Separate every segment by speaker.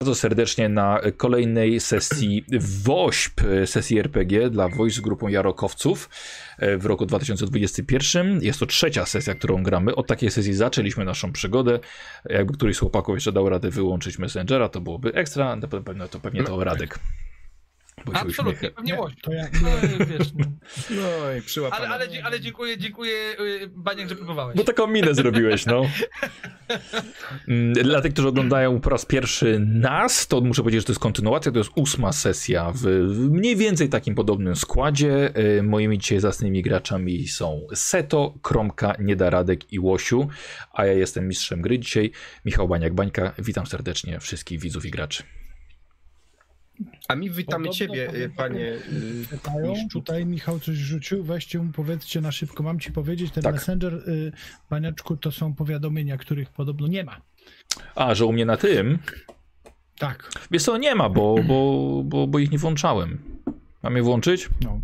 Speaker 1: bardzo serdecznie na kolejnej sesji WOŚP, sesji RPG dla WOŚP z grupą Jarokowców e, w roku 2021. Jest to trzecia sesja, którą gramy. Od takiej sesji zaczęliśmy naszą przygodę. Jakby któryś z chłopaków jeszcze dał radę wyłączyć Messengera, to byłoby ekstra. Na pewno to pewnie to Radek.
Speaker 2: Absolutnie, pewnie
Speaker 3: Nie,
Speaker 2: Łoś.
Speaker 3: to ja-
Speaker 2: No, wiesz, no.
Speaker 4: No i przyłapane.
Speaker 2: ale, ale, ale dziękuję, dziękuję y, Baniek, że próbowałeś.
Speaker 1: Bo taką minę zrobiłeś, no. Mm, Dla tych, którzy oglądają po raz pierwszy nas, to muszę powiedzieć, że to jest kontynuacja, to jest ósma sesja w w mniej więcej takim podobnym składzie. Y, Moimi dzisiaj zacnymi graczami są Seto, Kromka, Niedaradek i Łosiu, a ja jestem mistrzem gry dzisiaj, Michał Baniak-Bańka. Witam serdecznie wszystkich widzów i graczy.
Speaker 4: A mi witamy
Speaker 3: Podobno
Speaker 4: ciebie, y, panie. y,
Speaker 3: Pytają, tutaj Michał coś rzucił, weźcie mu, powiedzcie na szybko, mam ci powiedzieć, ten
Speaker 1: Tak.
Speaker 3: Messenger, y, paniaczku, to są powiadomienia, których podobno nie ma.
Speaker 1: A, że u mnie na tym?
Speaker 3: Tak,
Speaker 1: Wiesz co, nie ma, bo, bo, bo, bo ich nie włączałem. Mam je włączyć?
Speaker 3: no.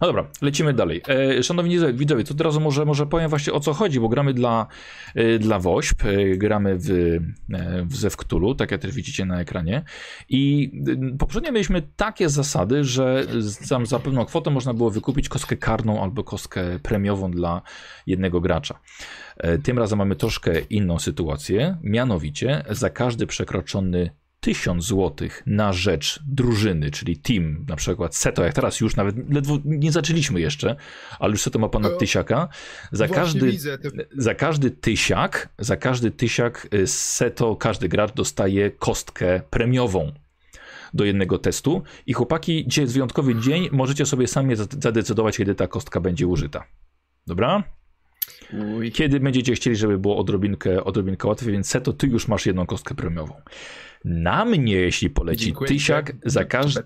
Speaker 1: No dobra, lecimy dalej. E, szanowni widzowie- to od razu może, może powiem właśnie o co chodzi, bo gramy dla, e, dla WOŚP, e, gramy w, e, w Zew Cthulhu, tak jak też widzicie na ekranie. I e, poprzednio mieliśmy takie zasady, że tam za pewną kwotę można było wykupić kostkę karną albo kostkę premiową dla jednego gracza. E, tym razem mamy troszkę inną sytuację, mianowicie za każdy przekroczony 1000 złotych na rzecz drużyny, czyli team, na przykład Seto, jak teraz już nawet ledwo nie zaczęliśmy jeszcze, ale już Seto ma ponad
Speaker 4: O,
Speaker 1: tysiaka. Za
Speaker 4: Właśnie
Speaker 1: każdy, za każdy tysiak, za każdy tysiak y, z Seto, każdy gracz dostaje kostkę premiową do jednego testu i chłopaki, dzisiaj jest wyjątkowy dzień, możecie sobie sami zad- zadecydować, kiedy ta kostka będzie użyta. Dobra?
Speaker 4: Uj.
Speaker 1: Kiedy będziecie chcieli, żeby było odrobinkę, odrobinkę łatwiej, więc Seto, ty już masz jedną kostkę premiową. Na mnie, jeśli poleci
Speaker 4: Dziękuję.
Speaker 1: tysiak, za, każdy,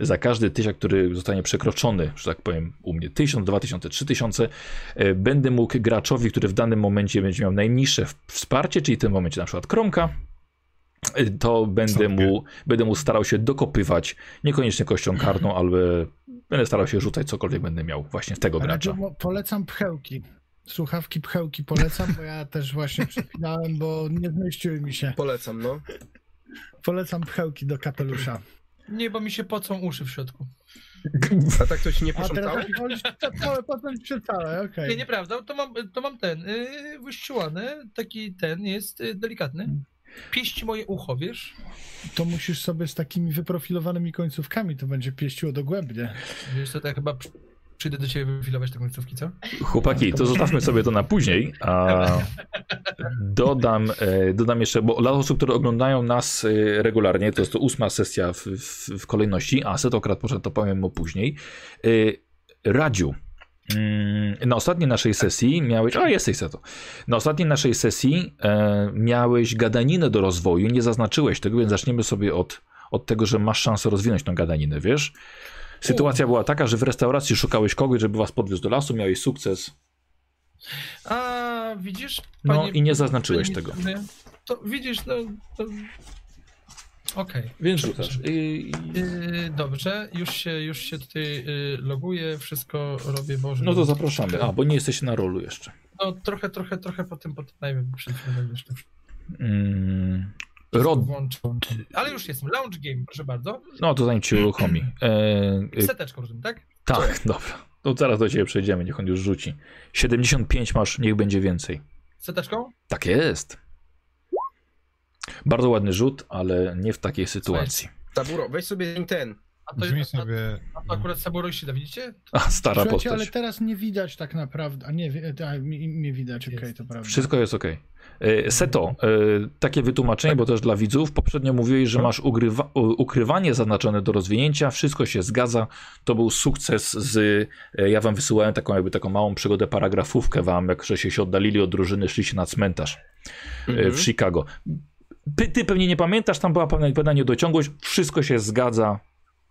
Speaker 1: za każdy tysiak, który zostanie przekroczony, że tak powiem, u mnie 1000, 2000, 3000, e, będę mógł graczowi, który w danym momencie będzie miał najniższe wsparcie, czyli w tym momencie na przykład Kromka, e, to będę mu, będę mu starał się dokopywać, niekoniecznie kością karną, ale będę starał się rzucać cokolwiek będę miał właśnie w tego
Speaker 3: Ale
Speaker 1: gracza.
Speaker 3: polecam pchełki. Słuchawki pchełki polecam, bo ja też właśnie przepinałem, bo nie zmieściły mi się.
Speaker 4: Polecam, no.
Speaker 3: Polecam pchełki do kapelusza.
Speaker 2: Nie, bo mi się pocą uszy w środku.
Speaker 4: A tak to ci nie poszątało?
Speaker 3: całe, potem się całe, okej.
Speaker 2: Nie, nieprawda, to mam, to mam ten, yy, wyściłany, taki ten jest y, delikatny. Pieści moje ucho, wiesz?
Speaker 3: To musisz sobie z takimi wyprofilowanymi końcówkami, to będzie pieściło dogłębnie.
Speaker 2: Wiesz to ja chyba przyjdę do ciebie wyfilować te końcówki, co?
Speaker 1: Chłopaki, to zostawmy sobie to na później. A dodam, e, dodam jeszcze, bo dla osób, które oglądają nas e, regularnie, to jest to ósma sesja w, w, w kolejności, a setokrat poszedł, to powiem mu później. E, Radziu, mm, na ostatniej naszej sesji miałeś. O, jesteś Seto. Na ostatniej naszej sesji miałeś gadaninę do rozwoju. Nie zaznaczyłeś tego, więc zaczniemy sobie od, od tego, że masz szansę rozwinąć tą gadaninę, wiesz? Sytuacja była taka, że w restauracji szukałeś kogoś, żeby was podwiózł do lasu, miałeś sukces.
Speaker 2: A widzisz?
Speaker 1: No i nie zaznaczyłeś
Speaker 2: panie
Speaker 1: tego.
Speaker 2: To widzisz, no. To... Okej.
Speaker 1: Więc rzucasz. Y,
Speaker 2: dobrze, już się, już się tutaj yy, loguję, wszystko robię, Boże.
Speaker 1: No to zapraszamy. A, bo nie jesteś na rolu jeszcze.
Speaker 2: No trochę, trochę, trochę po tym, po tym, nie wiem, przed chwilą jeszcze.
Speaker 1: Mm, Rod.
Speaker 2: Ale już jestem, launch game, proszę bardzo.
Speaker 1: No to zanim ci uruchomi. E, y,
Speaker 2: Seteczką rozumiem, tak?
Speaker 1: tak, dobra. To zaraz do ciebie przejdziemy, niech on już rzuci. 75 masz, niech będzie więcej.
Speaker 2: Seteczką?
Speaker 1: Tak jest. Bardzo ładny rzut, ale nie w takiej sytuacji.
Speaker 4: Taburo, weź sobie ten.
Speaker 2: A to,
Speaker 5: Brzmi
Speaker 2: a,
Speaker 5: sobie...
Speaker 2: a to akurat Saburo Ishida, widzicie?
Speaker 1: A, stara
Speaker 3: Słuchajcie, ale
Speaker 1: postać.
Speaker 3: teraz nie widać tak naprawdę. A nie, a, mi, mnie widać, okej, to prawda.
Speaker 1: Wszystko jest ok. Seto, e, takie wytłumaczenie, bo też dla widzów. Poprzednio mówiłeś, że masz ugrywa, ukrywanie zaznaczone do rozwinięcia. Wszystko się zgadza. To był sukces z. e, Ja wam wysyłałem taką jakby taką małą przygodę, paragrafówkę wam, jak że się oddalili od drużyny, szli się na cmentarz e,
Speaker 4: Mhm.
Speaker 1: w Chicago. Ty, pewnie nie pamiętasz, tam była pewna niedociągłość. Wszystko się zgadza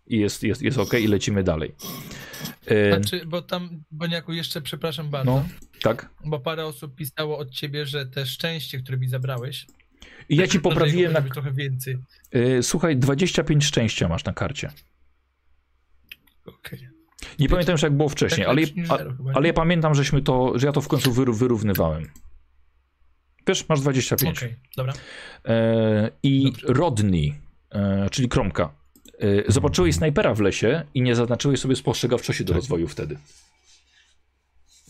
Speaker 1: i jest, jest, jest ok, i lecimy dalej.
Speaker 2: Znaczy, bo tam, Boniaku, jeszcze przepraszam bardzo,
Speaker 1: no, tak.
Speaker 2: bo parę osób pisało od ciebie, że te szczęście, które mi zabrałeś,
Speaker 1: I ja ci poprawiłem na.
Speaker 2: trochę więcej.
Speaker 1: e, Słuchaj, 25 szczęścia masz na karcie.
Speaker 2: Okej.
Speaker 1: Nie pamiętam już jak było wcześniej,
Speaker 2: Tak
Speaker 1: ale,
Speaker 2: niż
Speaker 1: a, ale ja pamiętam, żeśmy to, że ja to w końcu wyrównywałem. Wiesz, masz 25.
Speaker 2: Okej, dobra.
Speaker 1: E, I
Speaker 2: Dobrze.
Speaker 1: Rodney, e, czyli Kromka, zobaczyłeś snajpera w lesie i nie zaznaczyłeś sobie spostrzegawczości do
Speaker 5: Tak.
Speaker 1: rozwoju wtedy.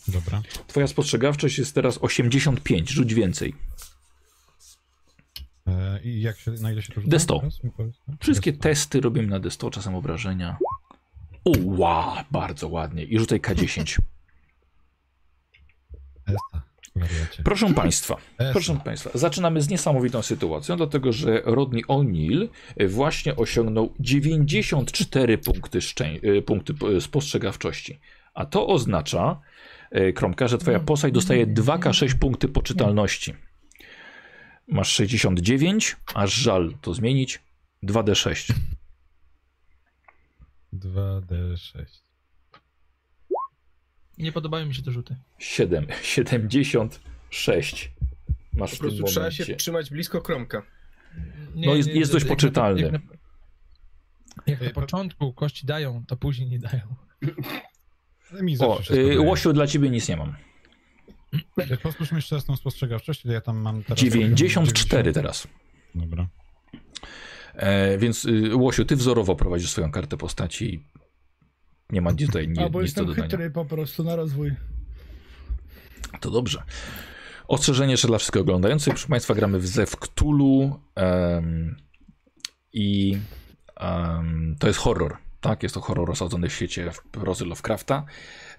Speaker 5: Dobra.
Speaker 1: Twoja spostrzegawczość jest teraz 85, rzuć więcej.
Speaker 5: E, I jak się, na ile się to rzuca?
Speaker 1: D100.
Speaker 5: Teraz mi powiedz, no?
Speaker 1: Wszystkie
Speaker 5: D100.
Speaker 1: testy robimy na D100, czasem obrażenia. Wow, bardzo ładnie. I rzucaj K10.
Speaker 5: Esta, wariacie.
Speaker 1: Proszę Państwa,
Speaker 5: Esta.
Speaker 1: proszę Państwa, zaczynamy z niesamowitą sytuacją, dlatego że Rodney O'Neill właśnie osiągnął 94 punkty, szczę- y, punkty y, spostrzegawczości. A to oznacza, y, Kromka, że Twoja postać dostaje 2K6 punkty poczytalności. Masz 69, aż żal to zmienić, 2D6.
Speaker 5: 2D6.
Speaker 2: Nie podobają mi się te rzuty.
Speaker 1: 7, 76. Masz
Speaker 4: Po
Speaker 1: w tym
Speaker 4: prostu trzeba się trzymać blisko kromka.
Speaker 2: Nie,
Speaker 1: No jest- jest dość
Speaker 2: jak na-
Speaker 1: poczytalny.
Speaker 2: Jak na, jak na początku kości dają, to później nie dają.
Speaker 5: Mi
Speaker 1: O, y. Łosiu, dla Ciebie nic nie mam.
Speaker 5: Y, Powtórzmy jeszcze raz tą spostrzegawczość, ile ja tam mam teraz.
Speaker 1: 94 teraz.
Speaker 5: Dobra.
Speaker 1: E, więc y, Łosiu, ty wzorowo prowadzisz swoją kartę postaci. Nie ma tutaj nie,
Speaker 3: Albo
Speaker 1: nic do
Speaker 3: jestem
Speaker 1: dodania.
Speaker 3: chytry po prostu na rozwój.
Speaker 1: To dobrze. Ostrzeżenie jeszcze dla wszystkich oglądających. Proszę Państwa, gramy w Zew Cthulhu em, i em, to jest horror. Tak, jest to horror osadzony w świecie prozy Lovecrafta.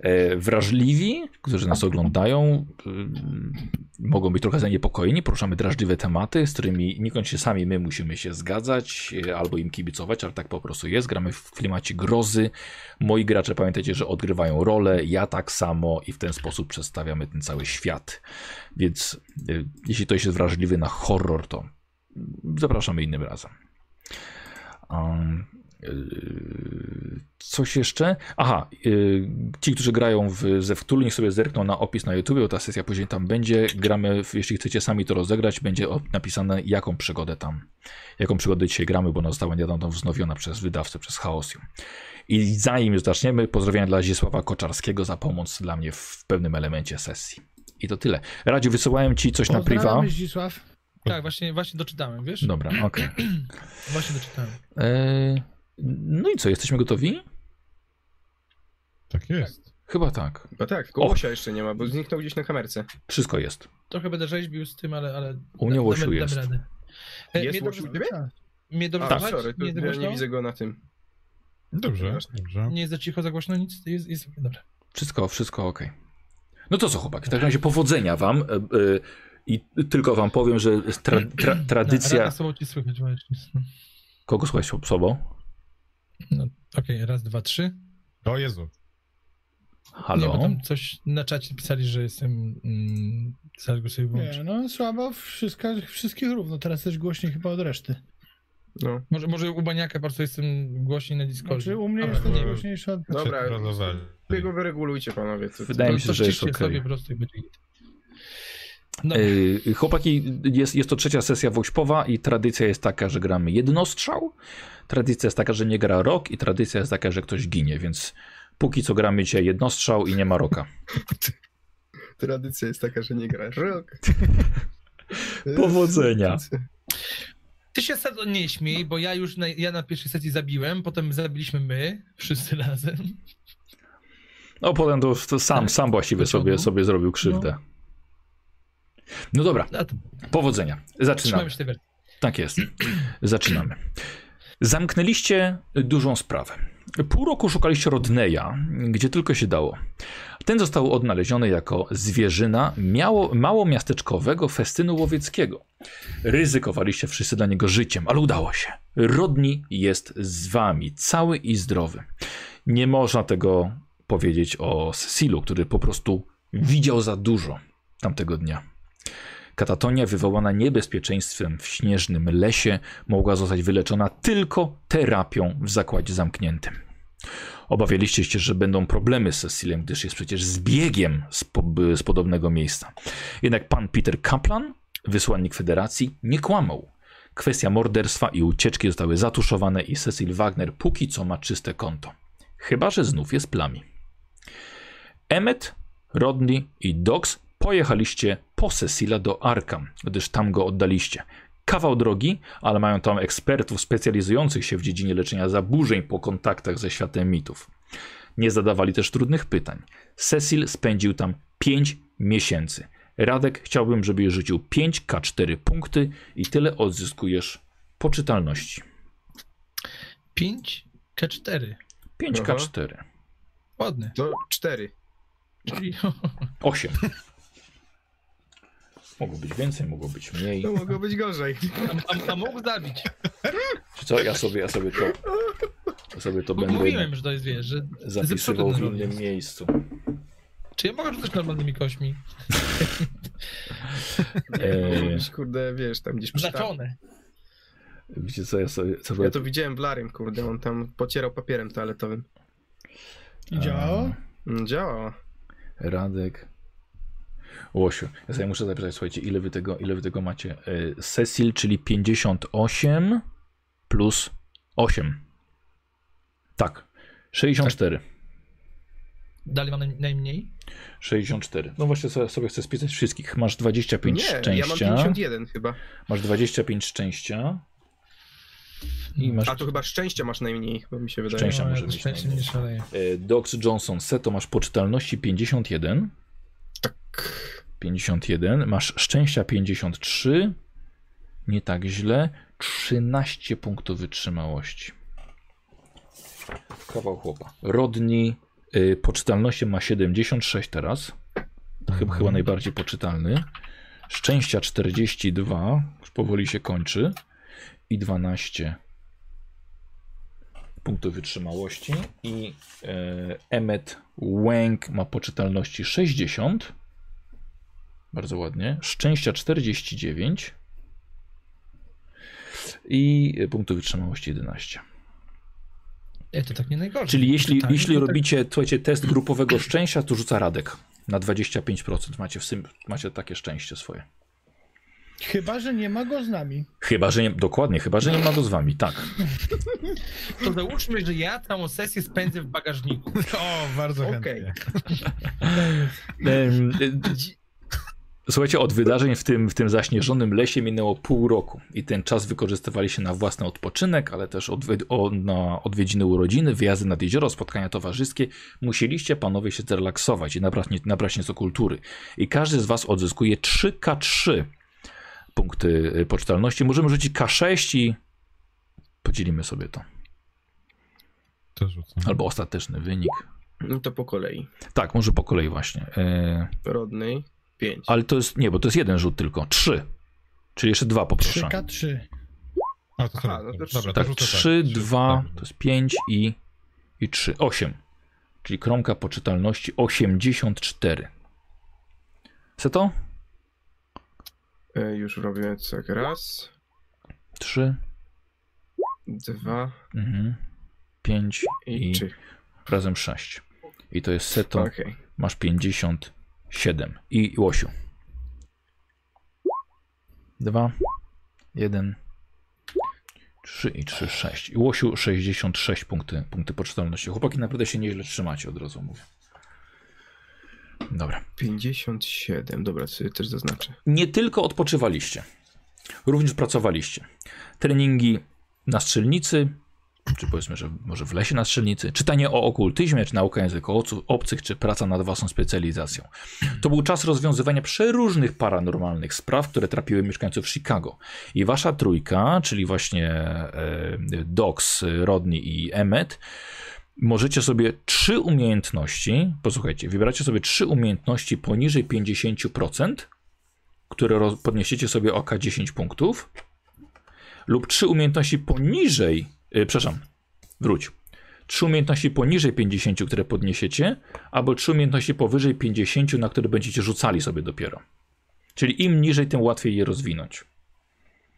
Speaker 1: E, wrażliwi, którzy nas oglądają, y, mogą być trochę zaniepokojeni. Poruszamy drażliwe tematy, z którymi niekoniecznie sami my musimy się zgadzać e, albo im kibicować, ale tak po prostu jest. Gramy w klimacie grozy. Moi gracze pamiętajcie, że odgrywają rolę, ja tak samo i w ten sposób przedstawiamy ten cały świat. Więc jeśli ktoś jest wrażliwy na horror, to zapraszamy innym razem. Um, coś jeszcze? Aha, y, ci, którzy grają w Zewktulu, niech sobie zerkną na opis na YouTube, bo ta sesja później tam będzie. Gramy, jeśli chcecie sami to rozegrać, będzie napisane jaką przygodę tam, jaką przygodę dzisiaj gramy, bo ona została niedawno wznowiona przez wydawcę, przez Chaosium. I zanim już zaczniemy, pozdrowienia dla Zdzisława Koczarskiego za pomoc dla mnie w pewnym elemencie sesji. I to tyle. Radziu, wysyłałem ci coś na priwa.
Speaker 3: Zdzisław.
Speaker 2: Tak, właśnie, właśnie doczytałem, wiesz?
Speaker 1: Dobra, okej.
Speaker 2: Właśnie doczytałem.
Speaker 1: Eee, No i co, jesteśmy gotowi?
Speaker 5: Tak jest.
Speaker 1: Chyba tak.
Speaker 4: No tak. Łosia jeszcze nie ma, bo zniknął gdzieś na kamerce.
Speaker 1: Wszystko jest.
Speaker 2: Trochę będę rzeźbił z tym, ale... ale
Speaker 1: U mnie Łosiu jest.
Speaker 2: radę. E,
Speaker 4: Jest Łosiu w ciebie?
Speaker 3: Tak.
Speaker 2: mnie dobrze
Speaker 4: A,
Speaker 1: Tak.
Speaker 4: sorry,
Speaker 2: Nie,
Speaker 4: ja nie widzę go na tym.
Speaker 5: Dobrze, dobrze.
Speaker 2: nie jest za cicho, za głośno, nic? Jest, jest dobra.
Speaker 1: Wszystko, wszystko ok. No to co, chłopaki, w takim razie powodzenia wam. e, e, I tylko wam powiem, że tra, tra,
Speaker 2: Na,
Speaker 1: tradycja...
Speaker 2: raz sobą ci słychać właśnie.
Speaker 1: Kogo słuchać sobą?
Speaker 2: No, Okej, raz, dwa, trzy.
Speaker 5: O Jezu.
Speaker 2: Nie, bo
Speaker 1: Halo?
Speaker 2: tam coś na czacie pisali, że jestem... Mm, zaraz go sobie włączę.
Speaker 3: Nie, no słabo, wszystko, wszystkich równo. Teraz też głośniej chyba od reszty.
Speaker 4: No.
Speaker 2: Może, może u Baniaka prostu jestem głośniej na Discordzie.
Speaker 3: Znaczy u mnie
Speaker 2: nie wiem.
Speaker 3: głośniejszy od...
Speaker 4: Dobra,
Speaker 5: Przeprowadzowali.
Speaker 4: wy go wyregulujcie panowie. To,
Speaker 1: Wydaje mi
Speaker 2: To
Speaker 1: się, że jest
Speaker 2: ściszcie
Speaker 1: ok.
Speaker 2: sobie po prostu i będzie git. No,
Speaker 1: Yy, chłopaki, jest, jest to trzecia sesja wośpowa i tradycja jest taka, że gramy jednostrzał. Tradycja jest taka, że nie gra rok i tradycja jest taka, że ktoś ginie, więc póki co gramy dzisiaj jednostrzał i nie ma roka.
Speaker 4: Tradycja jest taka, że nie grasz rok.
Speaker 1: Powodzenia.
Speaker 2: Ty się Sado nie śmiej, bo ja już na, ja na pierwszej sesji zabiłem, potem zabiliśmy my, wszyscy razem.
Speaker 1: No potem to, to sam, sam właściwie sobie, sobie zrobił krzywdę. No dobra,
Speaker 2: A to
Speaker 1: powodzenia. Zaczynamy. Tak jest. Zaczynamy. Zamknęliście dużą sprawę. Pół roku szukaliście Rodneya, gdzie tylko się dało. Ten został odnaleziony jako zwierzyna miało, małomiasteczkowego festynu łowieckiego. Ryzykowaliście wszyscy dla niego życiem, ale udało się. Rodney jest z wami, cały i zdrowy. Nie można tego powiedzieć o Cecilu, który po prostu widział za dużo tamtego dnia. Katatonia wywołana niebezpieczeństwem w śnieżnym lesie mogła zostać wyleczona tylko terapią w zakładzie zamkniętym. Obawialiście się, że będą problemy z Cecilem, gdyż jest przecież zbiegiem z, po, z podobnego miejsca. Jednak pan Peter Kaplan, wysłannik Federacji, nie kłamał. Kwestia morderstwa i ucieczki zostały zatuszowane i Cecil Wagner póki co ma czyste konto. Chyba, że znów jest plami. Emmet, Rodney i Dox pojechaliście po Cecila do Arkam, gdyż tam go oddaliście. Kawał drogi, ale mają tam ekspertów specjalizujących się w dziedzinie leczenia zaburzeń po kontaktach ze światem mitów. Nie zadawali też trudnych pytań. Cecil spędził tam 5 miesięcy. Radek, chciałbym, żebyś rzucił 5K4 punkty i tyle odzyskujesz poczytalności.
Speaker 2: 5 K4.
Speaker 1: 5K4.
Speaker 2: Ładny.
Speaker 4: To cztery.
Speaker 2: Czyli
Speaker 1: 8. Mogło być więcej, mogło być mniej.
Speaker 4: To mogło być gorzej.
Speaker 2: a, a, a mógł zabić.
Speaker 1: Czy co? Ja sobie, ja sobie to. Ja sobie to
Speaker 2: Bo
Speaker 1: będę
Speaker 2: mówiłem, że to jest, wiesz, że
Speaker 1: zapisywał w innym miejscu.
Speaker 2: Czy ja mogę rzucać normalnymi kośćmi?
Speaker 1: Eee,
Speaker 4: Kurde, wiesz, tam gdzieś przy
Speaker 2: Znaczone.
Speaker 1: wiecie co, ja sobie. Co
Speaker 4: Ja to widziałem w Larym, kurde, on tam pocierał papierem toaletowym.
Speaker 3: I działało?
Speaker 4: Mm, Działało.
Speaker 1: Radek. Łosiu. Ja sobie muszę zapisać, słuchajcie, ile wy tego, ile wy tego macie. E, Cecil, czyli 58 plus 8. Tak. 64.
Speaker 2: Dalej mam naj, najmniej.
Speaker 1: 64. No właśnie sobie, sobie chcę spisać wszystkich. Masz 25
Speaker 4: Nie,
Speaker 1: szczęścia.
Speaker 4: ja mam 51 chyba.
Speaker 1: Masz 25 szczęścia. I masz
Speaker 4: A to chyba szczęścia masz najmniej, chyba mi się wydaje.
Speaker 1: Szczęścia
Speaker 2: No,
Speaker 1: może
Speaker 2: ja
Speaker 1: mieć
Speaker 2: szczęście
Speaker 1: najmniej.
Speaker 2: nie szaleje.
Speaker 1: e, Dox Johnson Seto masz poczytalności 51.
Speaker 4: Tak.
Speaker 1: 51. Masz szczęścia 53. Nie tak źle. 13 punktów wytrzymałości. Kawał chłopa. Rodni y, poczytalnością ma 76 teraz. Chyba, chyba najbardziej poczytalny. Szczęścia 42. Już powoli się kończy. I 12 punktów wytrzymałości. I e, Emmet Wang ma poczytalności 60. Bardzo ładnie. Szczęścia 49. I punktów wytrzymałości 11.
Speaker 2: Nie, to tak nie najgorzej.
Speaker 1: Czyli jeśli,
Speaker 2: Pytanie,
Speaker 1: jeśli
Speaker 2: tak-
Speaker 1: robicie słuchajcie, test grupowego szczęścia, to rzuca Radek. Na 25% macie, w sym, macie takie szczęście swoje.
Speaker 3: Chyba, że nie ma go z nami.
Speaker 1: Chyba, że nie, dokładnie, chyba, że nie ma go z wami, tak.
Speaker 2: To załóżmy, że ja całą sesję spędzę w bagażniku.
Speaker 5: O, bardzo chętnie.
Speaker 1: Słuchajcie, od wydarzeń w tym, w tym zaśnieżonym lesie minęło pół roku i ten czas wykorzystywaliście na własny odpoczynek, ale też odwy- o, na odwiedziny urodziny, wyjazdy nad jezioro, spotkania towarzyskie. Musieliście panowie się zrelaksować i nabrać, nie- nabrać nieco kultury. I każdy z was odzyskuje 3K3 punkty y, poczytalności. Możemy rzucić K6 i podzielimy sobie to.
Speaker 5: To rzucam.
Speaker 1: Albo ostateczny wynik.
Speaker 4: No to po kolei.
Speaker 1: Tak, może po kolei właśnie. E,
Speaker 4: Rodnej 5.
Speaker 1: ale to jest, nie, bo to jest jeden rzut tylko. Trzy. Czyli jeszcze dwa poproszę.
Speaker 3: 3K3.
Speaker 5: A, to sorry.
Speaker 4: no to
Speaker 5: Dobra, to
Speaker 1: Tak,
Speaker 5: rzucę
Speaker 1: 3,
Speaker 5: tak.
Speaker 1: 2,
Speaker 5: Tak.
Speaker 1: to jest 5 i, i 3. 8. Czyli kromka poczytalności 84. Co to?
Speaker 4: E, już robię tak. Raz,
Speaker 1: 3,
Speaker 4: dwa
Speaker 1: mhm, 5
Speaker 4: i
Speaker 1: i
Speaker 4: trzy.
Speaker 1: razem 6. I to jest seto.
Speaker 4: Okej.
Speaker 1: Masz 57. I Łosiu. 2, 1, 3 i 3, 6. I Łosiu 66 punkty, punkty poczytalności. Chłopaki naprawdę się nieźle trzymacie, od razu mówię. Dobra.
Speaker 4: 57. Dobra, sobie też zaznaczę.
Speaker 1: Nie tylko odpoczywaliście, również pracowaliście. Treningi na strzelnicy, czy powiedzmy, że może w lesie na strzelnicy, czytanie o okultyzmie, czy nauka języków obcych, czy praca nad własną specjalizacją. To był czas rozwiązywania przeróżnych paranormalnych spraw, które trapiły mieszkańców Chicago. I wasza trójka, czyli właśnie e, Dox, Rodney i Emmet, możecie sobie trzy umiejętności, posłuchajcie, wybieracie sobie trzy umiejętności poniżej 50%, które roz- podniesiecie sobie oka 10 punktów, lub trzy umiejętności poniżej, yy, przepraszam, wróć, trzy umiejętności poniżej 50, które podniesiecie, albo trzy umiejętności powyżej 50, na które będziecie rzucali sobie dopiero. Czyli im niżej, tym łatwiej je rozwinąć.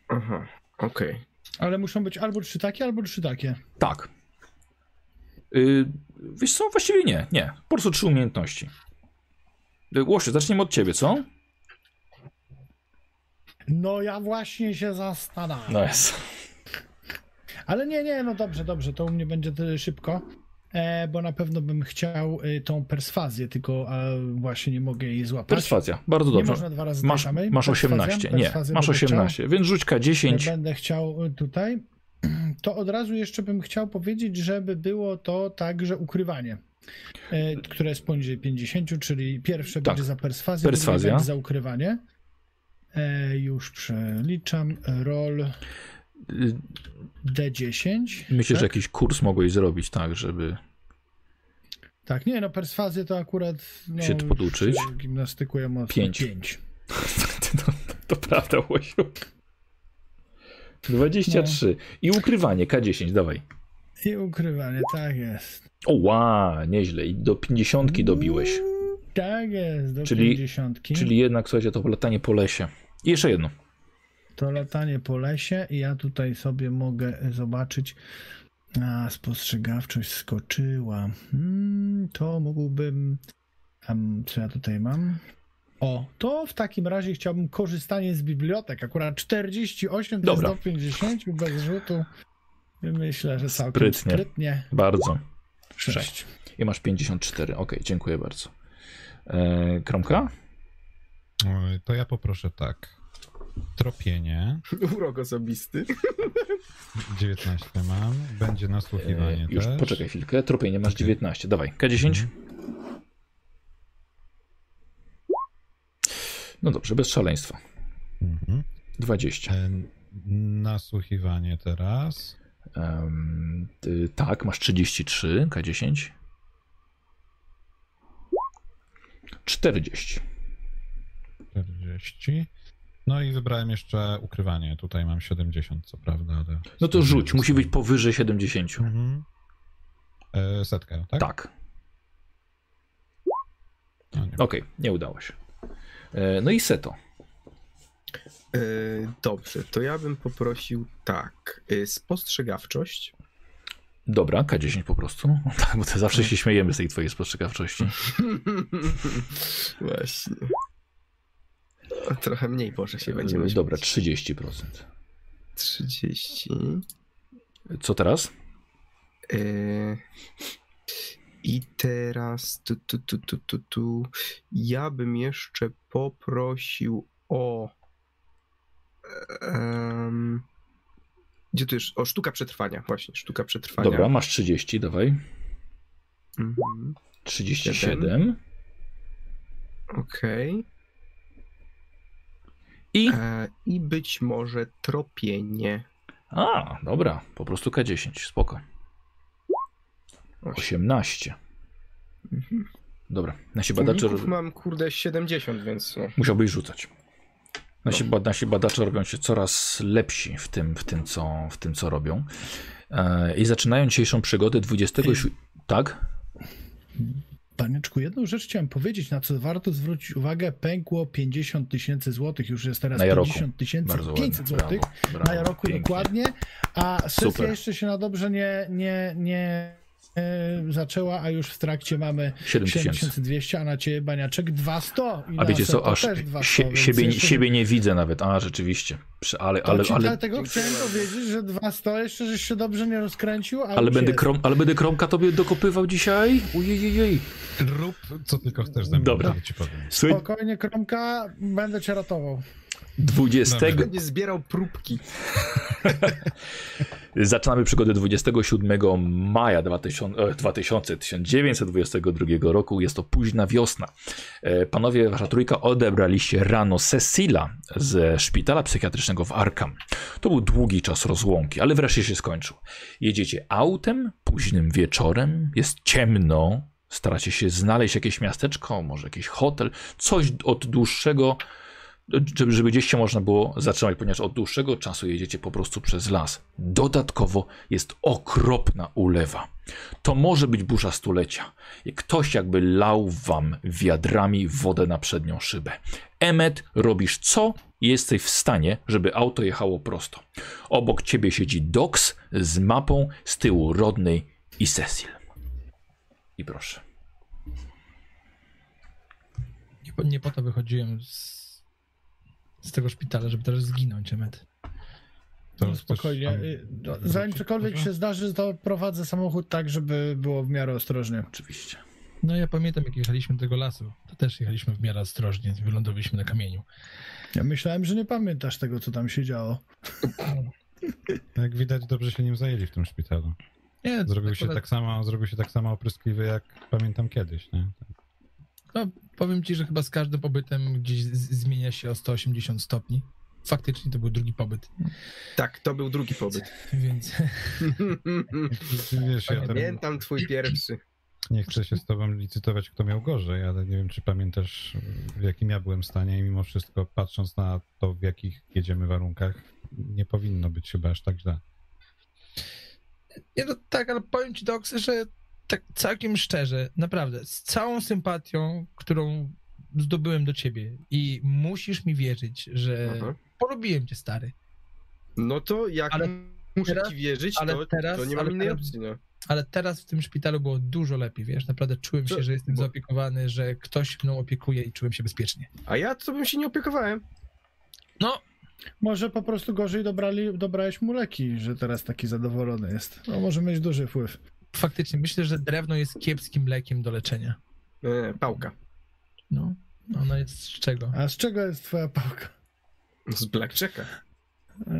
Speaker 4: Aha, okej.
Speaker 3: Ale muszą być albo trzy takie, albo trzy takie.
Speaker 1: Tak. Yy, wiesz co, właściwie nie, nie. Po prostu trzy umiejętności. Yy, Łosiu, zaczniemy od ciebie, co?
Speaker 3: No ja właśnie się zastanawiam.
Speaker 1: No jest.
Speaker 3: Ale nie, nie, no dobrze, dobrze, to u mnie będzie tyle szybko. e, bo na pewno bym chciał y, tą perswazję, tylko a, właśnie nie mogę jej złapać.
Speaker 1: Perswazja, bardzo
Speaker 3: Nie
Speaker 1: dobrze.
Speaker 3: można dwa razy
Speaker 1: Masz, masz
Speaker 3: Perswazja?
Speaker 1: 18. Nie,
Speaker 3: Perswazję
Speaker 1: masz
Speaker 3: będę chciał?
Speaker 1: 18, więc rzuć K10.
Speaker 3: Będę chciał tutaj. To od razu jeszcze bym chciał powiedzieć, żeby było to także ukrywanie, e, które jest poniżej 50, czyli pierwsze
Speaker 1: Tak.
Speaker 3: będzie za perswazję,
Speaker 1: Perswazja.
Speaker 3: będzie za ukrywanie. E, już przeliczam. Roll
Speaker 1: Y,
Speaker 3: D10.
Speaker 1: Myślę, że
Speaker 3: tak?
Speaker 1: jakiś kurs mogłeś zrobić, tak, żeby.
Speaker 3: Tak, nie, no perswazję to akurat no,
Speaker 1: Się poduczyć.
Speaker 3: przy Gimnastyku ja mocno.
Speaker 1: Pięć.
Speaker 3: 5.
Speaker 1: To, to prawda, Łosiu. 23. I ukrywanie, K10, dawaj.
Speaker 3: I ukrywanie, tak jest.
Speaker 1: O, ła, nieźle. I do 50 dobiłeś.
Speaker 3: Tak jest, do
Speaker 1: Czyli-
Speaker 3: 50.
Speaker 1: Czyli jednak, słuchajcie, to latanie po lesie. I jeszcze jedno.
Speaker 3: To latanie po lesie i ja tutaj sobie mogę zobaczyć. A, spostrzegawczość skoczyła. Hmm, to mógłbym. Em, co ja tutaj mam? O, to w takim razie chciałbym korzystanie z bibliotek. Akurat 48 to
Speaker 1: Dobra.
Speaker 3: jest do 50 bez rzutu. Myślę, że całkiem
Speaker 1: Sprytnie.
Speaker 3: sprytnie.
Speaker 1: Bardzo.
Speaker 3: 6.
Speaker 1: I masz 54. Ok, dziękuję bardzo. E, kromka?
Speaker 5: Oj, To ja poproszę tak. Tropienie.
Speaker 4: Urok osobisty.
Speaker 5: 19 mam. Będzie nasłuchiwanie
Speaker 1: E, już
Speaker 5: też.
Speaker 1: poczekaj chwilkę. Tropienie masz
Speaker 5: Okej.
Speaker 1: 19. Dawaj, K10. No dobrze, bez szaleństwa.
Speaker 5: Mhm.
Speaker 1: 20.
Speaker 5: E, Nasłuchiwanie teraz.
Speaker 1: Em, ty, tak, masz 33, K10. 40.
Speaker 5: 40. No i wybrałem jeszcze ukrywanie. Tutaj mam 70, co prawda, ale...
Speaker 1: No to rzuć, musi być powyżej 70.
Speaker 5: Mhm. E, setkę, tak?
Speaker 1: Tak,
Speaker 5: No, nie.
Speaker 1: okej, nie udało się. E, no i Seto.
Speaker 4: E, dobrze, to ja bym poprosił tak. E, spostrzegawczość.
Speaker 1: Dobra, K10 po prostu. Tak, bo to zawsze się śmiejemy z tej twojej spostrzegawczości.
Speaker 4: Właśnie. No, Trochę mniej może się będziemy
Speaker 1: Dobra,
Speaker 4: śmiać.
Speaker 1: 30%.
Speaker 4: 30.
Speaker 1: Co teraz?
Speaker 4: I teraz tu, tu, tu, tu, tu, tu. Ja bym jeszcze poprosił o. em, gdzie tu już? O, sztuka przetrwania, właśnie, sztuka przetrwania.
Speaker 1: Dobra, masz 30, dawaj.
Speaker 4: Mhm.
Speaker 1: 37.
Speaker 4: Okej.
Speaker 1: I.
Speaker 4: E, I być może tropienie.
Speaker 1: A, dobra, po prostu K10, spoko. 18.
Speaker 4: Mhm.
Speaker 1: Dobra, nasi badacze
Speaker 4: Uników mam kurde 70, więc no.
Speaker 1: musiałbyś rzucać. Nasi, ba- nasi badacze robią się coraz lepsi w tym, w tym, co, w tym co robią. E, I zaczynają dzisiejszą przygodę 27. Tak?
Speaker 3: Panieczku, jedną rzecz chciałem powiedzieć, na co warto zwrócić uwagę. Pękło 50 tysięcy złotych, już jest teraz
Speaker 1: Na Jaroku.
Speaker 3: 50 tysięcy
Speaker 1: Bardzo
Speaker 3: 500
Speaker 1: ładnie.
Speaker 3: złotych. Na Jaroku
Speaker 1: pięknie.
Speaker 3: dokładnie, a sesja
Speaker 1: Super.
Speaker 3: jeszcze się na dobrze nie, nie, nie zaczęła, a już w trakcie mamy
Speaker 1: 7 tysięcy.
Speaker 3: 7200, a na ciebie baniaczek 200. I
Speaker 1: A wiecie co, aż
Speaker 3: też 200,
Speaker 1: sie, siebie,
Speaker 3: jeszcze-
Speaker 1: siebie nie widzę nawet. A, rzeczywiście. Ale, ale, ale,
Speaker 3: dlatego chciałem powiedzieć, że 200 jeszcze żeś się dobrze nie rozkręcił,
Speaker 1: ale, będę, krom, ale będę kromka tobie dokopywał dzisiaj? Ujejejej.
Speaker 5: Rób co tylko chcesz ze mną,
Speaker 1: Dobra.
Speaker 3: Spokojnie, Kromka, będę cię ratował.
Speaker 1: 20,
Speaker 5: Dobra.
Speaker 4: Będzie zbierał próbki.
Speaker 1: Zaczynamy przygodę 27 maja 2000, e, 2000, 1922 roku. Jest to późna wiosna. E, Panowie, wasza trójka odebraliście rano Cecila ze szpitala psychiatrycznego w Arkham. To był długi czas rozłąki, ale wreszcie się skończył. Jedziecie autem późnym wieczorem, jest ciemno, staracie się znaleźć jakieś miasteczko, może jakiś hotel, coś od dłuższego żeby, gdzieś się można było zatrzymać, ponieważ od dłuższego czasu jedziecie po prostu przez las. Dodatkowo jest okropna ulewa. To może być burza stulecia. Ktoś jakby lał wam wiadrami wodę na przednią szybę. Emmet, robisz co jesteś w stanie, żeby auto jechało prosto. Obok ciebie siedzi Dox z mapą, z tyłu Rodney i Cecil. I proszę.
Speaker 2: Nie nie po to wychodziłem z, z tego szpitala, żeby teraz zginąć, Emet.
Speaker 3: No spokojnie.
Speaker 5: tam
Speaker 3: y, no, Zanim cokolwiek
Speaker 5: może?
Speaker 3: się zdarzy, to prowadzę samochód tak, żeby było w miarę ostrożnie.
Speaker 1: Oczywiście.
Speaker 2: No ja pamiętam, jak jechaliśmy do tego lasu, to też jechaliśmy w miarę ostrożnie, wylądowaliśmy na kamieniu.
Speaker 3: Ja myślałem, że nie pamiętasz tego, co tam się działo.
Speaker 5: Jak widać, dobrze się nim zajęli w tym szpitalu.
Speaker 2: Nie,
Speaker 5: Zrobił się
Speaker 2: akurat-
Speaker 5: tak samo, zrobił się tak samo opryskliwy, jak pamiętam kiedyś, nie?
Speaker 2: No, powiem ci, że chyba z każdym pobytem gdzieś zmienia się o 180 stopni. Faktycznie to był drugi pobyt,
Speaker 4: Tak, to był drugi pobyt.
Speaker 2: więc
Speaker 5: Wiesz, ja tam
Speaker 4: Pamiętam twój pierwszy.
Speaker 5: nie chcę się z tobą licytować, kto miał gorzej, ale nie wiem, czy pamiętasz, w jakim ja byłem stanie i mimo wszystko, patrząc na to, w jakich jedziemy warunkach, nie powinno być chyba aż tak źle.
Speaker 2: Nie, no tak, ale powiem ci, Doks, że tak całkiem szczerze, naprawdę, z całą sympatią, którą zdobyłem do ciebie i musisz mi wierzyć, że
Speaker 4: Aha.
Speaker 2: polubiłem cię, stary.
Speaker 4: No to jak
Speaker 2: Ale
Speaker 4: muszę
Speaker 2: teraz-
Speaker 4: ci wierzyć,
Speaker 2: ale
Speaker 4: to,
Speaker 2: teraz-
Speaker 4: to nie mam
Speaker 2: ale
Speaker 4: innej
Speaker 2: teraz-
Speaker 4: opcji, no.
Speaker 2: Ale teraz w tym szpitalu było dużo lepiej, wiesz, naprawdę czułem
Speaker 4: Co?
Speaker 2: się, że jestem
Speaker 4: Bo-
Speaker 2: zaopiekowany, że ktoś mną opiekuje i czułem się bezpiecznie.
Speaker 4: A ja to bym się nie opiekowałem.
Speaker 2: No,
Speaker 3: Może po prostu gorzej dobrali, dobrałeś mu leki, że teraz taki zadowolony jest. No może mieć duży wpływ.
Speaker 2: Faktycznie, myślę, że drewno jest kiepskim lekiem do leczenia.
Speaker 4: E, pałka.
Speaker 2: No, ono jest z czego?
Speaker 3: A z czego jest twoja pałka?
Speaker 4: Z Blackjacka.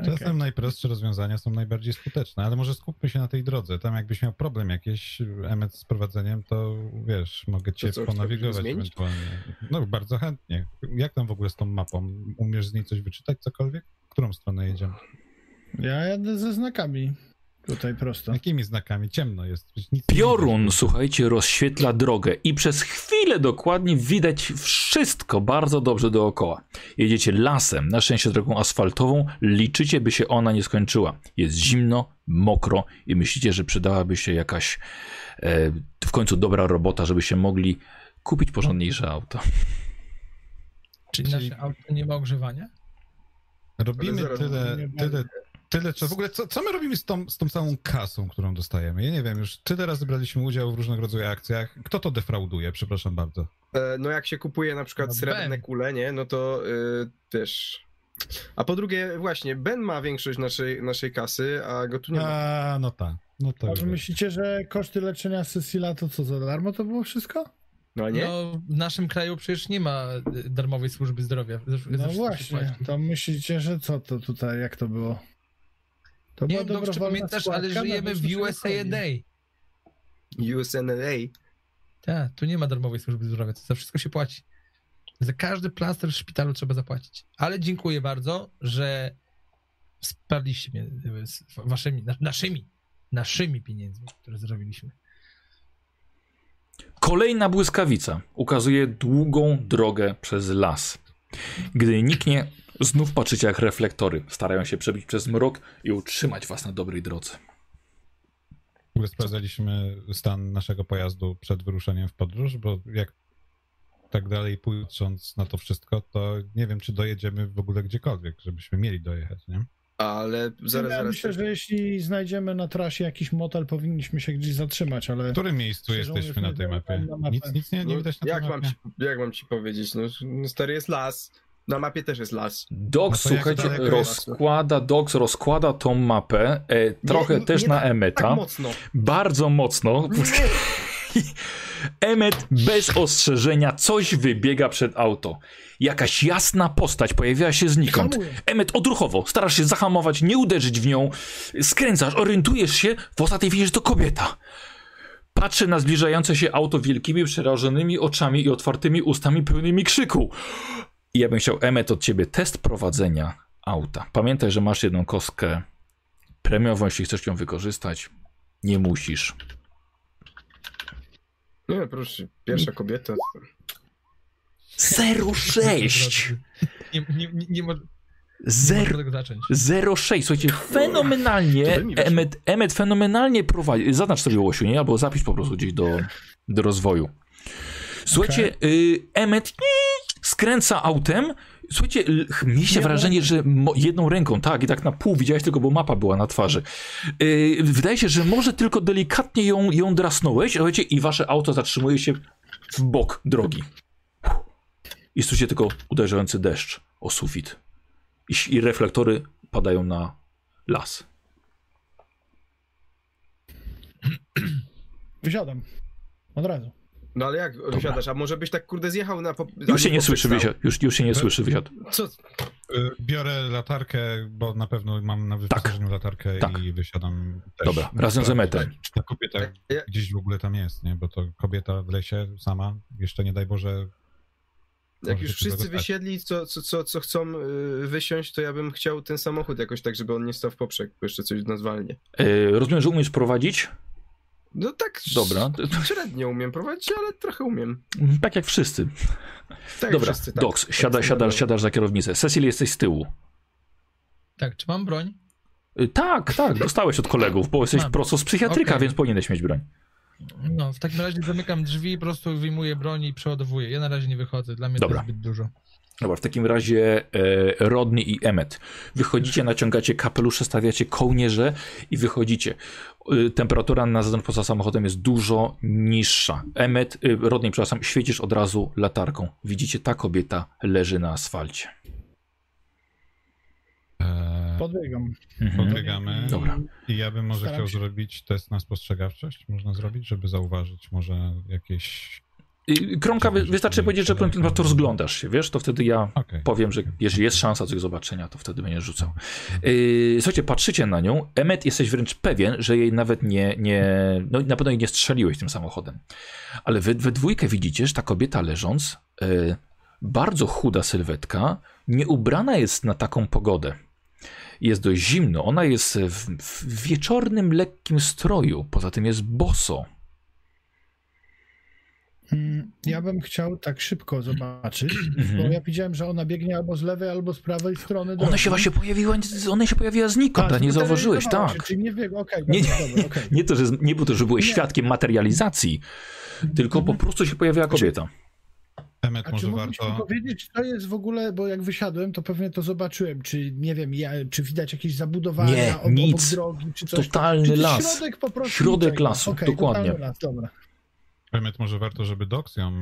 Speaker 5: Czasem najprostsze rozwiązania są najbardziej skuteczne, ale może skupmy się na tej drodze. Tam jakbyś miał problem jakiś, Emet, z prowadzeniem, to wiesz, mogę cię
Speaker 4: To co,
Speaker 5: ponawigować ewentualnie. No, bardzo chętnie. Jak tam w ogóle z tą mapą? Umiesz z niej coś wyczytać, cokolwiek? W którą stronę jedziemy?
Speaker 3: Ja jadę ze znakami. Tutaj prosto.
Speaker 5: Jakimi znakami? Ciemno jest.
Speaker 1: Piorun, słuchajcie, rozświetla drogę i przez chwilę dokładnie widać wszystko bardzo dobrze dookoła. Jedziecie lasem, na szczęście drogą asfaltową, liczycie, by się ona nie skończyła. Jest zimno, mokro i myślicie, że przydałaby się jakaś e, w końcu dobra robota, żebyście mogli kupić porządniejsze auto.
Speaker 2: Czyli nasze auto nie ma ogrzewania?
Speaker 5: Robimy tyle, tyle, tyle, co w ogóle, co, co my robimy z tą, z tą całą kasą, którą dostajemy? Ja nie wiem, już tyle razy braliśmy udział w różnego rodzaju akcjach. Kto to defrauduje, przepraszam bardzo?
Speaker 4: E, no jak się kupuje na przykład
Speaker 2: No
Speaker 4: srebrne
Speaker 2: Ben.
Speaker 4: kule, nie, no to y, też... A po drugie, właśnie, Ben ma większość naszej, naszej kasy, a go tu nie ma.
Speaker 5: A, no tak. No to
Speaker 3: Może
Speaker 5: już
Speaker 3: myślicie, że koszty leczenia Cecila to co, za darmo to było wszystko?
Speaker 4: No a nie?
Speaker 2: No, w naszym kraju przecież nie ma y, darmowej służby zdrowia. Ze-
Speaker 3: No właśnie, to myślicie, że co to tutaj, jak to było? To
Speaker 2: Nie wiem, czy
Speaker 3: dobrowolna
Speaker 2: pamiętasz, ale żyjemy w USA. Day.
Speaker 4: USNLA.
Speaker 2: Tak, tu nie ma darmowej służby zdrowia, to za wszystko się płaci. Za każdy plaster w szpitalu trzeba zapłacić. Ale dziękuję bardzo, że wsparliście mnie z waszymi, na- naszymi, naszymi pieniędzmi, które zrobiliśmy.
Speaker 1: Kolejna błyskawica ukazuje długą drogę przez las. Gdy niknie, znów patrzycie jak reflektory starają się przebić przez mrok i utrzymać was na dobrej drodze.
Speaker 5: W ogóle sprawdzaliśmy stan naszego pojazdu przed wyruszeniem w podróż, bo jak tak dalej patrząc na to wszystko, to nie wiem, czy dojedziemy w ogóle gdziekolwiek, żebyśmy mieli dojechać, nie?
Speaker 4: Ale zaraz,
Speaker 3: ja
Speaker 4: zaraz.
Speaker 3: myślę, że jeśli znajdziemy na trasie jakiś motel, powinniśmy się gdzieś zatrzymać, ale
Speaker 5: W którym miejscu jesteśmy na tej mapie?
Speaker 3: na.
Speaker 5: Nic, nic nie, nie
Speaker 4: No,
Speaker 5: widać na
Speaker 4: jak,
Speaker 5: tej
Speaker 4: mam
Speaker 5: mapie?
Speaker 4: ci, jak mam ci powiedzieć? No, no stary jest las. Na mapie też jest las.
Speaker 1: Dox,
Speaker 5: No
Speaker 1: słuchajcie, rozkłada, Dox rozkłada tą mapę, e, trochę
Speaker 4: nie,
Speaker 1: też
Speaker 4: nie
Speaker 1: na
Speaker 4: tak-
Speaker 1: Emeta,
Speaker 4: Tak mocno.
Speaker 1: bardzo mocno. Emet bez ostrzeżenia coś wybiega przed auto. Jakaś jasna postać pojawiła się znikąd. Emet odruchowo, starasz się zahamować, nie uderzyć w nią, skręcasz, orientujesz się, w ostatniej chwili, że to kobieta. Patrzy na zbliżające się auto wielkimi, przerażonymi oczami i otwartymi ustami pełnymi krzyku. I ja bym chciał, Emet, od ciebie test prowadzenia auta. Pamiętaj, że masz jedną kostkę premiową, jeśli chcesz ją wykorzystać. Nie musisz.
Speaker 4: Nie, proszę, pierwsza kobieta.
Speaker 1: 06!
Speaker 2: Nie, nie, nie, nie, zacząć.
Speaker 1: 06, słuchajcie, fenomenalnie. Emmet, Emmet fenomenalnie prowadzi, zaznacz sobie Łosiu, nie? Albo zapisz po prostu gdzieś do, do rozwoju. Słuchajcie, y, Emmet skręca autem, słuchajcie, mieliście
Speaker 3: Nie,
Speaker 1: wrażenie, że jedną ręką, tak, i tak na pół widziałeś tylko, bo mapa była na twarzy. Y, wydaje się, że może tylko delikatnie ją, ją drasnąłeś, słuchajcie, i wasze auto zatrzymuje się w bok drogi. I słyszycie tylko uderzający deszcz o sufit. I, i reflektory padają na las.
Speaker 3: Wysiadam. Od razu.
Speaker 4: No ale jak wysiadasz? A może byś tak kurde zjechał na... Po...
Speaker 1: Już się nie słyszy wysiad. Już, już się nie słyszy wysiad.
Speaker 4: Co?
Speaker 5: Y, Biorę latarkę, bo na pewno mam na wyposażeniu latarkę
Speaker 1: Tak.
Speaker 5: i wysiadam też.
Speaker 1: Dobra, razem z Emetem.
Speaker 5: Czy ta kobieta
Speaker 4: Ja-
Speaker 5: gdzieś w ogóle tam jest, nie? Bo to kobieta w lesie sama, jeszcze nie daj Boże.
Speaker 4: Jak już wszyscy wysiedli, co, co, co, co chcą y, wysiąść, to ja bym chciał ten samochód jakoś tak, żeby on nie stał w poprzek, bo jeszcze coś nas walnie.
Speaker 1: E, rozumiem, że umiesz prowadzić?
Speaker 4: No tak,
Speaker 1: Dobra.
Speaker 4: średnio umiem prowadzić, ale trochę umiem.
Speaker 1: Tak jak wszyscy.
Speaker 4: Tak,
Speaker 1: Dobra,
Speaker 4: wszyscy, tak.
Speaker 1: Dox,
Speaker 4: Tak,
Speaker 1: siada, siadasz,
Speaker 4: standardowo.
Speaker 1: siadasz za kierownicę. Cecil, jesteś z tyłu.
Speaker 2: Tak, czy mam broń?
Speaker 1: Y, Tak, tak, dostałeś od kolegów, bo jesteś
Speaker 2: Mam.
Speaker 1: prosto z psychiatryka,
Speaker 2: Okej.
Speaker 1: więc powinieneś mieć broń.
Speaker 2: No, w takim razie zamykam drzwi, po prostu wyjmuję broń i przeładowuję. Ja na razie nie wychodzę, dla mnie
Speaker 1: Dobra.
Speaker 2: to jest zbyt dużo.
Speaker 1: Dobra, w takim razie e, Rodney i Emmet. Wychodzicie, naciągacie kapelusze, stawiacie kołnierze i wychodzicie. E, temperatura na zewnątrz poza samochodem jest dużo niższa. Emmet, e, Rodney, przepraszam, świecisz od razu latarką. Widzicie, ta kobieta leży na asfalcie.
Speaker 5: E,
Speaker 3: Podbiegam.
Speaker 1: Mhm.
Speaker 5: podbiegamy.
Speaker 1: Dobra.
Speaker 5: I ja bym może
Speaker 3: Staram
Speaker 5: chciał
Speaker 3: się.
Speaker 5: zrobić test na spostrzegawczość. Można zrobić, żeby zauważyć może jakieś.
Speaker 1: Kromka, wy, wystarczy powiedzieć, że po prostu rozglądasz się, wiesz, to wtedy ja
Speaker 5: Okej.
Speaker 1: powiem, że jeżeli jest szansa coś zobaczenia, to wtedy będziesz rzucał. Yy, słuchajcie, patrzycie na nią. Emmet jesteś wręcz pewien, że jej nawet nie, nie no na pewno jej nie strzeliłeś tym samochodem. Ale wy, we dwójkę widzicie, że ta kobieta leżąc, yy, bardzo chuda sylwetka, nie ubrana jest na taką pogodę. Jest dość zimno. Ona jest w, w wieczornym, lekkim stroju. Poza tym jest boso.
Speaker 3: Mm, Ja bym chciał tak szybko zobaczyć, bo
Speaker 1: Mhm.
Speaker 3: ja widziałem, że ona biegnie albo z lewej, albo z prawej strony drogi.
Speaker 1: Ona się właśnie pojawiła, ona się pojawiła znikąd, a nie zauważyłeś, tak.
Speaker 3: Się, czyli nie biegł, okej,
Speaker 1: Nie,
Speaker 3: dobra,
Speaker 1: nie.
Speaker 3: dobra.
Speaker 1: Nie to, że nie było to, że byłeś
Speaker 3: Nie.
Speaker 1: świadkiem materializacji, tylko po prostu się pojawiła kobieta.
Speaker 5: Emet,
Speaker 3: A czy
Speaker 5: może
Speaker 3: mogliście
Speaker 5: warto.
Speaker 3: powiedzieć, co jest w ogóle, bo jak wysiadłem, to pewnie to zobaczyłem, czy nie wiem, ja, czy widać jakieś zabudowania
Speaker 1: Nie,
Speaker 3: ob,
Speaker 1: nic.
Speaker 3: obok drogi, czy coś.
Speaker 1: Totalny
Speaker 3: czy
Speaker 1: las.
Speaker 3: Środek po prostu
Speaker 1: Środek
Speaker 3: niczego.
Speaker 1: lasu,
Speaker 3: Okej,
Speaker 1: dokładnie.
Speaker 3: totalny Las, dobra.
Speaker 5: Emet, może warto, żeby Dox ją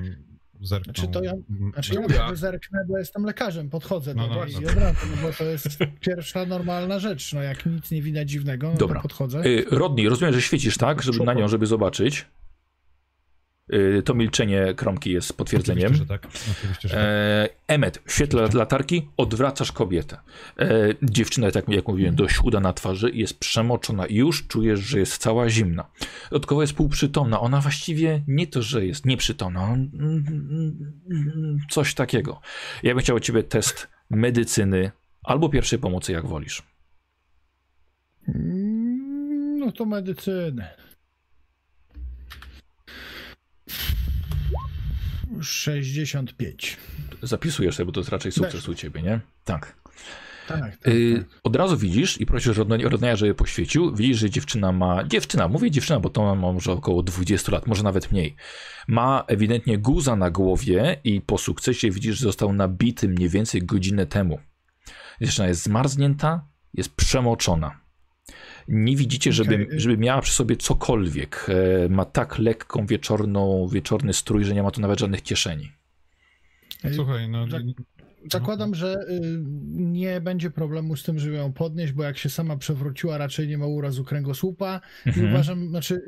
Speaker 5: zerknął.
Speaker 3: Znaczy to ja-
Speaker 5: m,
Speaker 3: Znaczy ja
Speaker 5: m-
Speaker 4: Dobra.
Speaker 3: jakby zerknę, bo jestem lekarzem, podchodzę
Speaker 5: No
Speaker 3: do
Speaker 5: dobra.
Speaker 3: i od razu, no bo to jest pierwsza normalna rzecz, no jak nic nie widać dziwnego, no
Speaker 1: Dobra.
Speaker 3: to podchodzę.
Speaker 1: Y, Rodney, rozumiem, że świecisz tak, żeby na nią, żeby zobaczyć. Y, To milczenie Kromki jest potwierdzeniem.
Speaker 5: Oczywiście, że tak. Oczywiście, że tak.
Speaker 1: E, Emmet, w świetle latarki odwracasz kobietę. E, dziewczyna, tak jak mówiłem, dość chuda na twarzy, jest przemoczona i już czujesz, że jest cała zimna. Dodatkowo jest półprzytomna. Ona właściwie nie to, że jest nieprzytomna, coś takiego. Ja bym chciał od ciebie test medycyny albo pierwszej pomocy, jak wolisz.
Speaker 3: No to medycynę. 65.
Speaker 1: Zapisujesz sobie, bo to jest raczej sukces u ciebie, nie? Tak.
Speaker 3: Tak, tak,
Speaker 1: Y,
Speaker 3: tak.
Speaker 1: od razu widzisz i prosisz Rodneya, żeby poświecił. Widzisz, że dziewczyna ma. Dziewczyna, mówię dziewczyna, bo to ma może około 20 lat, może nawet mniej. Ma ewidentnie guza na głowie i po sukcesie widzisz, że został nabity mniej więcej godzinę temu. Dziewczyna jest zmarznięta, jest przemoczona. Nie widzicie, żeby,
Speaker 3: Okej.
Speaker 1: żeby miała przy sobie cokolwiek. E, Ma tak lekką wieczorną, wieczorny strój, że nie ma tu nawet żadnych kieszeni.
Speaker 5: Słuchaj, no.
Speaker 3: Zak- Zakładam, że y, nie będzie problemu z tym, żeby ją podnieść, bo jak się sama przewróciła, raczej nie ma urazu kręgosłupa. I
Speaker 1: Mhm.
Speaker 3: uważam, znaczy,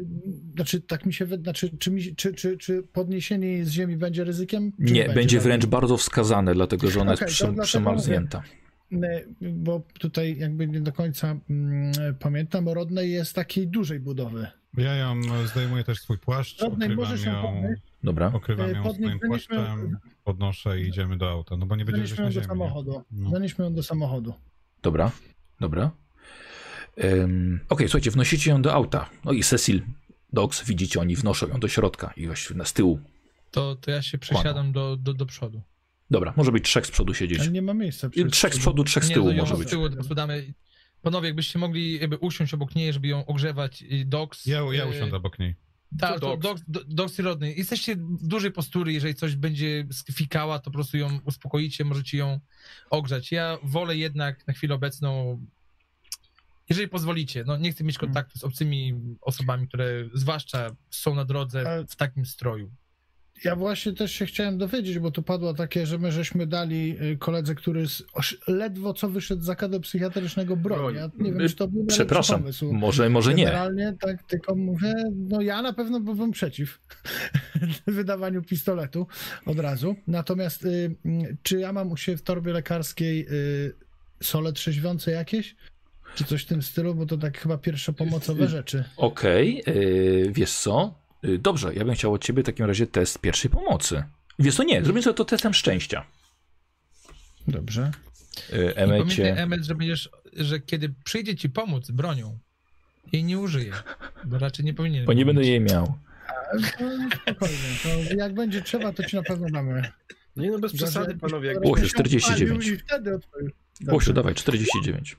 Speaker 3: znaczy tak mi się wydaje, znaczy, czy, mi, czy, czy, czy podniesienie jej z ziemi będzie ryzykiem?
Speaker 1: Nie, będzie
Speaker 3: żadnym?
Speaker 1: wręcz bardzo wskazane, dlatego że ona
Speaker 3: Okej,
Speaker 1: jest
Speaker 3: dlatego
Speaker 1: przemarznięta.
Speaker 3: Nie, Bo tutaj jakby nie do końca mm, pamiętam, Rodnej jest takiej dużej budowy.
Speaker 5: Ja ją zdejmuję też swój płaszcz,
Speaker 3: Rodney,
Speaker 5: okrywam
Speaker 3: ją?
Speaker 1: Dobra.
Speaker 5: okrywam
Speaker 3: E,
Speaker 5: ją swoim płaszczem, podnoszę i idziemy do auta, no bo nie będziemy
Speaker 3: Zanieśmy
Speaker 5: na
Speaker 3: ją do
Speaker 5: ziemi.
Speaker 3: samochodu.
Speaker 5: No.
Speaker 3: Zanieśmy ją do samochodu.
Speaker 1: Dobra, dobra. Um, Okej, słuchajcie, wnosicie ją do auta. No i Cecil, Dogs, widzicie, oni wnoszą ją do środka i właściwie na z tyłu.
Speaker 2: To, to ja się przesiadam do, do, do przodu.
Speaker 1: Dobra, może być trzech z przodu siedzieć.
Speaker 3: Ale nie ma miejsca. Przecież.
Speaker 1: Trzech z przodu, trzech z
Speaker 2: Nie,
Speaker 1: tyłu
Speaker 2: to ją
Speaker 1: może
Speaker 2: z
Speaker 1: być.
Speaker 2: tyłu po prostu damy. Panowie, jakbyście mogli jakby usiąść obok niej, żeby ją ogrzewać. i Docs.
Speaker 5: Ja, ja
Speaker 2: e,
Speaker 5: usiądę obok niej.
Speaker 2: Tak,
Speaker 4: Co
Speaker 2: to
Speaker 4: Docs?
Speaker 2: Docs, Do- Docs i Rodney. Jesteście w dużej postury, jeżeli coś będzie fikała, to po prostu ją uspokoicie, możecie ją ogrzać. Ja wolę jednak na chwilę obecną, jeżeli pozwolicie, no nie chcę mieć kontaktu z obcymi osobami, które zwłaszcza są na drodze w takim stroju.
Speaker 3: Ja właśnie też się chciałem dowiedzieć, bo tu padło takie, że my żeśmy dali y, koledze, który z, ledwo co wyszedł z zakładu psychiatrycznego broń. Ja nie wiem, czy to był
Speaker 1: Przepraszam,
Speaker 3: pomysł.
Speaker 1: może, może nie.
Speaker 3: Generalnie tak, tylko mówię, no ja na pewno byłbym przeciw wydawaniu pistoletu od razu. Natomiast y, y, czy ja mam u siebie w torbie lekarskiej y, sole trzeźwiące jakieś? Czy coś w tym stylu? Bo to tak chyba pierwszopomocowe rzeczy.
Speaker 1: Okej, yy, wiesz co? Yy, dobrze, ja bym chciał od ciebie w takim razie test pierwszej pomocy. Wiesz co, nie, zrobimy sobie to testem szczęścia.
Speaker 3: Dobrze.
Speaker 1: Yy,
Speaker 2: I pamiętaj,
Speaker 1: Emecie,
Speaker 2: Emmet, że będziesz, że kiedy przyjdzie ci pomóc bronią, jej nie użyje, bo raczej nie powinien.
Speaker 1: bo nie będę jej miał.
Speaker 3: To spokojnie, to jak będzie trzeba, to ci na pewno damy.
Speaker 4: Nie no, bez przesady, panowie. Jak...
Speaker 1: Łosiu,
Speaker 3: jakbyś się
Speaker 1: 49.
Speaker 3: odpalił I wtedy.
Speaker 1: Łosiu, dawaj, 49.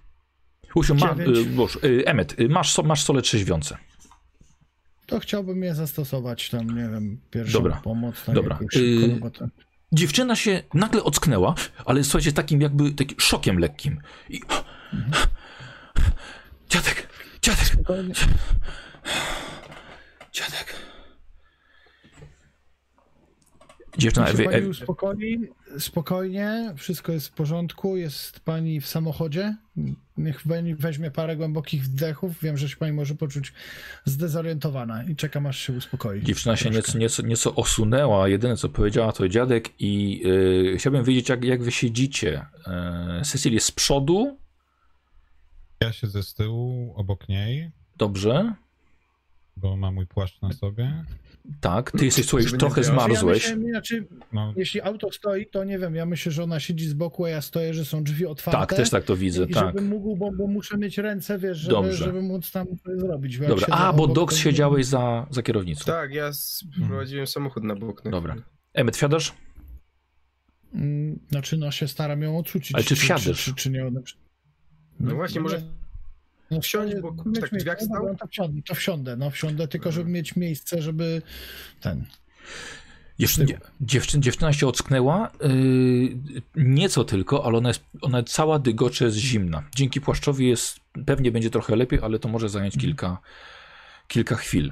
Speaker 1: Łosiu, ma, Boż, Emmet, yy, masz, masz sole trzeźwiące.
Speaker 3: To chciałbym je zastosować tam, nie wiem, pierwszą
Speaker 1: Dobra,
Speaker 3: pomoc. Tak
Speaker 1: dobra. Y-
Speaker 3: no to...
Speaker 1: Dziewczyna się nagle ocknęła, ale słuchajcie, takim jakby takim szokiem lekkim. I... Dziadek, dziadek,
Speaker 3: Spokojnie.
Speaker 1: dziadek. Dziewczyna,
Speaker 3: się spokojnie, wszystko jest w porządku, jest pani w samochodzie, niech pani weźmie parę głębokich wdechów, wiem, że się pani może poczuć zdezorientowana i czekam aż się uspokoi.
Speaker 1: dziewczyna się nieco, nieco, nieco osunęła, jedyne co powiedziała to dziadek i yy, chciałbym wiedzieć jak, jak wy siedzicie. Yy, Cecil jest z przodu,
Speaker 5: Ja siedzę z tyłu, obok niej,
Speaker 1: dobrze,
Speaker 5: bo ma mój płaszcz na sobie.
Speaker 1: Tak, ty jesteś słuchaj, już trochę zmarzłeś.
Speaker 3: Ja myślę, znaczy,
Speaker 5: No,
Speaker 3: jeśli auto stoi, to nie wiem, ja myślę, że ona siedzi z boku, a ja stoję, że są drzwi otwarte.
Speaker 1: Tak, też tak to widzę,
Speaker 3: I
Speaker 1: tak.
Speaker 3: żebym mógł, bo, bo muszę mieć ręce, wiesz, żeby,
Speaker 1: Dobrze.
Speaker 3: żeby móc tam coś zrobić. bo
Speaker 1: Dobra, a, bo Dox siedziałeś za, za kierownicą.
Speaker 4: Tak, ja sprowadziłem samochód na bok. Na
Speaker 1: Dobra. Emmet, wsiadasz?
Speaker 3: Mm, Znaczy, no się staram ją ocucić.
Speaker 1: Ale czy wsiadasz?
Speaker 3: Czy, czy, czy nie.
Speaker 4: No właśnie, może
Speaker 3: no,
Speaker 4: wsiąść, bo
Speaker 3: mieć
Speaker 4: kurczę, tak drzwiach
Speaker 3: miejsce,
Speaker 4: stał?
Speaker 3: dobra, To wsiądę, to wsiądę, no wsiądę, tylko żeby mieć miejsce, żeby ten...
Speaker 1: Dziewczyna, dziewczyna, dziewczyna się ocknęła, yy, nieco tylko, ale ona jest, ona cała dygocze jest zimna. Dzięki płaszczowi jest, pewnie będzie trochę lepiej, ale to może zająć kilka, kilka chwil.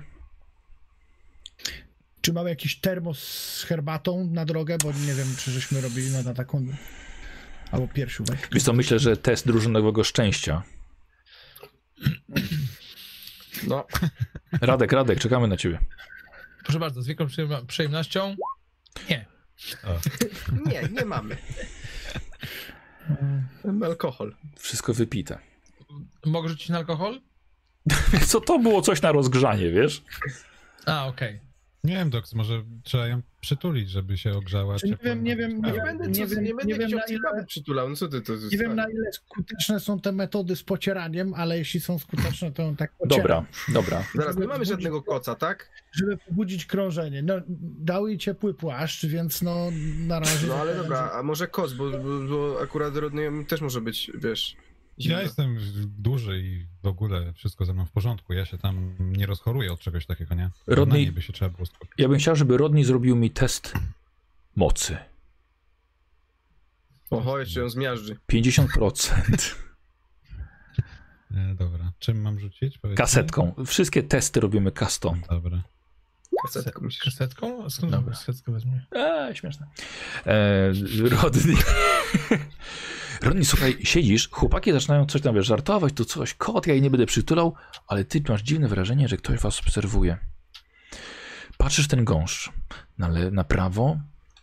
Speaker 3: Czy mamy jakiś termos z herbatą na drogę, bo nie wiem, czy żeśmy robili na, na taką... Albo piersiu, weź.
Speaker 1: Więc to myślę, że test drużynowego szczęścia.
Speaker 4: No,
Speaker 1: Radek, Radek, czekamy na ciebie.
Speaker 2: Proszę bardzo, z wielką przyjemno- przyjemnością. Nie.
Speaker 4: nie, nie mamy. Mamy alkohol.
Speaker 1: Wszystko wypite.
Speaker 2: Mogę rzucić na alkohol?
Speaker 1: Co to było coś na rozgrzanie, wiesz?
Speaker 2: A, okej.
Speaker 5: Nie wiem, Dox, może trzeba ją przytulić, żeby się ogrzała.
Speaker 3: Czy nie wiem, nie wiem, nie
Speaker 4: będę,
Speaker 3: nie wiem-
Speaker 4: nie będę
Speaker 3: nie ile-
Speaker 4: przytulał. No co ty to
Speaker 3: Nie wiem, na ile skuteczne są te metody z pocieraniem, ale jeśli są skuteczne, to ją tak pocieram.
Speaker 1: Dobra, dobra.
Speaker 4: Zaraz, nie mamy żadnego koca, tak?
Speaker 3: żeby pobudzić krążenie. No, dał jej ciepły płaszcz, więc no na razie...
Speaker 4: No ale dobra, a może koc, bo, bo, bo akurat rodny też może być, wiesz.
Speaker 5: Ja jestem duży i w ogóle wszystko ze mną w porządku. Ja się tam nie rozchoruję od czegoś takiego, nie?
Speaker 1: Rodney-
Speaker 5: by się trzeba było skupić.
Speaker 1: Ja bym chciał, żeby Rodney zrobił mi test mocy.
Speaker 4: Oho, jeszcze ją zmiażdży.
Speaker 1: 50%.
Speaker 5: E, dobra. Czym mam rzucić? Powiedzcie?
Speaker 1: Kasetką. Wszystkie testy robimy custom.
Speaker 5: Dobra.
Speaker 4: Kasetką myślisz.
Speaker 2: Kasetką? Skąd
Speaker 1: Dobra.
Speaker 2: Dobra. kasetkę wezmę?
Speaker 1: Eee, śmieszne. Eee, Rodney. Rodney, słuchaj, siedzisz, chłopaki zaczynają coś tam wiesz, żartować, tu coś, kot, ja jej nie będę przytulał, ale ty masz dziwne wrażenie, że ktoś was obserwuje. Patrzysz ten gąszcz. Na, le- na prawo,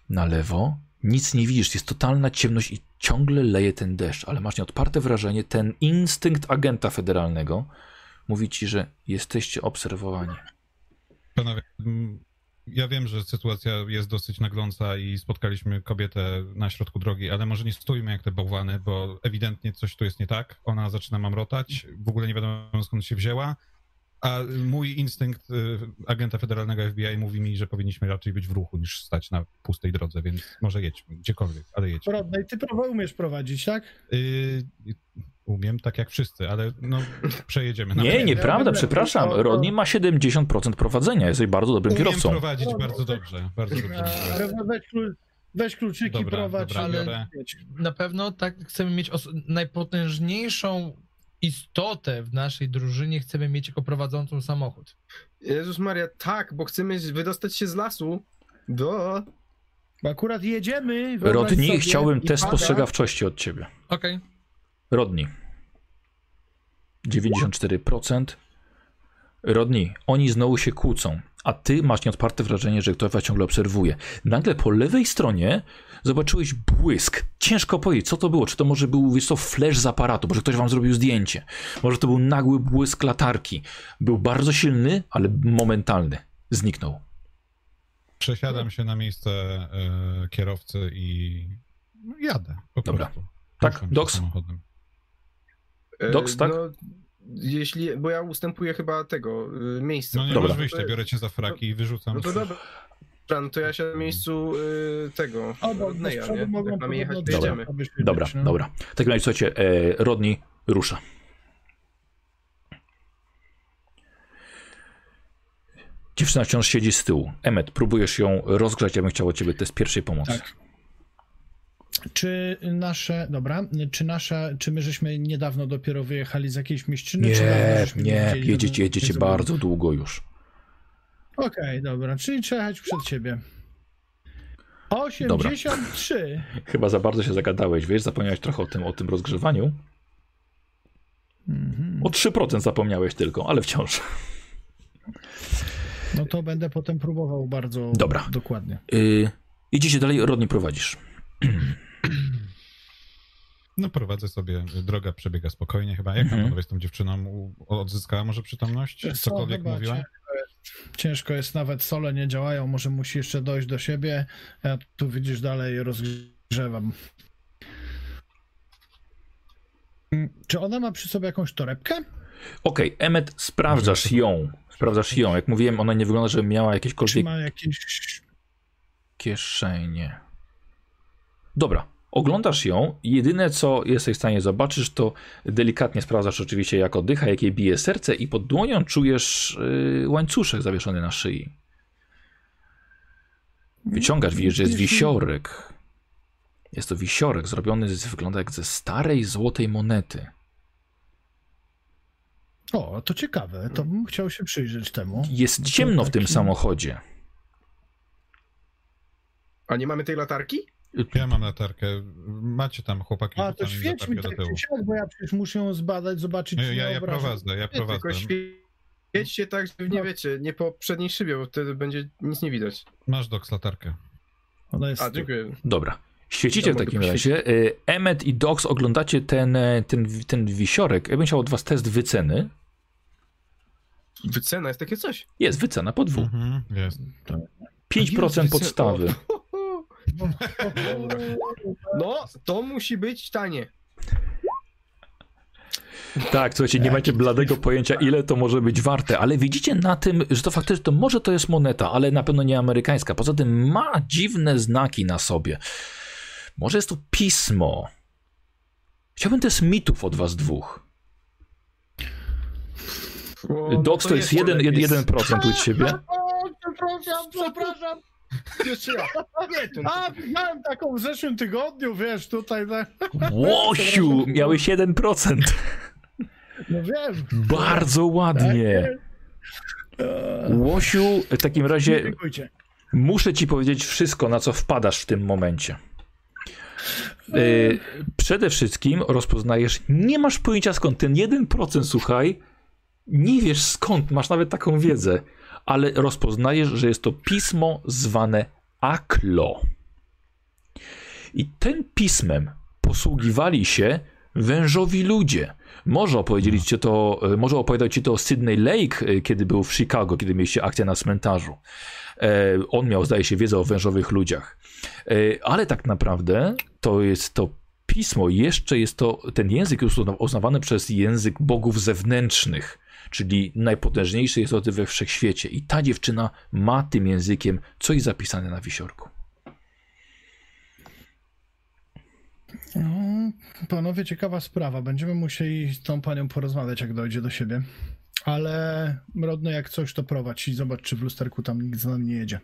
Speaker 1: na lewo, nic nie widzisz, jest totalna ciemność i ciągle leje ten deszcz, ale masz nieodparte wrażenie, ten instynkt agenta federalnego mówi ci, że jesteście obserwowani.
Speaker 5: Panowie, mm, ja wiem, że sytuacja jest dosyć nagląca i spotkaliśmy kobietę na środku drogi, ale może nie stójmy jak te bałwany, bo ewidentnie coś tu jest nie tak. Ona zaczyna mamrotać, w ogóle nie wiadomo skąd się wzięła, a mój instynkt y, agenta federalnego FBI mówi mi, że powinniśmy raczej być w ruchu niż stać na pustej drodze, więc może jedźmy, gdziekolwiek, ale jedźmy.
Speaker 3: Rodney, ty umiesz prowadzić, tak?
Speaker 5: Y, umiem, tak jak wszyscy, ale no przejedziemy.
Speaker 1: Nie,
Speaker 5: Naprawdę.
Speaker 1: nieprawda, przepraszam. Rodney ma 70% prowadzenia, jesteś bardzo dobrym
Speaker 5: Umiem
Speaker 1: kierowcą.
Speaker 5: prowadzić bardzo dobrze, bardzo dobrze.
Speaker 3: Weź, weź kluczyki,
Speaker 5: Dobra,
Speaker 3: prowadź.
Speaker 5: dobra,
Speaker 3: ale...
Speaker 5: biorę.
Speaker 2: Na pewno tak chcemy mieć najpotężniejszą istotę w naszej drużynie, chcemy mieć jako prowadzącą samochód.
Speaker 4: Jezus Maria, tak, bo chcemy wydostać się z lasu. Do.
Speaker 3: Bo akurat jedziemy.
Speaker 1: Rodni, chciałbym test
Speaker 3: pada.
Speaker 1: spostrzegawczości od ciebie.
Speaker 2: Okej.
Speaker 1: Rodni. 94%. Rodni, oni znowu się kłócą, a ty masz nieodparte wrażenie, że ktoś was ciągle obserwuje. Nagle po lewej stronie zobaczyłeś błysk. Ciężko powiedzieć, co to było. Czy to może był, wiesz co, flash z aparatu, może ktoś wam zrobił zdjęcie. Może to był nagły błysk latarki. Był bardzo silny, ale momentalny. Zniknął.
Speaker 5: Przesiadam się na miejsce e, kierowcy i jadę po
Speaker 1: Dobra.
Speaker 5: prostu.
Speaker 1: Tak, Doks?
Speaker 5: samochodem.
Speaker 4: E,
Speaker 1: Doks, tak?
Speaker 4: No, jeśli, bo ja ustępuję chyba tego y, miejsca.
Speaker 5: No nie
Speaker 1: Dobra.
Speaker 5: masz wyjścia, biorę cię za fraki i wyrzucam.
Speaker 4: No to dobra. No to ja się na miejscu y, tego Rodneya, nie? Jak mamy jechać, to
Speaker 1: Dobra.
Speaker 4: jedziemy.
Speaker 1: Dobra,
Speaker 3: no.
Speaker 1: dobra. W takim razie, słuchajcie, e, Rodni rusza. Dziewczyna wciąż siedzi z tyłu. Emmet, próbujesz ją rozgrzać, ja bym chciał od ciebie test pierwszej pomocy.
Speaker 3: Tak. Czy nasze, dobra, czy nasze, czy my żeśmy niedawno dopiero wyjechali z jakiejś mieściny? czy
Speaker 1: Nie,
Speaker 3: żeśmy
Speaker 1: nie, jedziecie, jedziecie bardzo długo już.
Speaker 3: Okej, dobra, czyli trzeba jechać przed siebie. 83.
Speaker 1: Chyba za bardzo się zagadałeś, wiesz, zapomniałeś trochę o tym, o tym rozgrzewaniu.
Speaker 3: Mhm.
Speaker 1: O 3% zapomniałeś tylko, ale wciąż.
Speaker 3: No to będę potem próbował bardzo
Speaker 1: Dobra.
Speaker 3: dokładnie.
Speaker 1: Yy, idziecie dalej, Rodni prowadzisz.
Speaker 5: No prowadzę sobie, droga przebiega spokojnie chyba. Jak
Speaker 1: Mhm.
Speaker 5: tam panowie z tą dziewczyną odzyskała może przytomność? Cokolwiek
Speaker 3: chyba
Speaker 5: mówiła?
Speaker 3: Ciężko jest, nawet sole nie działają, może musi jeszcze dojść do siebie. Ja tu widzisz dalej rozgrzewam. Czy ona ma przy sobie jakąś torebkę?
Speaker 1: Okej, Emmet, sprawdzasz ją. Sprawdzasz ją. Jak mówiłem, ona nie wygląda, żeby miała
Speaker 3: Czy
Speaker 1: jakiekolwiek
Speaker 3: ma jakieś.
Speaker 1: kieszenie. Dobra, oglądasz ją i jedyne co jesteś w stanie zobaczyć, to delikatnie sprawdzasz oczywiście jak oddycha, jak jej bije serce i pod dłonią czujesz yy, łańcuszek zawieszony na szyi. Wyciągasz, widzisz, że jest wisiorek. Jest to wisiorek zrobiony, z, wygląda jak ze starej złotej monety.
Speaker 3: O, to ciekawe, to bym chciał się przyjrzeć temu.
Speaker 1: Jest ciemno w tym samochodzie.
Speaker 4: A nie mamy tej latarki?
Speaker 5: Ja mam latarkę. Macie tam chłopaki
Speaker 3: A, to świeć mi tak czy siak, bo ja przecież muszę ją zbadać, zobaczyć,
Speaker 5: Nie,
Speaker 3: czy
Speaker 5: ja, ja prowadzę, ja prowadzę.
Speaker 4: tylko świećcie tak, żeby nie
Speaker 3: No.
Speaker 4: wiecie, nie po przedniej szybie, bo wtedy będzie nic nie widać.
Speaker 5: Masz doks latarkę.
Speaker 3: Ona jest
Speaker 4: A, dziękuję.
Speaker 1: Dobra. Świecicie w takim razie. Y, Emmet i Dox oglądacie ten, e, ten, ten wisiorek. Ja bym chciał od was test wyceny.
Speaker 4: Wycena jest takie coś.
Speaker 1: Jest wycena po dwóch.
Speaker 5: Mhm, jest.
Speaker 1: 5%
Speaker 4: Jezu,
Speaker 1: podstawy.
Speaker 4: No, to musi być tanie.
Speaker 1: Tak, słuchajcie, nie macie bladego pojęcia, ile to może być warte, ale widzicie na tym, że to faktycznie, to może to jest moneta, ale na pewno nie amerykańska. Poza tym ma dziwne znaki na sobie. Może jest to pismo. Chciałbym test mitów od was dwóch.
Speaker 4: O, no
Speaker 1: jest 1%,
Speaker 4: lepiej.
Speaker 1: 1% u ciebie.
Speaker 3: O, przepraszam, przepraszam.
Speaker 4: Jeszcze ja. Nie.
Speaker 3: A, miałem taką w zeszłym tygodniu, wiesz, tutaj, tak.
Speaker 1: Łosiu, miałeś 1%.
Speaker 3: no wiem.
Speaker 1: Bardzo ładnie.
Speaker 3: Eee,
Speaker 1: Łosiu, w takim razie muszę ci powiedzieć wszystko, na co wpadasz w tym momencie. Yy, przede wszystkim rozpoznajesz, nie masz pojęcia skąd, ten 1% słuchaj, nie wiesz skąd, masz nawet taką wiedzę, ale rozpoznajesz, że jest to pismo zwane Aklo. I tym pismem posługiwali się wężowi ludzie. Może opowiedzieli ci to, e, może opowiadał ci to Sydney Lake, e, kiedy był w Chicago, kiedy mieliście akcję na cmentarzu. E, On miał, zdaje się, wiedzę o wężowych ludziach. Ale tak naprawdę to jest to pismo, jeszcze jest to, ten język jest uzna- uznawany przez język bogów zewnętrznych, czyli najpotężniejszy jest to we wszechświecie. I ta dziewczyna ma tym językiem coś zapisane na wisiorku.
Speaker 3: No, panowie, ciekawa sprawa. Będziemy musieli z tą panią porozmawiać, jak dojdzie do siebie. Ale Rodno, jak coś, to prowadź i zobacz, czy w lusterku tam nikt z nami nie jedzie.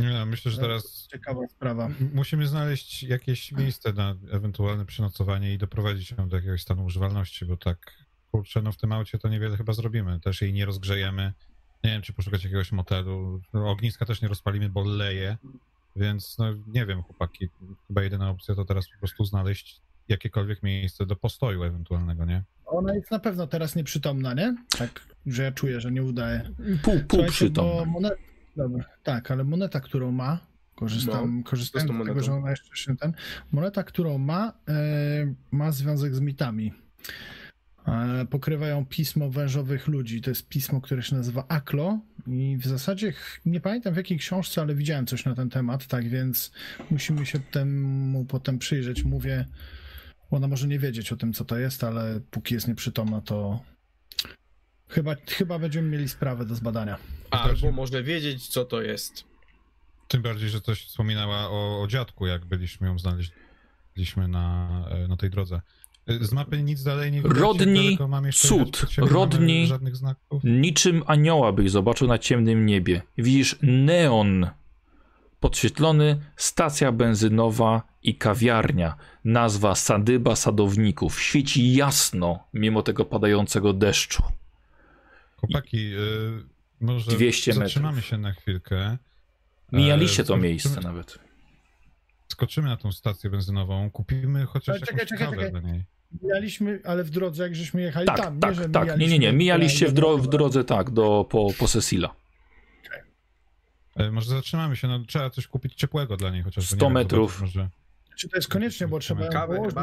Speaker 5: Nie, myślę, że teraz
Speaker 3: Ciekawa sprawa.
Speaker 5: musimy znaleźć jakieś miejsce na ewentualne przenocowanie i doprowadzić ją do jakiegoś stanu używalności, bo tak, kurczę, no w tym aucie to niewiele chyba zrobimy. Też jej nie rozgrzejemy. Nie wiem, czy poszukać jakiegoś motelu. No, Ogniska też nie rozpalimy, bo leje, więc no nie wiem, chłopaki. Chyba jedyna opcja to teraz po prostu znaleźć jakiekolwiek miejsce do postoju ewentualnego, nie?
Speaker 3: Ona jest na pewno teraz nieprzytomna, nie? Tak, że ja czuję, że nie udaje.
Speaker 1: Pół, pół
Speaker 3: bo Moneta, dobra, tak, ale moneta, którą ma, korzystam, korzystając
Speaker 4: co z
Speaker 3: tego, że ona jeszcze się ten, moneta, którą ma, e, ma związek z mitami. E, pokrywają pismo wężowych ludzi. To jest pismo, które się nazywa Aklo i w zasadzie nie pamiętam w jakiej książce, ale widziałem coś na ten temat, tak więc musimy się temu potem przyjrzeć. Mówię, ona może nie wiedzieć o tym, co to jest, ale póki jest nieprzytomna, to chyba, chyba będziemy mieli sprawę do zbadania.
Speaker 4: Albo może wiedzieć, co to jest.
Speaker 5: Tym bardziej, że coś wspominała o, o dziadku, jak byliśmy ją znaleźliśmy na, e, na tej drodze. E, Z mapy nic dalej nie widać.
Speaker 1: Rodni cud. Rodni-
Speaker 5: Mamy żadnych znaków.
Speaker 1: Niczym anioła byś zobaczył na ciemnym niebie. Widzisz neon podświetlony, stacja benzynowa i kawiarnia. Nazwa Sadyba Sadowników. Świeci jasno, mimo tego padającego deszczu.
Speaker 5: Chłopaki, e, może
Speaker 1: 200 metrów.
Speaker 5: zatrzymamy się na chwilkę.
Speaker 1: Mijaliście
Speaker 5: E,
Speaker 1: to
Speaker 5: skoczymy-
Speaker 1: miejsce nawet.
Speaker 5: Skoczymy na tą stację benzynową, kupimy chociaż
Speaker 3: Ale czekaj,
Speaker 5: jakąś
Speaker 3: czekaj,
Speaker 5: kawę
Speaker 3: czekaj.
Speaker 5: dla niej.
Speaker 3: Mijaliśmy, ale w drodze, jak żeśmy jechali
Speaker 1: Tak,
Speaker 3: tam,
Speaker 1: tak,
Speaker 3: nie, że
Speaker 1: tak. Nie, nie, nie. Mijaliście w, dro w drodze, tak, do, po, po Cecila.
Speaker 5: E, Może zatrzymamy się, no trzeba coś kupić ciepłego dla niej chociaż.
Speaker 1: 100 metrów.
Speaker 5: Może
Speaker 3: Czy to jest koniecznie, bo trzeba
Speaker 4: Kawę,
Speaker 3: położyć,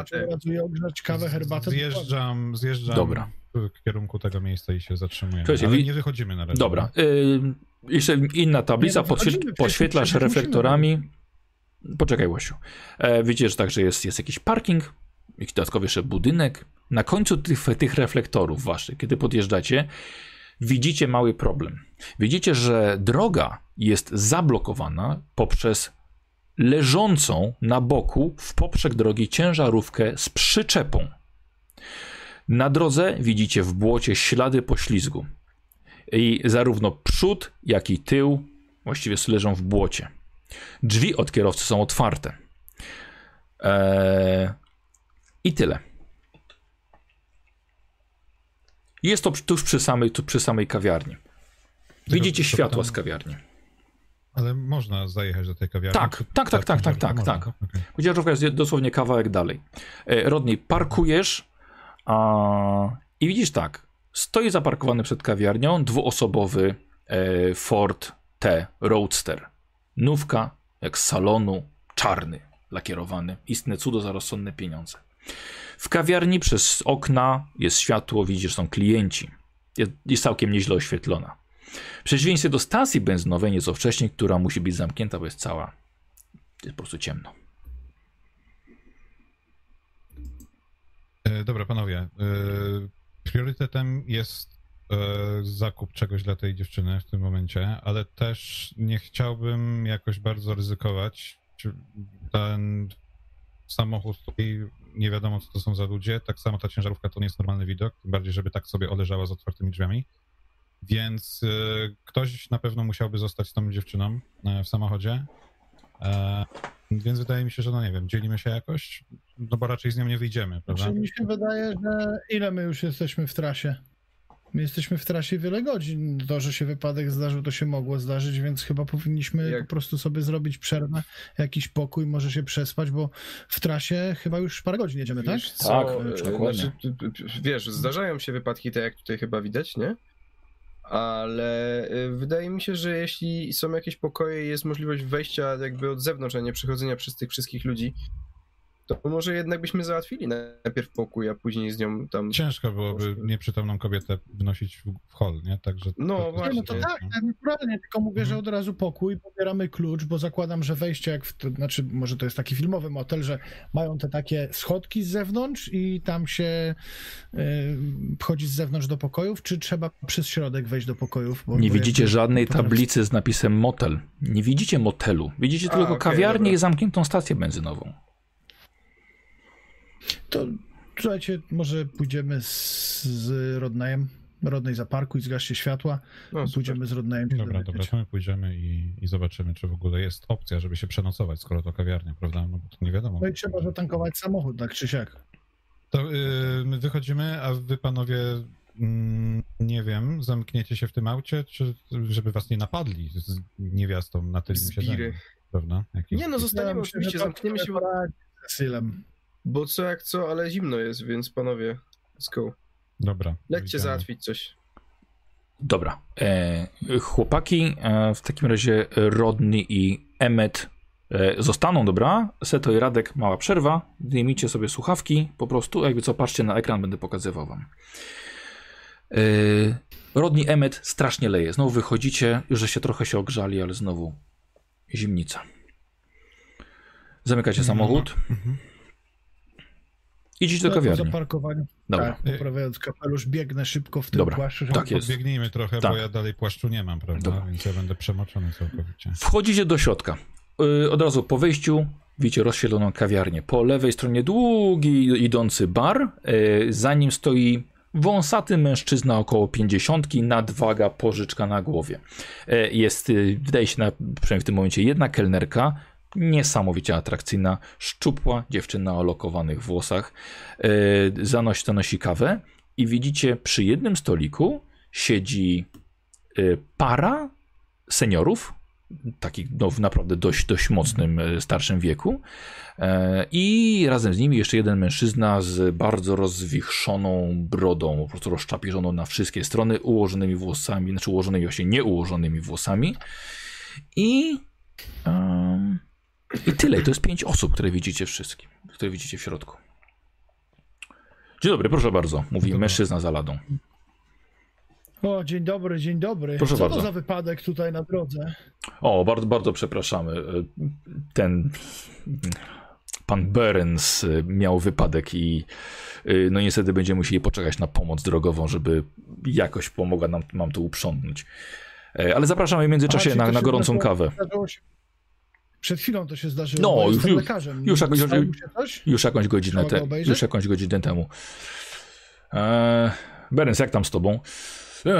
Speaker 3: ogrzać, kawę, herbatę.
Speaker 5: Zjeżdżam, zjeżdżam
Speaker 1: Dobra.
Speaker 5: w kierunku tego miejsca i się zatrzymujemy. Ale
Speaker 1: wi-
Speaker 5: nie wychodzimy na razie.
Speaker 1: Dobra. Y, jeszcze inna tablica.
Speaker 3: Nie, no, przecież musimy,
Speaker 1: reflektorami. Poczekaj, Łosiu. E, widzicie, że także jest, jest jakiś parking, jakiś dodatkowy jeszcze budynek. Na końcu tych, tych reflektorów waszych, kiedy podjeżdżacie, widzicie mały problem. Widzicie, że droga jest zablokowana poprzez leżącą na boku w poprzek drogi ciężarówkę z przyczepą. Na drodze widzicie w błocie ślady poślizgu. I zarówno przód, jak i tył właściwie leżą w błocie. Drzwi od kierowcy są otwarte. Eee, I tyle. Jest to tuż przy samej, tu przy samej kawiarni. Widzicie światła z kawiarni.
Speaker 5: Ale można zajechać do tej kawiarni?
Speaker 1: Tak, tak, tak, tak, tak, tak, tak.
Speaker 5: Okej.
Speaker 1: Ciężarówka jest dosłownie kawałek dalej. E, Rodney, parkujesz a, i widzisz tak. Stoi zaparkowany przed kawiarnią dwuosobowy e, Ford T Roadster. Nówka, jak z salonu, czarny, lakierowany. Istne cudo za rozsądne pieniądze. W kawiarni przez okna jest światło, widzisz, są klienci. Jest, całkiem nieźle oświetlona. W przeciwieństwie do stacji benzynowej nieco wcześniej, która musi być zamknięta, bo jest cała. Jest po prostu ciemno.
Speaker 5: E, Dobra, panowie. e, Priorytetem jest e, zakup czegoś dla tej dziewczyny w tym momencie, ale też nie chciałbym jakoś bardzo ryzykować. Ten samochód, nie wiadomo, co to są za ludzie. Tak samo ta ciężarówka to nie jest normalny widok, tym bardziej, żeby tak sobie oleżała z otwartymi drzwiami. Więc e, ktoś na pewno musiałby zostać z tą dziewczyną e, w samochodzie. E, Więc wydaje mi się, że no nie wiem, dzielimy się jakoś? No bo raczej z nią nie wyjdziemy, prawda?
Speaker 3: Znaczy, mi się wydaje, że ile my już jesteśmy w trasie? My jesteśmy w trasie wiele godzin. To, że się wypadek zdarzył, to się mogło zdarzyć, więc chyba powinniśmy
Speaker 4: Jak-
Speaker 3: po prostu sobie zrobić przerwę, jakiś pokój, może się przespać, bo w trasie chyba już parę godzin jedziemy, tak?
Speaker 4: Wiesz co,
Speaker 1: Tak,
Speaker 4: e,
Speaker 1: dokładnie.
Speaker 4: znaczy, wiesz, zdarzają się wypadki, tak jak tutaj chyba widać, nie? Ale e, wydaje mi się, że jeśli są jakieś pokoje i jest możliwość wejścia jakby od zewnątrz, a nie przechodzenia przez tych wszystkich ludzi, to może jednak byśmy załatwili najpierw pokój, a później z nią tam...
Speaker 5: Ciężko byłoby nieprzytomną kobietę wnosić w, hol, nie? Także
Speaker 4: No
Speaker 5: to- to-
Speaker 4: właśnie.
Speaker 3: Nie, no to tak, tak, naturalnie, tylko mówię,
Speaker 5: Mhm.
Speaker 3: że od razu pokój, pobieramy klucz, bo zakładam, że wejście jak w, to znaczy może to jest taki filmowy motel, że mają te takie schodki z zewnątrz i tam się y, wchodzi z zewnątrz do pokojów, czy trzeba przez środek wejść do pokojów? Bo,
Speaker 1: Nie
Speaker 3: bo
Speaker 1: widzicie żadnej tablicy z napisem motel. Nie widzicie motelu. Widzicie
Speaker 4: A,
Speaker 1: tylko
Speaker 4: okej,
Speaker 1: kawiarnię
Speaker 4: dobra.
Speaker 1: i zamkniętą stację benzynową.
Speaker 3: To słuchajcie, może pójdziemy z, z Rodnajem, Rodnej zaparkuj, zgaście światła,
Speaker 4: No,
Speaker 3: pójdziemy z Rodnajem.
Speaker 5: Dobra,
Speaker 3: dowiedzieć.
Speaker 5: dobra, to my pójdziemy i, i zobaczymy, czy w ogóle jest opcja, żeby się przenocować, skoro to kawiarnia, prawda? No bo to nie wiadomo.
Speaker 3: No i trzeba zatankować samochód, tak czy siak.
Speaker 5: To yy, my wychodzimy, a wy panowie Mm, Nie wiem, zamkniecie się w tym aucie, czy żeby was nie napadli z niewiastą na tylnym
Speaker 4: Zbiry.
Speaker 5: siedzeniu, prawda? Jakieś...
Speaker 4: Nie no, zostaniemy
Speaker 3: myślę,
Speaker 4: oczywiście,
Speaker 3: pan
Speaker 4: zamkniemy się,
Speaker 3: Sylem.
Speaker 4: Bo co jak co, ale zimno jest, więc panowie, let's go.
Speaker 5: Dobra.
Speaker 4: Lećcie załatwić coś.
Speaker 1: Dobra. E, chłopaki, e, w takim razie Rodney i Emmet e, zostaną, dobra? Seto i Radek, mała przerwa. Zdejmijcie sobie słuchawki, po prostu, jakby co, patrzcie na ekran, będę pokazywał wam. E, Rodney, Emmet strasznie leje. Znowu wychodzicie, już że się trochę się ogrzali, ale znowu zimnica. Zamykacie samochód. Idziecie do kawiarni.
Speaker 3: zaparkowaniu,
Speaker 1: Dobra.
Speaker 3: tak, poprawiając kapelusz, biegnę szybko w tym
Speaker 1: Dobra,
Speaker 3: płaszczu.
Speaker 1: tak jest.
Speaker 5: Podbiegnijmy trochę,
Speaker 1: Tak.
Speaker 5: bo ja dalej płaszczu nie mam, prawda?
Speaker 1: Dobra.
Speaker 5: Więc ja będę przemoczony całkowicie.
Speaker 1: Wchodzicie do środka. Yy, od razu po wejściu widzicie rozświetloną kawiarnię. Po lewej stronie długi idący bar. Yy, za nim stoi wąsaty mężczyzna około 50, nadwaga, pożyczka na głowie. Yy, jest, wydaje się, na, przynajmniej w tym momencie, jedna kelnerka. Niesamowicie atrakcyjna, szczupła dziewczyna o lokowanych włosach. Yy, zanosi, zanosi kawę i widzicie przy jednym stoliku siedzi yy, para seniorów, takich no, w naprawdę dość, dość mocnym, e, starszym wieku. E, I razem z nimi jeszcze jeden mężczyzna z bardzo rozwichrzoną brodą, po prostu rozczapierzoną na wszystkie strony, ułożonymi włosami, znaczy ułożonymi właśnie nieułożonymi włosami. I, em, i tyle. I to jest pięć osób, które widzicie wszystkim, które widzicie w środku. Dzień dobry, proszę bardzo, mówi
Speaker 5: Dobra.
Speaker 1: mężczyzna za ladą.
Speaker 3: O, dzień dobry, dzień dobry.
Speaker 1: Proszę
Speaker 3: Co
Speaker 1: bardzo.
Speaker 3: to za wypadek tutaj na drodze?
Speaker 1: O, bardzo, bardzo przepraszamy. E, Ten pan Berens e, miał wypadek i e, no niestety będziemy musieli poczekać na pomoc drogową, żeby jakoś pomogła nam, nam to uprzątnąć. Ale zapraszamy w międzyczasie na, na gorącą kawę.
Speaker 3: zdarzyło się- Przed chwilą to się zdarzyło.
Speaker 1: No, już- już-
Speaker 3: lekarzem.
Speaker 1: już
Speaker 3: się coś?
Speaker 1: Już jakąś godzinę, te, już jakąś godzinę temu. E, Berens, jak tam z tobą? E,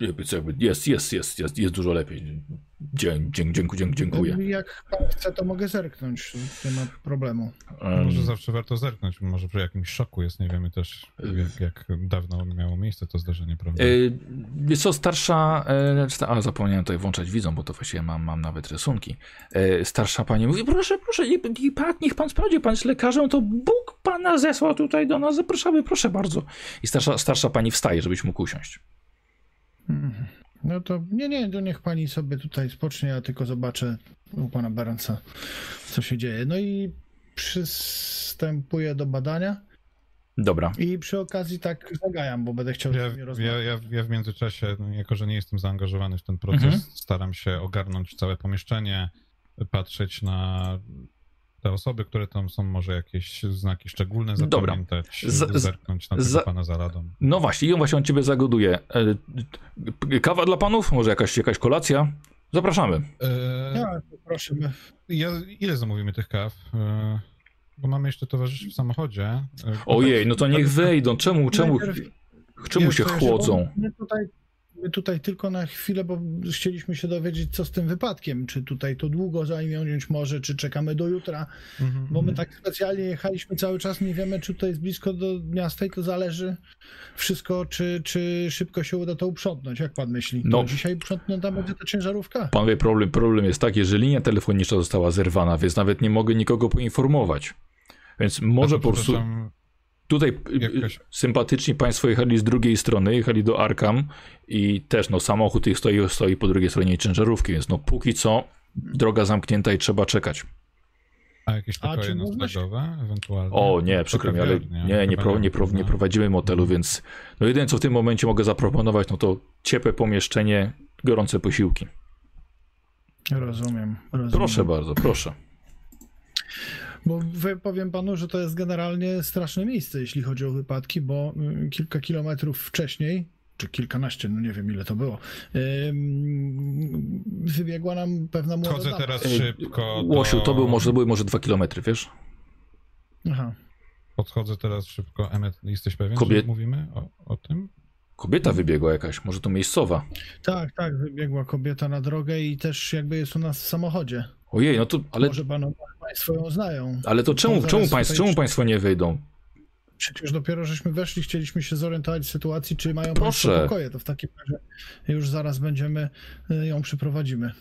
Speaker 1: jakby jest, jest, jest, jest, jest dużo lepiej. Dzie, dzie, dziękuję, dziękuję.
Speaker 3: Jak pan chce, to mogę zerknąć. Nie ma problemu.
Speaker 1: Em,
Speaker 5: Może zawsze warto zerknąć, może przy jakimś szoku jest, nie wiemy też, jak, jak dawno miało miejsce to zdarzenie, prawda?
Speaker 1: Yy, co starsza, sta- a zapomniałem tutaj włączać widzą, bo to właściwie mam, mam nawet rysunki. E, Starsza pani mówi, proszę, proszę, niech, niech pan sprawdzi, pan jest lekarzem, to Bóg pana zesłał tutaj do nas, zapraszamy, proszę bardzo. I starsza, starsza pani wstaje, żebyś mógł usiąść.
Speaker 3: Mhm. No to nie, nie, to niech pani sobie tutaj spocznie, ja tylko zobaczę u pana Berenca, co się dzieje. No i przystępuję do badania
Speaker 1: Dobra,
Speaker 3: i przy okazji tak zagajam, bo będę chciał
Speaker 5: Ja,
Speaker 3: z nimi
Speaker 5: ja,
Speaker 3: rozmawiać.
Speaker 5: ja, ja w międzyczasie, no, jako że nie jestem zaangażowany w ten proces,
Speaker 1: Mhm.
Speaker 5: staram się ogarnąć całe pomieszczenie, patrzeć na te osoby, które tam są, może jakieś znaki szczególne
Speaker 1: Dobra.
Speaker 5: zapamiętać,
Speaker 1: Z- z-
Speaker 5: zerknąć na tego
Speaker 1: za-
Speaker 5: pana za ladą.
Speaker 1: no właśnie, i on właśnie on ciebie zagoduje. E, Kawa dla panów? Może jakaś, jakaś kolacja? Zapraszamy.
Speaker 5: E,
Speaker 3: Ja, proszę, my-
Speaker 5: ja, ile zamówimy tych kaw? E, bo mamy jeszcze towarzyszy w samochodzie. E,
Speaker 1: Ojej, no to niech wejdą. Czemu, czemu,
Speaker 3: Najpierw-
Speaker 1: czemu się chłodzą?
Speaker 3: My tutaj, tutaj tylko na chwilę, bo chcieliśmy się dowiedzieć, co z tym wypadkiem. Czy tutaj to długo zająć może, czy czekamy do jutra.
Speaker 5: Mhm.
Speaker 3: Bo my tak specjalnie jechaliśmy cały czas, nie wiemy, czy tutaj jest blisko do miasta i to zależy wszystko, czy, czy szybko się uda to uprzątnąć. Jak pan myśli?
Speaker 1: No.
Speaker 3: To dzisiaj uprzątnięta będzie ta ciężarówka?
Speaker 1: Panowie, problem, problem jest taki, że linia telefoniczna została zerwana, więc nawet nie mogę nikogo poinformować. Więc może po prostu
Speaker 5: przepraszam,
Speaker 1: tutaj
Speaker 5: jakaś-
Speaker 1: y, sympatyczni państwo jechali z drugiej strony, jechali do Arkham i też no samochód ich stoi, stoi po drugiej stronie ciężarówki, więc no póki co droga zamknięta i trzeba czekać.
Speaker 5: A jakieś
Speaker 3: A
Speaker 5: pokoje noclegowe ewentualnie?
Speaker 1: O nie, przykro mi, ale nie, nie,
Speaker 5: chyba
Speaker 1: pro, nie, pro, nie prowadzimy motelu, więc no jedyne co w tym momencie mogę zaproponować, no to ciepłe pomieszczenie, gorące posiłki.
Speaker 3: Rozumiem, rozumiem.
Speaker 1: Proszę bardzo, proszę.
Speaker 3: Bo powiem panu, że to jest generalnie straszne miejsce, jeśli chodzi o wypadki, bo y, kilka kilometrów wcześniej, czy kilkanaście, no nie wiem ile to było, wybiegła nam pewna młoda
Speaker 5: Chodzę teraz szybko.
Speaker 1: Łosiu, to,
Speaker 5: do-
Speaker 1: był może, były może dwa kilometry, wiesz?
Speaker 3: Aha.
Speaker 5: Podchodzę teraz szybko. Emmet, jesteś pewien,
Speaker 1: Kobiet-
Speaker 5: że mówimy o, o tym?
Speaker 1: Kobieta wybiegła jakaś, może to miejscowa.
Speaker 3: Tak, tak, wybiegła kobieta na drogę i też jakby jest u nas w samochodzie.
Speaker 1: Ojej, no to, ale,
Speaker 3: Może panu, państwo ją znają.
Speaker 1: ale to czemu, czemu, państwo,
Speaker 3: tutaj-
Speaker 1: czemu państwo nie wyjdą?
Speaker 3: Przecież dopiero żeśmy weszli, chcieliśmy się zorientować w sytuacji, czy mają
Speaker 1: Proszę.
Speaker 3: Państwo pokoje. To w takim razie już zaraz będziemy y, ją przyprowadzimy.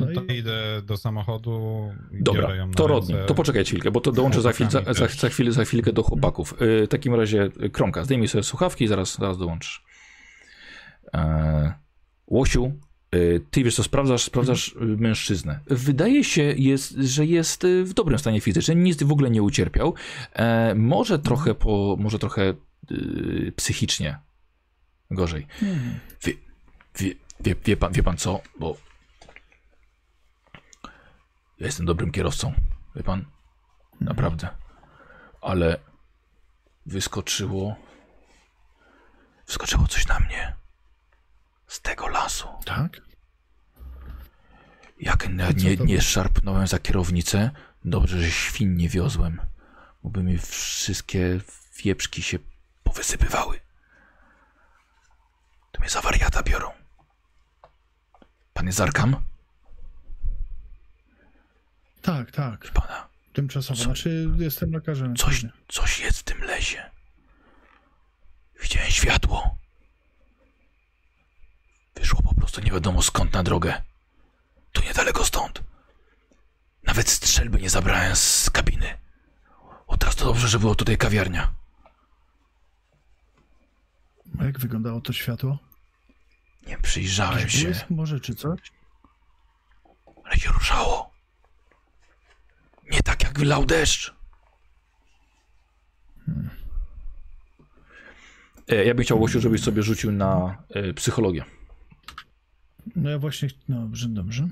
Speaker 3: No
Speaker 5: To
Speaker 3: i
Speaker 5: idę do samochodu. i
Speaker 1: Dobra, to. Rodney, to poczekajcie chwilkę, bo to dołączę za, chwil, za, za, za, chwilę, za chwilkę do chłopaków. Y, w takim razie, y, Kromka, zdejmij sobie słuchawki i zaraz, zaraz dołączysz. E, Łosiu, ty wiesz co, sprawdzasz, sprawdzasz y, mężczyznę. Wydaje się, jest, że jest y, w dobrym stanie fizycznym, nic w ogóle nie ucierpiał. E, może trochę po, może trochę y, psychicznie gorzej.
Speaker 3: Mhm.
Speaker 1: Wie, wie, wie, wie, pan, wie pan co, bo ja jestem dobrym kierowcą, wie pan, naprawdę, ale wyskoczyło, wyskoczyło coś na mnie z tego lasu.
Speaker 3: tak?
Speaker 1: Jak nie,
Speaker 3: co
Speaker 1: nie, nie szarpnąłem za kierownicę, dobrze, że świn nie wiozłem, bo by mi wszystkie wieprzki się powysypywały. To mnie za wariata biorą. Pan jest Arkam?
Speaker 3: Tak, tak.
Speaker 1: Pana.
Speaker 3: Tymczasowo.
Speaker 1: Co-
Speaker 3: Znaczy, jestem lekarzem.
Speaker 1: Coś, coś jest w tym lesie. Widziałem światło. Wyszło po prostu nie wiadomo skąd na drogę. Tu niedaleko stąd. Nawet strzelby nie zabrałem z kabiny. O teraz to dobrze, że było tutaj kawiarnia.
Speaker 3: A jak wyglądało to światło?
Speaker 1: Nie przyjrzałem
Speaker 3: Jakiś
Speaker 1: się,
Speaker 3: błysk może, czy coś?
Speaker 1: ale się ruszało. Nie tak jak wylał deszcz. E, Ja bym chciał, Łosiu, żebyś sobie rzucił na e, psychologię.
Speaker 3: No ja właśnie... Dobrze, dobrze.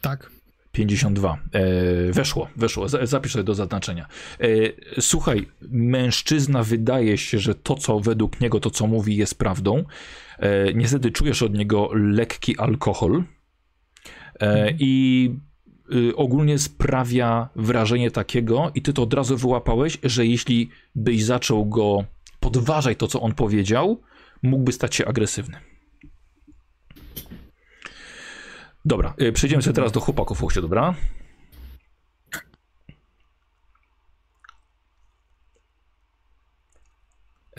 Speaker 3: Tak.
Speaker 1: 52. E, weszło, weszło. Zapisz sobie do zaznaczenia. E, słuchaj, mężczyzna wydaje się, że to, co według niego, to co mówi, jest prawdą. E, niestety czujesz od niego lekki alkohol. E, I y, ogólnie sprawia wrażenie takiego, i ty to od razu wyłapałeś, że jeśli byś zaczął go podważać to, co on powiedział, mógłby stać się agresywny. Dobra, y, przejdziemy sobie teraz do chłopaków, Łosiu, dobra?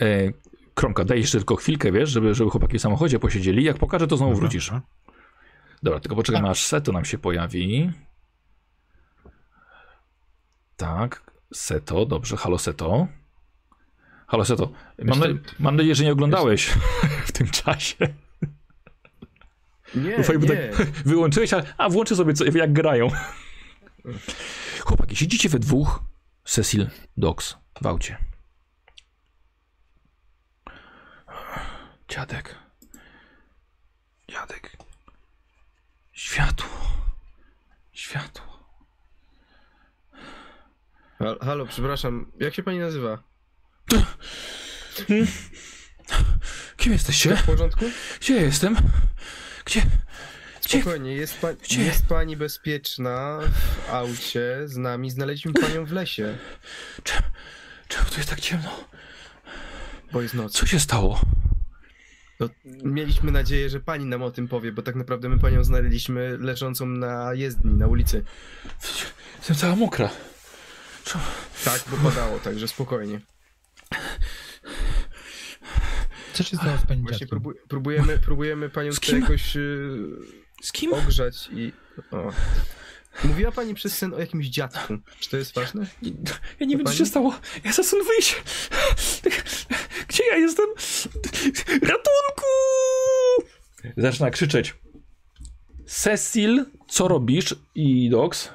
Speaker 1: E, Kromka, daj jeszcze tylko chwilkę, wiesz, żeby, żeby chłopaki w samochodzie posiedzieli. Jak pokażę, to znowu wrócisz.
Speaker 5: dobra.
Speaker 1: Tylko poczekajmy, aż Seto nam się pojawi. Tak, Seto, dobrze, halo Seto. Halo Seto, mam, na, mam nadzieję, że nie oglądałeś w tym czasie.
Speaker 4: Nie,
Speaker 1: fajnie,
Speaker 4: nie.
Speaker 1: tak wyłączyłeś, a, a włączę sobie, co, jak grają. Chłopaki, siedzicie we dwóch, Cecil, Dox, w aucie. Dziadek. Dziadek. Światło. Światło.
Speaker 4: Hal- Halo, przepraszam, jak się pani nazywa?
Speaker 1: Kim jesteście?
Speaker 4: W porządku?
Speaker 1: Gdzie ja jestem? Gdzie? Gdzie?
Speaker 4: Spokojnie, jest, pa-
Speaker 1: Gdzie?
Speaker 4: jest pani bezpieczna w aucie z nami. Znaleźliśmy panią w lesie,
Speaker 1: Czemu tu jest tak ciemno?
Speaker 4: bo jest noc.
Speaker 1: Co się stało?
Speaker 4: No, mieliśmy nadzieję, że pani nam o tym powie, bo tak naprawdę my panią znaleźliśmy leżącą na jezdni, na ulicy.
Speaker 1: Jestem cała mokra. Czemu?
Speaker 4: Tak, bo padało, także spokojnie.
Speaker 2: Co się stało z pani
Speaker 4: Właśnie próbu- próbujemy, próbujemy panią
Speaker 1: Z
Speaker 4: tutaj
Speaker 1: kim?
Speaker 4: jakoś y,
Speaker 1: Z kim?
Speaker 4: ogrzać i... O. Mówiła pani przez sen o jakimś dziadku. Czy to jest ważne?
Speaker 1: Ja nie wiem, co
Speaker 4: pani?
Speaker 1: się stało. Ja chcę stąd wyjść. Gdzie ja jestem? Ratunku! Zaczyna krzyczeć. Cecil, co robisz? I Dox.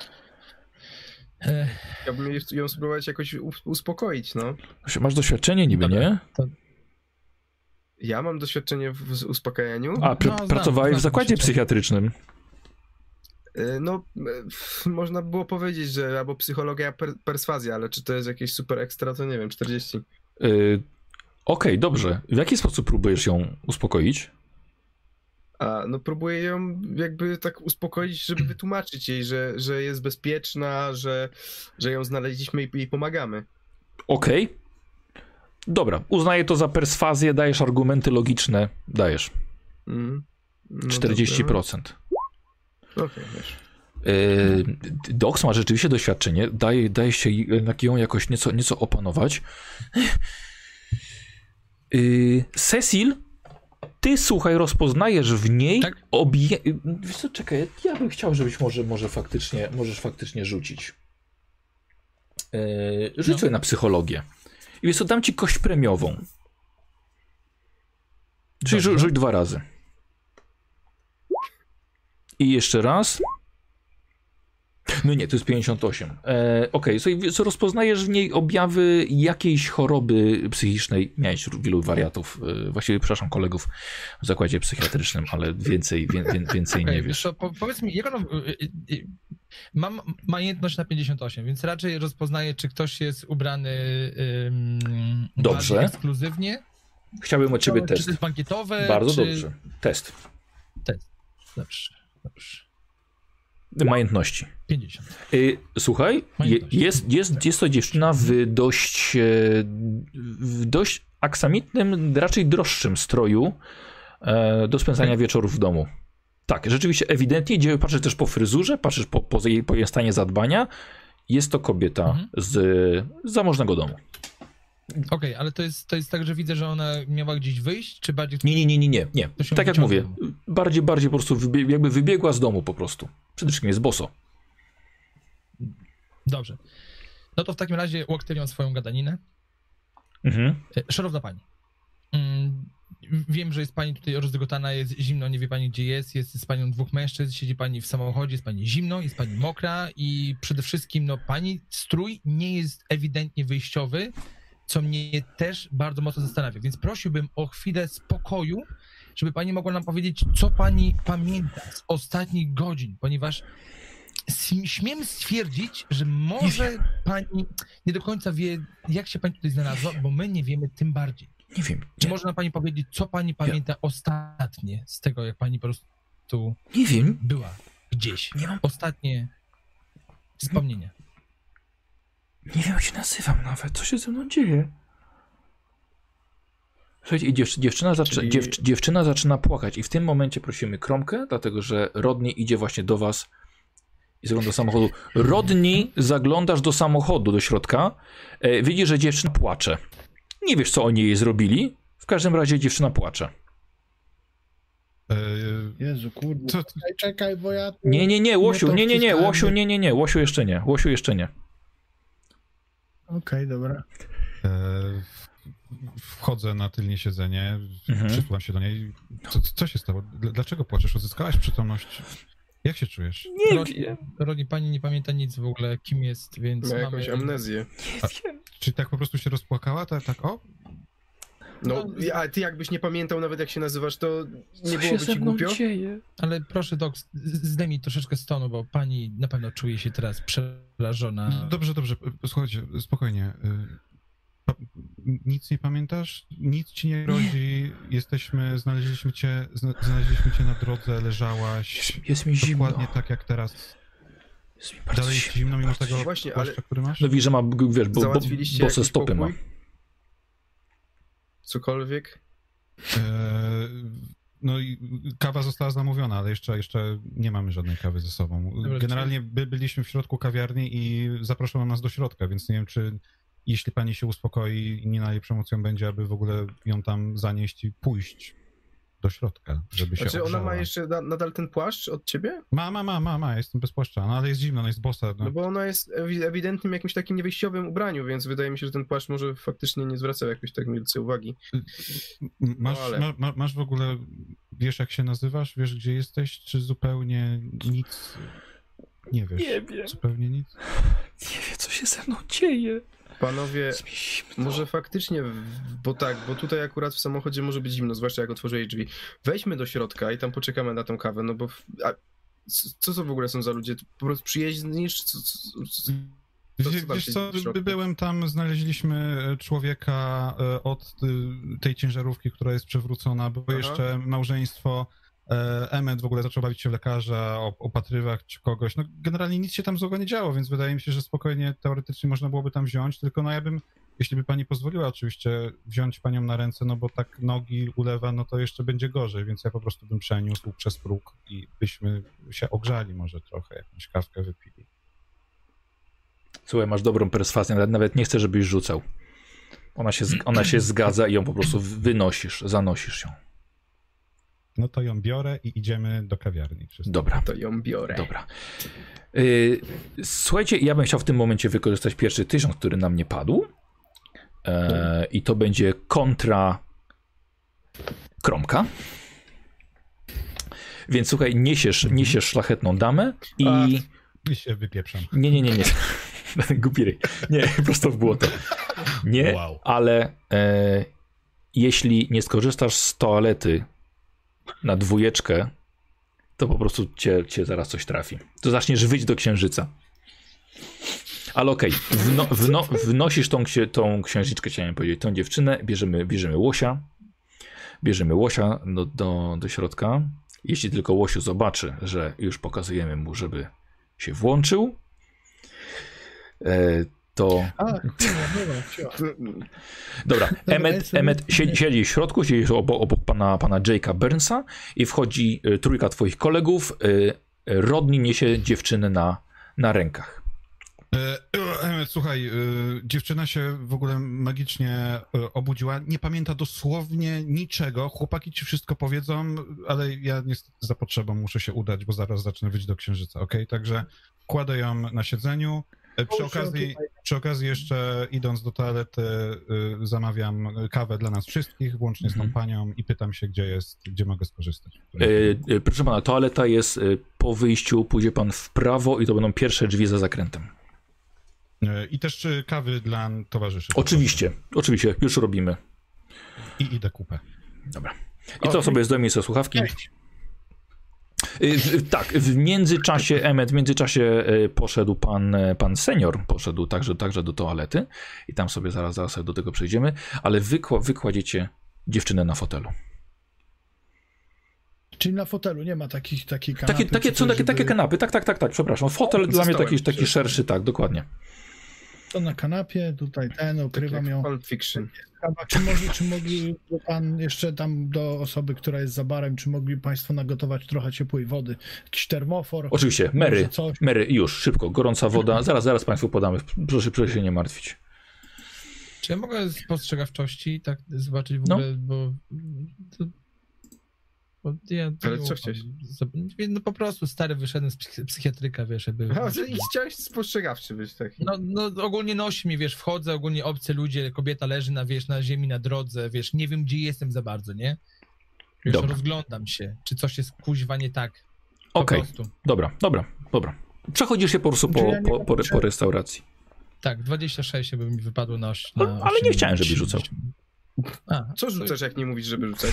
Speaker 2: E,
Speaker 4: Chciałbym ją spróbować jakoś uspokoić, no.
Speaker 1: Masz doświadczenie niby,
Speaker 2: Dobra.
Speaker 1: nie?
Speaker 4: Ja mam doświadczenie w uspokajaniu.
Speaker 1: A, pr-
Speaker 2: No, znam,
Speaker 1: pracowałeś
Speaker 2: znam
Speaker 1: w zakładzie psychiatrycznym.
Speaker 4: Y, No, f- można było powiedzieć, że albo psychologia, per, perswazja, ale czy to jest jakieś super ekstra, to nie wiem, 40.
Speaker 1: Y, Okej, dobrze. W jaki sposób próbujesz ją uspokoić?
Speaker 4: A no próbuję ją jakby tak uspokoić, żeby wytłumaczyć jej, że, że jest bezpieczna, że, że ją znaleźliśmy i jej pomagamy.
Speaker 1: Okej. Dobra, uznaję to za perswazję, dajesz argumenty logiczne, dajesz.
Speaker 4: Mm. No
Speaker 1: 40%.
Speaker 4: dobra. Okej, wiesz.
Speaker 1: Yy, Dox ma rzeczywiście doświadczenie, daje, daje się jednak ją jakoś nieco, nieco opanować. Yy, Cecil, ty słuchaj, rozpoznajesz w niej
Speaker 2: Tak.
Speaker 1: obie... Wiesz co, czekaj, ja bym chciał, żebyś może, może faktycznie, możesz faktycznie rzucić. Yy, rzuć
Speaker 2: No.
Speaker 1: na psychologię. I wiesz co, dam ci kość premiową. Czyli rzu- rzuć dwa razy. I jeszcze raz. No nie, to jest 58. E, Okej, okay, co rozpoznajesz w niej objawy jakiejś choroby psychicznej. Miałeś wielu wariatów, e, właściwie, przepraszam, kolegów w zakładzie psychiatrycznym, ale więcej, wie, wie, więcej
Speaker 2: Okej,
Speaker 1: nie
Speaker 2: wiesz co, po, powiedz mi, jak ono... y, y, y, Mam majętność na 58, więc raczej rozpoznaję, czy ktoś jest ubrany ym,
Speaker 1: Dobrze.
Speaker 2: ekskluzywnie,
Speaker 1: Chciałbym od ciebie
Speaker 2: czy
Speaker 1: test.
Speaker 2: to jest bankietowe,
Speaker 1: Bardzo
Speaker 2: czy...
Speaker 1: dobrze. Test.
Speaker 2: Dobrze, dobrze.
Speaker 1: Majątności.
Speaker 2: 50.
Speaker 1: Y, Słuchaj,
Speaker 2: Majątności.
Speaker 1: jest, jest, jest to dziewczyna w dość, e, w dość aksamitnym, raczej droższym stroju e, do spędzania wieczorów w domu. Tak, rzeczywiście, ewidentnie, patrzysz też po fryzurze, patrzysz po, po, jej, po jej stanie zadbania. Jest to kobieta
Speaker 2: Mhm.
Speaker 1: z, z zamożnego domu.
Speaker 2: Okej, ale to jest, to jest tak, że widzę, że ona miała gdzieś wyjść, czy bardziej...
Speaker 1: Nie, nie, nie, nie, nie. Tak jak mówię, bardziej, bardziej po prostu wybie, jakby wybiegła z domu po prostu. Przede wszystkim jest boso.
Speaker 2: Dobrze. No to w takim razie uaktywiam swoją gadaninę.
Speaker 1: Mhm.
Speaker 2: E, Szanowna pani, mm, wiem, że jest pani tutaj rozdygotana, jest zimno, nie wie pani gdzie jest, jest z panią dwóch mężczyzn, siedzi pani w samochodzie, jest pani zimno, jest pani mokra i przede wszystkim, no pani strój nie jest ewidentnie wyjściowy, co mnie też bardzo mocno zastanawia, więc prosiłbym o chwilę spokoju, żeby pani mogła nam powiedzieć, co pani pamięta z ostatnich godzin, ponieważ śmiem stwierdzić, że może pani nie do końca wie, jak się pani tutaj znalazła, bo my nie wiemy tym bardziej.
Speaker 1: Nie wiem.
Speaker 2: Czy
Speaker 1: Nie,
Speaker 2: może nam pani powiedzieć, co pani pamięta ostatnie z tego, jak pani po prostu
Speaker 1: nie wiem.
Speaker 2: była gdzieś?
Speaker 1: Nie mam
Speaker 2: Ostatnie wspomnienia.
Speaker 1: Nie wiem, jak się nazywam nawet. Co się ze mną dzieje? Słuchajcie, dziew, dziewczyna, zaczy,
Speaker 4: Czyli-
Speaker 1: dziew, dziewczyna zaczyna płakać i w tym momencie prosimy Kromkę, dlatego że Rodney idzie właśnie do was i zagląda do samochodu. Rodney, zaglądasz do samochodu, do środka, e, widzisz, że dziewczyna płacze. Nie wiesz, co oni jej zrobili. W każdym razie dziewczyna płacze.
Speaker 5: E,
Speaker 3: Jezu, kurde. Czekaj, czekaj, bo ja...
Speaker 1: Nie, nie, nie, Łosiu, nie, nie, nie. Łosiu, nie, nie, nie, Łosiu jeszcze nie, Łosiu jeszcze nie.
Speaker 3: Okej, dobra.
Speaker 5: e, wchodzę na tylnie siedzenie,
Speaker 1: Mhm.
Speaker 5: przytulam się do niej. Co, co się stało? Dl- Dlaczego płaczesz? Odzyskałaś przytomność? Jak się czujesz?
Speaker 1: Nie
Speaker 2: Rodzi-
Speaker 1: wiem,
Speaker 2: Rodzi, pani nie pamięta nic w ogóle, kim jest, więc
Speaker 4: Miał
Speaker 2: mamy...
Speaker 4: jakąś amnezję.
Speaker 1: nie wiem.
Speaker 5: Czy tak po prostu się rozpłakała? Tak, tak o?
Speaker 4: No,
Speaker 2: No,
Speaker 4: a ty jakbyś nie pamiętał nawet jak się nazywasz, to nie byłoby ci głupio?
Speaker 1: dzieje?
Speaker 2: Ale proszę, Dok, z- zdejmij troszeczkę z tonu, bo pani na pewno czuje się teraz przerażona.
Speaker 5: Dobrze, dobrze. Słuchajcie, spokojnie. Y, Pa- Nic nie pamiętasz? Nic ci nie grozi. Jesteśmy, znaleźliśmy cię, zna- znaleźliśmy cię na drodze, leżałaś.
Speaker 1: Jest, jest mi zimno.
Speaker 5: Dokładnie tak jak teraz.
Speaker 1: Jest mi bardzo
Speaker 5: Dalej jest
Speaker 1: zimno,
Speaker 5: zimno mimo tego.
Speaker 4: Właśnie,
Speaker 5: płaszcza,
Speaker 4: ale
Speaker 5: który masz?
Speaker 1: No widzisz, że ma, wiesz, bo, bo, bose stopy ma.
Speaker 4: Cokolwiek?
Speaker 5: E, No i kawa została zamówiona, ale jeszcze, jeszcze nie mamy żadnej kawy ze sobą. Generalnie by, byliśmy w środku kawiarni i zaproszono nas do środka, więc nie wiem, czy jeśli pani się uspokoi i nie najlepszą opcją będzie, aby w ogóle ją tam zanieść i pójść do środka, żeby się
Speaker 4: Znaczy ona ma jeszcze na, nadal ten płaszcz od ciebie?
Speaker 5: Ma, ma, ma, ma, ma, jestem bez płaszcza, no ale jest zimno, no jest bosa. No.
Speaker 4: No bo ona jest ewi- ewidentnym jakimś takim niewyjściowym ubraniu, więc wydaje mi się, że ten płaszcz może faktycznie nie zwracał jakoś tak milce uwagi.
Speaker 5: Masz,
Speaker 4: ale-
Speaker 5: ma, ma, masz w ogóle, wiesz jak się nazywasz, wiesz gdzie jesteś, czy zupełnie nic nie wiesz?
Speaker 1: Nie wiem,
Speaker 5: Zupełnie nic?
Speaker 1: nie wiem, co się ze mną dzieje.
Speaker 4: Panowie, może faktycznie, bo tak, bo tutaj akurat w samochodzie może być zimno, zwłaszcza jak otworzyłeś drzwi. Wejdźmy do środka i tam poczekamy na tą kawę, no bo... A, co to w ogóle są za ludzie? Po prostu przyjeźdni? czy Co, co, co, co
Speaker 5: Wiesz co, byłem tam, znaleźliśmy e, człowieka e, od y, tej ciężarówki, która jest przewrócona. Było
Speaker 4: Aha.
Speaker 5: jeszcze małżeństwo. E, Emmet w ogóle zaczął bawić się w lekarza, op- opatrywać kogoś. No generalnie nic się tam złego nie działo, więc wydaje mi się, że spokojnie teoretycznie można byłoby tam wziąć, tylko no ja bym jeśli by pani pozwoliła oczywiście wziąć panią na ręce, no bo tak nogi ulewa, no to jeszcze będzie gorzej, więc ja po prostu bym przeniósł przez próg i byśmy się ogrzali może trochę, jakąś kawkę wypili.
Speaker 1: Słuchaj, masz dobrą perswazję, nawet, nie chcę, żebyś rzucał. Ona się, ona się zgadza i ją po prostu wynosisz, zanosisz ją.
Speaker 5: No to ją biorę i idziemy do kawiarni. Wszyscy.
Speaker 1: Dobra,
Speaker 4: To ją biorę.
Speaker 1: dobra. Y, słuchajcie, ja bym chciał w tym momencie wykorzystać pierwszy tysiąc, który na mnie padł. E, I to będzie kontra Kromka. Więc słuchaj, niesiesz, niesiesz szlachetną damę i...
Speaker 4: A.
Speaker 5: I się wypieprzam.
Speaker 1: Nie, nie, nie, nie. Głupi ryj. Nie, prosto w błoto. Nie,
Speaker 5: Wow.
Speaker 1: ale e, jeśli nie skorzystasz z toalety na dwójeczkę, to po prostu cię, cię zaraz coś trafi. To zaczniesz wyjść do księżyca. Ale okej, wno, wno, wnosisz tą, tą księżniczkę, chciałem powiedzieć, tą dziewczynę, bierzemy, bierzemy łosia, bierzemy łosia do, do, do środka. Jeśli tylko łosiu zobaczy, że już pokazujemy mu, żeby się włączył, e, to
Speaker 3: A, dobra,
Speaker 1: Emmet, Emmet siedzi, siedzi w środku, siedzi obok, obok pana, pana Jake'a Burnsa i wchodzi y, trójka twoich kolegów. Y, Rodney niesie dziewczynę na, na rękach.
Speaker 5: E, e, słuchaj, e, dziewczyna się w ogóle magicznie e, obudziła. Nie pamięta dosłownie niczego. Chłopaki ci wszystko powiedzą, ale ja niestety za potrzebą muszę się udać, bo zaraz zacznę wyjść do księżyca, ok? Także kładę ją na siedzeniu. E, Przy okazji, przy okazji jeszcze idąc do toalety e, zamawiam kawę dla nas wszystkich, włącznie z tą
Speaker 1: Mhm.
Speaker 5: panią i pytam się, gdzie jest, gdzie mogę skorzystać.
Speaker 1: Y, y, proszę pana, toaleta jest y, po wyjściu, pójdzie pan w prawo i to będą pierwsze drzwi za zakrętem.
Speaker 5: E, I też e, kawy dla towarzyszy.
Speaker 1: Oczywiście, oczywiście, już robimy.
Speaker 5: I idę kupę.
Speaker 1: Dobra. I co sobie zdejmij sobie słuchawki? Y, w- Tak, w międzyczasie, Emmet, w międzyczasie y, poszedł pan, e, pan senior, poszedł także, także do toalety i tam sobie zaraz, zaraz do tego przejdziemy, ale wykła, wykładziecie dziewczynę na fotelu.
Speaker 3: Czyli na fotelu nie ma takich, takich kanapy.
Speaker 1: Takie, takie, są takie, takie
Speaker 3: żeby-
Speaker 1: kanapy, tak, tak, tak, tak, przepraszam. Fotel dla mnie taki, taki szerszy, tak, dokładnie.
Speaker 3: To na kanapie, tutaj ten,
Speaker 4: Tak
Speaker 3: ukrywam
Speaker 4: jak
Speaker 3: ją.
Speaker 4: Pulp Fiction.
Speaker 3: Kawa, Czy, mogli, czy mogli pan jeszcze tam do osoby, która jest za barem, czy mogli państwo nagotować trochę ciepłej wody? Jakiś termofor?
Speaker 1: Oczywiście, Mary? Mary, już, szybko, gorąca woda, zaraz, zaraz Państwu podamy, proszę, proszę się nie martwić.
Speaker 2: Czy ja mogę z postrzegawczości tak zobaczyć w
Speaker 1: No.
Speaker 2: ogóle, bo... Bo ja
Speaker 4: Ale co chciałeś?
Speaker 2: No po prostu stary wyszedłem z psych- psychiatryka, wiesz, jakby...
Speaker 4: A, że i chciałeś spostrzegawczy być taki.
Speaker 2: No, no ogólnie nosi mnie, wiesz, wchodzę, ogólnie obcy ludzie, kobieta leży na, wiesz, na ziemi, na drodze, wiesz, nie wiem, gdzie jestem za bardzo, nie? Wiesz,
Speaker 1: Dobra.
Speaker 2: rozglądam się, czy coś jest kuźwa nie tak. Po
Speaker 1: Okej,
Speaker 2: prostu.
Speaker 1: dobra, dobra, dobra. Przechodzisz się po prostu po,
Speaker 3: Czy ja
Speaker 1: po, po, po restauracji.
Speaker 2: Tak, 26 by mi wypadło na... oś- na
Speaker 1: No, ale nie chciałem, żebyś rzucał.
Speaker 2: A,
Speaker 4: Co rzucasz, jak nie mówisz, żeby rzucać?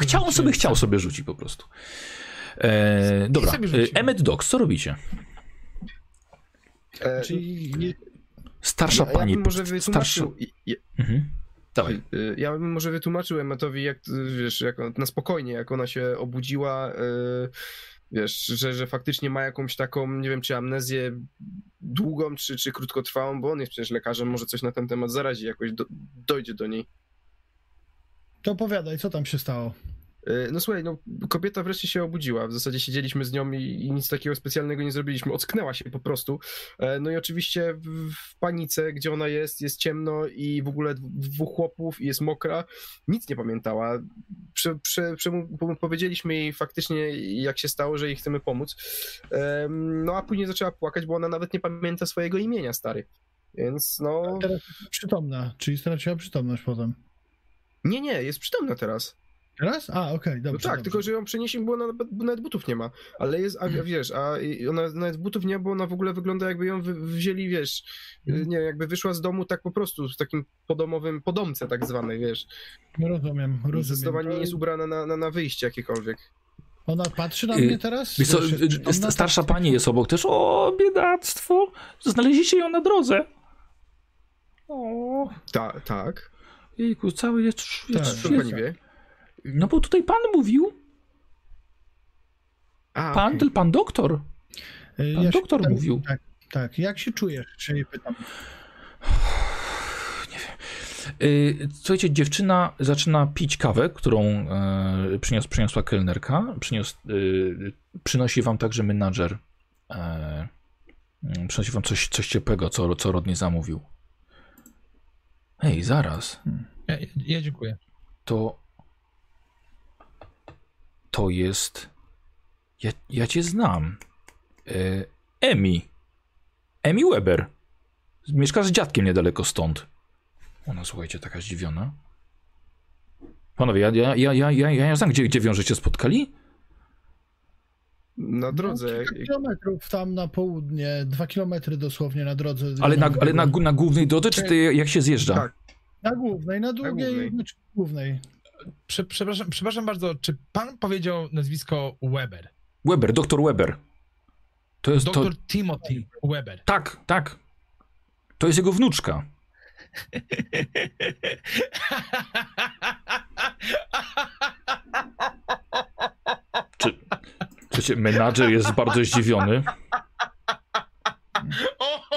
Speaker 1: Chciał on sobie, chciał sobie rzucić po prostu. E, dobra, e. Emmet Dogs, co robicie?
Speaker 4: E,
Speaker 3: Czyli nie,
Speaker 1: Starsza
Speaker 4: ja, ja
Speaker 1: pani...
Speaker 4: bym może
Speaker 1: starsza...
Speaker 4: wytłumaczył... Ja,
Speaker 1: Mhm. Dawaj.
Speaker 4: y, ja bym może wytłumaczył Emmetowi, jak, y, wiesz, jak on, na spokojnie, jak ona się obudziła, wiesz, że, że faktycznie ma jakąś taką, nie wiem, czy amnezję długą, czy, czy krótkotrwałą, bo on jest przecież lekarzem, może coś na ten temat zarazi, jakoś do, dojdzie do niej.
Speaker 3: To opowiadaj, co tam się stało?
Speaker 4: Y, No słuchaj, no kobieta wreszcie się obudziła. W zasadzie siedzieliśmy z nią i, i nic takiego specjalnego nie zrobiliśmy. Ocknęła się po prostu. E, No i oczywiście w, w panice, gdzie ona jest, jest ciemno i w ogóle dw- dwóch chłopów i jest mokra. Nic nie pamiętała. Prze, prze, po- powiedzieliśmy jej faktycznie, jak się stało, że jej chcemy pomóc. No a później zaczęła płakać, bo ona nawet nie pamięta swojego imienia, stary. Więc no.
Speaker 3: Teraz przytomna, czyli straciła przytomność potem.
Speaker 4: Nie, nie, jest przytomna teraz.
Speaker 3: Teraz? A, okej,
Speaker 4: No
Speaker 3: dobrze.
Speaker 4: tak,
Speaker 3: dobrze.
Speaker 4: tylko że ją przenieśli, bo ona nawet- bo nawet butów nie ma. Ale jest, a wiesz, a ona nawet butów nie ma, bo ona w ogóle wygląda jakby ją wy, wzięli, wiesz,
Speaker 3: Mhm.
Speaker 4: nie jakby wyszła z domu tak po prostu, w takim podomowym, podomce tak zwanej, wiesz.
Speaker 3: Rozumiem, rozumiem.
Speaker 4: Zdecydowanie nie jest ubrana na, na, na wyjście jakiekolwiek.
Speaker 3: Ona patrzy na
Speaker 1: Y,
Speaker 3: mnie teraz?
Speaker 1: Co,
Speaker 3: Wiesz, jest
Speaker 1: y, st- starsza pani jest obok też. O, biedactwo. Znaleźliście ją na drodze. O,
Speaker 4: Ta, tak.
Speaker 1: Jejku, cały jest, jest,
Speaker 3: Tak.
Speaker 1: Jest
Speaker 4: pani wie?
Speaker 1: No bo tutaj pan mówił.
Speaker 4: A,
Speaker 1: Pan, ten pan doktor.
Speaker 3: Y,
Speaker 1: Pan
Speaker 3: się
Speaker 1: doktor
Speaker 3: pytam-
Speaker 1: mówił.
Speaker 3: Tak, tak. Jak się czujesz? Się jej pytam.
Speaker 1: Y, Słuchajcie, dziewczyna zaczyna pić kawę, którą e, przynios, przyniosła kelnerka. Przynios, przynosi wam także menadżer. E, przynosi wam coś, coś ciepłego, co, co Rodney zamówił. Hej, zaraz.
Speaker 2: Ja, ja dziękuję.
Speaker 1: To. To jest. Ja, ja cię znam. E, Emi. Emi Weber. Mieszka z dziadkiem niedaleko stąd. Ona, słuchajcie, taka zdziwiona. Panowie, ja, ja, ja, ja, ja, ja znam, gdzie, gdzie wiążecie spotkali?
Speaker 4: Na drodze.
Speaker 3: No, kilka kilometrów tam na południe, dwa kilometry dosłownie na drodze.
Speaker 1: Ale na, ale na, na głównej drodze, czy ty jak się zjeżdża?
Speaker 4: Tak.
Speaker 3: Na głównej, na drugiej,
Speaker 4: głównej.
Speaker 3: znaczy głównej.
Speaker 2: Prze, przepraszam, przepraszam bardzo, czy pan powiedział nazwisko Weber?
Speaker 1: Weber, doktor Weber. To jest to.
Speaker 2: Doktor Timothy Weber.
Speaker 1: Tak, tak. To jest jego wnuczka. Słuchajcie, menadżer jest bardzo zdziwiony.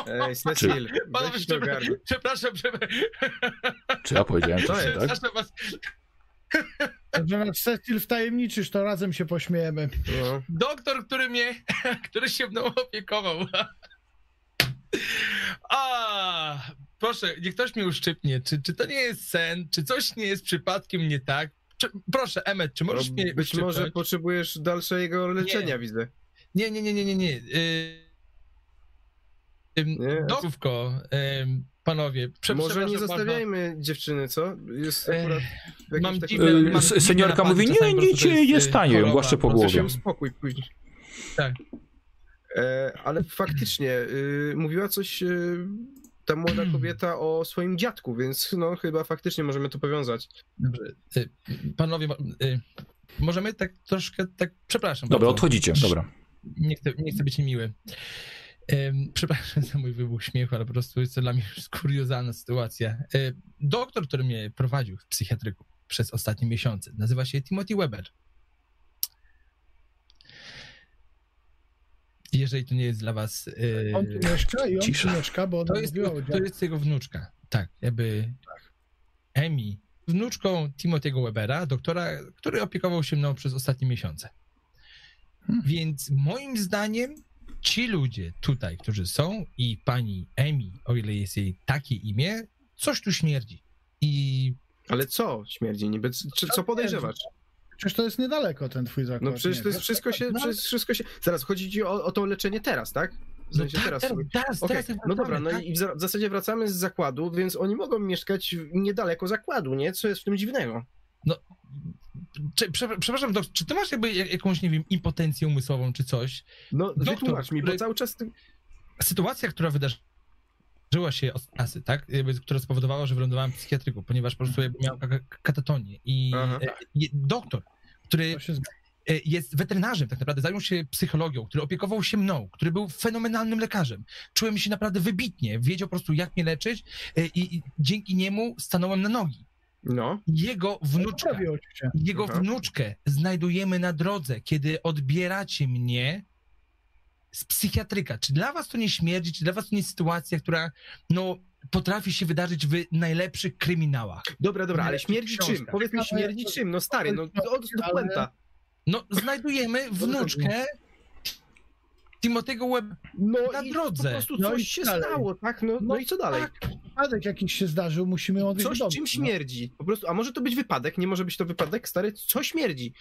Speaker 4: Ej, weź to
Speaker 2: przepraszam, przepraszam,
Speaker 1: Czy ja powiedziałem
Speaker 4: To
Speaker 1: coś,
Speaker 4: jest-
Speaker 1: tak?
Speaker 2: przepraszam was.
Speaker 3: Że nas Cecil wtajemniczysz, to razem się pośmiejemy.
Speaker 4: No.
Speaker 2: Doktor, który mnie, który się mną opiekował. A, proszę, niech ktoś mnie uszczypnie. Czy, czy to nie jest sen? Czy coś nie jest przypadkiem nie tak? Czy, proszę, Emmet, czy możesz
Speaker 4: No,
Speaker 2: mnie
Speaker 4: być może potrzebujesz dalszego leczenia, widzę.
Speaker 2: Nie, nie, nie, nie, nie, nie. Yy,
Speaker 4: Nie.
Speaker 2: Panowie.
Speaker 4: Może nie zostawiajmy dziewczyny, co? Jest akurat w jakimś
Speaker 2: mam dziwne-
Speaker 1: Y,
Speaker 2: mam
Speaker 1: Seniorka mówi, nie, nic się
Speaker 2: jest,
Speaker 1: nie
Speaker 2: y,
Speaker 1: stanie,
Speaker 2: choroba,
Speaker 1: głaszczę po
Speaker 4: Może
Speaker 1: głowie.
Speaker 4: się uspokój później.
Speaker 2: Tak.
Speaker 4: E, ale faktycznie, y, mówiła coś y, ta młoda kobieta o swoim dziadku, więc no chyba faktycznie możemy to powiązać.
Speaker 2: Dobrze. Y, Panowie, y, możemy tak troszkę, tak, przepraszam.
Speaker 1: Dobra,
Speaker 2: bardzo.
Speaker 1: odchodzicie, dobra.
Speaker 2: Nie chcę, nie chcę być niemiły. Przepraszam za mój wybuch śmiechu, ale po prostu jest to dla mnie już kuriozalna sytuacja. Y, doktor, który mnie prowadził w psychiatryku przez ostatnie miesiące, nazywa się Timothy Weber. Jeżeli to nie jest dla was... y,
Speaker 3: On tu mieszka i on
Speaker 1: Cisza.
Speaker 3: tu mieszka, bo ona
Speaker 2: to jest,
Speaker 3: mówiła o
Speaker 2: to jest jego wnuczka. Tak, jakby Emi, wnuczką Timothy'ego Webera, doktora, który opiekował się mną przez ostatnie miesiące.
Speaker 3: Hmm.
Speaker 2: Więc moim zdaniem ci ludzie tutaj, którzy są i pani Emi, o ile jest jej takie imię, coś tu śmierdzi. I
Speaker 4: Ale co śmierdzi niby? Czy, co podejrzewasz?
Speaker 3: Przecież to jest niedaleko ten twój zakład.
Speaker 4: No przecież to jest wszystko się,
Speaker 2: No,
Speaker 4: przecież wszystko się... Zaraz, chodzi ci o, o to leczenie teraz, tak? W
Speaker 2: no
Speaker 4: sensie
Speaker 2: tak,
Speaker 4: teraz.
Speaker 2: teraz, teraz,
Speaker 4: Okej,
Speaker 2: teraz
Speaker 4: no dobra, no
Speaker 2: tak.
Speaker 4: i w, w zasadzie wracamy z zakładu, więc oni mogą mieszkać niedaleko zakładu, nie? Co jest w tym dziwnego?
Speaker 2: Czy, prze, przepraszam, dok, czy ty masz jakby jak- jakąś, nie wiem, impotencję umysłową czy coś?
Speaker 4: No
Speaker 2: Doktor,
Speaker 4: wytłumacz mi, bo cały czas... ty-
Speaker 2: sytuacja, która wydarzyła się od czasy, tak? Która spowodowała, że wylądowałem w psychiatryku, ponieważ po prostu miałem ka- ka- katatonię. I
Speaker 4: Aha.
Speaker 2: e, doktor, który
Speaker 3: się
Speaker 2: e, jest weterynarzem, tak naprawdę zajął się psychologią, który opiekował się mną, który był fenomenalnym lekarzem. Czułem się naprawdę wybitnie, wiedział po prostu jak mnie leczyć e, i, i dzięki niemu stanąłem na nogi.
Speaker 4: No,
Speaker 2: Jego
Speaker 3: się.
Speaker 2: jego
Speaker 4: Aha.
Speaker 2: wnuczkę znajdujemy na drodze, kiedy odbieracie mnie z psychiatryka. Czy dla was to nie śmierdzi? Czy dla was to nie jest sytuacja, która no, potrafi się wydarzyć w najlepszych kryminałach?
Speaker 4: dobra, dobra, ale śmierdzi
Speaker 2: książka.
Speaker 4: czym? Powiedz mi, śmierdzi czym? No stary, no to od do
Speaker 3: Ale-
Speaker 4: puenta.
Speaker 2: No, znajdujemy wnuczkę Timotego Web.
Speaker 4: No
Speaker 2: na
Speaker 4: i
Speaker 2: drodze.
Speaker 4: po prostu
Speaker 3: No
Speaker 4: coś się
Speaker 3: dalej.
Speaker 4: stało, tak? No, no i co dalej?
Speaker 2: Tak,
Speaker 3: Wypadek jakiś się zdarzył, musimy ją odwieźć
Speaker 4: Coś
Speaker 3: domu,
Speaker 4: czym
Speaker 3: no.
Speaker 4: śmierdzi. Po prostu, a może to być wypadek? Nie może być to wypadek, stary? Co śmierdzi?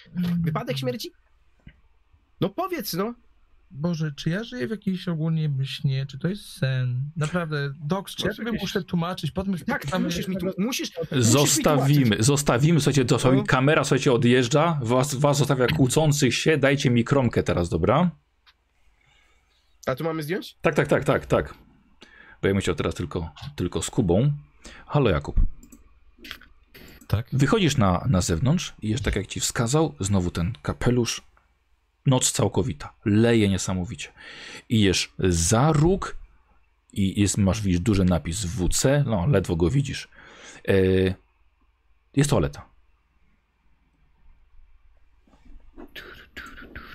Speaker 4: Wypadek śmierdzi? No powiedz, no.
Speaker 2: Boże, czy ja żyję w jakiejś ogólnie śnie? Czy to jest sen? Naprawdę, Doks, czy ja
Speaker 3: jakieś-
Speaker 2: muszę tłumaczyć? Potem
Speaker 4: Tak, ty musisz mi tu, musisz,
Speaker 1: Zostawimy, zostawimy, słuchajcie, to sobie
Speaker 4: No.
Speaker 1: kamera, słuchajcie, odjeżdża, was, was zostawia kłócących się, dajcie mi kromkę teraz, dobra?
Speaker 4: A tu mamy zdjąć?
Speaker 1: Tak, tak, tak, tak, tak. Bo ja chciał teraz tylko, tylko z Kubą. Halo Jakub.
Speaker 5: Tak?
Speaker 1: Wychodzisz na, na zewnątrz i jest tak jak ci wskazał, znowu ten kapelusz. Noc całkowita. Leje niesamowicie. I jesz za róg i jest, masz widzisz duży napis WC, no ledwo go widzisz. E, jest toaleta.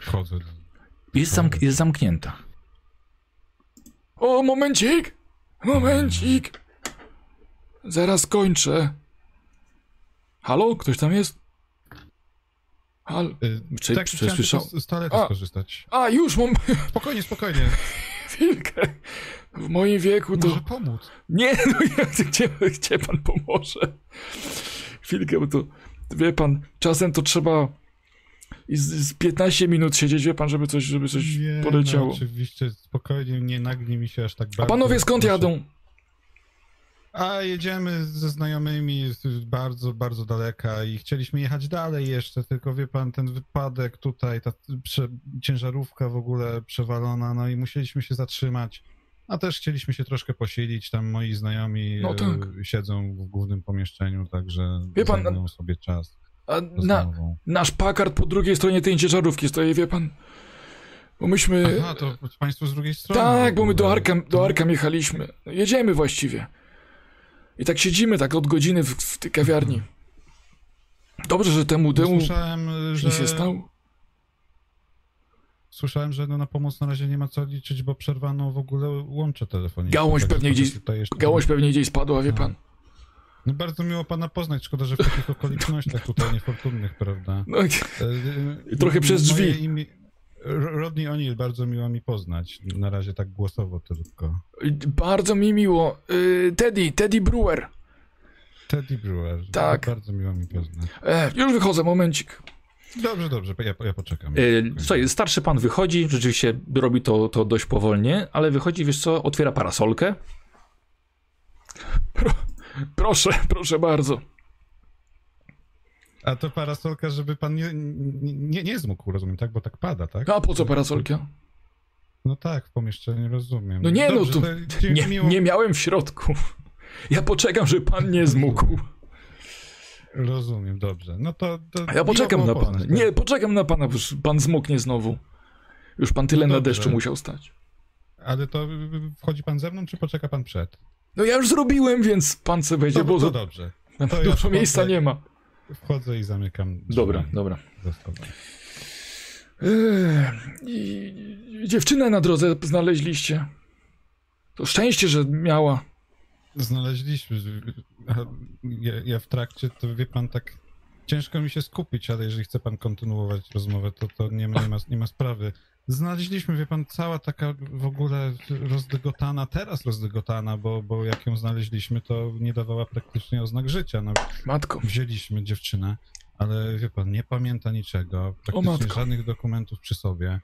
Speaker 5: Wchodzę.
Speaker 1: Jest, zamk jest zamknięta. O, momencik! Momencik! Zaraz kończę. Halo? Ktoś tam jest? Halo?
Speaker 5: Y,
Speaker 1: Czy-
Speaker 5: tak,
Speaker 1: czy słyszał-
Speaker 5: z, z toalety
Speaker 1: A.
Speaker 5: skorzystać.
Speaker 1: A, już mam
Speaker 5: Spokojnie, spokojnie.
Speaker 1: chwilkę. W moim wieku to...
Speaker 5: Może pomóc.
Speaker 1: Nie, no ja, gdzie, gdzie pan pomoże? Chwilkę, bo to, wie pan, czasem to trzeba i z, z 15 minut siedzieć, wie pan, żeby coś, żeby coś
Speaker 5: Nie,
Speaker 1: poleciało.
Speaker 5: No, oczywiście, spokojnie, nie nagnij mi się aż tak bardzo.
Speaker 1: A panowie skąd
Speaker 5: Proszę.
Speaker 1: jadą?
Speaker 5: A jedziemy ze znajomymi bardzo, bardzo daleka i chcieliśmy jechać dalej jeszcze, tylko wie pan, ten wypadek tutaj, ta prze, ciężarówka w ogóle przewalona, no i musieliśmy się zatrzymać. A też chcieliśmy się troszkę posilić, tam moi znajomi
Speaker 1: No
Speaker 5: e,
Speaker 1: tak.
Speaker 5: siedzą w głównym pomieszczeniu, także
Speaker 1: Wie pan,
Speaker 5: zajmują sobie czas
Speaker 1: A na, nasz pakard po drugiej stronie tej ciężarówki stoi, wie pan? Bo myśmy...
Speaker 5: Aha, to państwo z drugiej strony.
Speaker 1: Tak, bo my do. Arkam, do
Speaker 5: No.
Speaker 1: Arkam jechaliśmy. Jedziemy właściwie. I tak siedzimy tak od godziny w, w tej kawiarni. Dobrze, że temu, temu
Speaker 5: Słyszałem, że...
Speaker 1: nic się stało.
Speaker 5: Słyszałem, że no na pomoc na razie nie ma co liczyć, bo przerwano w ogóle łącze telefoniczne.
Speaker 1: Gałąź pewnie gdzieś-
Speaker 5: jeszcze-
Speaker 1: Gałąź pewnie gdzieś spadła, wie pan.
Speaker 5: No bardzo miło pana poznać, szkoda, że w takich okolicznościach tutaj niefortunnych, prawda?
Speaker 1: No,
Speaker 5: E,
Speaker 1: I trochę przez drzwi.
Speaker 5: Imię... Rodney O'Neill, bardzo miło mi poznać. Na razie tak głosowo tylko.
Speaker 1: bardzo mi miło. Y, Teddy, Teddy Brewer.
Speaker 5: Teddy Brewer.
Speaker 1: Tak.
Speaker 5: Bardzo miło mi poznać.
Speaker 1: E, już wychodzę, momencik.
Speaker 5: Dobrze, dobrze, ja, ja poczekam.
Speaker 1: E, słuchaj, starszy pan wychodzi, rzeczywiście robi to, to dość powolnie, ale wychodzi, wiesz co, otwiera parasolkę. Pro, proszę, proszę bardzo.
Speaker 5: A to parasolka, żeby pan nie, nie, nie zmógł, rozumiem, tak? Bo tak pada, tak?
Speaker 1: A po co parasolka?
Speaker 5: No tak, w pomieszczeniu rozumiem.
Speaker 1: No nie, no
Speaker 5: Dobrze,
Speaker 1: to
Speaker 5: dzie-
Speaker 1: nie,
Speaker 5: miło-
Speaker 1: nie miałem w środku. Ja poczekam, że pan nie zmógł.
Speaker 5: Rozumiem, dobrze. No to. to
Speaker 1: A ja poczekam na pana.
Speaker 5: poznać,
Speaker 1: Nie,
Speaker 5: tak.
Speaker 1: poczekam na pana, bo pan zmoknie znowu. Już pan tyle
Speaker 5: No
Speaker 1: na deszczu musiał stać.
Speaker 5: Ale to wchodzi pan ze mną, czy poczeka pan przed?
Speaker 1: No ja już zrobiłem, więc pan sobie wejdzie,
Speaker 5: To,
Speaker 1: bo
Speaker 5: to dobrze.
Speaker 1: na
Speaker 5: to
Speaker 1: dużo miejsca nie ma.
Speaker 5: Wchodzę i zamykam.
Speaker 1: Dobra, dobra. i dziewczynę na drodze znaleźliście. To szczęście, że miała.
Speaker 5: Znaleźliśmy. Ja, ja w trakcie, to wie pan, tak ciężko mi się skupić, ale jeżeli chce pan kontynuować rozmowę, to, to nie, ma, nie, ma, nie ma sprawy. Znaleźliśmy, wie pan, cała taka w ogóle rozdygotana, teraz rozdygotana, bo, bo jak ją znaleźliśmy, to nie dawała praktycznie oznak życia. No,
Speaker 1: Matko.
Speaker 5: wzięliśmy dziewczynę, ale wie pan, nie pamięta niczego, praktycznie żadnych dokumentów przy sobie.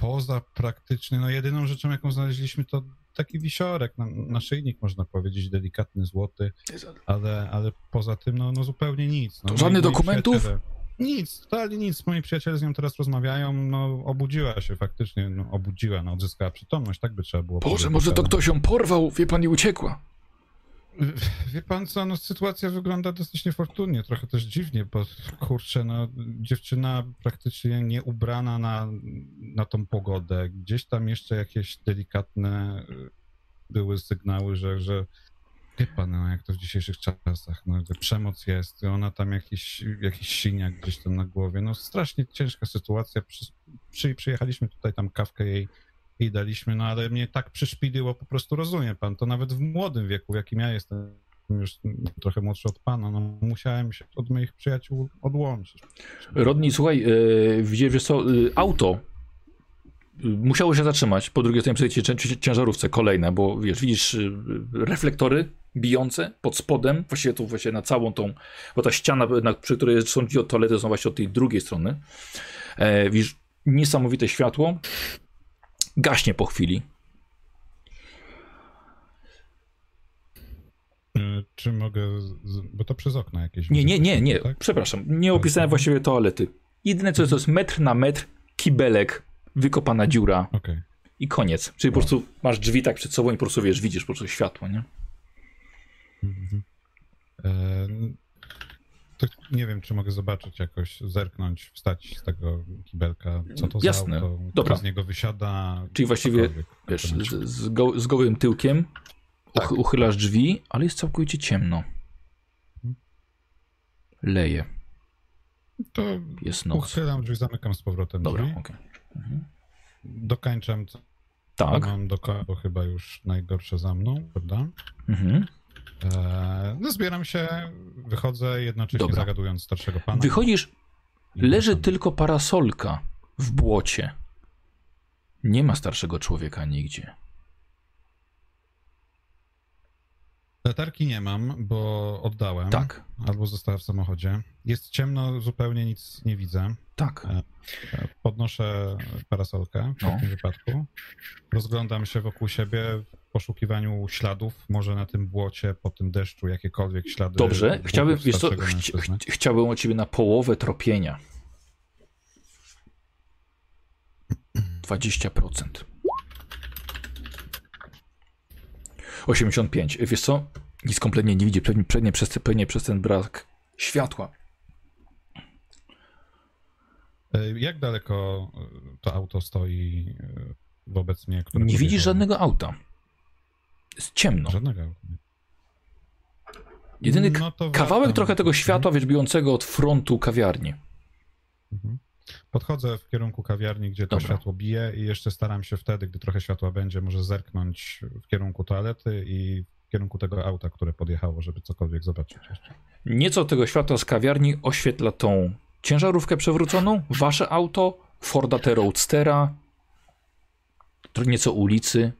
Speaker 5: Poza praktycznie, no jedyną rzeczą, jaką znaleźliśmy, to taki wisiorek, na, naszyjnik można powiedzieć, delikatny, złoty, ale, ale poza tym, no, no zupełnie nic. No,
Speaker 1: żadnych dokumentów?
Speaker 5: Nic, totalnie nic. Moi przyjaciele z nią teraz rozmawiają, no obudziła się faktycznie, no obudziła, no odzyskała przytomność, tak by trzeba było
Speaker 1: Boże,
Speaker 5: powiedzieć,
Speaker 1: może to ktoś ją porwał, wie pan, i uciekła.
Speaker 5: Wie pan co, no sytuacja wygląda dosyć niefortunnie, trochę też dziwnie, bo kurczę, no dziewczyna praktycznie nie ubrana na, na tą pogodę, gdzieś tam jeszcze jakieś delikatne y, były sygnały, że, że pan, no jak to w dzisiejszych czasach, no przemoc jest, ona tam jakiś, jakiś siniak gdzieś tam na głowie, no strasznie ciężka sytuacja, przy, przy, przyjechaliśmy tutaj, tam kawkę jej i daliśmy, no ale mnie tak przyszpiliło, po prostu rozumie pan, to nawet w młodym wieku, w jakim ja jestem, już trochę młodszy od pana, no musiałem się od moich przyjaciół odłączyć.
Speaker 1: Rodni, słuchaj, yy, widzisz, co, yy, auto musiało się zatrzymać po drugiej stronie przy tej cię- ciężarówce kolejne, bo wiesz, widzisz yy, reflektory bijące pod spodem, właściwie tu właśnie na całą tą, bo ta ściana, na, przy której są drzwi od toalety, są właśnie od tej drugiej strony. E, widzisz niesamowite światło, gaśnie po chwili.
Speaker 5: Y, Czy mogę, z, bo to przez okno jakieś.
Speaker 1: Nie, nie, nie, nie,
Speaker 5: Tak?
Speaker 1: przepraszam, nie opisałem właściwie toalety. Jedyne co jest, to jest metr na metr, kibelek, wykopana dziura
Speaker 5: Okej.
Speaker 1: i koniec. Czyli po prostu masz drzwi tak przed sobą i po prostu wiesz, widzisz po prostu światło, nie?
Speaker 5: Mhm. E, nie wiem, czy mogę zobaczyć jakoś, zerknąć, wstać z tego kibelka, co to
Speaker 1: Jasne.
Speaker 5: za auto,
Speaker 1: Dobra.
Speaker 5: z niego wysiada.
Speaker 1: Czyli właściwie. Wiesz, z, z, go, z gołym tyłkiem
Speaker 5: Tak.
Speaker 1: uch, uchylasz drzwi, ale jest całkowicie ciemno. Leje,
Speaker 5: To
Speaker 1: jest noc.
Speaker 5: uchylam drzwi, zamykam z powrotem
Speaker 1: Dobra,
Speaker 5: drzwi.
Speaker 1: okej. Mhm.
Speaker 5: Dokańczam, co
Speaker 1: Tak.
Speaker 5: mam do bo chyba już najgorsze za mną, prawda?
Speaker 1: Mhm.
Speaker 5: E, no zbieram się, wychodzę, jednocześnie
Speaker 1: Dobra.
Speaker 5: zagadując starszego pana.
Speaker 1: Wychodzisz, leży tylko parasolka w błocie. Nie ma starszego człowieka nigdzie.
Speaker 5: Latarki nie mam, bo oddałem.
Speaker 1: Tak,
Speaker 5: Albo została w samochodzie. Jest ciemno, zupełnie nic nie widzę.
Speaker 1: tak.
Speaker 5: E, Podnoszę parasolkę w
Speaker 1: No.
Speaker 5: takim wypadku. Rozglądam się wokół siebie w poszukiwaniu śladów, może na tym błocie, po tym deszczu, jakiekolwiek ślady.
Speaker 1: Dobrze, chciałbym, wiesz co, chci, chciałbym od ciebie na połowę tropienia. 20%. 85. Wiesz co? Nic kompletnie nie widzi, pewnie, pewnie, przez, pewnie przez ten brak światła.
Speaker 5: E, Jak daleko e, to auto stoi e, wobec mnie?
Speaker 1: Nie widzisz żadnego auta. Jest ciemno.
Speaker 5: Żadnego auta.
Speaker 1: Jedyny
Speaker 5: No
Speaker 1: kawałek trochę tego światła, wiesz, bijącego od frontu kawiarni.
Speaker 5: Mhm. Podchodzę w kierunku kawiarni, gdzie to
Speaker 1: Dobra.
Speaker 5: światło bije i jeszcze staram się wtedy, gdy trochę światła będzie, może zerknąć w kierunku toalety i w kierunku tego auta, które podjechało, żeby cokolwiek zobaczyć jeszcze.
Speaker 1: Nieco tego światła z kawiarni oświetla tą ciężarówkę przewróconą, wasze auto, Forda T Roadstera, nieco ulicy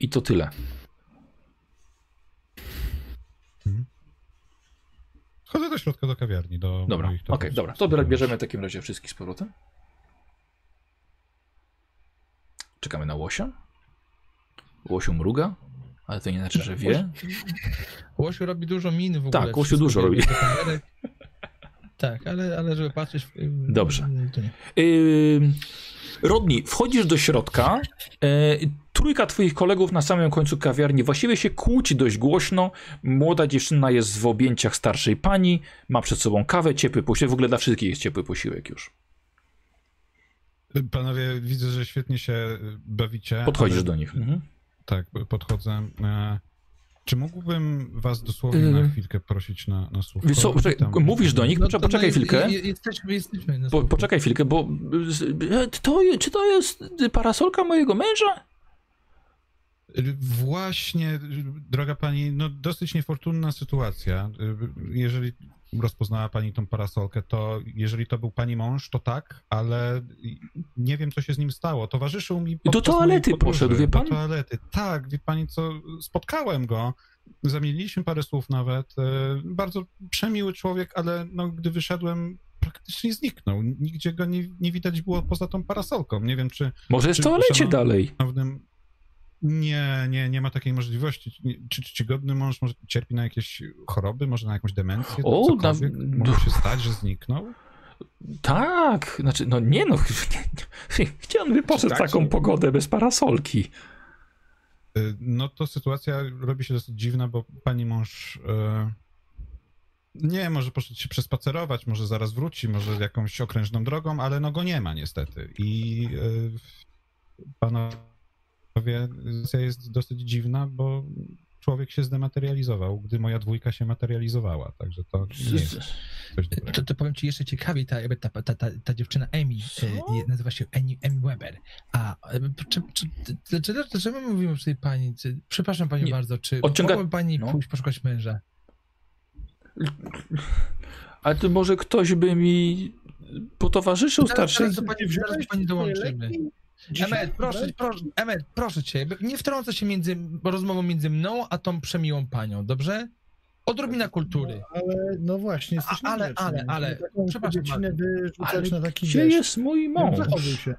Speaker 1: i to tyle.
Speaker 5: Wchodzę do środka do kawiarni, do
Speaker 1: Dobra, okej,
Speaker 5: towarzyszów.
Speaker 1: dobra. To bierzemy w takim razie wszystkich z powrotem. Czekamy na Łosia. Łosiu mruga, ale to nie znaczy, że wie.
Speaker 2: Łosiu robi dużo min w ogóle.
Speaker 1: Tak, Łosiu dużo robi.
Speaker 2: Tak, ale, ale żeby patrzeć...
Speaker 1: Dobrze.
Speaker 2: To nie.
Speaker 1: Yy, Rodni, wchodzisz do środka. Yy, trójka twoich kolegów na samym końcu kawiarni właściwie się kłóci dość głośno. Młoda dziewczyna jest w objęciach starszej pani, ma przed sobą kawę, ciepły posiłek. W ogóle dla wszystkich jest ciepły posiłek już.
Speaker 5: Panowie, widzę, że świetnie się bawicie.
Speaker 1: Podchodzisz
Speaker 5: ale-
Speaker 1: do nich. Mhm.
Speaker 5: Tak, podchodzę. Czy mógłbym was dosłownie
Speaker 1: Yy.
Speaker 5: na chwilkę prosić na, na słówko?
Speaker 1: Mówisz do nich,
Speaker 2: No
Speaker 1: poczekaj,
Speaker 2: to
Speaker 1: poczekaj
Speaker 2: no,
Speaker 1: chwilkę.
Speaker 2: je- je- Jesteśmy, jesteśmy. na
Speaker 1: Po, poczekaj chwilkę, bo e, to, czy to jest parasolka mojego męża?
Speaker 5: Właśnie, droga pani, no dosyć niefortunna sytuacja. Jeżeli rozpoznała pani tą parasolkę, to jeżeli to był pani mąż, to tak, ale nie wiem, co się z nim stało. Towarzyszył mi podczas
Speaker 1: toalety
Speaker 5: podróży.
Speaker 1: poszedł, wie pan?
Speaker 5: Do toalety, tak, wie pani co, spotkałem go, zamieniliśmy parę słów nawet. E, Bardzo przemiły człowiek, ale no, gdy wyszedłem, praktycznie zniknął. Nigdzie go nie, nie widać było poza tą parasolką. Nie wiem, czy
Speaker 1: Może jest w toalecie dalej.
Speaker 5: szanownym. Nie, nie, nie ma takiej możliwości. Czy czcigodny mąż może cierpi na jakieś choroby, może na jakąś demencję?
Speaker 1: O, na-
Speaker 5: Może się stać, że zniknął?
Speaker 1: Tak, znaczy, no nie no, gdzie on by poszedł
Speaker 4: Tak,
Speaker 1: taką pogodę bez parasolki?
Speaker 5: Y, No to sytuacja robi się dosyć dziwna, bo pani mąż. y, Nie, może poszedł się przespacerować, może zaraz wróci, może jakąś okrężną drogą, ale no go nie ma niestety. I y, panowie, jest dosyć dziwna, bo człowiek się zdematerializował, gdy moja dwójka się materializowała, także to nie jest coś dobrego.
Speaker 2: To, to powiem ci jeszcze ciekawiej, ta, jakby ta, ta, ta, ta dziewczyna Emi e, nazywa się Emi, Emi Weber. A e, czy, czy, czy, dlaczego my mówimy przy tej pani? Czy, przepraszam panią
Speaker 1: Nie,
Speaker 2: bardzo, czy
Speaker 1: odciąga-
Speaker 2: mogłaby pani
Speaker 1: no.
Speaker 2: pójść poszukać męża?
Speaker 1: Ale to może ktoś by mi potowarzyszył starszy?
Speaker 2: Zaraz do pani, zaraz pani dołączymy.
Speaker 3: Dzisiaj
Speaker 2: Emet, proszę, proszę, Emet, proszę cię, nie wtrącę się między rozmową między mną a tą przemiłą panią, dobrze? Odrobina kultury.
Speaker 3: Ale no właśnie, jesteś
Speaker 2: A- ale- ale- ale-
Speaker 3: Taką
Speaker 2: przepraszam ale
Speaker 3: na taki
Speaker 1: Gdzie
Speaker 3: deszcz.
Speaker 1: jest mój
Speaker 3: No,
Speaker 1: mąż?
Speaker 3: Zachowuj się.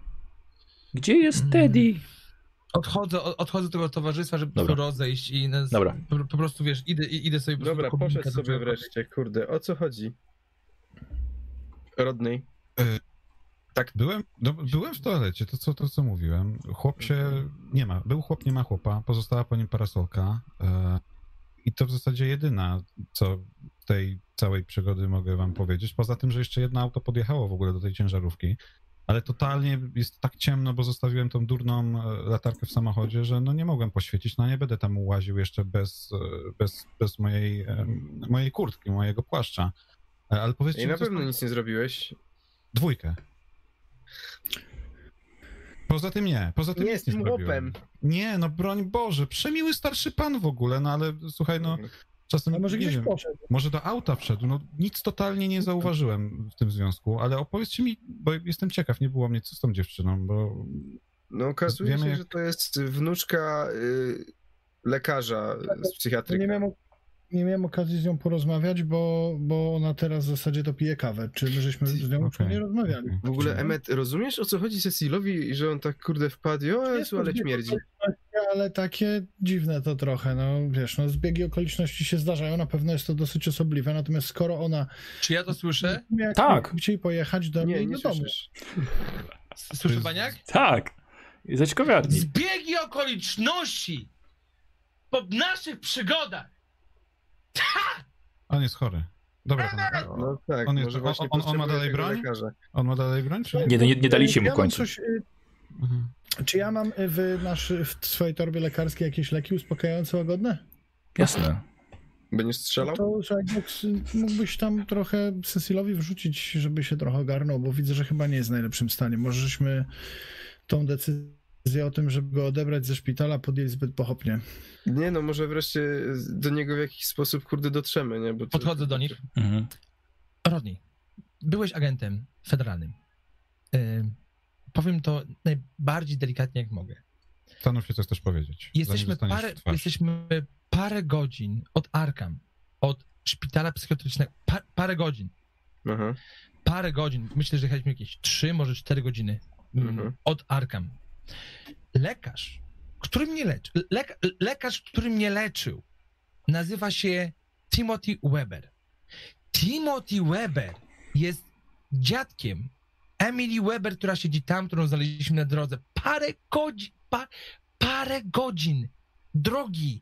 Speaker 1: Gdzie jest
Speaker 2: Mm.
Speaker 1: Teddy?
Speaker 2: Odchodzę, od- odchodzę do tego towarzystwa, żeby
Speaker 1: Dobra.
Speaker 2: prostu rozejść i nas,
Speaker 1: Dobra.
Speaker 2: Po, po prostu wiesz, idę, idę sobie po prostu
Speaker 4: Dobra, poszedł sobie wreszcie, kurde, o co chodzi? Rodnej.
Speaker 5: Byłem, no, byłem w toalecie, to co, to co mówiłem. Chłop się nie ma. Był chłop, nie ma chłopa. Pozostała po nim parasolka. E, I to w zasadzie jedyna, co tej całej przygody mogę wam powiedzieć. Poza tym, że jeszcze jedno auto podjechało w ogóle do tej ciężarówki. Ale totalnie jest tak ciemno, bo zostawiłem tą durną e, latarkę w samochodzie, że no nie mogłem poświecić. No nie będę tam łaził jeszcze bez, e, bez, bez mojej, e, mojej kurtki, mojego płaszcza. Ale powiedzcie
Speaker 4: I na pewno nic nie zrobiłeś.
Speaker 5: Dwójkę. Poza tym nie, poza tym
Speaker 4: Nie
Speaker 5: nie zrobiłem.
Speaker 4: łopem.
Speaker 5: Nie, no broń Boże, przemiły starszy pan w ogóle, no ale słuchaj, no czasem,
Speaker 3: A może
Speaker 5: nie
Speaker 3: gdzieś
Speaker 5: wiem,
Speaker 3: poszedł.
Speaker 5: może do auta wszedł, no nic totalnie nie zauważyłem w tym związku, ale opowiedzcie mi, bo jestem ciekaw, nie było mnie co z tą dziewczyną, bo
Speaker 4: No okazuje
Speaker 5: Wiemy,
Speaker 4: się,
Speaker 5: jak-
Speaker 4: że to jest wnuczka y, lekarza z
Speaker 3: Nie
Speaker 4: psychiatryka.
Speaker 3: miałem, ok- nie miałem okazji z nią porozmawiać, bo, bo ona teraz w zasadzie to pije kawę. Czy my żeśmy z nią
Speaker 5: Okej,
Speaker 3: nie rozmawiali?
Speaker 4: W ogóle, Emmet, rozumiesz o co chodzi Cecilowi, że on tak kurde wpadł? O Jezu, ale śmierdzi.
Speaker 3: Ale takie dziwne to trochę, no wiesz, no zbiegi okoliczności się zdarzają, na pewno jest to dosyć osobliwe, natomiast skoro ona
Speaker 2: Czy ja to słyszę?
Speaker 1: Tak.
Speaker 3: chcieli pojechać do
Speaker 4: Nie,
Speaker 3: niej
Speaker 4: nie
Speaker 3: do domu.
Speaker 5: jest-
Speaker 2: Baniak?
Speaker 1: Tak. I zaciekawiarni.
Speaker 2: Zbiegi okoliczności po naszych przygodach.
Speaker 5: On jest chory. Dobra, pan,
Speaker 4: No tak,
Speaker 5: On jest- on-
Speaker 4: właśnie
Speaker 5: on- on ma dalej broń?
Speaker 4: lekarza.
Speaker 5: on ma dalej broń, czy nie?
Speaker 1: Nie, no nie, daliście mu
Speaker 3: ja
Speaker 1: końcu.
Speaker 3: Coś, y,
Speaker 5: Mhm.
Speaker 3: czy ja mam y, w, nasz, w swojej torbie lekarskiej jakieś leki uspokajające, łagodne?
Speaker 1: Jasne.
Speaker 4: Będziesz strzelał?
Speaker 3: To słuchaj, mógłbyś tam trochę Cecilowi wrzucić, żeby się trochę ogarnął, bo widzę, że chyba nie jest w najlepszym stanie. Może żeśmy tą decyzję o tym, żeby go odebrać ze szpitala podjęli zbyt pochopnie.
Speaker 4: Nie no, może wreszcie do niego w jakiś sposób kurde dotrzemy, nie? Bo to-
Speaker 2: Podchodzę do nich.
Speaker 1: Mhm.
Speaker 2: Rodney, byłeś agentem federalnym. Ym, powiem to najbardziej delikatnie, jak mogę.
Speaker 5: Zastanów się, co chcesz powiedzieć.
Speaker 2: Jesteśmy parę, jesteśmy parę godzin od Arkham, od szpitala psychiatrycznego. Pa, parę godzin.
Speaker 4: Aha.
Speaker 2: Parę godzin. Myślę, że jechaliśmy jakieś trzy, może cztery godziny
Speaker 4: Mhm.
Speaker 2: od Arkham. Lekarz, który mnie leczy, leka, lekarz, który mnie leczył, nazywa się Timothy Weber. Timothy Weber jest dziadkiem Emily Weber, która siedzi tam, którą znaleźliśmy na drodze. Parę godzin, pa, parę godzin drogi.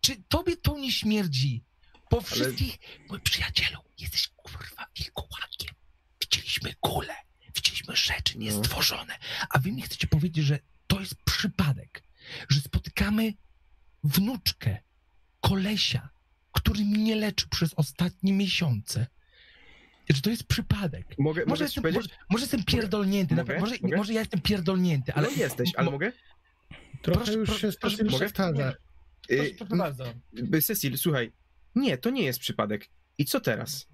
Speaker 2: Czy tobie to nie śmierdzi? Po wszystkich, mój przyjacielu, jesteś kurwa wilkołakiem. Widzieliśmy kulę, widzieliśmy rzeczy niestworzone, a wy mi chcecie powiedzieć, że to jest przypadek, że spotykamy wnuczkę kolesia, który mnie leczy przez ostatnie miesiące. Że to jest przypadek.
Speaker 4: Mogę,
Speaker 2: Może
Speaker 4: mogę
Speaker 2: jestem, może, może jestem pierdolnięty,
Speaker 4: Mogę?
Speaker 2: naprawdę, może,
Speaker 4: Mogę?
Speaker 2: może ja jestem pierdolnięty, ale
Speaker 4: Ale no jesteś, ale mogę?
Speaker 3: Trochę
Speaker 2: Proszę,
Speaker 3: już
Speaker 2: proszę,
Speaker 3: się
Speaker 2: proszę,
Speaker 4: mogę?
Speaker 2: Proszę,
Speaker 4: Y,
Speaker 2: proszę bardzo.
Speaker 4: y, Cecil, słuchaj. Nie, to nie jest przypadek. I co teraz?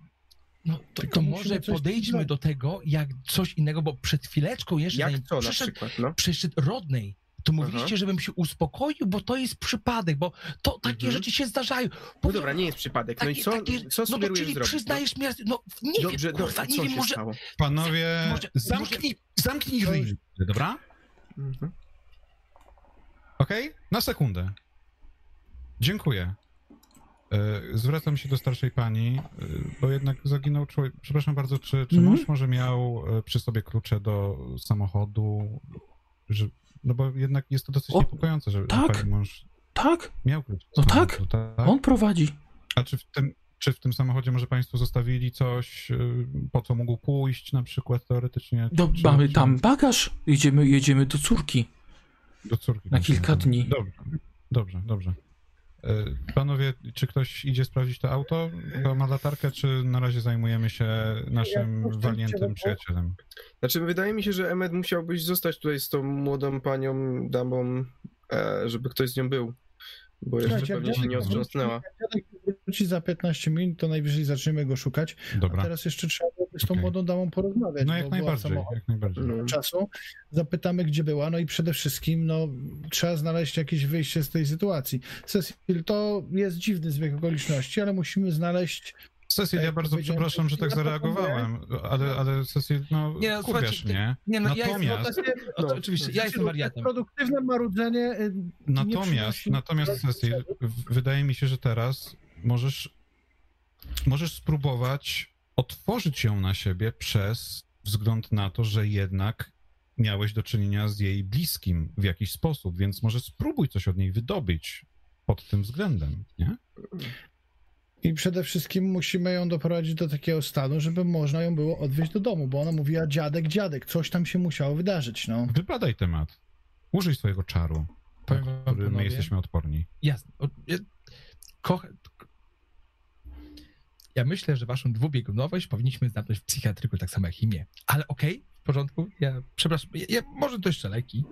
Speaker 2: No, to, to może
Speaker 3: coś
Speaker 2: podejdźmy do tego jak coś innego, bo przed chwileczką jeszcze
Speaker 4: Jak co na
Speaker 2: przyszedł,
Speaker 4: przykład, no?
Speaker 2: przyszedł Rodney, to mówiliście,
Speaker 4: Aha.
Speaker 2: żebym się uspokoił, bo to jest przypadek, bo to takie
Speaker 4: Mhm.
Speaker 2: rzeczy się zdarzają.
Speaker 4: No dobra, nie jest przypadek. No i co,
Speaker 2: takie-
Speaker 4: co
Speaker 2: no to
Speaker 4: sugerujesz
Speaker 2: czyli
Speaker 4: zrobić?
Speaker 2: przyznajesz mi, no nie
Speaker 4: Dobrze,
Speaker 2: wiem, kurwa, nie wiem, może...
Speaker 4: stało?
Speaker 5: Panowie,
Speaker 2: Może-
Speaker 5: zamknij, zamknij drzwi, dobra?
Speaker 4: Mhm.
Speaker 5: Okej? Na sekundę. Dziękuję. E, Zwracam się do starszej pani, e, bo jednak zaginął człowiek. Przepraszam bardzo, czy, czy
Speaker 1: Mhm.
Speaker 5: mąż może miał e, przy sobie klucze do samochodu? Że, no bo jednak jest to dosyć
Speaker 1: O,
Speaker 5: niepokojące, że
Speaker 1: tak.
Speaker 5: pani mąż
Speaker 1: Tak,
Speaker 5: miał klucze.
Speaker 1: No tak.
Speaker 5: tak?
Speaker 1: on prowadzi.
Speaker 5: A czy w tym, czy w tym samochodzie może państwo zostawili coś, po co mógł pójść na przykład teoretycznie?
Speaker 1: Do,
Speaker 5: Czy-
Speaker 1: mamy
Speaker 5: czy-
Speaker 1: tam bagaż. Jedziemy, jedziemy do córki.
Speaker 5: Do córki.
Speaker 1: Na kilka dni.
Speaker 5: Dobrze, dobrze, dobrze. E, Panowie, czy ktoś idzie sprawdzić to auto? To ma latarkę, czy na razie zajmujemy się naszym
Speaker 3: Ja
Speaker 5: walniętym przyjacielem?
Speaker 4: Znaczy, wydaje mi się, że Emmet musiałbyś zostać tutaj z tą młodą panią, damą, e, żeby ktoś z nią był. Bo jeszcze
Speaker 3: Słuchajcie,
Speaker 4: pewnie
Speaker 3: jak
Speaker 4: się nie otrząsnęła.
Speaker 3: Wróci za 15 minut, to najwyżej zaczniemy go szukać. A
Speaker 5: Dobra.
Speaker 3: teraz jeszcze trzeba z tą
Speaker 5: Okej.
Speaker 3: młodą damą porozmawiać.
Speaker 5: No jak najbardziej, jak najbardziej.
Speaker 4: No.
Speaker 3: czasu. Zapytamy, gdzie była, no i przede wszystkim no, trzeba znaleźć jakieś wyjście z tej sytuacji. Cecil, to jest dziwny zbieg okoliczności, ale musimy znaleźć
Speaker 5: Cecil, ja bardzo przepraszam, że tak
Speaker 3: ja
Speaker 5: zareagowałem, ale, ale Cecil, no,
Speaker 2: Nie, no,
Speaker 5: mnie.
Speaker 2: Nie, no, ja
Speaker 5: Natomiast-
Speaker 2: jestem, o, oczywiście, ja jestem wariatem.
Speaker 3: Produktywne marudzenie y,
Speaker 5: Natomiast, natomiast Cecil, wydaje mi się, że teraz możesz, możesz spróbować otworzyć ją na siebie przez wzgląd na to, że jednak miałeś do czynienia z jej bliskim w jakiś sposób, więc może spróbuj coś od niej wydobyć pod tym względem, nie?
Speaker 3: I przede wszystkim musimy ją doprowadzić do takiego stanu, żeby można ją było odwieźć do domu, bo ona mówiła dziadek, dziadek, coś tam się musiało wydarzyć, no.
Speaker 5: Wybadaj temat. Użyj swojego czaru,
Speaker 2: Powiem wam,
Speaker 5: który my jesteśmy odporni.
Speaker 2: Jasne. Kocha... Ja myślę, że waszą dwubiegunowość powinniśmy zamknąć w psychiatryku tak samo jak imię. Ale okej, w porządku. Ja przepraszam. Ja, ja, może to jeszcze leki.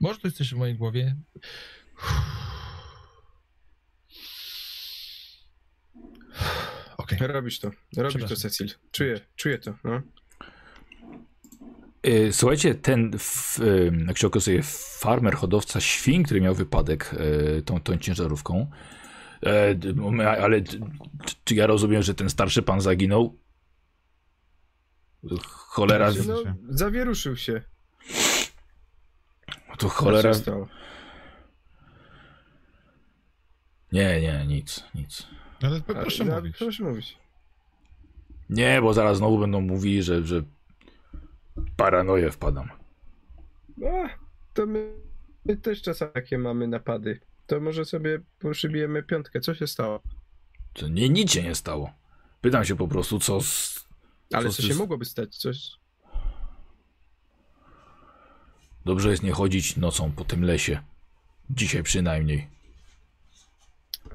Speaker 2: Może to jest coś w mojej głowie. Okej.
Speaker 4: Robisz to, robisz to. Cecil. Czuję, czuję to, no.
Speaker 1: Y, Słuchajcie, ten, jak się okazuje, farmer, hodowca świń, który miał wypadek y, tą, tą ciężarówką, e, ale czy ja rozumiem, że ten starszy pan zaginął? Cholera,
Speaker 4: No,
Speaker 5: się.
Speaker 4: zawieruszył się.
Speaker 1: to
Speaker 4: Co
Speaker 1: cholera. Nie, nie, nic, nic.
Speaker 5: Ale proszę
Speaker 4: no,
Speaker 5: mówić.
Speaker 4: Proszę mówić.
Speaker 1: Nie, bo zaraz znowu będą mówili, że, że paranoję wpadam.
Speaker 4: A, to my, my też czasami takie mamy napady. To może sobie przybijemy piątkę. Co się stało?
Speaker 1: To nie, nic się nie stało. Pytam się po prostu, co z...
Speaker 4: Ale
Speaker 1: Co
Speaker 4: co się
Speaker 1: z-
Speaker 4: mogłoby stać? Coś...
Speaker 1: Dobrze jest nie chodzić nocą po tym lesie. Dzisiaj przynajmniej.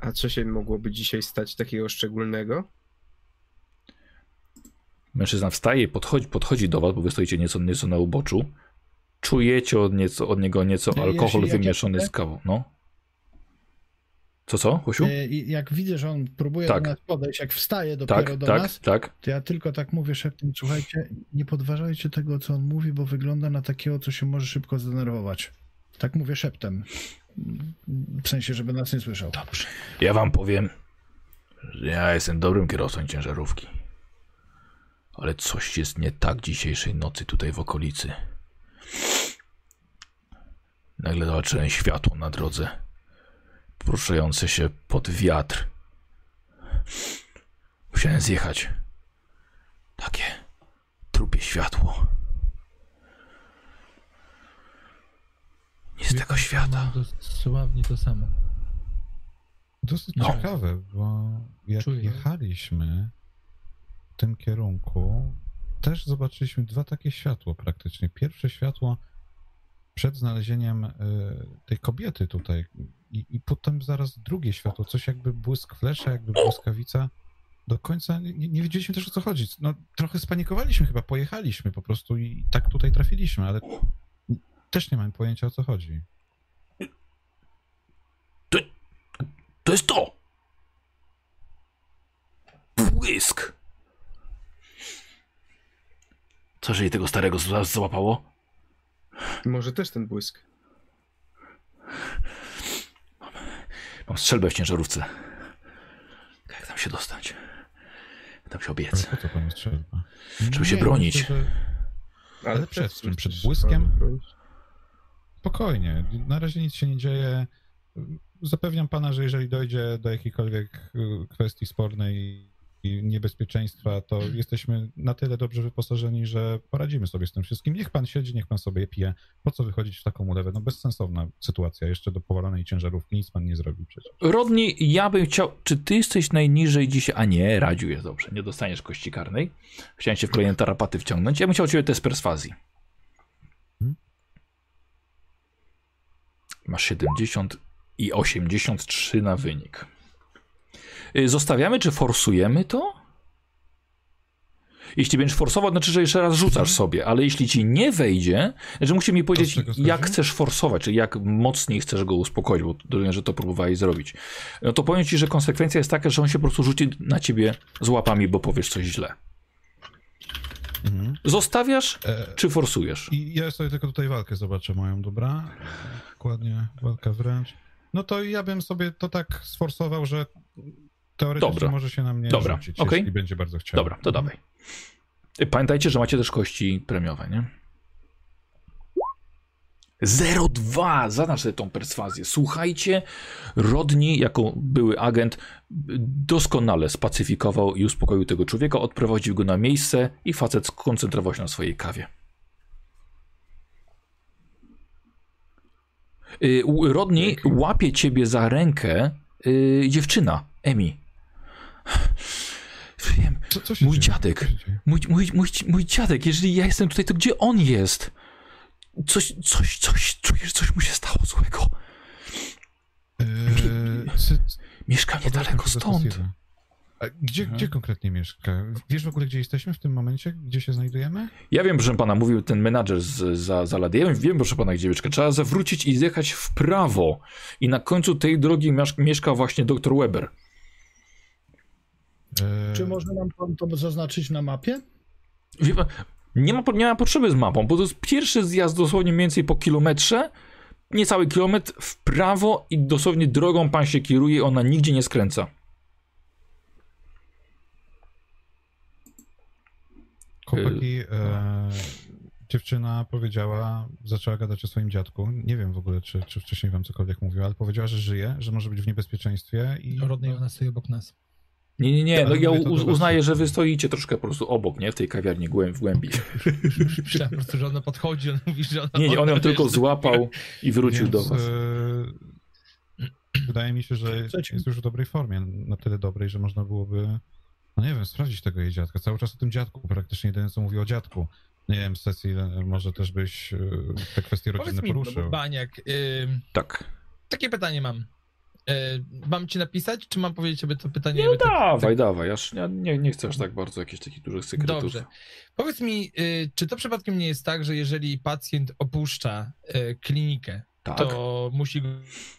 Speaker 4: A co się mogłoby dzisiaj stać takiego szczególnego?
Speaker 1: Mężczyzna wstaje, podchodzi, podchodzi do was, bo wy stoicie nieco, nieco na uboczu. Czujecie od, nieco, od niego nieco
Speaker 3: Ja-
Speaker 1: alkohol
Speaker 3: jeśli-
Speaker 1: wymieszany
Speaker 3: ja-
Speaker 1: z kawą. No. Co, co, Husiu?
Speaker 3: E, Jak widzę, że on próbuje
Speaker 1: Tak.
Speaker 3: do nas podejść, jak wstaje dopiero
Speaker 1: Tak,
Speaker 3: do
Speaker 1: tak,
Speaker 3: nas,
Speaker 1: tak.
Speaker 3: to ja tylko tak mówię szeptem, słuchajcie, nie podważajcie tego, co on mówi, bo wygląda na takiego, co się może szybko zdenerwować. Tak mówię szeptem. W sensie, żeby nas nie słyszał.
Speaker 1: Dobrze. Ja wam powiem, że ja jestem dobrym kierowcą ciężarówki. Ale coś jest nie tak dzisiejszej nocy tutaj w okolicy. Nagle zobaczyłem światło na drodze, poruszające się pod wiatr. Musiałem zjechać. Takie trupie światło. Nie z tego świata.
Speaker 2: Dosłownie to samo.
Speaker 5: Dosyć
Speaker 1: No.
Speaker 5: ciekawe, bo jak
Speaker 2: Czuję.
Speaker 5: jechaliśmy w tym kierunku, też zobaczyliśmy dwa takie światła praktycznie. Pierwsze światło przed znalezieniem y, tej kobiety tutaj i, i potem zaraz drugie światło, coś jakby błysk flesza, jakby błyskawica. Do końca nie, nie wiedzieliśmy też o co chodzi. No, trochę spanikowaliśmy chyba, pojechaliśmy po prostu i tak tutaj trafiliśmy, ale też nie mam pojęcia o co chodzi.
Speaker 1: To jest to! Błysk! Co, jeżeli tego starego załapało?
Speaker 4: Może też ten błysk.
Speaker 1: Mam strzelbę w ciężarówce. Jak tam się dostać? Tam się
Speaker 5: Ale
Speaker 1: obiec?
Speaker 5: po co panu strzelba?
Speaker 1: Żeby się
Speaker 5: Nie,
Speaker 1: bronić.
Speaker 5: myślę, że Ale przed czym? Przed błyskiem?
Speaker 4: błyskiem?
Speaker 5: Spokojnie, na razie nic się nie dzieje. Zapewniam pana, że jeżeli dojdzie do jakiejkolwiek y, kwestii spornej i niebezpieczeństwa, to jesteśmy na tyle dobrze wyposażeni, że poradzimy sobie z tym wszystkim. Niech pan siedzi, niech pan sobie pije. Po co wychodzić w taką ulewę? No bezsensowna sytuacja. Jeszcze do powalonej ciężarówki nic pan nie zrobi przecież.
Speaker 1: Rodni, ja bym chciał. Czy ty jesteś najniżej dzisiaj? A nie, Radziu jest dobrze. Nie dostaniesz kości karnej. Chciałem cię w kolejne tarapaty wciągnąć. Ja bym chciał ciebie test perswazji. Masz 70 i 83 na wynik. Y, Zostawiamy, czy forsujemy to? Jeśli będziesz forsował, znaczy, że jeszcze raz rzucasz sobie, ale jeśli ci nie wejdzie, że musisz mi powiedzieć, jak chcesz forsować, czy jak mocniej chcesz go uspokoić, bo rozumiem, że to próbowałeś zrobić. No to powiem ci, że konsekwencja jest taka, że on się po prostu rzuci na ciebie z łapami, bo powiesz coś źle.
Speaker 5: Mhm.
Speaker 1: Zostawiasz,
Speaker 5: E,
Speaker 1: czy forsujesz?
Speaker 5: Ja sobie tylko tutaj walkę zobaczę moją, dobra? Dokładnie, walka wręcz. No to ja bym sobie to tak sforsował, że teoretycznie
Speaker 1: Dobra.
Speaker 5: może się na mnie
Speaker 1: Dobra,
Speaker 5: rzucić,
Speaker 1: okej.
Speaker 5: jeśli będzie bardzo chciał.
Speaker 1: Dobra, to dawaj. Pamiętajcie, że macie też kości premiowe, nie? 0,2! Zaznacz sobie tą perswazję. Słuchajcie, Rodni, jako były agent, doskonale spacyfikował i uspokoił tego człowieka, odprowadził go na miejsce i facet skoncentrował się na swojej kawie. Y, Rodni łapie ciebie za rękę y, dziewczyna, Emi. Wiem,
Speaker 5: Co, co
Speaker 1: Mój
Speaker 5: dzieje?
Speaker 1: dziadek. Mój, mój, mój, mój dziadek, jeżeli ja jestem tutaj, to gdzie on jest? Coś, coś, coś, czuję, że coś mu się stało złego.
Speaker 5: Eee,
Speaker 1: Mieszka niedaleko stąd.
Speaker 5: Gdzie,
Speaker 1: Mhm.
Speaker 5: gdzie konkretnie mieszka? Wiesz w ogóle, gdzie jesteśmy w tym momencie? Gdzie się znajdujemy?
Speaker 1: Ja wiem, proszę pana, mówił ten menadżer z, za, za lady. Ja wiem, wiem, proszę pana, gdzie mieszka. Trzeba zawrócić i zjechać w prawo. I na końcu tej drogi mieszka właśnie dr Weber.
Speaker 5: E,
Speaker 3: Czy może nam pan to zaznaczyć na mapie?
Speaker 1: Wie pan, nie ma, nie ma potrzeby z mapą, bo to jest pierwszy zjazd dosłownie mniej więcej po kilometrze, niecały kilometr w prawo i dosłownie drogą pan się kieruje, ona nigdzie nie skręca.
Speaker 5: Chłopaki, e, dziewczyna powiedziała, zaczęła gadać o swoim dziadku. Nie wiem w ogóle, czy, czy wcześniej wam cokolwiek mówiła, ale powiedziała, że żyje, że może być w niebezpieczeństwie i...
Speaker 2: Rodnej ona stoi obok nas.
Speaker 1: Nie, nie, nie, no ja uznaję, że wy stoicie troszkę po prostu obok, nie? W tej kawiarni głęb, w głębi.
Speaker 2: Myślałem po prostu, że ona podchodzi, on mówi, że ona...
Speaker 1: Nie, nie, on ją
Speaker 2: wiesz,
Speaker 1: tylko złapał i wrócił
Speaker 5: Więc,
Speaker 1: do was.
Speaker 5: e, wydaje mi się, że jest już w dobrej formie, na tyle dobrej, że można byłoby, no nie wiem, sprawdzić tego jej dziadka. Cały czas o tym dziadku, praktycznie jedyne co mówi o dziadku. Nie wiem, Cecil, może też byś e, te kwestie rodzinne
Speaker 2: Powiedz mi, no,
Speaker 5: poruszył.
Speaker 2: Baniak, ym,
Speaker 1: Tak.
Speaker 2: takie pytanie mam. Y, mam ci napisać, czy mam powiedzieć sobie to pytanie?
Speaker 1: No
Speaker 2: jakby tak-
Speaker 1: dawaj, dawaj, aż ja nie, nie chcę aż tak bardzo jakichś takich dużych sekretów.
Speaker 2: Dobrze. Powiedz mi, y, czy to przypadkiem nie jest tak, że jeżeli pacjent opuszcza y, klinikę,
Speaker 1: Tak.
Speaker 2: to musi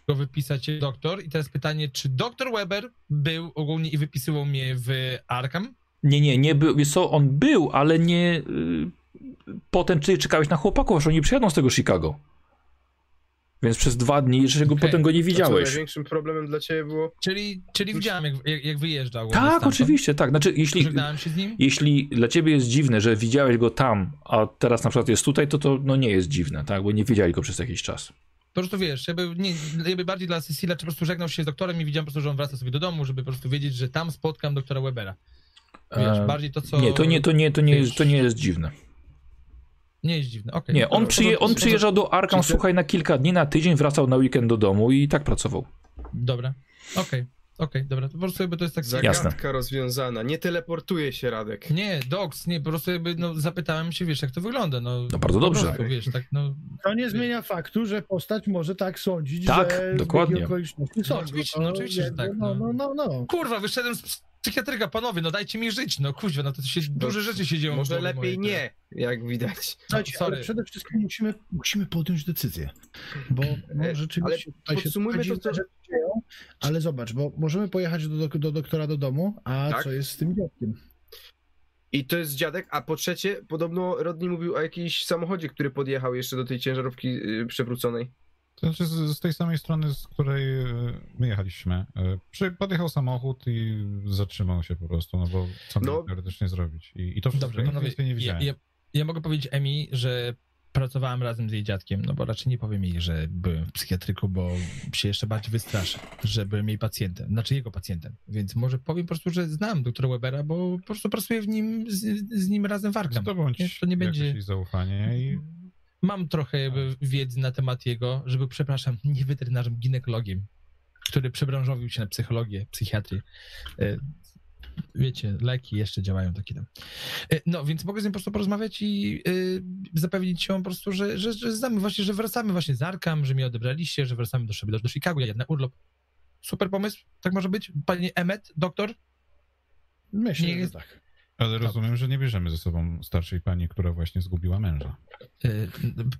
Speaker 2: go wypisać doktor? I teraz pytanie, czy doktor Weber był ogólnie i wypisywał mnie w Arkham?
Speaker 1: Nie, nie, nie był, co, on był, ale nie... Y, potem ty czekałeś na chłopaków, aż oni przyjadą z tego Chicago. Więc przez dwa dni jeszcze go,
Speaker 2: Okej.
Speaker 1: potem go nie widziałeś.
Speaker 4: największym problemem dla ciebie było?
Speaker 2: Czyli, czyli widziałem, jak, jak, jak wyjeżdżał.
Speaker 1: Tak, oczywiście, tak. Znaczy, jeśli,
Speaker 2: Żegnałem się z nim?
Speaker 1: jeśli dla ciebie jest dziwne, że widziałeś go tam, a teraz na przykład jest tutaj, to to no, nie jest dziwne, tak? Bo nie widzieli go przez jakiś czas.
Speaker 2: Po prostu wiesz, jakby, nie, jakby bardziej dla Cecilia, czy po prostu żegnał się z doktorem i widziałem po prostu, że on wraca sobie do domu, żeby po prostu wiedzieć, że tam spotkam doktora Webera. Wiesz,
Speaker 1: E,
Speaker 2: bardziej to, co...
Speaker 1: Nie, to nie, to nie, to nie,
Speaker 2: wiesz,
Speaker 1: jest, to nie jest dziwne.
Speaker 2: Nie jest dziwne, okej.
Speaker 1: Nie, on, przyje, on przyjeżdżał do
Speaker 4: ty-
Speaker 1: słuchaj, na kilka dni, na tydzień, wracał na weekend do domu i tak pracował.
Speaker 2: Dobra, okej, okej, dobra, to po prostu jakby to jest tak...
Speaker 4: Zagadka rozwiązana. Nie teleportuje się, Radek.
Speaker 2: Nie, docs, nie, po prostu jakby, no, zapytałem się, wiesz, jak to wygląda, no.
Speaker 1: No bardzo dobrze.
Speaker 2: Prostu, wiesz, tak, no,
Speaker 3: To nie zmienia faktu, że postać może tak sądzić,
Speaker 1: Tak,
Speaker 3: że
Speaker 1: dokładnie.
Speaker 3: zbiegi okoliczności są.
Speaker 2: oczywiście, no oczywiście, że tak,
Speaker 3: No,
Speaker 2: no.
Speaker 3: no, no, no.
Speaker 2: kurwa, wyszedłem z psychiatryka, panowie, no dajcie mi żyć, no kuźwa, no to się, duże rzeczy się dzieją.
Speaker 4: Może lepiej nie, jak widać.
Speaker 3: Słuchajcie,
Speaker 2: sorry.
Speaker 3: ale przede wszystkim musimy, musimy podjąć decyzję, bo no, rzeczywiście tutaj się
Speaker 4: podsumujmy
Speaker 3: takie
Speaker 4: to, co-
Speaker 3: dzieją, ale zobacz, bo możemy pojechać do, do, do doktora do domu, a
Speaker 4: Tak.
Speaker 3: co jest z tym dziadkiem?
Speaker 4: I to jest dziadek, a po trzecie, podobno Rodney mówił o jakimś samochodzie, który podjechał jeszcze do tej ciężarówki y, przewróconej.
Speaker 5: To znaczy z, z tej samej strony, z której e, my jechaliśmy. E, Przy, podjechał samochód i zatrzymał się po prostu, no bo co
Speaker 4: No.
Speaker 5: teoretycznie zrobić. I, i to wszystko,
Speaker 2: Dobrze, panowie,
Speaker 5: nie
Speaker 2: ja,
Speaker 5: widziałem.
Speaker 2: ja, ja mogę powiedzieć Emi, że pracowałem razem z jej dziadkiem, no bo raczej nie powiem jej, że byłem w psychiatryku, bo się jeszcze bardziej wystraszy, że byłem jej pacjentem, znaczy jego pacjentem, więc może powiem po prostu, że znam doktora Webera, bo po prostu pracuję w nim, z, z nim razem w Arkham.
Speaker 5: Zdobądź
Speaker 2: Nie, to nie będzie-
Speaker 5: zaufanie i
Speaker 2: Mam trochę wiedzy na temat jego, żeby, przepraszam, nie weterynarzem, ginekologiem, który przebranżowił się na psychologię, psychiatrię. E, Wiecie, leki jeszcze działają takie tam. E, No, więc mogę z nim po prostu porozmawiać i y, zapewnić się po prostu, że, że, że znamy właśnie, że wracamy właśnie z Arkam, że mnie odebraliście, że wracamy do, sobie do, do Chicago, ja na urlop. Super pomysł, tak może być? Panie Emmet, doktor?
Speaker 3: Myślę,
Speaker 2: Nie
Speaker 3: że tak.
Speaker 5: Ale rozumiem, że nie bierzemy ze sobą starszej pani, która właśnie zgubiła męża.
Speaker 2: Y,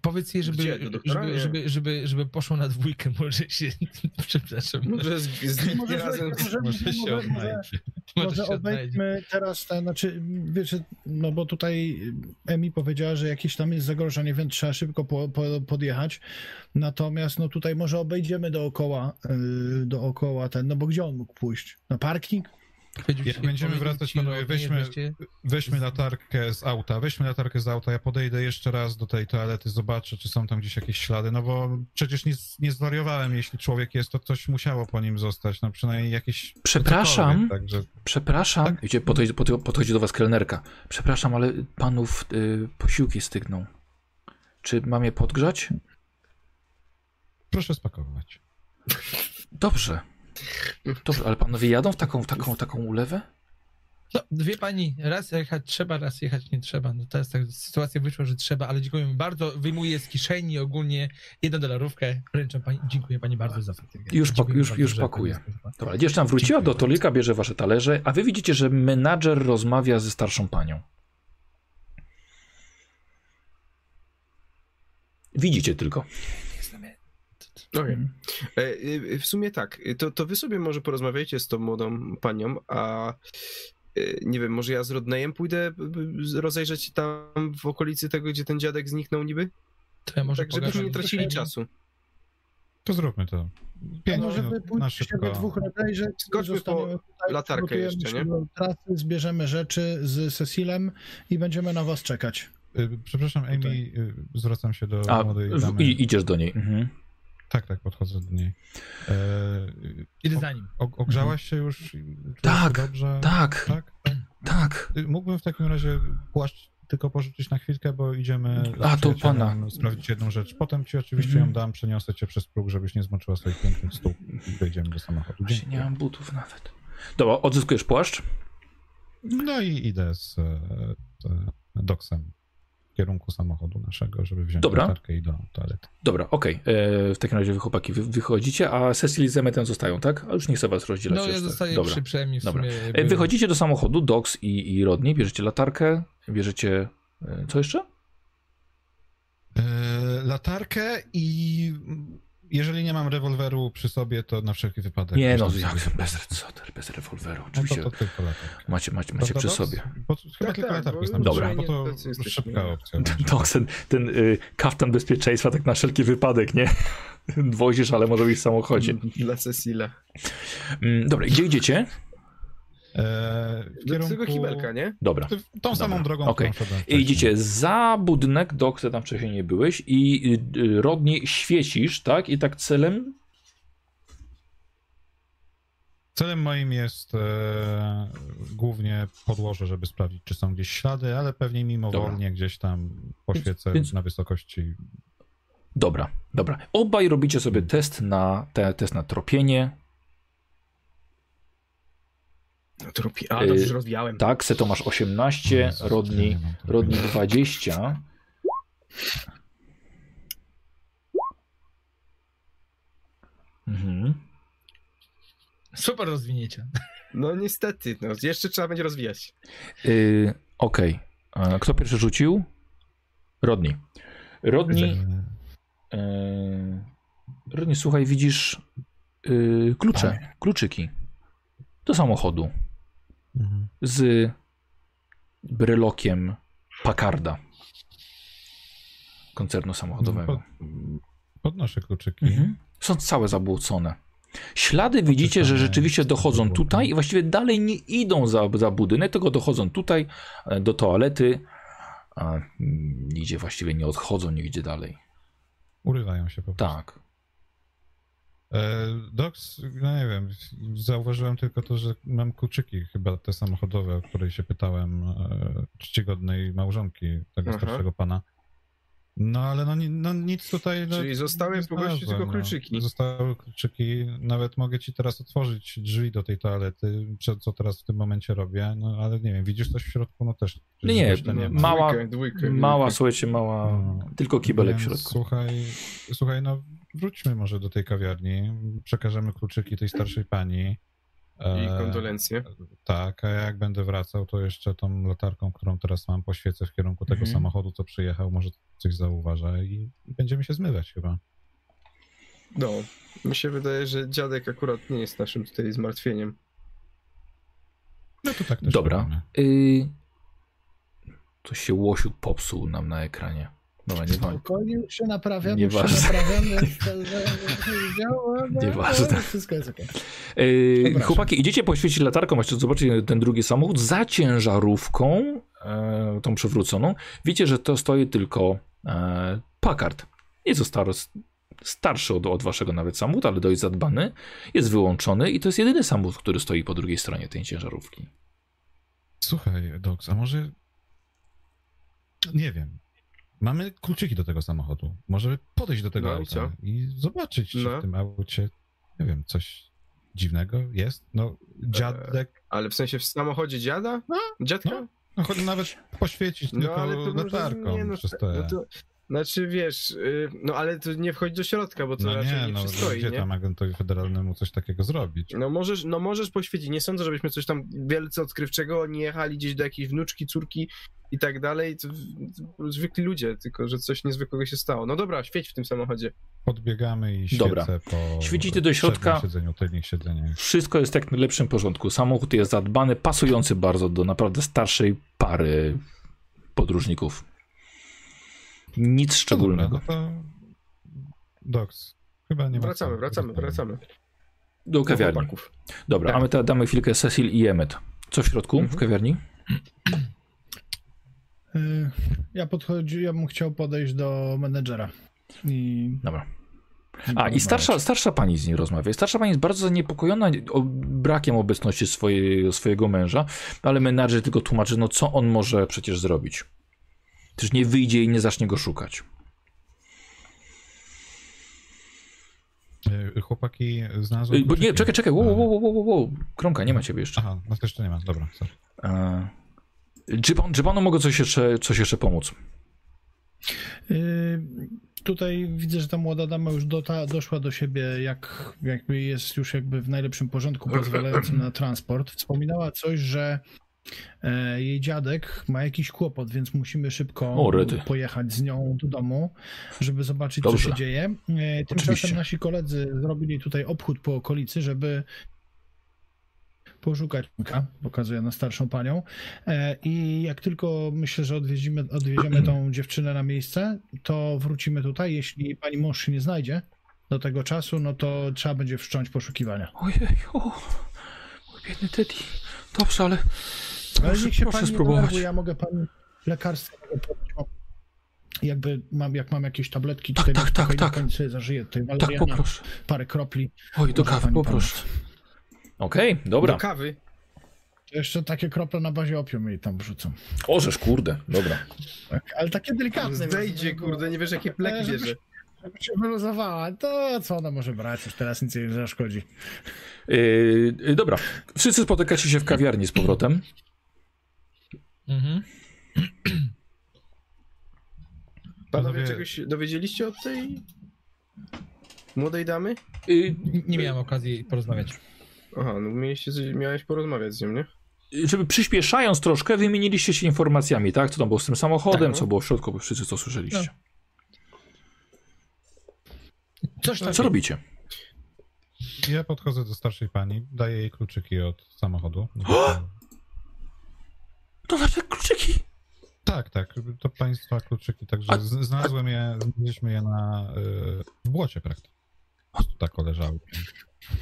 Speaker 2: powiedz jej, żeby,
Speaker 4: Gdzie?
Speaker 2: Żeby, żeby, żeby, żeby poszło na dwójkę, może się, przepraszam,
Speaker 4: Może z, z
Speaker 3: Może,
Speaker 4: razem.
Speaker 3: może,
Speaker 5: Może się odnajdzie.
Speaker 3: może obejdźmy teraz ten, znaczy, wiecie, no bo tutaj Emi powiedziała, że jakieś tam jest zagrożenie, więc trzeba szybko po, po, podjechać. Natomiast no tutaj może obejdziemy dookoła, yy, dookoła ten, no bo gdzie on mógł pójść? Na parking?
Speaker 5: Jak będziemy wracać, panowie, weźmy- Weźmy latarkę z auta, weźmy latarkę z auta, ja podejdę jeszcze raz do tej toalety, zobaczę, czy są tam gdzieś jakieś ślady, no bo przecież nie, nie zwariowałem, jeśli człowiek jest, to coś musiało po nim zostać, no przynajmniej jakieś...
Speaker 1: Przepraszam,
Speaker 5: Także
Speaker 1: przepraszam.
Speaker 5: Tak?
Speaker 1: Wiecie, podchodzi, podchodzi, podchodzi do was kelnerka. Przepraszam, ale panów y, posiłki stygną. Czy mam je podgrzać?
Speaker 5: proszę spakować.
Speaker 1: Dobrze. Dobrze, ale panowie jadą w taką, w taką, taką ulewę?
Speaker 2: No, wie pani, raz jechać trzeba, raz jechać nie trzeba. No teraz tak sytuacja wyszła, że trzeba, ale dziękuję bardzo. Wyjmuję z kieszeni ogólnie jedną dolarówkę. Wręczam pani, dziękuję pani bardzo za fotografję.
Speaker 1: Już pak- już-
Speaker 2: bardzo,
Speaker 1: już pakuję. Dobra, dziewczyna wróciła do stolika, bierze wasze talerze, a wy widzicie, że menadżer rozmawia ze starszą panią. Widzicie tylko.
Speaker 4: Okej.
Speaker 3: Mhm.
Speaker 4: E, e, W sumie tak, to, to wy sobie może porozmawiajcie z tą młodą panią, a e, nie wiem, może ja z Rodneyem pójdę rozejrzeć się tam w okolicy tego, gdzie ten dziadek zniknął niby?
Speaker 2: To ja może
Speaker 4: Tak, żebyśmy nie tracili czasu.
Speaker 5: To zróbmy to. Pięć
Speaker 3: może wy
Speaker 5: minut na
Speaker 3: we
Speaker 5: szybko.
Speaker 3: dwóch rozejrzeć,
Speaker 4: Skoczmy
Speaker 3: zostaniemy
Speaker 4: po
Speaker 3: tutaj,
Speaker 4: latarkę jeszcze, nie?
Speaker 3: Trasy, zbierzemy rzeczy z Cecilem i będziemy na was czekać.
Speaker 5: Y, Przepraszam, Amy,
Speaker 3: Tutaj.
Speaker 5: y, zwracam się do
Speaker 1: A
Speaker 5: młodej damy.
Speaker 1: i, idziesz do niej. Mhm.
Speaker 5: Tak, tak, podchodzę do niej. E,
Speaker 2: Idę za nim.
Speaker 5: o, ogrzałaś się już?
Speaker 1: Tak,
Speaker 5: się dobrze?
Speaker 1: Tak,
Speaker 5: Tak? tak?
Speaker 1: tak.
Speaker 5: Y, Mógłbym w takim razie płaszcz tylko pożyczyć na chwilkę, bo idziemy
Speaker 1: A,
Speaker 5: przyjacielem
Speaker 1: pana.
Speaker 5: sprawdzić jedną rzecz. Potem ci oczywiście
Speaker 1: Mhm.
Speaker 5: ją dam, przeniosę cię przez próg, żebyś nie zmoczyła swoich pięknych stóp i wejdziemy do samochodu.
Speaker 1: Nie mam butów nawet. Dobra, odzyskujesz płaszcz?
Speaker 5: No i idę z, e, z doksem w kierunku samochodu naszego, żeby wziąć
Speaker 1: Dobra.
Speaker 5: latarkę i do toalety.
Speaker 1: Dobra, okej. E, W takim razie wy chłopaki wy, wychodzicie, a Cecil z Emmetem zostają, tak? A już nie chcę was rozdzielać.
Speaker 2: No ja
Speaker 1: jeszcze.
Speaker 2: zostaję
Speaker 1: Dobra.
Speaker 2: przy w
Speaker 1: Dobra.
Speaker 2: sumie.
Speaker 1: E, Wychodzicie do samochodu, Dox i, i Rodney, bierzecie latarkę, bierzecie... e, Co jeszcze?
Speaker 5: Latarkę i jeżeli nie mam rewolweru przy sobie, to na wszelki wypadek.
Speaker 1: Nie no,
Speaker 5: tam
Speaker 1: jak, bez, bez rewolweru,
Speaker 5: No
Speaker 1: oczywiście.
Speaker 5: to, to tylko latarkę.
Speaker 1: Macie, macie, macie przy sobie.
Speaker 5: Bo, chyba
Speaker 4: Tak,
Speaker 5: tylko
Speaker 4: tak,
Speaker 5: latarkę
Speaker 4: bo
Speaker 5: znam,
Speaker 1: Dobra.
Speaker 5: bo to szybka opcja. będzie.
Speaker 1: Dox, ten, ten y, kaftan bezpieczeństwa tak na wszelki wypadek, nie? Wozisz, ale może być w samochodzie.
Speaker 4: Dla Cecila.
Speaker 1: Mm, Dobra, gdzie idziecie?
Speaker 5: E, w
Speaker 4: Do
Speaker 5: kierunku...
Speaker 4: tego kibelka, nie?
Speaker 1: Dobra.
Speaker 5: Tą samą drogą, wcześniej.
Speaker 1: idziecie za budynek, Dox, ty tam wcześniej nie byłeś i y, y, Rodney świecisz, tak? I tak celem...
Speaker 5: Celem moim jest e, głównie podłoże, żeby sprawdzić, czy są gdzieś ślady, ale pewnie mimowolnie gdzieś tam poświecę
Speaker 1: Więc-
Speaker 5: na wysokości.
Speaker 1: Dobra, dobra. Obaj robicie sobie test na, te, test na tropienie.
Speaker 4: No to robi... A, dobrze,
Speaker 1: Y,
Speaker 4: że rozwijałem.
Speaker 1: Tak, Seto masz 18,
Speaker 5: Jezus,
Speaker 1: Rodney,
Speaker 5: nie mam tropienia.
Speaker 1: Rodney 20. Mhm.
Speaker 2: Super rozwinięcie.
Speaker 4: No niestety, no jeszcze trzeba będzie rozwijać.
Speaker 1: Y, Okej. A Kto pierwszy rzucił? Rodney. Rodney,
Speaker 5: E,
Speaker 1: y, Rodney słuchaj, widzisz y, klucze, kluczyki do samochodu
Speaker 5: mhm.
Speaker 1: z brylokiem Packarda koncernu samochodowego.
Speaker 5: Pod, podnoszę kluczyki.
Speaker 1: Mhm. Są całe zabłocone. Ślady widzicie, że rzeczywiście dochodzą tutaj i właściwie dalej nie idą za, za budynek, tylko dochodzą tutaj e, do toalety. A mm, nigdzie właściwie nie odchodzą, nigdzie dalej.
Speaker 5: Urywają się po prostu.
Speaker 1: Tak.
Speaker 5: E, Docs, no nie wiem, zauważyłem tylko to, że mam kluczyki, chyba te samochodowe, o której się pytałem, e, czcigodnej małżonki tego
Speaker 4: Aha.
Speaker 5: starszego pana. No ale no, no nic tutaj... No,
Speaker 4: Czyli zostały
Speaker 5: nie
Speaker 4: po prostu tylko
Speaker 5: no.
Speaker 4: kluczyki.
Speaker 5: Zostały kluczyki, nawet mogę ci teraz otworzyć drzwi do tej toalety, co- co teraz w tym momencie robię, no ale nie wiem, widzisz coś w środku? No też...
Speaker 1: Nie, nie, ma-
Speaker 5: ma.
Speaker 1: mała-
Speaker 4: Dwójkę, dwójkę,
Speaker 1: Mała,
Speaker 4: dwójkę.
Speaker 1: słuchajcie, mała.
Speaker 5: No.
Speaker 1: Tylko kibelek w środku.
Speaker 5: Słuchaj, słuchaj, no wróćmy może do tej kawiarni, przekażemy kluczyki tej starszej pani.
Speaker 4: I
Speaker 5: E,
Speaker 4: kondolencje.
Speaker 5: Tak, a jak będę wracał, to jeszcze tą latarką, którą teraz mam, poświecę w kierunku tego
Speaker 1: Mhm.
Speaker 5: samochodu, co przyjechał, może coś zauważa i, będziemy się zmywać chyba.
Speaker 4: No, mi się wydaje, że dziadek akurat nie jest naszym tutaj zmartwieniem.
Speaker 5: No to tak też
Speaker 1: Dobra. Y... Coś się łosiu popsuł nam na ekranie. Dobra, nie
Speaker 3: już się naprawiam,
Speaker 1: Nieważne.
Speaker 3: już się naprawiam. jest- Widziałem, no,
Speaker 1: Nieważne.
Speaker 3: Wszystko jest okej.
Speaker 1: Yy,
Speaker 3: Przepraszam.
Speaker 1: chłopaki, idziecie poświecić latarką, właśnie zobaczycie ten drugi samochód za ciężarówką, e, tą przewróconą. Widzicie, że to stoi tylko e, Packard. Nieco staro, starszy od, od waszego nawet samochód, ale dość zadbany. Jest wyłączony i to jest jedyny samochód, który stoi po drugiej stronie tej ciężarówki.
Speaker 5: Słuchaj, Doks, a może... Nie wiem. Mamy kluczyki do tego samochodu. Może podejść do tego
Speaker 4: No i
Speaker 5: auta i zobaczyć, czy
Speaker 4: No.
Speaker 5: w tym aucie, nie wiem, coś dziwnego jest? No, dziadek,
Speaker 4: Ale w sensie w samochodzie dziada? Dziadka?
Speaker 5: no. no chodzi nawet poświecić tylko
Speaker 4: może-
Speaker 5: latarką
Speaker 4: nie, no,
Speaker 5: przez to.
Speaker 4: no to Znaczy wiesz, y, no ale to nie wchodzi do środka, bo to
Speaker 5: no
Speaker 4: raczej
Speaker 5: nie,
Speaker 4: nie,
Speaker 5: no
Speaker 4: przystoi,
Speaker 5: gdzie
Speaker 4: nie?
Speaker 5: tam agentowi federalnemu coś takiego zrobić?
Speaker 4: No możesz, no możesz poświecić. Nie sądzę, żebyśmy coś tam wielce odkrywczego nie jechali gdzieś do jakiejś wnuczki, córki i tak dalej. To, to zwykli ludzie, tylko że coś niezwykłego się stało. No dobra, świeć w tym samochodzie.
Speaker 5: Podbiegamy i
Speaker 1: Dobra.
Speaker 5: po
Speaker 1: Świecicie do środka.
Speaker 5: siedzeniu, tylnych siedzeniach.
Speaker 1: Wszystko jest jak w najlepszym porządku. Samochód jest zadbany, pasujący bardzo do naprawdę starszej pary podróżników. Nic szczególnego.
Speaker 5: No dobra, no to... Docs, chyba nie ma
Speaker 4: Wracamy, wracamy, wracamy.
Speaker 1: Do
Speaker 4: Do
Speaker 1: kawiarni.
Speaker 4: chłopaków.
Speaker 1: Dobra,
Speaker 4: Tak.
Speaker 1: a my teraz damy chwilkę Cecil i Emmet. Co w środku, w
Speaker 4: Mhm.
Speaker 1: kawiarni?
Speaker 3: Y, Ja podchodzi, ja bym chciał podejść do menedżera. I
Speaker 1: Dobra. A, i starsza, starsza pani z nim rozmawia. Starsza pani jest bardzo zaniepokojona o- brakiem obecności swojej, swojego męża, ale menadżer tylko tłumaczy, no co on może przecież zrobić. Też nie wyjdzie i nie zacznie go szukać.
Speaker 5: Y, Chłopaki znalazłem...
Speaker 1: Y, Bo nie, czekaj, czekaj, wow, wow, wow, wow, wow, wow. Krąka, nie ma ciebie jeszcze.
Speaker 5: Aha, no to jeszcze nie ma, dobra. sorry.
Speaker 1: E, czy, pan, czy panu mogę coś jeszcze, coś jeszcze pomóc?
Speaker 3: Y, Tutaj widzę, że ta młoda dama już dota, doszła do siebie, jak jakby jest już jakby w najlepszym porządku pozwalającym na transport. Wspominała coś, że e, jej dziadek ma jakiś kłopot, więc musimy szybko
Speaker 1: O,
Speaker 3: pojechać z nią do domu, żeby zobaczyć,
Speaker 1: Dobrze.
Speaker 3: co się dzieje. E, Tymczasem
Speaker 1: Oczywiście.
Speaker 3: nasi koledzy zrobili tutaj obchód po okolicy, żeby poszukać Mika, pokazuję na starszą panią. E, I jak tylko myślę, że odwiedzimy, odwieziemy tą dziewczynę na miejsce, to wrócimy tutaj. Jeśli pani mąż się nie znajdzie do tego czasu, no to trzeba będzie wszcząć poszukiwania.
Speaker 1: Ojej, o, mój biedny Teddy. Dobrze, ale
Speaker 3: Ale niech się
Speaker 1: proszę spróbować.
Speaker 3: ja mogę pani lekarstwo Jakby mam, jak mam jakieś tabletki,
Speaker 1: Tak,
Speaker 3: tutaj
Speaker 1: tak, tak, tak.
Speaker 3: zażyje tutaj
Speaker 1: Tak, poproszę.
Speaker 3: parę kropli.
Speaker 1: Oj, do kawy, poproszę.
Speaker 3: pomóc.
Speaker 1: Okej, dobra.
Speaker 4: Do kawy.
Speaker 3: To jeszcze takie krople na bazie opium jej tam wrzucą.
Speaker 1: Orzesz, kurde, dobra.
Speaker 3: Tak, ale takie delikatne.
Speaker 4: Zdejdzie, kurde, nie wiesz jakie pleki bierze.
Speaker 3: Żeby się wyluzowała, to co ona może brać? Już teraz nic jej nie zaszkodzi.
Speaker 1: Yy, yy, dobra, wszyscy spotykacie się w kawiarni z powrotem.
Speaker 2: Mhm.
Speaker 4: Panowie,
Speaker 5: Panowie-
Speaker 4: czegoś dowiedzieliście od tej młodej damy?
Speaker 1: Yy,
Speaker 2: Nie miałem okazji porozmawiać.
Speaker 4: Aha, no mieliście, miałeś porozmawiać z nią, nie?
Speaker 1: żeby przyspieszając troszkę, wymieniliście się informacjami, tak? Co tam było z tym samochodem,
Speaker 4: Tak, no.
Speaker 1: co było w środku, bo wszyscy co słyszeliście.
Speaker 2: Coś
Speaker 1: Co
Speaker 2: takiego.
Speaker 1: robicie?
Speaker 5: Ja podchodzę do starszej pani, daję jej kluczyki od samochodu.
Speaker 1: To nasze kluczyki.
Speaker 5: Tak, tak, to państwa kluczyki, także
Speaker 1: A-
Speaker 5: znalazłem je, znaleźliśmy je na, y, w błocie praktycznie. Tak leżały.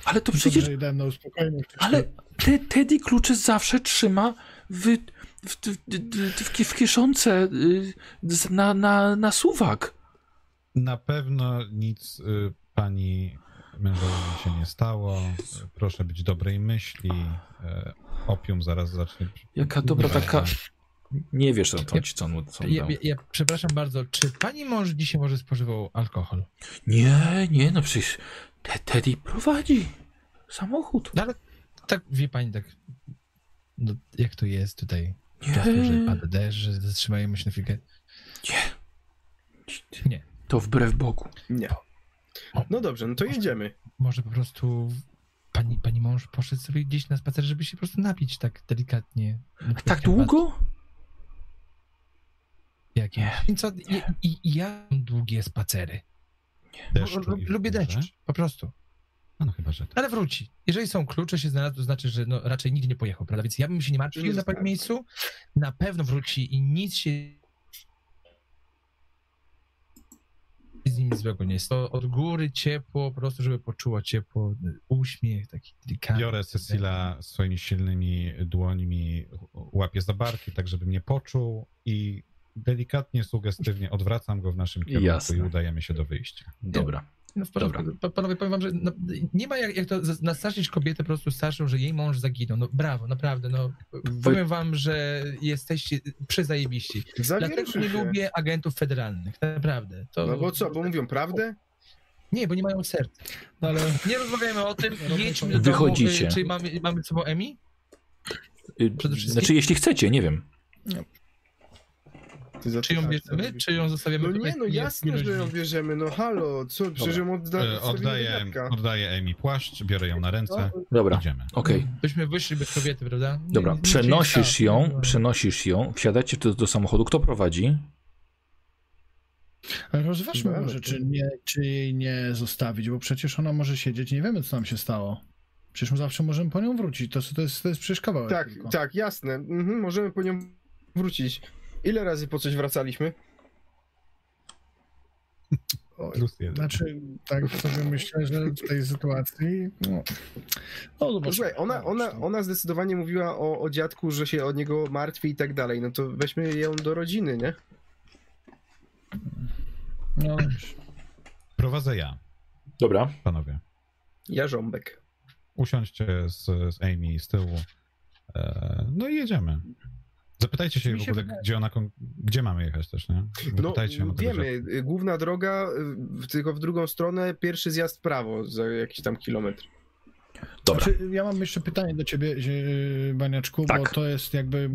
Speaker 1: Ale to
Speaker 3: Przecież... no spokojnie.
Speaker 1: Ale te, Teddy klucze zawsze trzyma w, w, w, w, kieszonce y, na, na, na suwak.
Speaker 5: Na pewno nic y, pani mężowi się nie stało. Proszę być dobrej myśli. Y, opium zaraz zacznie.
Speaker 1: Jaka dobra taka... Nie wiesz, co, on co on
Speaker 2: Ja,
Speaker 1: dał.
Speaker 2: ja, ja przepraszam bardzo, czy pani mąż dzisiaj może spożywał alkohol?
Speaker 1: Nie, nie, no przecież te, Teddy prowadzi samochód.
Speaker 2: No ale tak, wie pani, tak, no, jak to jest tutaj?
Speaker 1: Nie.
Speaker 2: Czasem, że pada deszcz, że zatrzymajemy się na chwilkę. Nie.
Speaker 1: To wbrew Bogu.
Speaker 4: Nie. No dobrze, no to jedziemy.
Speaker 2: Może po prostu pani, pani mąż poszedł sobie gdzieś na spacer, żeby się po prostu napić tak delikatnie.
Speaker 1: Tak długo?
Speaker 2: Jak
Speaker 1: Nie.
Speaker 2: I co, i, i, i ja mam długie spacery.
Speaker 5: Deszczu
Speaker 2: Lu- lubię deszcz, po prostu.
Speaker 5: No, no chyba, że tak.
Speaker 2: Ale wróci. Jeżeli są klucze się znalazły, to znaczy, że no, raczej nigdzie nie pojechał, prawda? Więc ja bym się nie martwił
Speaker 4: Nie
Speaker 2: na pewnym miejscu. Na pewno wróci i nic się z nim złego nie jest. To od góry ciepło, po prostu, żeby poczuła ciepło, uśmiech taki delikatny.
Speaker 5: Biorę Cecila swoimi silnymi dłońmi, łapie za barki, tak żeby mnie poczuł i delikatnie, sugestywnie odwracam go w naszym kierunku
Speaker 1: Jasne.
Speaker 5: i udajemy się do wyjścia.
Speaker 1: Dobra.
Speaker 2: No w porządku. Pa- Panowie, powiem wam, że no, nie ma jak, jak to nastraszyć kobietę po prostu starszą, że jej mąż zaginął. No brawo, naprawdę. No, powiem wam, że jesteście przyzajebiści. Dlatego
Speaker 4: Zawieruszy
Speaker 2: nie
Speaker 4: się.
Speaker 2: lubię agentów federalnych, naprawdę. To...
Speaker 4: No bo co, bo mówią prawdę?
Speaker 2: Nie, bo nie mają serc.
Speaker 3: No ale
Speaker 2: Nie rozmawiajmy o tym, jedźmy do domu.
Speaker 1: Wychodzicie.
Speaker 2: Y, Czy mamy, mamy sobą Emi?
Speaker 1: Y,
Speaker 2: Przede wszystkim-
Speaker 1: Znaczy, jeśli chcecie, nie wiem.
Speaker 4: Za
Speaker 2: Czy ją bierzemy, czy ją zostawiamy
Speaker 4: No nie, no jasne, że ją bierzemy, no halo, co, przecież ją odda,
Speaker 5: Oddaję, oddaję Emi płaszcz, biorę ją na ręce,
Speaker 1: Dobra,
Speaker 5: idziemy.
Speaker 1: okej.
Speaker 2: Byśmy wyszli bez kobiety, prawda?
Speaker 1: Dobra, przenosisz ją, przenosisz ją, wsiadacie do, do samochodu. Kto prowadzi?
Speaker 3: rozważmy
Speaker 4: No,
Speaker 3: może, czy, nie, czy jej nie zostawić, bo przecież ona może siedzieć, nie wiemy co tam się stało. Przecież my zawsze możemy po nią wrócić, to, to, jest, to jest przecież kawałek
Speaker 4: Tak,
Speaker 3: tylko.
Speaker 4: tak, jasne, mhm, możemy po nią wrócić. Ile razy po coś wracaliśmy?
Speaker 3: Oj,
Speaker 5: Plus jeden.
Speaker 3: Znaczy, tak sobie myślę, że w tej sytuacji, no, no
Speaker 4: No,
Speaker 3: zobaczymy.
Speaker 4: słuchaj, ona, ona, ona zdecydowanie mówiła o, o dziadku, że się od niego martwi i tak dalej, no to weźmy ją do rodziny, nie?
Speaker 3: No,
Speaker 5: Prowadzę ja,
Speaker 1: Dobra.
Speaker 5: panowie.
Speaker 4: Jarząbek.
Speaker 5: Usiądźcie z, z Amy z tyłu. E, no i jedziemy. Zapytajcie się
Speaker 3: Mi
Speaker 5: w
Speaker 3: się
Speaker 5: ogóle, gdzie ona, gdzie mamy jechać też, nie?
Speaker 4: No
Speaker 5: Zapytajcie tego
Speaker 4: wiemy,
Speaker 5: dziadka.
Speaker 4: y, główna droga, y, tylko w drugą stronę, pierwszy zjazd w prawo za jakiś tam kilometr.
Speaker 1: Dobra.
Speaker 3: Znaczy, ja mam jeszcze pytanie do ciebie, Baniaczku, bo
Speaker 1: Tak.
Speaker 3: to jest jakby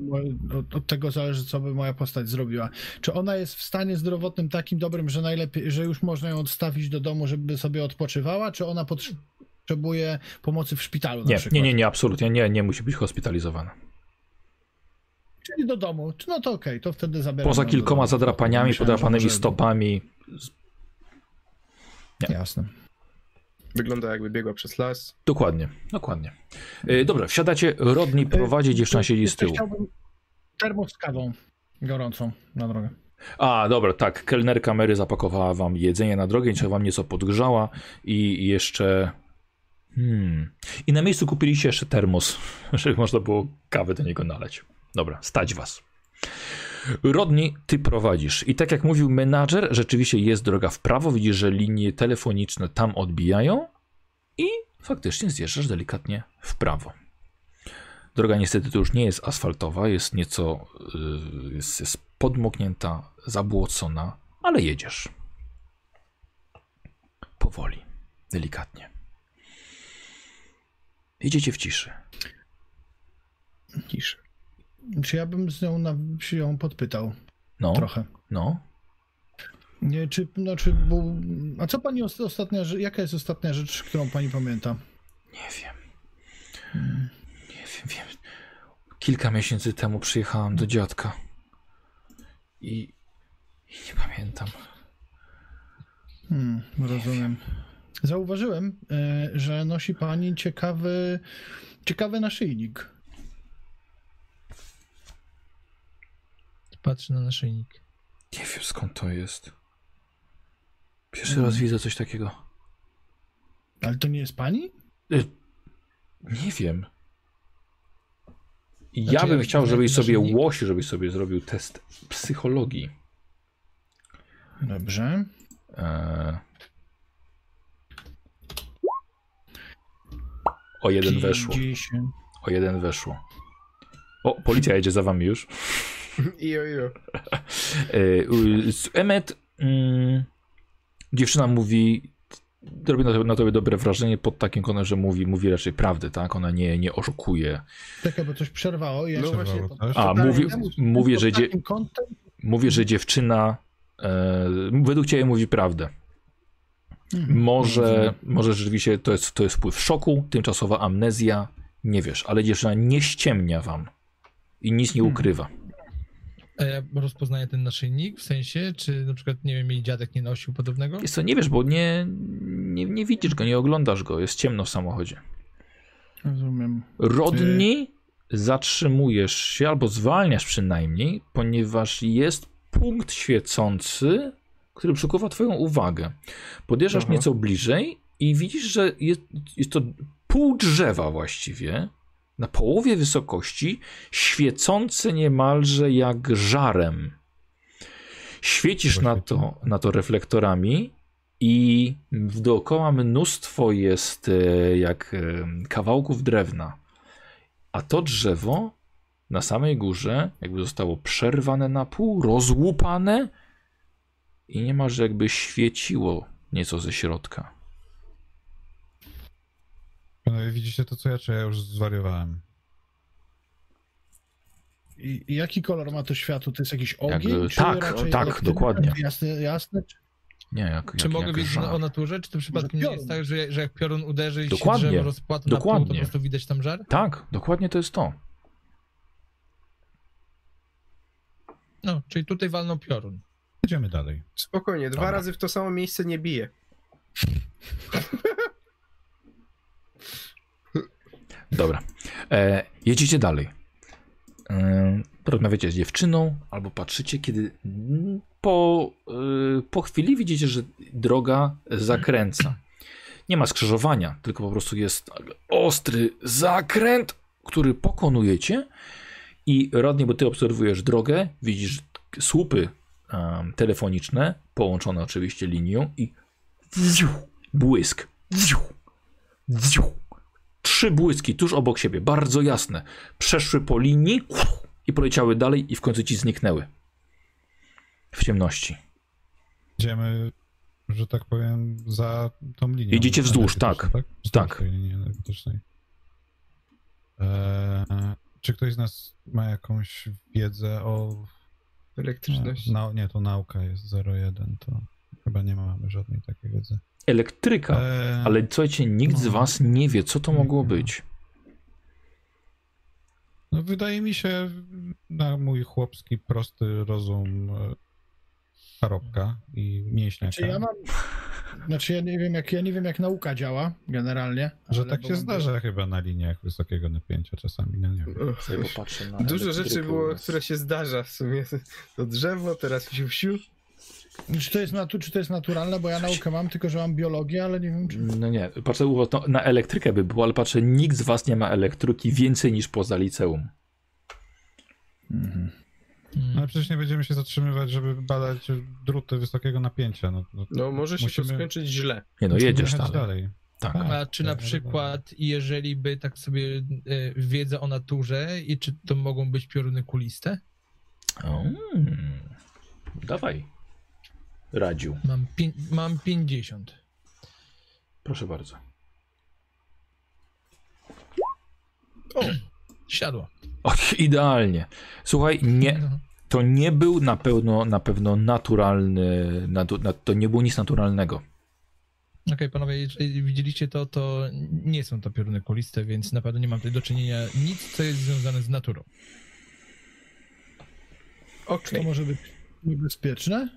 Speaker 3: od, od tego zależy, co by moja postać zrobiła. Czy ona jest w stanie zdrowotnym takim dobrym, że najlepiej, że już można ją odstawić do domu, żeby sobie odpoczywała, czy ona potrzebuje pomocy w szpitalu na
Speaker 1: Nie,
Speaker 3: przykład?
Speaker 1: nie, nie, nie, absolutnie nie, nie musi być hospitalizowana.
Speaker 3: Czyli do domu. No to okej, to wtedy zabieram.
Speaker 1: Poza kilkoma zadrapaniami,
Speaker 3: Myślałem,
Speaker 1: podrapanymi stopami.
Speaker 3: Jasne.
Speaker 4: Wygląda jakby biegła przez las.
Speaker 1: Dokładnie, dokładnie. E, dobra, wsiadacie, Rodney prowadzi, dziewczyna siedzi z tyłu.
Speaker 3: Chciałbym termos z kawą gorącą na drogę.
Speaker 1: A, dobra, tak, kelnerka Mary zapakowała wam jedzenie na drogę, jeszcze wam nieco podgrzała i jeszcze... Hmm. I na miejscu kupiliście jeszcze termos, żeby można było kawę do niego nalać. Dobra, stać was. Rodney, ty prowadzisz. I tak jak mówił menadżer, rzeczywiście jest droga w prawo. Widzisz, że linie telefoniczne tam odbijają i faktycznie zjeżdżasz delikatnie w prawo. Droga niestety to już nie jest asfaltowa, jest nieco yy, jest, jest podmoknięta, zabłocona, ale jedziesz. Powoli, delikatnie. Jedziecie w ciszy.
Speaker 4: Ciszy.
Speaker 3: Czy ja bym z nią na, się ją podpytał
Speaker 1: No,
Speaker 3: trochę?
Speaker 1: no.
Speaker 3: Nie, czy, znaczy, bo, a co pani ost- ostatnia, jaka jest ostatnia rzecz, którą pani pamięta?
Speaker 1: Nie wiem. Nie wiem, wiem. Kilka miesięcy temu przyjechałem do dziadka. I, i nie pamiętam.
Speaker 3: Hmm, rozumiem. Zauważyłem, e, że nosi pani ciekawy, ciekawy naszyjnik.
Speaker 2: Patrzę na naszyjnik.
Speaker 1: Nie wiem skąd to jest. Pierwszy raz widzę coś takiego.
Speaker 3: Ale to nie jest pani?
Speaker 1: Y, Nie wiem. Ja
Speaker 2: Znaczy,
Speaker 1: bym
Speaker 2: ja
Speaker 1: chciał, żebyś sobie
Speaker 2: naszyjnik.
Speaker 1: Łosiu, żebyś sobie zrobił test psychologii.
Speaker 3: Dobrze.
Speaker 1: Eee... O jeden weszło.
Speaker 3: 50.
Speaker 1: O jeden weszło. O, policja jedzie za wami już. Eee, u- z- Emmet, mm, dziewczyna mówi, robi na tobie, na tobie dobre wrażenie pod takim kątem, że mówi, mówi raczej prawdę, tak? Ona nie, nie oszukuje.
Speaker 3: Czekaj, bo coś przerwało. Ja
Speaker 4: No
Speaker 3: się-
Speaker 4: właśnie,
Speaker 5: coś?
Speaker 1: A, mówi,
Speaker 3: temu,
Speaker 1: mówię, że dzie,
Speaker 3: kątem?
Speaker 1: mówię, że dziewczyna e, według ciebie mówi prawdę.
Speaker 3: Mhm.
Speaker 1: Może, może rzeczywiście to jest, to jest wpływ szoku, tymczasowa amnezja, nie wiesz, ale dziewczyna nie ściemnia wam i nic nie
Speaker 3: Hmm.
Speaker 1: ukrywa.
Speaker 2: A ja rozpoznaję ten naszyjnik, w sensie, czy na przykład, nie wiem, jej dziadek nie nosił podobnego?
Speaker 1: Jest to nie wiesz, bo nie, nie, nie widzisz go, nie oglądasz go, jest ciemno w samochodzie.
Speaker 3: Rozumiem.
Speaker 1: Rodni zatrzymujesz się albo zwalniasz przynajmniej, ponieważ jest punkt świecący, który przykuwa twoją uwagę. Podjeżdżasz
Speaker 4: Aha.
Speaker 1: nieco bliżej i widzisz, że jest, jest to pół drzewa właściwie, na połowie wysokości, świecące niemalże jak żarem. Świecisz na to, na to reflektorami i dookoła mnóstwo jest e, jak e, kawałków drewna. A to drzewo na samej górze jakby zostało przerwane na pół, rozłupane i niemalże jakby świeciło nieco ze środka.
Speaker 5: Panowie, widzicie to co ja, czy ja już zwariowałem?
Speaker 3: I, i jaki kolor ma to światło? To jest jakiś ogień? Czy
Speaker 1: tak,
Speaker 3: raczej
Speaker 1: tak, dokładnie.
Speaker 3: Jasne, jasne. Czy...
Speaker 1: Nie, jak,
Speaker 2: Czy
Speaker 1: jak,
Speaker 2: mogę
Speaker 1: jak
Speaker 2: wiedzieć
Speaker 1: żar.
Speaker 2: o naturze, czy to przypadkiem nie jest tak, że, że jak piorun uderzy i
Speaker 1: Dokładnie.
Speaker 2: się drzewo rozpłata na pół, to
Speaker 1: Dokładnie.
Speaker 2: po prostu widać tam żar?
Speaker 1: Tak, dokładnie to jest to.
Speaker 2: No, czyli tutaj walną piorun.
Speaker 5: Idziemy dalej.
Speaker 4: Spokojnie, dwa
Speaker 1: Dobra.
Speaker 4: razy w to samo miejsce nie bije.
Speaker 1: Dobra. E, jedziecie dalej. E, rozmawiacie z dziewczyną, albo patrzycie, kiedy po, e, po chwili widzicie, że droga zakręca. Nie ma skrzyżowania, tylko po prostu jest ostry zakręt, który pokonujecie. I Rodney, bo ty obserwujesz drogę, widzisz słupy em, telefoniczne, połączone oczywiście linią i błysk. Trzy błyski tuż obok siebie, bardzo jasne. Przeszły po linii i poleciały dalej i w końcu ci zniknęły. W ciemności.
Speaker 5: Idziemy, że tak powiem, za tą linią.
Speaker 1: Idziecie wzdłuż, tak. Tak.
Speaker 5: tej linii energetycznej. Eee, czy ktoś z nas ma jakąś wiedzę o...
Speaker 4: Elektryczność.
Speaker 5: Na, nie, to nauka jest 01, to chyba nie mamy żadnej takiej wiedzy.
Speaker 1: Elektryka.
Speaker 5: Eee,
Speaker 1: Ale słuchajcie, nikt z
Speaker 5: no.
Speaker 1: was nie wie, co to mogło być.
Speaker 5: No wydaje mi się, na mój chłopski, prosty rozum e, parobka i mięśniaka,
Speaker 3: Czy ja mam... Znaczy ja nie wiem, jak, ja nie wiem, jak nauka działa generalnie.
Speaker 5: że tak się
Speaker 3: mam-
Speaker 5: zdarza chyba na liniach wysokiego napięcia czasami, no nie wiem.
Speaker 4: Uch, Dużo rzeczy było, które się zdarza w sumie. To drzewo, teraz siu, siu.
Speaker 3: Czy to, jest natu... czy to jest naturalne, bo ja naukę mam, tylko że mam biologię, ale nie wiem, czy...
Speaker 1: No nie, patrzę no, na elektrykę by było, ale patrzę, nikt z was nie ma elektryki więcej niż poza liceum.
Speaker 3: Mhm.
Speaker 5: No ale przecież nie będziemy się zatrzymywać, żeby badać druty wysokiego napięcia. No, no,
Speaker 4: No może się
Speaker 5: Musimy-
Speaker 4: to skończyć źle.
Speaker 1: Nie no, jedziesz dalej.
Speaker 5: dalej.
Speaker 1: Tak.
Speaker 5: Tak.
Speaker 2: A czy na
Speaker 5: tak,
Speaker 2: przykład, jeżeli by tak sobie e, wiedzę o naturze i czy to mogą być pioruny kuliste?
Speaker 1: Mm. Dawaj. Radził.
Speaker 2: Mam, mam 50.
Speaker 1: Proszę bardzo.
Speaker 2: Siadło.
Speaker 1: O, idealnie. Słuchaj, nie,
Speaker 2: No.
Speaker 1: to nie był na pewno, na pewno naturalny, natu, na, to nie było nic naturalnego.
Speaker 2: Okej, panowie, jeżeli widzieliście to, to nie są to pioruny kuliste, więc na pewno nie mam tutaj do czynienia nic, co jest związane z naturą.
Speaker 4: Okej.
Speaker 3: To może być niebezpieczne?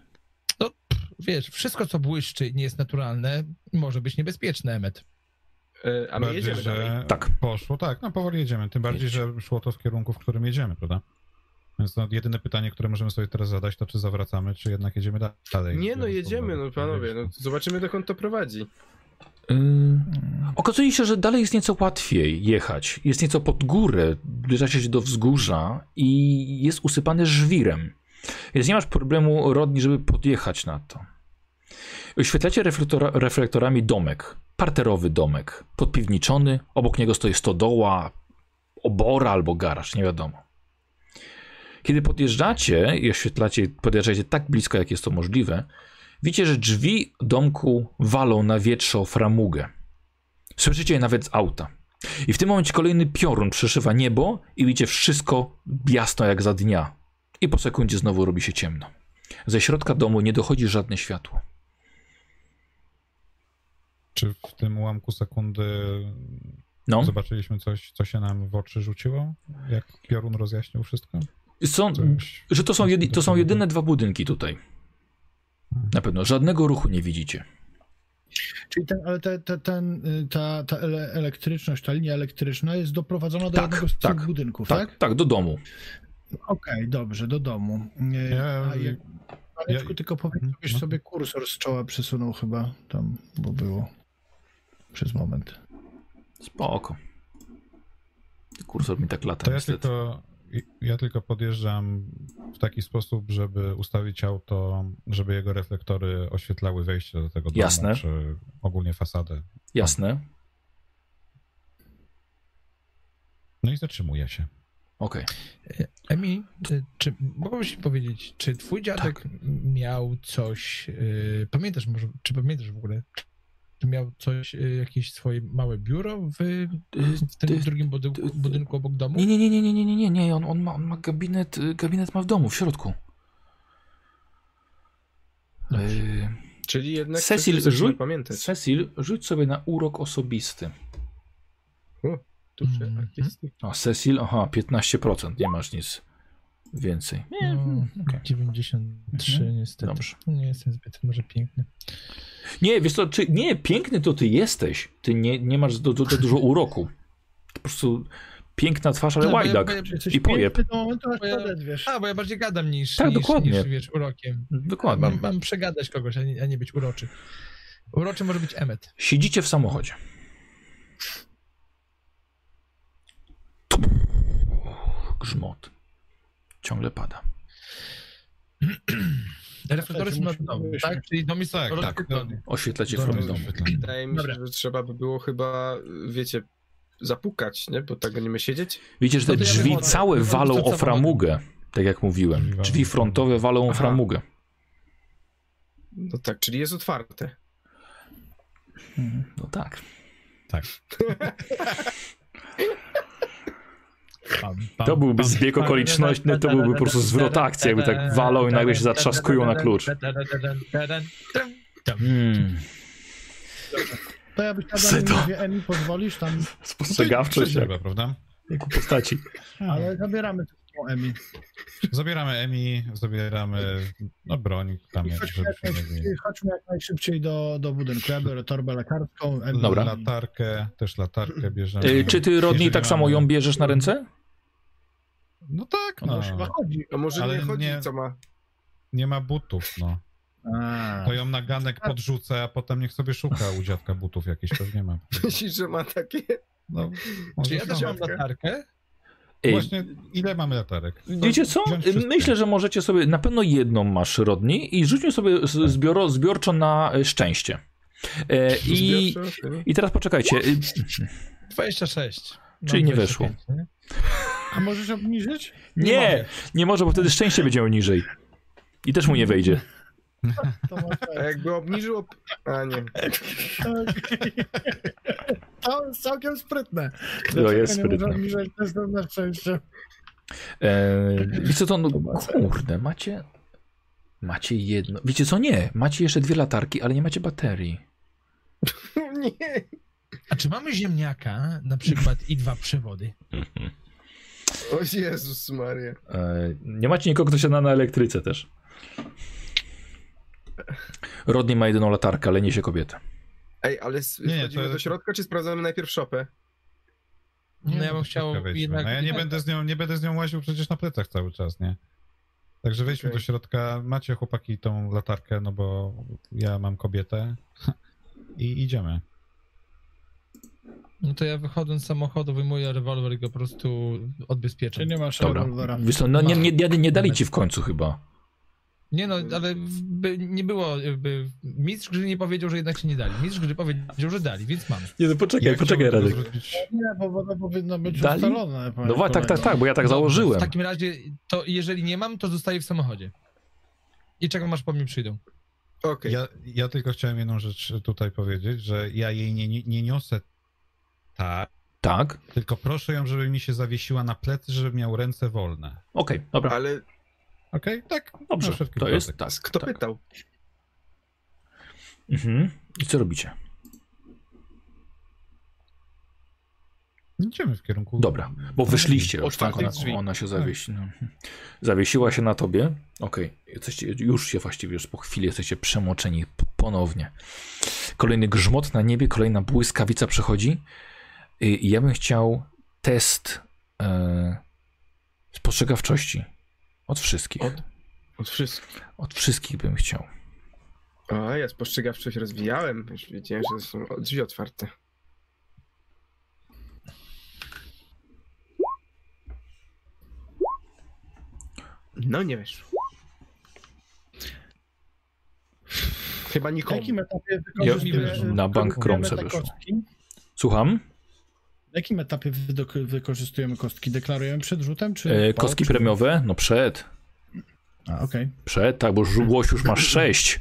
Speaker 2: Wiesz, wszystko co błyszczy i nie jest naturalne, może być niebezpieczne, Emmet.
Speaker 4: E, A my
Speaker 5: Bardziej,
Speaker 4: jedziemy dalej.
Speaker 1: Tak.
Speaker 5: poszło, tak, no powoli jedziemy. Tym bardziej, że szło to w kierunku, w którym jedziemy, prawda? Więc no, jedyne pytanie, które możemy sobie teraz zadać, to czy zawracamy, czy jednak jedziemy da- dalej.
Speaker 4: Nie no, jedziemy, no panowie, no
Speaker 5: mieliśmy.
Speaker 4: zobaczymy dokąd to prowadzi.
Speaker 1: Yy, okazuje się, że dalej jest nieco łatwiej jechać. Jest nieco pod górę, zbliżacie się do wzgórza i jest usypane żwirem. Więc nie masz problemu, Rodni, żeby podjechać na to. Oświetlacie reflektora, reflektorami domek. Parterowy domek, podpiwniczony. Obok niego stoi stodoła, obora albo garaż, nie wiadomo. Kiedy podjeżdżacie i oświetlacie, podjeżdżacie tak blisko, jak jest to możliwe, widzicie, że drzwi domku walą na wietrze o framugę. Słyszycie je nawet z auta. I w tym momencie kolejny piorun przeszywa niebo i widzicie wszystko jasno jak za dnia. I po sekundzie znowu robi się ciemno. Ze środka domu nie dochodzi żadne światło.
Speaker 5: Czy w tym ułamku sekundy
Speaker 1: No,
Speaker 5: zobaczyliśmy coś, co się nam w oczy rzuciło? Jak piorun rozjaśnił wszystko?
Speaker 1: są,
Speaker 5: Coś...
Speaker 1: że to są, jedy, to są jedyne dwa budynki tutaj. Na pewno żadnego ruchu nie widzicie.
Speaker 3: Czyli ten, ale te, te, ten, ta, ta ele- elektryczność, ta linia elektryczna jest doprowadzona do
Speaker 1: Tak,
Speaker 3: jednego z
Speaker 1: tak,
Speaker 3: tych budynków, tak?
Speaker 1: Tak, tak, do domu.
Speaker 3: Okej, dobrze, do domu. Y,
Speaker 5: Ja-
Speaker 3: A jak, Mareczku,
Speaker 5: ja-
Speaker 3: tylko powiedz,
Speaker 5: Mhm,
Speaker 3: żebyś
Speaker 5: no.
Speaker 3: sobie kursor z czoła przesunął chyba tam, bo było przez moment.
Speaker 1: Spoko. Kursor mi tak lata
Speaker 5: To ja
Speaker 1: niestety.
Speaker 5: tylko, ja tylko podjeżdżam w taki sposób, żeby ustawić auto, żeby jego reflektory oświetlały wejście do tego domu,
Speaker 1: Jasne.
Speaker 5: czy ogólnie fasadę.
Speaker 1: Jasne.
Speaker 5: No i zatrzymuję się.
Speaker 1: Okej.
Speaker 2: Emi, y, czy mogłeś mi powiedzieć, czy twój dziadek miał coś, y, pamiętasz może, czy pamiętasz w ogóle, czy miał coś, y, jakieś swoje małe biuro w, w tym
Speaker 1: ty-
Speaker 2: drugim budynku,
Speaker 1: ty-
Speaker 2: budynku obok domu?
Speaker 1: Nie, nie, nie, nie, nie, nie, nie, nie, nie. On, on, ma, on ma gabinet, gabinet ma w domu, w środku. Y,
Speaker 4: Czyli jednak
Speaker 1: Cecil, rzuć-
Speaker 4: pamiętać.
Speaker 1: Cecil, rzuć sobie na urok osobisty.
Speaker 2: Mhm.
Speaker 4: artysty.
Speaker 1: O, Cecil, aha, 15%, nie masz nic więcej. Nie,
Speaker 2: No,
Speaker 1: okej.
Speaker 2: 93
Speaker 1: Mhm.
Speaker 2: niestety.
Speaker 1: Dobrze.
Speaker 2: Nie jestem zbyt może piękny.
Speaker 1: Nie, wiesz co, czy, nie, piękny to ty jesteś. Ty nie, nie masz do, do, do dużo uroku. Po prostu piękna twarz, ale
Speaker 2: No, ja-
Speaker 1: łajdak.
Speaker 2: ja-
Speaker 1: I pojeb.
Speaker 3: piękny do momentu, aż
Speaker 2: Bo ja-
Speaker 3: podedwiesz.
Speaker 2: A, bo ja bardziej gadam niż,
Speaker 1: Tak,
Speaker 2: niż,
Speaker 1: dokładnie.
Speaker 2: niż wiesz, urokiem.
Speaker 1: Dokładnie.
Speaker 2: Mam, mam przegadać kogoś, a nie, a nie być uroczy. Uroczy może być Emmet.
Speaker 1: Siedzicie w samochodzie. Grzmot. Ciągle pada.
Speaker 2: Reflektory są na
Speaker 3: musimy
Speaker 2: domu,
Speaker 3: wyjść.
Speaker 2: tak? Czyli dom jest
Speaker 5: Tak, tak.
Speaker 2: rozświetlony.
Speaker 1: Oświetlacie front domu.
Speaker 4: Wydaje mi się, że trzeba by było chyba, wiecie, zapukać, nie? Bo tak będziemy siedzieć.
Speaker 1: Widzicie, że te
Speaker 2: No
Speaker 1: drzwi całe walą o framugę. Tak jak mówiłem.
Speaker 5: Drzwi
Speaker 1: frontowe walą o framugę.
Speaker 4: No tak, czyli jest otwarte.
Speaker 1: No tak.
Speaker 5: Tak.
Speaker 1: To byłby zbieg
Speaker 2: pam,
Speaker 1: okoliczności, to byłby po prostu zwrot akcji, jakby tak walą i nagle się zatrzaskują na klucz. Hmm.
Speaker 3: To ja byś mówię, Emi, pozwolisz tam,
Speaker 1: Spostrzegawczość
Speaker 5: Trzeba, prawda?
Speaker 1: jak u postaci.
Speaker 3: ale zabieramy tą Emi.
Speaker 5: Zabieramy Emi, zabieramy no, broń, tam
Speaker 3: chodźmy, jak najszybciej, chodźmy jak najszybciej do, do budynku. Ja biorę torbę lekarską. Emi
Speaker 1: Dobra.
Speaker 5: latarkę, też latarkę bierzemy.
Speaker 1: Y, Czy ty, Rodney, tak samo ją bierzesz na ręce?
Speaker 5: No tak,
Speaker 3: No, chyba chodzi.
Speaker 4: A może
Speaker 5: Ale
Speaker 4: nie chodzi,
Speaker 5: nie-
Speaker 4: co ma.
Speaker 5: Nie ma butów, no.
Speaker 3: A,
Speaker 5: To ją na ganek podrzucę, a potem niech sobie szuka u dziadka butów jakieś, pewnie ma.
Speaker 4: Myślisz, że ma takie...
Speaker 5: No,
Speaker 2: Czy
Speaker 5: może
Speaker 2: ja też mam latarkę?
Speaker 5: Właśnie, ile mamy latarek?
Speaker 1: Wiecie co? Myślę, że możecie sobie, na pewno jedną masz, Rodney, i rzućmy sobie z- zbioro, zbiorczo na e, szczęście. E, I? I teraz poczekajcie. y,
Speaker 2: 26. Mam
Speaker 1: Czyli nie
Speaker 2: 25, nie?
Speaker 3: A możesz obniżyć?
Speaker 1: Nie,
Speaker 2: mogę.
Speaker 1: nie może, bo wtedy szczęście będzie miał niżej. I też mu nie wejdzie.
Speaker 3: To
Speaker 4: A jakby obniżył... Op... A nie.
Speaker 3: To jest całkiem sprytne.
Speaker 1: To jest
Speaker 3: nie
Speaker 1: sprytne.
Speaker 3: obniżać testu na szczęście?
Speaker 1: E, wiecie co, no kurde, macie... Macie jedno... Wiecie co, nie. Macie jeszcze dwie latarki, ale nie macie baterii.
Speaker 4: Nie.
Speaker 2: A czy mamy ziemniaka, na przykład, i dwa przewody?
Speaker 4: O Jezus Maria.
Speaker 1: E, nie macie nikogo, kto się da na elektryce też. Rodney ma jedyną latarkę, ale niesie kobietę.
Speaker 4: Ej, ale
Speaker 5: Nie,
Speaker 4: wchodzimy
Speaker 5: to-
Speaker 4: do środka, czy sprawdzamy najpierw szopę?
Speaker 2: No ja bym chciał jednak...
Speaker 5: No ja nie będę, z nią, nie będę z nią łaził przecież na plecach cały czas, nie? Także wejdźmy
Speaker 4: Okej.
Speaker 5: do środka. Macie chłopaki tą latarkę, no bo ja mam kobietę. I idziemy.
Speaker 2: No to ja wychodząc z samochodu, wyjmuję rewolwer i go po prostu odbezpieczam.
Speaker 3: Czy nie masz
Speaker 1: Dobra.
Speaker 3: rewolwera?
Speaker 1: Wiesz co, no nie, nie, nie, nie dali ci w końcu chyba.
Speaker 2: Nie no, ale by nie było, by mistrz gry nie powiedział, że jednak się nie dali. Mistrz gry powiedział, że dali, więc mam.
Speaker 1: Nie, no poczekaj,
Speaker 5: Ja
Speaker 1: poczekaj, Radek.
Speaker 3: Nie, bo to powinno być
Speaker 1: Dali?
Speaker 3: ustalone.
Speaker 1: No wa- tak, tak, tak, bo ja tak
Speaker 2: Dobrze,
Speaker 1: założyłem.
Speaker 2: W takim razie, to jeżeli nie mam, to zostaję w samochodzie. I czekam, aż po mnie przyjdą.
Speaker 4: Okej.
Speaker 5: Ja, ja tylko chciałem jedną rzecz tutaj powiedzieć, że ja jej nie, nie, nie niosę tak,
Speaker 1: Tak?
Speaker 5: tylko proszę ją, żeby mi się zawiesiła na plecy, żeby miał ręce wolne.
Speaker 1: Okej, dobra.
Speaker 4: Ale
Speaker 5: Okej? Tak?
Speaker 1: Dobrze, to jest tak.
Speaker 4: kto
Speaker 1: tak.
Speaker 4: pytał?
Speaker 1: Mhm. I co robicie?
Speaker 5: Idziemy w kierunku...
Speaker 1: Dobra, bo wyszliście już, tak? Ona, ona się zawiesi. No. Zawiesiła się na tobie. Okej, jesteście, już się właściwie, już po chwili jesteście przemoczeni ponownie. Kolejny grzmot na niebie, kolejna błyskawica przechodzi. I i ja bym chciał test e, spostrzegawczości. Od wszystkich.
Speaker 4: Od? Od wszystkich.
Speaker 1: Od wszystkich bym chciał.
Speaker 4: A, ja spostrzegawczość rozwijałem. Już wiedziałem, że są drzwi otwarte. No nie wiesz. Chyba nikomu.
Speaker 3: jakim etapie
Speaker 1: Ja-
Speaker 3: wykorzystuje...
Speaker 1: na bank wyszło.
Speaker 3: kostki?
Speaker 1: Słucham?
Speaker 3: Na jakim etapie wykorzystujemy kostki? Deklarujemy przed rzutem, czy
Speaker 1: E,
Speaker 3: po,
Speaker 1: kostki
Speaker 3: czy...
Speaker 1: premiowe? No przed.
Speaker 3: A, okej.
Speaker 1: Przed, tak, bo żugłoś już masz 6.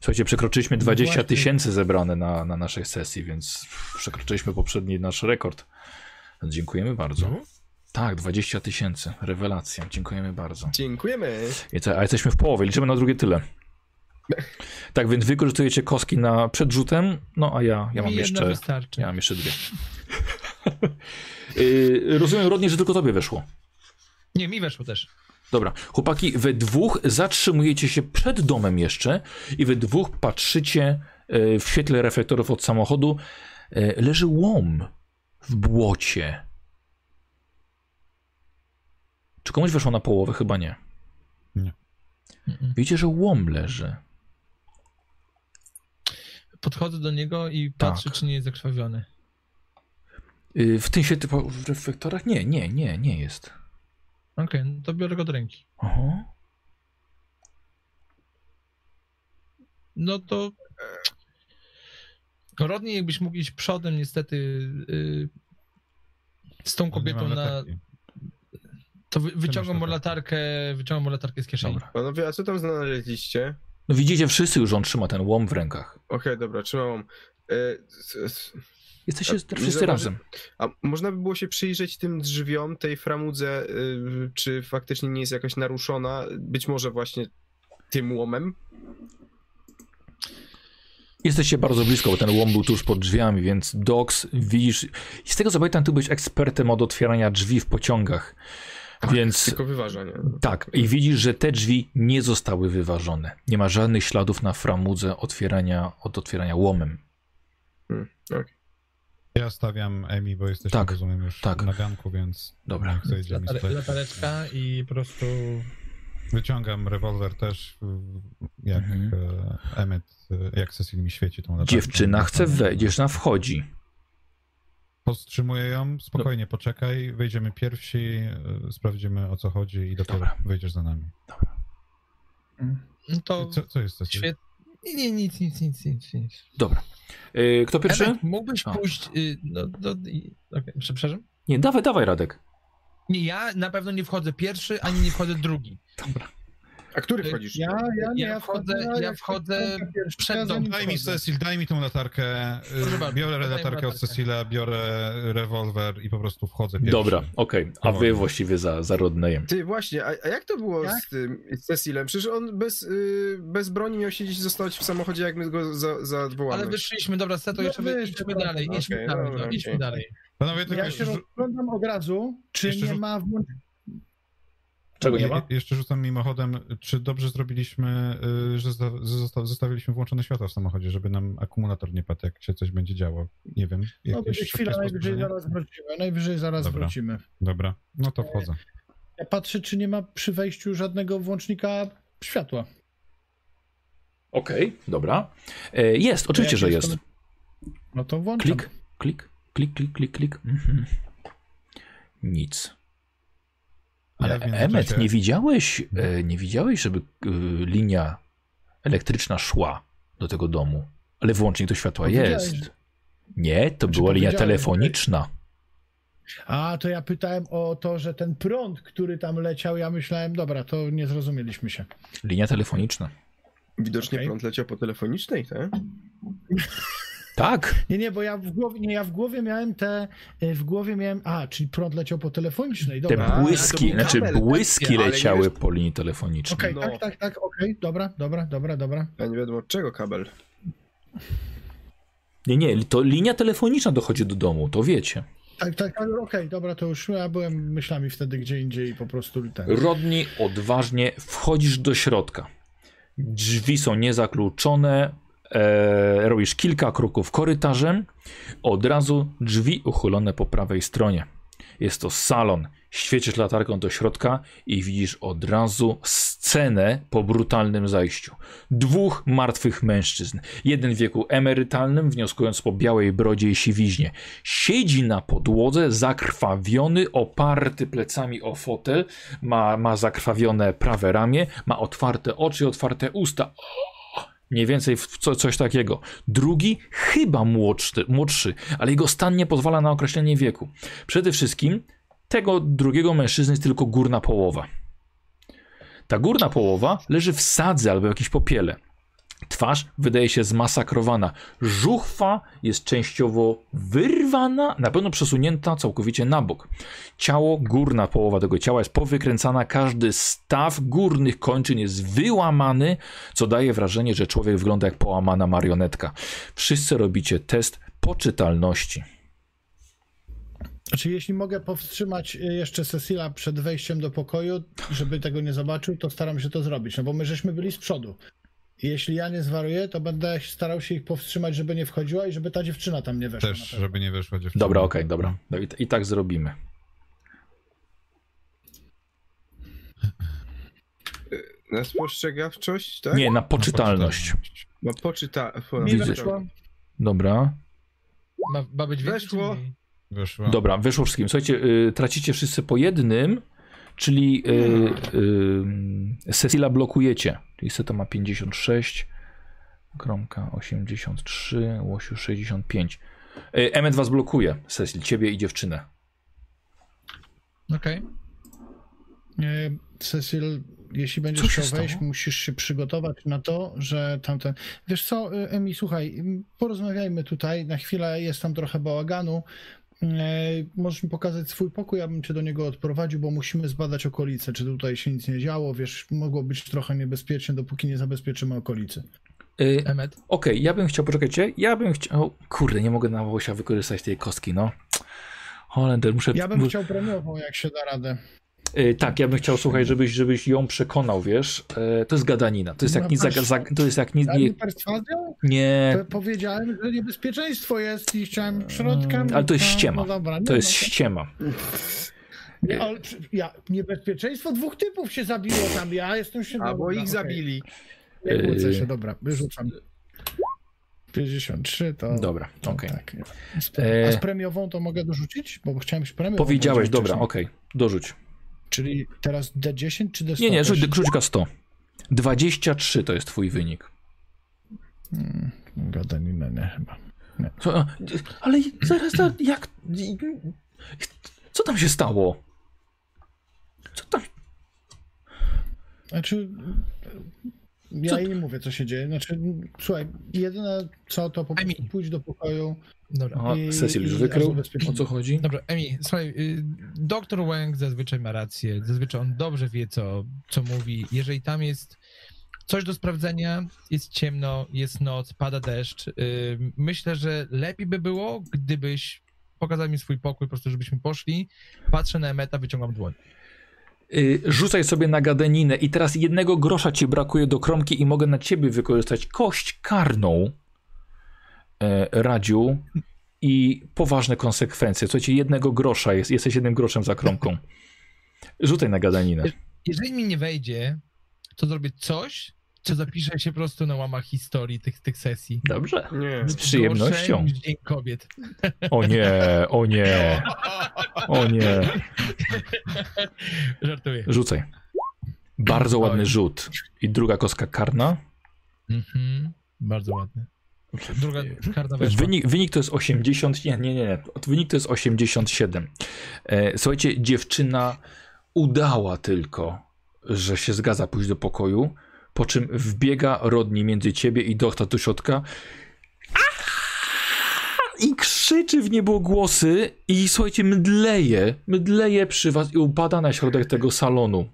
Speaker 1: Słuchajcie, przekroczyliśmy 20
Speaker 3: właśnie.
Speaker 1: tysięcy zebrane na, na naszej sesji, więc przekroczyliśmy poprzedni nasz rekord. Dziękujemy bardzo. Tak, 20 tysięcy. Rewelacja. Dziękujemy bardzo.
Speaker 4: Dziękujemy.
Speaker 1: I co, a jesteśmy w połowie, liczymy na drugie tyle. Tak, więc wykorzystujecie kostki na przed rzutem, no a ja, ja mam
Speaker 2: jedna
Speaker 1: jeszcze.
Speaker 2: wystarczy.
Speaker 1: Ja mam jeszcze dwie. Yy, rozumiem, Rodnie, że tylko tobie weszło.
Speaker 2: Nie, mi weszło też.
Speaker 1: Dobra, chłopaki, we dwóch zatrzymujecie się przed domem jeszcze i we dwóch patrzycie e, w świetle reflektorów od samochodu. e, Leży łom w błocie. Czy komuś weszło na połowę? Chyba nie.
Speaker 2: Mm-mm.
Speaker 1: Widzicie, że łom leży.
Speaker 2: Podchodzę do niego i patrzę,
Speaker 1: Tak.
Speaker 2: czy nie jest zakrwawiony.
Speaker 1: Y, W tym świetle w reflektorach? Nie, nie, nie, nie jest.
Speaker 2: Okej, no to biorę go do ręki.
Speaker 1: Aha.
Speaker 2: No to... Rodney, jakbyś mógł iść przodem, niestety y, z tą
Speaker 5: No,
Speaker 2: kobietą na...
Speaker 5: latarki.
Speaker 2: To wy, wyciągam mu
Speaker 5: latarkę?
Speaker 2: wyciągam mu latarkę z kieszeni.
Speaker 1: Dobra.
Speaker 4: Panowie, a co tam znaleźliście?
Speaker 1: No widzicie wszyscy już, on trzyma ten łom w rękach.
Speaker 4: Okej, dobra, trzymam. E, s- s-
Speaker 1: Jesteście
Speaker 4: A,
Speaker 1: wszyscy razem.
Speaker 4: A można by było się przyjrzeć tym drzwiom, tej framudze, y, czy faktycznie nie jest jakaś naruszona? Być może właśnie tym łomem?
Speaker 1: Jesteście bardzo blisko, bo ten łom był tuż pod drzwiami, więc Dox widzisz. I z tego co pamiętam, ty byłeś ekspertem od otwierania drzwi w pociągach. Więc
Speaker 4: Tylko wyważanie.
Speaker 1: tak, i widzisz, że te drzwi nie zostały wyważone. Nie ma żadnych śladów na framudze otwierania od otwierania łomem.
Speaker 5: Ja stawiam Emi, bo jesteśmy,
Speaker 1: Tak,
Speaker 5: rozumiem, już
Speaker 1: tak.
Speaker 5: na ganku, więc
Speaker 1: Dobra.
Speaker 5: niech zejdzie mi
Speaker 2: latareczka i po prostu...
Speaker 5: Wyciągam rewolwer też, jak
Speaker 1: Mhm.
Speaker 5: e, Emmet, e, jak Cecil mi świeci tą latarką.
Speaker 1: Dziewczyna chce wejść, dziewczyna wchodzi.
Speaker 5: Powstrzymuję ją, spokojnie poczekaj, wejdziemy pierwsi, e, sprawdzimy o co chodzi i dopiero
Speaker 1: Dobra.
Speaker 5: wejdziesz za nami.
Speaker 2: No to
Speaker 5: Co, co jest Cecil?
Speaker 2: Nie, nie, nic, nic, nic, nic, nic.
Speaker 1: Dobra. Yy, kto pierwszy?
Speaker 2: Emek, mógłbyś
Speaker 1: A.
Speaker 2: pójść... Y, no, do, okej, przepraszam?
Speaker 1: Nie, dawaj, dawaj, Radek.
Speaker 2: Nie, ja na pewno nie wchodzę pierwszy, ani nie wchodzę drugi.
Speaker 1: Dobra.
Speaker 4: A który wchodzisz?
Speaker 3: Ja, ja, nie,
Speaker 2: Ja
Speaker 3: ja
Speaker 2: wchodzę- ja wchodzę przed dom.
Speaker 5: Daj mi. Cecil, daj mi tą latarkę, biorę latarkę od. Cecila, biorę rewolwer i po prostu wchodzę pierwszy.
Speaker 1: Dobra, okej. A wy właściwie za, za Rodnejem.
Speaker 4: Ty, właśnie, a, a jak to było
Speaker 3: Jak?
Speaker 4: z tym, z Cecilem? Przecież on bez, y, bez broni miał siedzieć i zostać w samochodzie, jak my go za, zawołamy.
Speaker 2: Ale wyszliśmy, dobra, Seto,
Speaker 3: No
Speaker 2: jeszcze idźmy
Speaker 3: dobra.
Speaker 2: dalej, idźmy
Speaker 4: Okej,
Speaker 2: dalej,
Speaker 4: dobra,
Speaker 2: no, idźmy
Speaker 4: okej.
Speaker 2: dalej.
Speaker 5: Panowie, tylko
Speaker 3: Ja się rozglądam od razu, czy
Speaker 5: Jeszcze
Speaker 3: nie ma włącz...
Speaker 1: Czego nie
Speaker 5: je-
Speaker 1: ma?
Speaker 5: Jeszcze rzucam mimochodem, czy dobrze zrobiliśmy, y, że zostawiliśmy włączone światła w samochodzie, żeby nam akumulator nie padł, jak się coś będzie działo. Nie wiem.
Speaker 3: No będzie chwila, najwyżej zaraz wrócimy, najwyżej zaraz
Speaker 5: Dobra.
Speaker 3: wrócimy.
Speaker 5: Dobra, no to wchodzę.
Speaker 3: Ja patrzę, czy nie ma przy wejściu żadnego włącznika światła.
Speaker 1: Okej, dobra. E, jest, oczywiście, że
Speaker 3: jest
Speaker 1: jest.
Speaker 3: No to włączam.
Speaker 1: Klik, klik, klik, klik, klik, klik. Mhm. Nic. Ale Emmet, nie widziałeś, e, nie widziałeś, żeby e, linia elektryczna szła do tego domu. Ale włącznik do światła
Speaker 3: Powiedziałeś,
Speaker 1: jest. Nie, to
Speaker 3: Znaczy,
Speaker 1: była linia telefoniczna.
Speaker 3: A, to ja pytałem o to, że ten prąd, który tam leciał, ja myślałem, dobra, to nie zrozumieliśmy się.
Speaker 1: Linia telefoniczna.
Speaker 4: Widocznie
Speaker 3: Okej.
Speaker 4: prąd leciał po telefonicznej, tak?
Speaker 1: Tak,
Speaker 3: Nie, nie, bo ja w głowie, nie, ja w głowie miałem te, y, w głowie miałem, a, czyli prąd leciał po telefonicznej,
Speaker 1: te
Speaker 3: dobra.
Speaker 4: A, to
Speaker 1: błyski,
Speaker 4: był
Speaker 1: znaczy
Speaker 4: kabel,
Speaker 1: błyski leciały po linii telefonicznej.
Speaker 3: Okej,
Speaker 4: No.
Speaker 3: tak, tak, tak, okej, dobra, dobra, dobra, dobra.
Speaker 4: A nie wiadomo od czego kabel.
Speaker 1: Nie, nie, to linia telefoniczna dochodzi do domu, to wiecie.
Speaker 3: Tak, tak, ale okej, dobra, to już ja byłem myślami wtedy gdzie indziej i po prostu ten.
Speaker 1: Rodni, odważnie wchodzisz do środka. Drzwi są niezakluczone. E, robisz kilka kroków korytarzem. Od razu drzwi uchylone po prawej stronie. Jest to salon. Świecisz latarką do środka i widzisz od razu scenę po brutalnym zajściu. Dwóch martwych mężczyzn. Jeden w wieku emerytalnym, wnioskując po białej brodzie i siwiźnie. Siedzi na podłodze, zakrwawiony, oparty plecami o fotel. Ma, ma zakrwawione prawe ramię, ma otwarte oczy otwarte usta. Mniej więcej w co, coś takiego. Drugi chyba młodszy, młodszy, ale jego stan nie pozwala na określenie wieku. Przede wszystkim tego drugiego mężczyzny jest tylko górna połowa. Ta górna połowa leży w sadze albo jakiejś popiele. Twarz wydaje się zmasakrowana. Żuchwa jest częściowo wyrwana, na pewno przesunięta całkowicie na bok. Ciało, górna połowa tego ciała jest powykręcana, każdy staw górnych kończyn jest wyłamany, co daje wrażenie, że człowiek wygląda jak połamana marionetka. Wszyscy robicie test poczytalności.
Speaker 3: Znaczy, jeśli mogę powstrzymać y, jeszcze Cecila przed wejściem do pokoju, żeby tego nie zobaczył, to staram się to zrobić, no bo my żeśmy byli z przodu. I jeśli ja nie zwariuję, to będę starał się ich powstrzymać, żeby nie wchodziła i żeby ta dziewczyna tam nie weszła.
Speaker 5: Też,
Speaker 3: na
Speaker 5: żeby nie wyszła dziewczyna.
Speaker 1: Dobra, okej, dobra. No i, I tak zrobimy.
Speaker 4: Na spostrzegawczość, tak?
Speaker 1: Nie, na poczytalność.
Speaker 4: No poczyta... Po...
Speaker 3: Mi
Speaker 1: Widzę.
Speaker 3: weszło.
Speaker 1: Dobra.
Speaker 2: Ma, ma być
Speaker 4: Weszło.
Speaker 5: Wyszła.
Speaker 1: Dobra, wyszło wszystkim. Słuchajcie, y, tracicie wszyscy po jednym, czyli y, y, Cecila blokujecie. Czyli Seto ma 56, Kromka 83, Łosiu 65. Y, Emmet was blokuje, Cecil, ciebie i dziewczynę.
Speaker 2: Okej.
Speaker 3: E, Cecil, jeśli będziesz
Speaker 1: się
Speaker 3: chciał wejść, musisz się przygotować na to, że tamten... Wiesz co, e, Emi, słuchaj, porozmawiajmy tutaj, na chwilę jest tam trochę bałaganu. E, Możesz mi pokazać swój pokój, ja bym cię do niego odprowadził, bo musimy zbadać okolice, czy tutaj się nic nie działo, wiesz, mogło być trochę niebezpiecznie, dopóki nie zabezpieczymy okolicy.
Speaker 1: Y,
Speaker 2: Emmet.
Speaker 1: Okej, ja bym chciał, poczekajcie, ja bym chciał... Kurde, nie mogę na Łosia wykorzystać tej kostki, no. Holender, muszę...
Speaker 3: Ja bym chciał premiową, jak się da radę.
Speaker 1: Y, tak, ja bym chciał, słuchaj, żebyś, żebyś ją przekonał, wiesz. Y, to jest gadanina. To jest jak nic, to jest jak nic,
Speaker 3: A nie
Speaker 1: nie,
Speaker 3: Powiedziałem, że niebezpieczeństwo jest i chciałem środkiem.
Speaker 1: Ale to jest ściema.
Speaker 3: No dobra, nie,
Speaker 1: to jest
Speaker 3: no,
Speaker 1: ściema.
Speaker 3: Nie, ale ja, niebezpieczeństwo dwóch typów się zabiło tam, ja jestem się...
Speaker 4: Albo ich
Speaker 3: okej.
Speaker 4: zabili.
Speaker 3: Nie kłócę
Speaker 1: Yy.
Speaker 3: się, dobra, wyrzucam. 53 to...
Speaker 1: Dobra,
Speaker 3: to
Speaker 1: okej.
Speaker 3: tak.
Speaker 1: E,
Speaker 3: A z premiową to mogę dorzucić? Bo chciałem się premiową
Speaker 1: Powiedziałeś, dobra, okej, dorzuć.
Speaker 3: Czyli teraz D10 czy D100?
Speaker 1: Nie, nie, rzuć, rzuć K100. 23 to jest twój wynik.
Speaker 3: Hmm, Gadaninę, nie chyba.
Speaker 1: Co, a, ale zaraz, zaraz, jak... Co tam się stało? Co tam...
Speaker 3: Znaczy, ja
Speaker 1: Co-
Speaker 3: jej nie mówię, co się dzieje. Znaczy, słuchaj, jedyne co, to po prostu pójść do pokoju.
Speaker 2: Dobra.
Speaker 3: I-
Speaker 1: Cecil już wykrył, o co chodzi?
Speaker 2: Dobra, Emi, słuchaj, y, doktor Wang zazwyczaj ma rację, zazwyczaj on dobrze wie, co, co mówi. Jeżeli tam jest coś do sprawdzenia, jest ciemno, jest noc, pada deszcz, y, myślę, że lepiej by było, gdybyś pokazał mi swój pokój, po prostu żebyśmy poszli, patrzę na Emeta, wyciągam dłoń.
Speaker 1: Y, rzucaj sobie na gadaninę i teraz jednego grosza ci brakuje do kromki i mogę na ciebie wykorzystać kość karną, e, Radziu, i poważne konsekwencje. Słuchajcie, jednego grosza, jest, jesteś jednym groszem za kromką. Rzucaj na gadaninę.
Speaker 2: Jeżeli mi nie wejdzie, to zrobię coś, co zapisze się po prostu na łamach historii tych, tych sesji.
Speaker 1: Dobrze.
Speaker 4: Nie.
Speaker 1: Z przyjemnością.
Speaker 2: Dzień kobiet.
Speaker 1: O nie, o nie, o nie.
Speaker 2: Żartuję.
Speaker 1: Rzucaj. Bardzo ładny
Speaker 2: Oj.
Speaker 1: rzut. I druga kostka karna.
Speaker 2: Mhm. Bardzo ładny. Druga weszła.
Speaker 1: Wynik, wynik to jest 80. Nie, nie, nie. Wynik to jest 87. E, słuchajcie, dziewczyna udała tylko, że się zgadza pójść do pokoju, po czym wbiega Rodni między ciebie i doktor do środka. I krzyczy w niebogłosy i słuchajcie, mdleje, mdleje przy was i upada na środek tego salonu.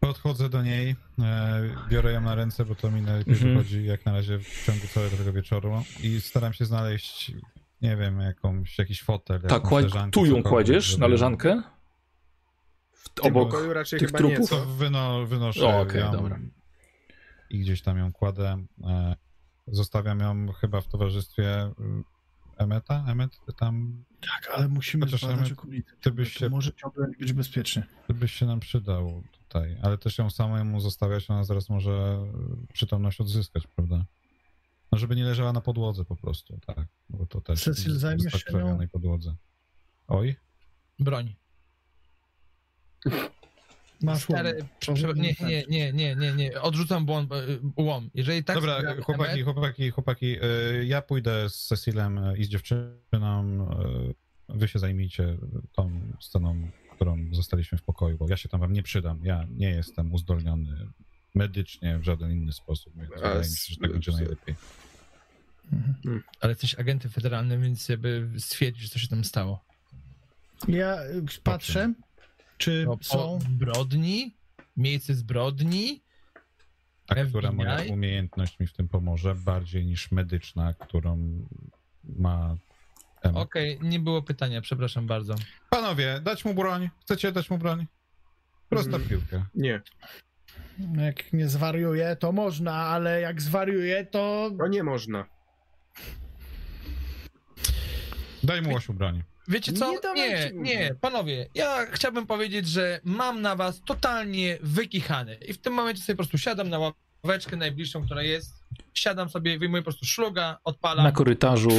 Speaker 5: Podchodzę do niej, e, biorę ją na ręce, bo to mi najlepiej
Speaker 1: Mhm.
Speaker 5: wychodzi jak na razie w ciągu całego tego wieczoru i staram się znaleźć, nie wiem, jakąś, jakiś fotel,
Speaker 1: Tak, tu ją kładziesz
Speaker 5: żeby-
Speaker 1: na leżankę? W,
Speaker 4: W tym
Speaker 1: obok.
Speaker 4: pokoju raczej
Speaker 1: tych
Speaker 4: chyba
Speaker 1: trupów?
Speaker 4: nie,
Speaker 5: wyno, wynoszę
Speaker 1: O, okej,
Speaker 5: ją
Speaker 1: dobra.
Speaker 5: i gdzieś tam ją kładę. E, zostawiam ją chyba w towarzystwie y, Emeta. Emet, ty tam
Speaker 3: Tak, ale musimy
Speaker 5: Chociaż
Speaker 3: zbadać
Speaker 5: Emet,
Speaker 3: okolice.
Speaker 5: ty byś się-
Speaker 3: może ciągle nie być bezpiecznie.
Speaker 5: ty byś się nam przydał tutaj, ale też ją samemu zostawiać, ona zaraz może przytomność odzyskać, prawda? No, żeby nie leżała na podłodze po prostu, tak. Bo to też
Speaker 3: Cecil,
Speaker 5: tak
Speaker 3: się nią?
Speaker 5: krwawionej podłodze. Oj,
Speaker 2: Broń.
Speaker 3: Masz łom.
Speaker 2: Stary, nie, nie, nie, nie, nie, nie, odrzucam błąd, e, łom. Jeżeli tak
Speaker 5: Dobra, chłopaki,
Speaker 2: Emmet,
Speaker 5: chłopaki, chłopaki, y, ja pójdę z Cecilem y, i z dziewczyną, y, wy się zajmijcie tą sceną, którą zostaliśmy w pokoju, bo ja się tam wam nie przydam, ja nie jestem uzdolniony medycznie w żaden inny sposób, więc wydaje mi się, że tak będzie najlepiej.
Speaker 2: Ale jesteś agentem federalnym, więc jakby stwierdzić, co się tam stało.
Speaker 3: Ja y, patrzę, czy
Speaker 2: No,
Speaker 3: są...
Speaker 2: zbrodni, miejsce zbrodni,
Speaker 5: A która moja
Speaker 2: FBI?
Speaker 5: umiejętność mi w tym pomoże, bardziej niż medyczna, którą ma.
Speaker 2: Okej, nie było pytania, przepraszam bardzo.
Speaker 5: Panowie, dać mu broń? Chcecie dać mu broń? Prosta
Speaker 4: Mm.
Speaker 5: piłkę.
Speaker 4: Nie.
Speaker 3: Jak nie zwariuje, to można, ale jak zwariuje, to...
Speaker 4: To nie można.
Speaker 5: Daj mu Łosiu broń.
Speaker 2: Wiecie co?
Speaker 4: Nie
Speaker 2: Nie, nie, panowie, ja chciałbym powiedzieć, że mam na was totalnie wykichane i w tym momencie sobie po prostu siadam na ławeczkę najbliższą, która jest, siadam sobie, wyjmuję po prostu szluga, odpalam
Speaker 1: Na korytarzu.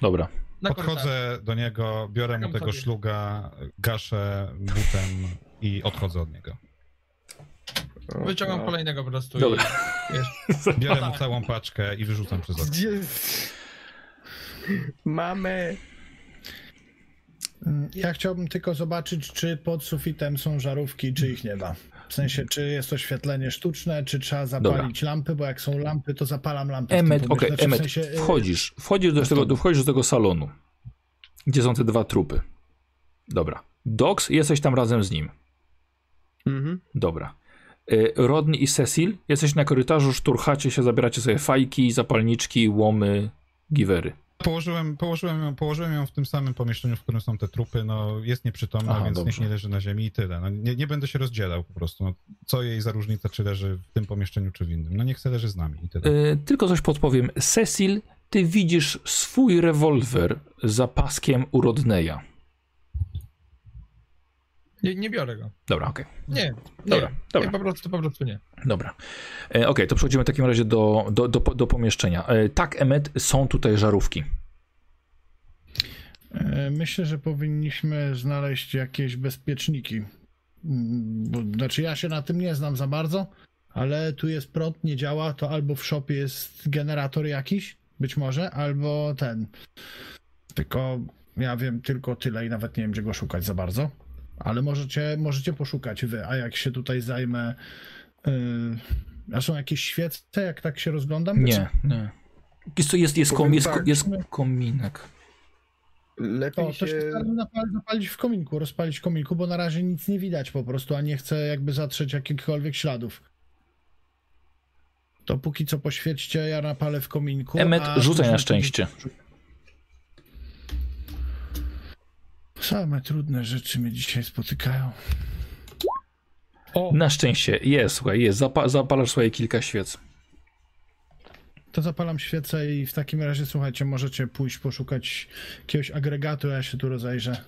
Speaker 1: Dobra.
Speaker 2: na korytarzu.
Speaker 5: Podchodzę do niego, biorę mu tego
Speaker 2: sobie.
Speaker 5: szluga, gaszę butem i odchodzę od niego.
Speaker 2: Wyciągam
Speaker 4: o.
Speaker 2: kolejnego po prostu
Speaker 1: Dobra.
Speaker 2: i wiesz,
Speaker 5: Biorę mu całą paczkę i wyrzucam przez okno.
Speaker 3: Gdzie...
Speaker 4: Mamy.
Speaker 3: Mm, Ja chciałbym tylko zobaczyć, czy pod sufitem są żarówki, czy ich nie ma. W sensie, czy jest oświetlenie sztuczne, czy trzeba zapalić lampy, bo jak są lampy, to zapalam lampy. w pomieszczeniu.
Speaker 1: okej,
Speaker 3: Znaczy, w
Speaker 1: Emmet,
Speaker 3: sensie, y,
Speaker 1: wchodzisz. Wchodzisz do, tego, wchodzisz do tego salonu, gdzie są te dwa trupy. Dobra. Dox, jesteś tam razem z nim.
Speaker 4: Mhm.
Speaker 1: Dobra. Y, Rodney i Cecil, jesteś na korytarzu, szturchacie się, zabieracie sobie fajki, zapalniczki, łomy, giwery.
Speaker 5: Położyłem, położyłem, ją, położyłem ją w tym samym pomieszczeniu, w którym są te trupy. No, jest nieprzytomna,
Speaker 1: Aha,
Speaker 5: więc
Speaker 1: dobrze.
Speaker 5: niech nie leży na ziemi i tyle. No, nie, nie będę się rozdzielał po prostu. No, co jej za różnica, czy leży w tym pomieszczeniu, czy w innym. No niech se leży z nami i tyle.
Speaker 1: Y, tylko coś podpowiem. Cecil, ty widzisz swój rewolwer za paskiem u Rodneya.
Speaker 2: Nie, nie biorę go.
Speaker 1: Dobra, okej.
Speaker 2: Nie, nie,
Speaker 1: Dobra, dobra.
Speaker 2: nie po prostu, po prostu nie.
Speaker 1: Dobra. E, Okej, to przechodzimy w takim razie do, do, do, do pomieszczenia. E, tak, Emmet, są tutaj żarówki.
Speaker 3: E, Myślę, że powinniśmy znaleźć jakieś bezpieczniki. Mm, Bo, znaczy, ja się na tym nie znam za bardzo, ale tu jest prąd, nie działa. To albo w shopie jest generator jakiś, być może, albo ten. Tylko ja wiem tylko tyle i nawet nie wiem, gdzie go szukać za bardzo. Ale możecie, możecie poszukać wy, a jak się tutaj zajmę. Yy, a są jakieś świece, jak tak się rozglądam?
Speaker 1: Nie, nie. Jest, jest, jest, kom, jest,
Speaker 4: tak,
Speaker 1: jest kominek.
Speaker 4: Lepiej
Speaker 3: To, to się
Speaker 4: się...
Speaker 3: staram zapalić, zapalić w kominku, rozpalić w kominku, bo na razie nic nie widać po prostu, a nie chcę jakby zatrzeć jakichkolwiek śladów. To póki co poświećcie, ja napalę w kominku.
Speaker 1: Emmet,
Speaker 3: a
Speaker 1: rzucaj na
Speaker 3: później- Same trudne rzeczy mnie dzisiaj spotykają. O,
Speaker 1: Na szczęście, jest, słuchaj, jest. Zapa, zapalasz swoje kilka świec.
Speaker 3: to zapalam świecę i w takim razie, słuchajcie, możecie pójść poszukać jakiegoś agregatu, ja się tu rozejrzę.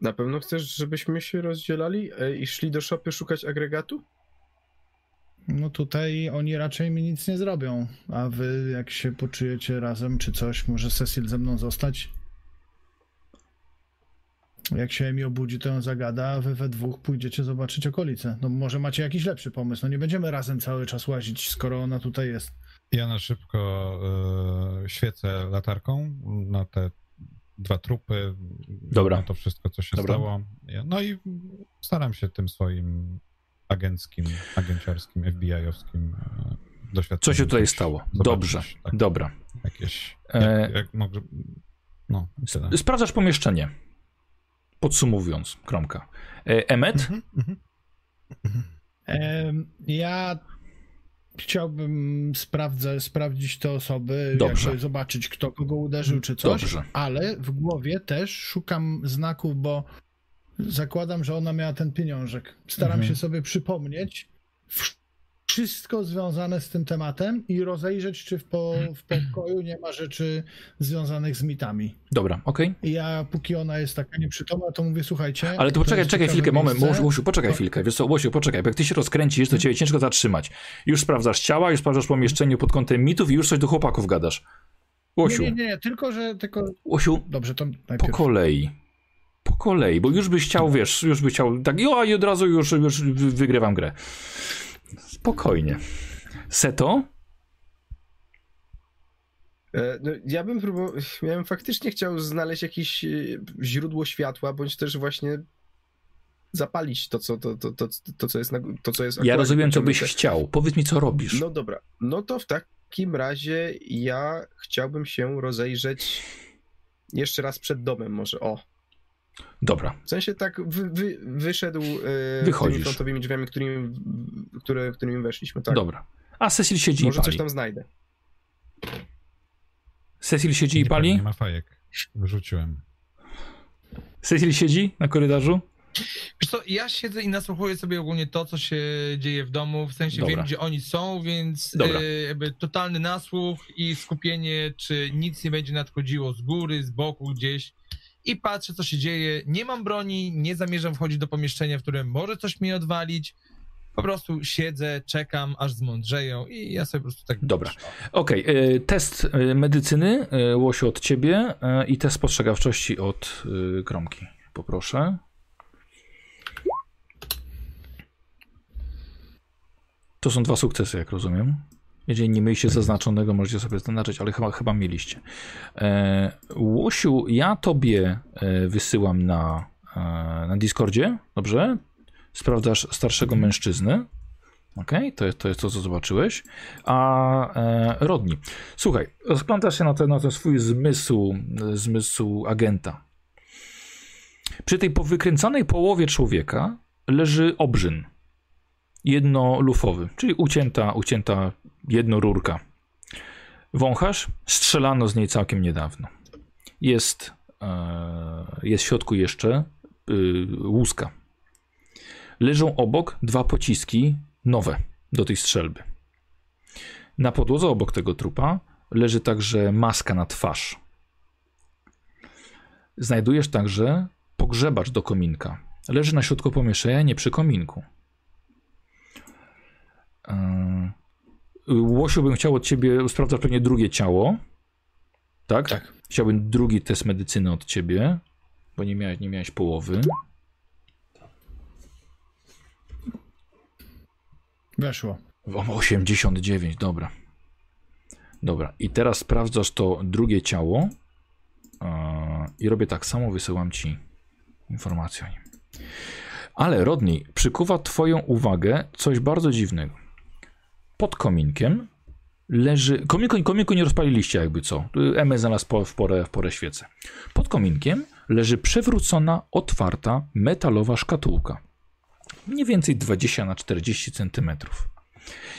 Speaker 4: Na pewno chcesz, żebyśmy się rozdzielali e, i szli do szopy szukać agregatu?
Speaker 3: No tutaj oni raczej mi nic nie zrobią, a wy jak się poczujecie razem czy coś, może Cecil ze mną zostać? Jak się mi obudzi, to ją zagada, a wy we dwóch pójdziecie zobaczyć okolice. No może macie jakiś lepszy pomysł, no nie będziemy razem cały czas łazić, skoro ona tutaj jest.
Speaker 5: Ja na szybko e, świecę latarką na te dwa trupy.
Speaker 1: Dobra.
Speaker 5: Na to wszystko, co się
Speaker 1: Dobra.
Speaker 5: stało. No i staram się tym swoim agenckim, agenciarskim, FBI-owskim e, doświadczeniem.
Speaker 1: Co się tutaj stało? Dobrze,
Speaker 5: Tak,
Speaker 1: dobra.
Speaker 5: jakieś.
Speaker 1: E,
Speaker 5: Jak, jak mogę. No.
Speaker 1: Sprawdzasz pomieszczenie. Podsumowując, kromka. E, Emmet,
Speaker 5: Mhm, mhm.
Speaker 3: Ja chciałbym sprawdzę, sprawdzić te osoby, zobaczyć, kto kogo uderzył czy coś,
Speaker 1: Dobrze.
Speaker 3: ale w głowie też szukam znaków, bo zakładam, że ona miała ten pieniążek. Staram
Speaker 5: Mhm.
Speaker 3: się sobie przypomnieć w- wszystko związane z tym tematem i rozejrzeć, czy w, po, w pokoju nie ma rzeczy związanych z mitami.
Speaker 1: dobra, okej.
Speaker 3: I ja, póki ona jest taka nieprzytomna, to mówię, słuchajcie...
Speaker 1: Ale to poczekaj, czekaj chwilkę, moment. Łosiu, Łosiu, poczekaj chwilkę, wiesz co, Łosiu, poczekaj, bo jak ty się rozkręcisz, to ciebie ciężko zatrzymać. Już sprawdzasz ciała, już sprawdzasz pomieszczenie pod kątem mitów i już coś do chłopaków gadasz. Łosiu,
Speaker 3: Nie, nie, nie, tylko, że... Tylko...
Speaker 1: Łosiu,
Speaker 3: Dobrze, to
Speaker 1: po
Speaker 3: najpierw...
Speaker 1: kolei, po kolei, bo już byś chciał, wiesz, już byś chciał tak, jo, i od razu już, już wy- wygrywam grę. Spokojnie. Seto?
Speaker 4: E, No, ja bym próbował, ja bym faktycznie chciał znaleźć jakieś e, źródło światła, bądź też właśnie zapalić to, co, to, to, to, to, co jest, na, to, co jest
Speaker 1: Ja rozumiem, co byś chciał. Powiedz mi, co robisz.
Speaker 4: No dobra, no to w takim razie ja chciałbym się rozejrzeć jeszcze raz przed domem może, o.
Speaker 1: Dobra,
Speaker 4: W sensie tak wy, wy, wyszedł
Speaker 1: Wychodzisz.
Speaker 4: tymi frontowymi drzwiami, którymi, które, którymi weszliśmy, tak.
Speaker 1: dobra. A Cecil siedzi
Speaker 4: Może
Speaker 1: i
Speaker 4: coś
Speaker 1: pali.
Speaker 4: tam znajdę.
Speaker 1: Cecil siedzi i
Speaker 5: Nie,
Speaker 1: pali?
Speaker 5: Nie ma fajek. Wyrzuciłem.
Speaker 1: Cecil siedzi na korytarzu?
Speaker 2: Wiesz co, ja siedzę i nasłuchuję sobie ogólnie to, co się dzieje w domu, w sensie
Speaker 1: Dobra.
Speaker 2: wiem, gdzie oni są, więc
Speaker 1: Dobra.
Speaker 2: e, jakby totalny nasłuch i skupienie, czy nic nie będzie nadchodziło z góry, z boku, gdzieś i patrzę, co się dzieje. Nie mam broni, nie zamierzam wchodzić do pomieszczenia, w którym może coś mnie odwalić. Po prostu siedzę, czekam, aż zmądrzeją i ja sobie po prostu tak...
Speaker 1: Dobra. Okej, e, test e, medycyny, e, Łosiu od ciebie e, i test spostrzegawczości od Kromki. Poproszę. To są dwa sukcesy, jak rozumiem. Jeżeli nie mieliście zaznaczonego, możecie sobie zaznaczyć, ale chyba, chyba mieliście. E, Łosiu, ja tobie e, wysyłam na, e, na Discordzie, dobrze? Sprawdzasz starszego mężczyznę. Okej, to, jest, to jest to, co zobaczyłeś. A e, Rodni, słuchaj, rozglądasz się na ten, na ten swój zmysł, zmysł agenta. Przy tej powykręcanej połowie człowieka leży obrzyn. Jednolufowy, czyli ucięta, ucięta jednorurka. Wąchasz? Strzelano z niej całkiem niedawno. Jest, e, jest w środku jeszcze y, łuska. Leżą obok dwa pociski nowe do tej strzelby. Na podłodze obok tego trupa leży także maska na twarz. Znajdujesz także pogrzebacz do kominka. Leży na środku pomieszczenia, nie przy kominku. Yy, Łosiu bym chciał od ciebie sprawdzać pewnie drugie ciało. Tak?
Speaker 3: Tak.
Speaker 1: Chciałbym drugi test medycyny od ciebie, bo nie miałeś, nie miałeś połowy.
Speaker 3: Weszło.
Speaker 1: O, 89, dobra. Dobra, i teraz sprawdzasz to drugie ciało i robię tak samo, wysyłam ci informację o nim. Ale Rodney, przykuwa twoją uwagę coś bardzo dziwnego. Pod kominkiem leży... Kominku, nie rozpaliliście jakby co. Emy znalazł po, w, porę, w porę świecę. Pod kominkiem leży przewrócona, otwarta, metalowa szkatułka. Mniej więcej 20 na 40 centymetrów.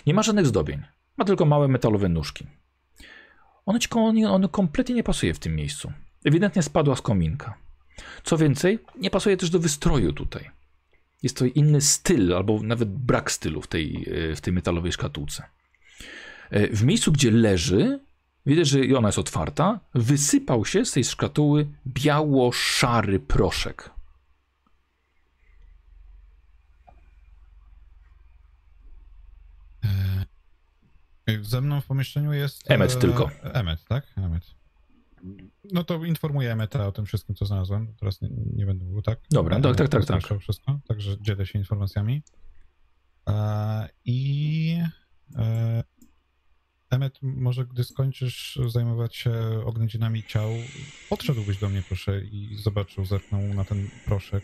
Speaker 1: Nie ma żadnych zdobień. Ma tylko małe metalowe nóżki. One, ci, one kompletnie nie pasuje w tym miejscu. Ewidentnie spadła z kominka. Co więcej, nie pasuje też do wystroju tutaj. Jest to inny styl, albo nawet brak stylu w tej, e, w tej metalowej szkatułce. E, W miejscu, gdzie leży, widać, że ona jest otwarta, wysypał się z tej szkatuły biało-szary proszek.
Speaker 5: E, Ze mną w pomieszczeniu jest.
Speaker 1: Emmet tylko.
Speaker 5: Emmet, tak? Emmet. No to informuję Emmeta o tym wszystkim, co znalazłem. Teraz nie, nie będę mówił, tak?
Speaker 1: Dobra, tak, tak, tak,
Speaker 5: zgłaszał wszystko, także dzielę się informacjami. E, I. E, Emmet, może gdy skończysz zajmować się oględzinami ciał, podszedłbyś do mnie, proszę, i zobaczył, zerknął na ten proszek.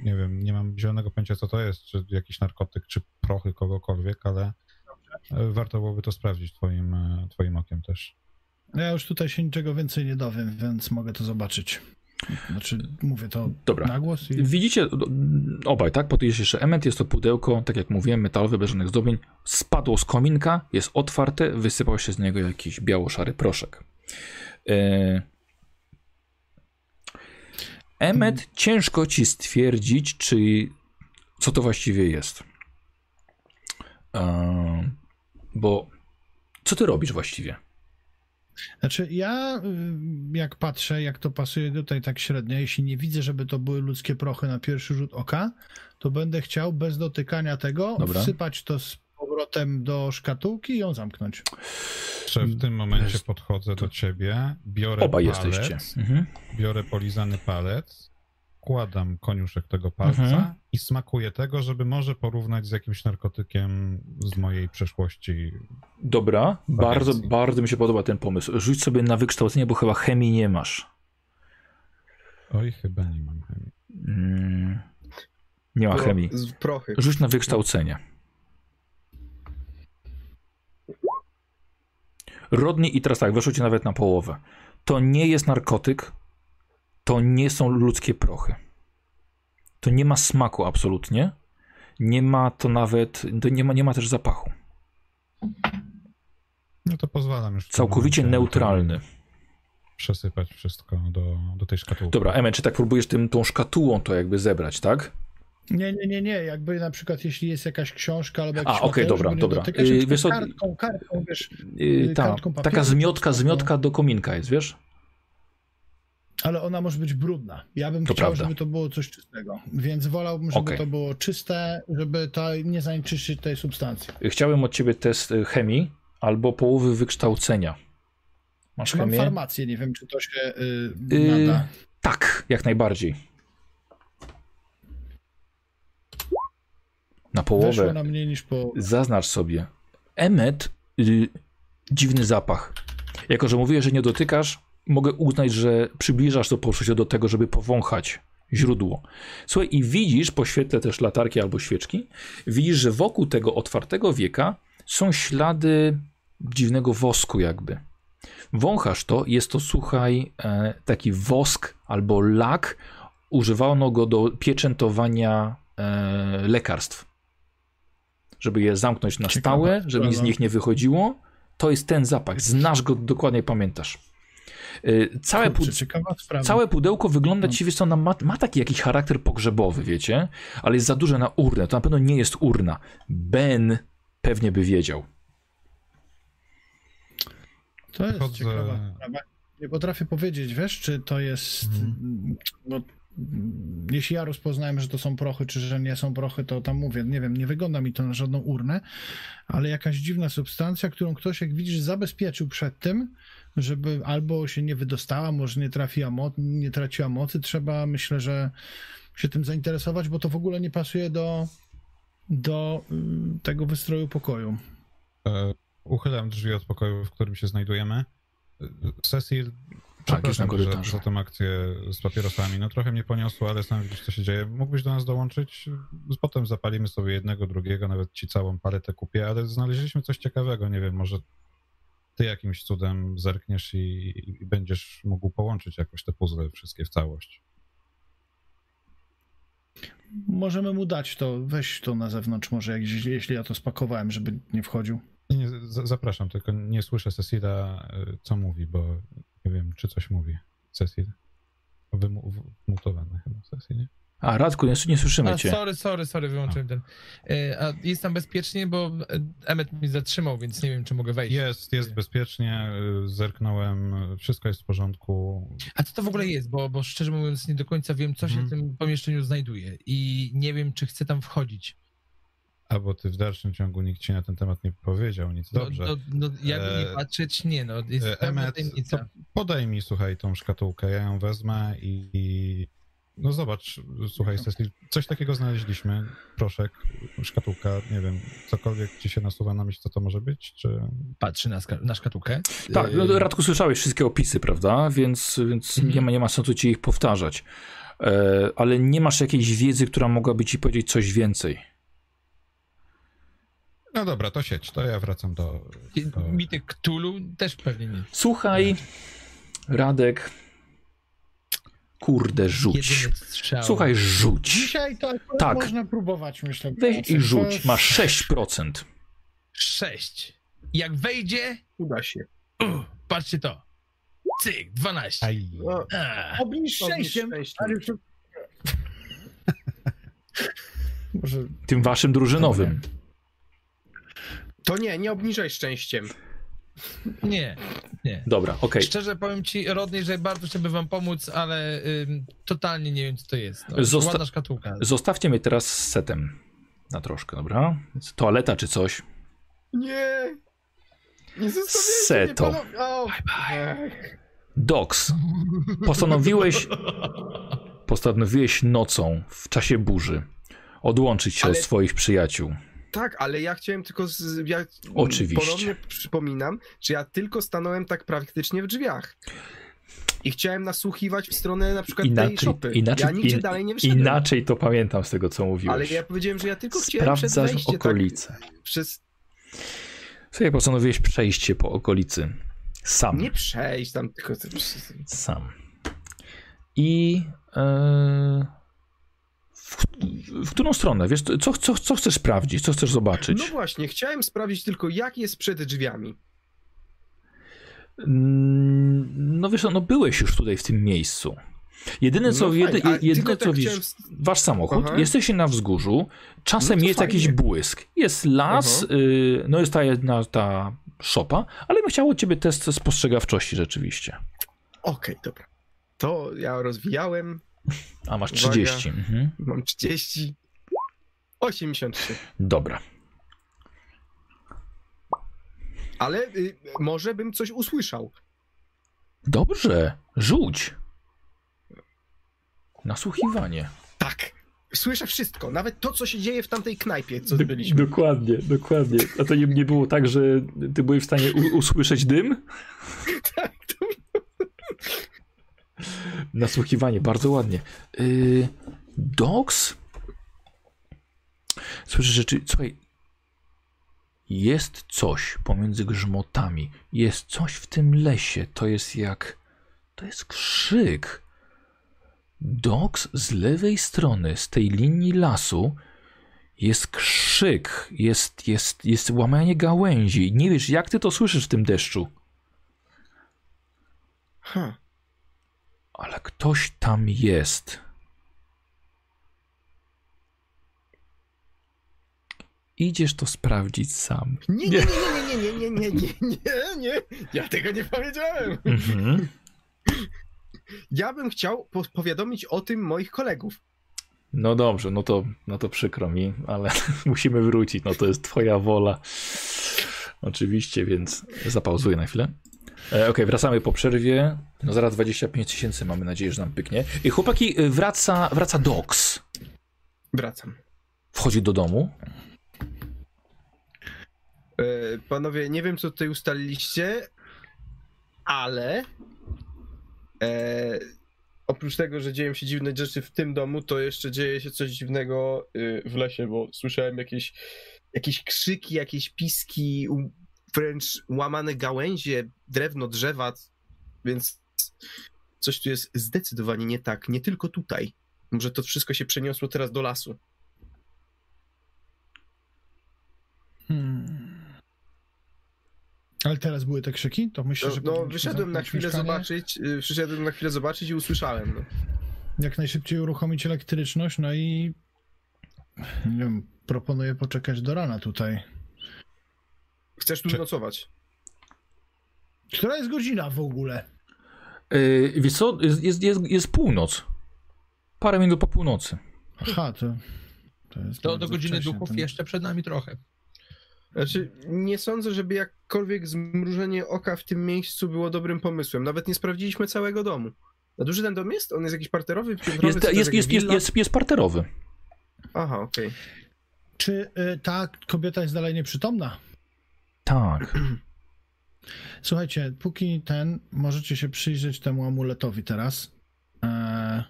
Speaker 5: Nie wiem, nie mam zielonego pojęcia, co to jest, czy jakiś narkotyk, czy prochy kogokolwiek, ale e, warto byłoby to sprawdzić twoim, twoim okiem też.
Speaker 3: Ja już tutaj się niczego więcej nie dowiem, więc mogę to zobaczyć. Znaczy, mówię to
Speaker 1: Dobra.
Speaker 3: na głos i...
Speaker 1: Widzicie obaj, tak? Po jest jeszcze element, jest to pudełko, tak jak mówiłem, metalowe, bez żadnych zdobień. Spadło z kominka, jest otwarte, wysypał się z niego jakiś biało-szary proszek. E... Emmet, ciężko ci stwierdzić, czy co to właściwie jest. E... Bo co ty robisz właściwie?
Speaker 3: Znaczy, ja y, jak patrzę, jak to pasuje tutaj tak średnio, jeśli nie widzę, żeby to były ludzkie prochy na pierwszy rzut oka, to będę chciał bez dotykania tego
Speaker 1: Dobra.
Speaker 3: wsypać to z powrotem do szkatułki i ją zamknąć.
Speaker 5: Że w tym momencie podchodzę do ciebie, biorę
Speaker 1: Obaj
Speaker 5: palec,
Speaker 1: jesteście. Mhm.
Speaker 5: biorę polizany palec wkładam koniuszek tego palca
Speaker 1: Mhm.
Speaker 5: i smakuję tego, żeby może porównać z jakimś narkotykiem z mojej przeszłości.
Speaker 1: Dobra, bardzo, bardzo mi się podoba ten pomysł. Rzuć sobie na wykształcenie, bo chyba chemii nie masz.
Speaker 5: Oj, chyba nie mam chemii.
Speaker 1: Mm, nie ma
Speaker 4: Pro-
Speaker 1: chemii.
Speaker 4: Z prochy.
Speaker 1: Rzuć na wykształcenie. Rodni i teraz tak, weszło ci nawet na połowę. To nie jest narkotyk, to nie są ludzkie prochy. To nie ma smaku absolutnie. Nie ma to nawet, to nie ma, nie ma też zapachu.
Speaker 5: No to pozwalam już.
Speaker 1: Całkowicie neutralny.
Speaker 5: Przesypać wszystko do, do tej szkatułki.
Speaker 1: Dobra, Emen, czy tak próbujesz tym, tą szkatułą to jakby zebrać, tak?
Speaker 3: Nie, nie, nie, nie. Jakby na przykład jeśli jest jakaś książka albo jakiś
Speaker 1: A, okej,
Speaker 3: materiał,
Speaker 1: dobra, dobra.
Speaker 3: dotykać,
Speaker 1: Yy, wiesz
Speaker 3: kartką, kartką, wiesz,
Speaker 1: Yy,
Speaker 3: Yy,
Speaker 1: ta,
Speaker 3: kartką papieru,
Speaker 1: taka zmiotka, zmiotka do kominka jest, wiesz?
Speaker 3: Ale ona może być brudna. Ja bym
Speaker 1: To
Speaker 3: chciał,
Speaker 1: prawda.
Speaker 3: żeby to było coś czystego, więc wolałbym, żeby
Speaker 1: Okej.
Speaker 3: to było czyste, żeby to nie zanieczyszczyć tej substancji.
Speaker 1: Chciałem od ciebie test y, chemii albo połowy wykształcenia. Masz
Speaker 3: mam
Speaker 1: chemię?
Speaker 3: farmację, nie wiem, czy to się yy,
Speaker 1: Yy,
Speaker 3: nada.
Speaker 1: Tak, jak najbardziej. Na
Speaker 3: Weszło
Speaker 1: połowę.
Speaker 3: na mniej niż po...
Speaker 1: Zaznacz sobie. Emmet, y, dziwny zapach. Jako, że mówię, że nie dotykasz, mogę uznać, że przybliżasz to poczucie do tego, żeby powąchać źródło. Słuchaj, i widzisz, po świetle też latarki albo świeczki, widzisz, że wokół tego otwartego wieka są ślady dziwnego wosku jakby. Wąchasz to, jest to, słuchaj, e, taki wosk albo lak. Używano go do pieczętowania e, lekarstw. Żeby je zamknąć na
Speaker 3: Ciekawa
Speaker 1: stałe, żeby nic z nich nie wychodziło. To jest ten zapach. Znasz go, dokładnie pamiętasz. E, całe,
Speaker 3: Kurczę, sprawa.
Speaker 1: całe pudełko wygląda
Speaker 3: No.
Speaker 1: ci, wiesz co, na- ma, ma taki jakiś charakter pogrzebowy, wiecie? Ale jest za duże na urnę. To na pewno nie jest urna. Ben pewnie by wiedział.
Speaker 3: To jest
Speaker 5: Chodzę-
Speaker 3: ciekawa sprawa. Nie potrafię powiedzieć, wiesz, czy to jest.
Speaker 5: Mhm.
Speaker 3: No, jeśli ja rozpoznałem, że to są prochy, czy że nie są prochy, to tam mówię, nie wiem, nie wygląda mi to na żadną urnę, ale jakaś dziwna substancja, którą ktoś, jak widzisz, zabezpieczył przed tym, żeby albo się nie wydostała, może nie trafiła, mo- nie traciła mocy. Trzeba, myślę, że się tym zainteresować, bo to w ogóle nie pasuje do, do mm, tego wystroju pokoju.
Speaker 5: E, Uchylam drzwi od pokoju, w którym się znajdujemy. Cecil,
Speaker 1: Tak, już na
Speaker 5: przepraszam za,
Speaker 1: korytarzu.
Speaker 5: za tą akcję z papierosami. No trochę mnie poniosło, ale sam widzisz, co się dzieje. Mógłbyś do nas dołączyć? Potem zapalimy sobie jednego, drugiego, nawet ci całą paletę kupię, ale znaleźliśmy coś ciekawego. Nie wiem, może ty jakimś cudem zerkniesz i, i będziesz mógł połączyć jakoś te puzzle wszystkie w całość.
Speaker 3: Możemy mu dać to, weź to na zewnątrz, może jak, jeśli ja to spakowałem, żeby nie wchodził.
Speaker 5: Nie, zapraszam, tylko nie słyszę Cecila, y, co mówi, bo nie wiem, czy coś mówi Cecil. Wymu- Wmutowany chyba Cecil, nie?
Speaker 1: A, Radku, nie, nie słyszymy
Speaker 2: A,
Speaker 1: cię.
Speaker 2: sorry, sorry, sorry, wyłączyłem ten. E, A jest tam bezpiecznie, bo e, Emmet mi zatrzymał, więc nie wiem, czy mogę wejść.
Speaker 5: Jest, jest bezpiecznie, y, zerknąłem, wszystko jest w porządku.
Speaker 2: A co to w ogóle jest? Bo, bo szczerze mówiąc, nie do końca wiem, co się
Speaker 5: Mhm.
Speaker 2: w tym pomieszczeniu znajduje i nie wiem, czy chcę tam wchodzić.
Speaker 5: Albo ty w dalszym ciągu nikt ci na ten temat nie powiedział nic. Dobrze.
Speaker 2: No, no, no, jakby nie
Speaker 5: E,
Speaker 2: patrzeć, nie, no, jest
Speaker 5: E,
Speaker 2: tajemnica.
Speaker 5: to podaj mi, słuchaj, tą szkatułkę, ja ją wezmę i... No zobacz, słuchaj, Cecil, coś takiego znaleźliśmy, proszek, szkatułka, nie wiem, cokolwiek ci się nasuwa na myśl, co to może być, czy...
Speaker 2: Patrzy na, na szkatułkę.
Speaker 1: Tak, no, Radku, słyszałeś wszystkie opisy, prawda? Więc, więc
Speaker 2: Mhm.
Speaker 1: nie, ma, nie ma sensu ci ich powtarzać. E, ale nie masz jakiejś wiedzy, która mogłaby ci powiedzieć coś więcej.
Speaker 5: No dobra, to sieć, to ja wracam do... do...
Speaker 2: Mity Cthulhu też pewnie nie.
Speaker 1: Słuchaj, Radek. Kurde, rzuć. Słuchaj, rzuć.
Speaker 3: Dzisiaj to
Speaker 1: Tak.
Speaker 3: można próbować, myślę.
Speaker 1: Weź i rzuć.
Speaker 3: jest-
Speaker 1: Masz 6%.
Speaker 2: Sześć. Jak wejdzie,
Speaker 4: Uda się.
Speaker 2: uh, patrzcie to. Cyk, 12.
Speaker 5: Aj,
Speaker 3: Obniż szczęściem.
Speaker 4: szczęściem.
Speaker 3: ale już- Może
Speaker 1: Tym waszym drużynowym.
Speaker 4: To nie, nie obniżaj szczęściem.
Speaker 2: Nie, nie.
Speaker 1: Dobra, okej.
Speaker 2: Szczerze powiem ci, Rodney, że bardzo chciałbym wam pomóc, ale ym, totalnie nie wiem, co to jest. No,
Speaker 1: Zosta-
Speaker 2: Ładna szkatułka.
Speaker 1: Zostawcie mnie teraz z setem. Na troszkę, dobra? Toaleta czy coś.
Speaker 4: Nie! Nie zostawiajcie
Speaker 1: Seto.
Speaker 4: mnie, panowie! O, ech.
Speaker 1: Docs. Postanowiłeś. postanowiłeś nocą, w czasie burzy, odłączyć się
Speaker 4: Ale-
Speaker 1: od swoich przyjaciół.
Speaker 4: Tak, ale ja chciałem tylko. Z, ja
Speaker 1: Oczywiście.
Speaker 4: Ponownie przypominam, że ja tylko stanąłem tak praktycznie w drzwiach. I chciałem nasłuchiwać w stronę na przykład tej
Speaker 1: Inaczej,
Speaker 4: szopy.
Speaker 1: inaczej,
Speaker 4: ja nigdzie
Speaker 1: in,
Speaker 4: dalej nie wyszedłem.
Speaker 1: inaczej to pamiętam z tego, co mówiłeś.
Speaker 4: Ale ja powiedziałem, że ja tylko chciałem przed
Speaker 1: Sprawdzasz
Speaker 4: wejście,
Speaker 1: okolice.
Speaker 4: Tak, przez...
Speaker 1: Sobie postanowiłeś przejść się po okolicy. Sam.
Speaker 4: Nie przejść tam, tylko...
Speaker 1: Sam. I e, w, w którą stronę? Wiesz, co, co, co chcesz sprawdzić? Co chcesz zobaczyć?
Speaker 4: No właśnie, chciałem sprawdzić tylko, jak jest przed drzwiami.
Speaker 1: Mm, No wiesz, co, no byłeś już tutaj w tym miejscu. Jedyne co,
Speaker 4: No
Speaker 1: jedy,
Speaker 4: fajnie,
Speaker 1: jedyne co
Speaker 4: tak
Speaker 1: widzisz,
Speaker 4: chciałem-
Speaker 1: wasz samochód,
Speaker 4: Aha.
Speaker 1: jesteście na wzgórzu, czasem
Speaker 4: No
Speaker 1: jest jakiś
Speaker 4: fajnie.
Speaker 1: błysk, jest las, y, no jest ta jedna ta szopa, ale bym chciał od ciebie test spostrzegawczości rzeczywiście.
Speaker 4: Okej, dobra. To ja rozwijałem,
Speaker 1: A masz
Speaker 4: Uwaga.
Speaker 1: 30. Mhm.
Speaker 4: mam 30... 83.
Speaker 1: Dobra.
Speaker 4: Ale y, może bym coś usłyszał.
Speaker 1: Dobrze, rzuć. Nasłuchiwanie.
Speaker 4: Tak. Słyszę wszystko, nawet to, co się dzieje w tamtej knajpie, co byliśmy.
Speaker 1: Dokładnie, dokładnie. A to nie, nie było tak, że ty byłeś w stanie usłyszeć dym?
Speaker 4: Tak, to...
Speaker 1: Nasłuchiwanie, bardzo ładnie. Yy, Dogs? Słyszysz rzeczy. Słuchaj. Jest coś pomiędzy grzmotami. Jest coś w tym lesie. To jest jak. To jest krzyk. Dogs z lewej strony, z tej linii lasu, jest krzyk. Jest, jest, jest łamanie gałęzi. Nie wiesz, jak ty to słyszysz w tym deszczu.
Speaker 4: Ha.
Speaker 1: Ale ktoś tam jest. Idziesz to sprawdzić sam.
Speaker 4: Nie, nie, nie, nie, nie, nie, nie, nie, nie, nie, nie. Ja tego nie powiedziałem.
Speaker 1: Mhm.
Speaker 4: Ja bym chciał po powiadomić o tym moich kolegów.
Speaker 1: No dobrze, no to, no to przykro mi, ale musimy wrócić. No to jest twoja wola. Oczywiście, więc zapauzuję na chwilę. E, Okej, wracamy po przerwie. No zaraz 25 tysięcy mamy nadzieję, że nam pyknie. I chłopaki, y, wraca, wraca Dox.
Speaker 4: Wracam.
Speaker 1: Wchodzi do domu.
Speaker 4: E, panowie, nie wiem, co tutaj ustaliliście, ale e, oprócz tego, że dzieją się dziwne rzeczy w tym domu, to jeszcze dzieje się coś dziwnego w lesie, bo słyszałem jakieś, jakieś krzyki, jakieś piski, wręcz łamane gałęzie, drewno, drzewa, więc coś tu jest zdecydowanie nie tak, nie tylko tutaj. Może to wszystko się przeniosło teraz do lasu.
Speaker 3: Hmm. Ale teraz były te krzyki? To myślę,
Speaker 4: No,
Speaker 3: że
Speaker 4: no
Speaker 3: powinniśmy
Speaker 4: wyszedłem na chwilę
Speaker 3: mieszkanie,
Speaker 4: zobaczyć, y, przyszedłem na chwilę zobaczyć i usłyszałem. No.
Speaker 3: Jak najszybciej uruchomić elektryczność, no i nie wiem, proponuję poczekać do rana tutaj.
Speaker 4: Chcesz tu
Speaker 5: Czy-
Speaker 4: nocować?
Speaker 3: Która jest godzina w ogóle?
Speaker 1: Yy, wiesz co, jest, jest, jest, jest północ. Parę minut po północy.
Speaker 3: Aha, to. To, jest
Speaker 2: To do godziny duchów
Speaker 3: to-
Speaker 2: jeszcze przed nami trochę.
Speaker 4: Znaczy, nie sądzę, żeby jakkolwiek zmrużenie oka w tym miejscu było dobrym pomysłem. Nawet nie sprawdziliśmy całego domu. Na duży ten dom jest? On jest jakiś parterowy, piętrowy?
Speaker 1: Jest, jest, jest, jest, jest, jest parterowy.
Speaker 4: Aha, okej.
Speaker 3: Czy y, ta kobieta jest dalej nieprzytomna?
Speaker 1: Tak.
Speaker 3: Słuchajcie, póki ten, możecie się przyjrzeć temu amuletowi teraz. E,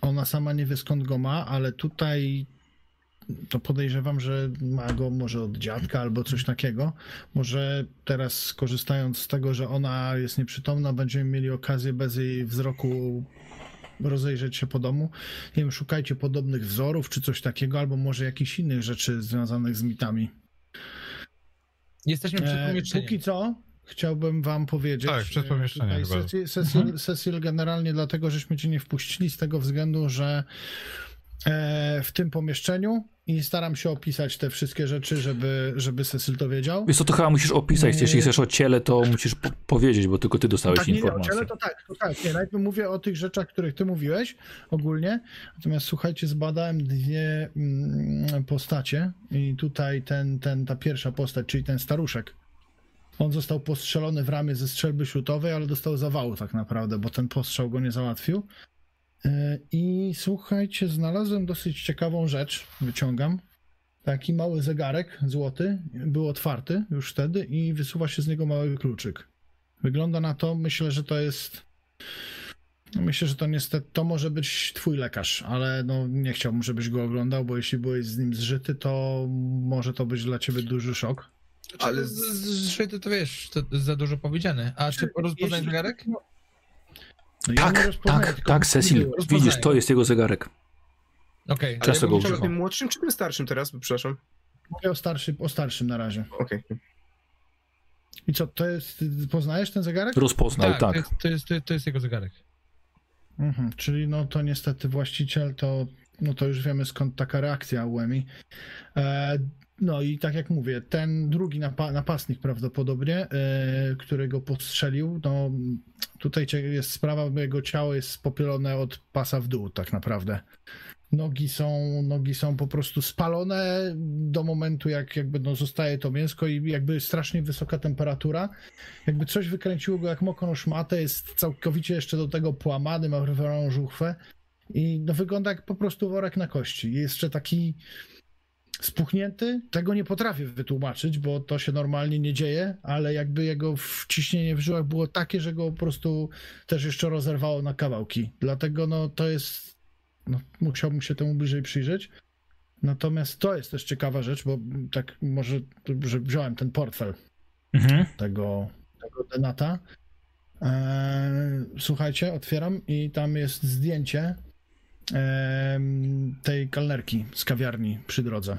Speaker 3: ona sama nie wie skąd go ma, ale tutaj to podejrzewam, że ma go może od dziadka albo coś takiego. Może teraz skorzystając z tego, że ona jest nieprzytomna, będziemy mieli okazję bez jej wzroku rozejrzeć się po domu. Nie wiem, szukajcie podobnych wzorów czy coś takiego, albo może jakichś innych rzeczy związanych z mitami.
Speaker 2: Jesteśmy przed
Speaker 3: E,
Speaker 2: pomieszczeniem.
Speaker 3: póki co chciałbym wam powiedzieć.
Speaker 5: Tak, przed
Speaker 3: e,
Speaker 5: pomieszczeniem.
Speaker 3: Cecil, Cecil, Cecil generalnie dlatego, żeśmy cię nie wpuścili z tego względu, że w tym pomieszczeniu i staram się opisać te wszystkie rzeczy, żeby, żeby Cecil to wiedział.
Speaker 1: Wiesz co, to chyba musisz opisać. Jeśli chcesz o ciele, to musisz po powiedzieć, bo tylko ty dostałeś
Speaker 3: tak, nie, nie, o
Speaker 1: informację.
Speaker 3: ciele to tak, to tak. Nie, najpierw mówię o tych rzeczach, których ty mówiłeś ogólnie. Natomiast słuchajcie, zbadałem dwie mm, postacie i tutaj ten, ten, ta pierwsza postać, czyli ten staruszek. On został postrzelony w ramię ze strzelby śrutowej, ale dostał zawału tak naprawdę, bo ten postrzał go nie załatwił. E, I słuchajcie, znalazłem dosyć ciekawą rzecz. Wyciągam. Taki mały zegarek złoty, był otwarty już wtedy i wysuwa się z niego mały kluczyk. Wygląda na to, myślę, że to jest. Myślę, że to niestety to może być twój lekarz, ale no nie chciałbym, żebyś go oglądał, bo jeśli byłeś z nim zżyty, to może to być dla ciebie duży szok.
Speaker 4: Ale
Speaker 2: Ale z, z, z, to, wiesz, to za dużo powiedziane. A czy rozpoznaj
Speaker 3: Jeśli-
Speaker 2: zegarek?
Speaker 3: No, nie
Speaker 1: Tak,
Speaker 3: rozpoznaję,
Speaker 1: tak, tak, Cecil.
Speaker 2: rozpoznaję.
Speaker 1: Widzisz, to jest jego zegarek.
Speaker 2: Okej.
Speaker 4: Ale
Speaker 1: Często
Speaker 4: ja
Speaker 1: go
Speaker 4: mówię o
Speaker 1: używam.
Speaker 4: tym młodszym czy tym starszym teraz? Przepraszam.
Speaker 3: Mówię o starszym, o starszym na razie.
Speaker 4: Okej.
Speaker 3: I co, to jest, poznajesz ten zegarek?
Speaker 1: Rozpoznał,
Speaker 2: Tak,
Speaker 1: tak.
Speaker 2: To, jest, to, jest, to, jest, to jest jego zegarek.
Speaker 3: Mhm, czyli no to niestety właściciel to, no to już wiemy skąd taka reakcja u Emi. E, no i tak jak mówię, ten drugi napa- napastnik prawdopodobnie, e, który go postrzelił, no tutaj jest sprawa, bo jego ciało jest spopielone od pasa w dół tak naprawdę. Nogi są, nogi są po prostu spalone do momentu, jak jakby no, zostaje to mięsko i jakby strasznie wysoka temperatura. Jakby coś wykręciło go jak mokrą szmatę, jest całkowicie jeszcze do tego połamany, ma wyrwaną żuchwę i no, wygląda jak po prostu worek na kości. Jest jeszcze taki spuchnięty, tego nie potrafię wytłumaczyć, bo to się normalnie nie dzieje, ale jakby jego wciśnienie w żyłach było takie, że go po prostu też jeszcze rozerwało na kawałki. Dlatego no to jest, no musiałbym się temu bliżej przyjrzeć. Natomiast to jest też ciekawa rzecz, bo tak może, że wziąłem ten portfel
Speaker 1: Mhm.
Speaker 3: tego, tego denata. Eee, słuchajcie, otwieram i tam jest zdjęcie tej kalnerki z kawiarni przy drodze.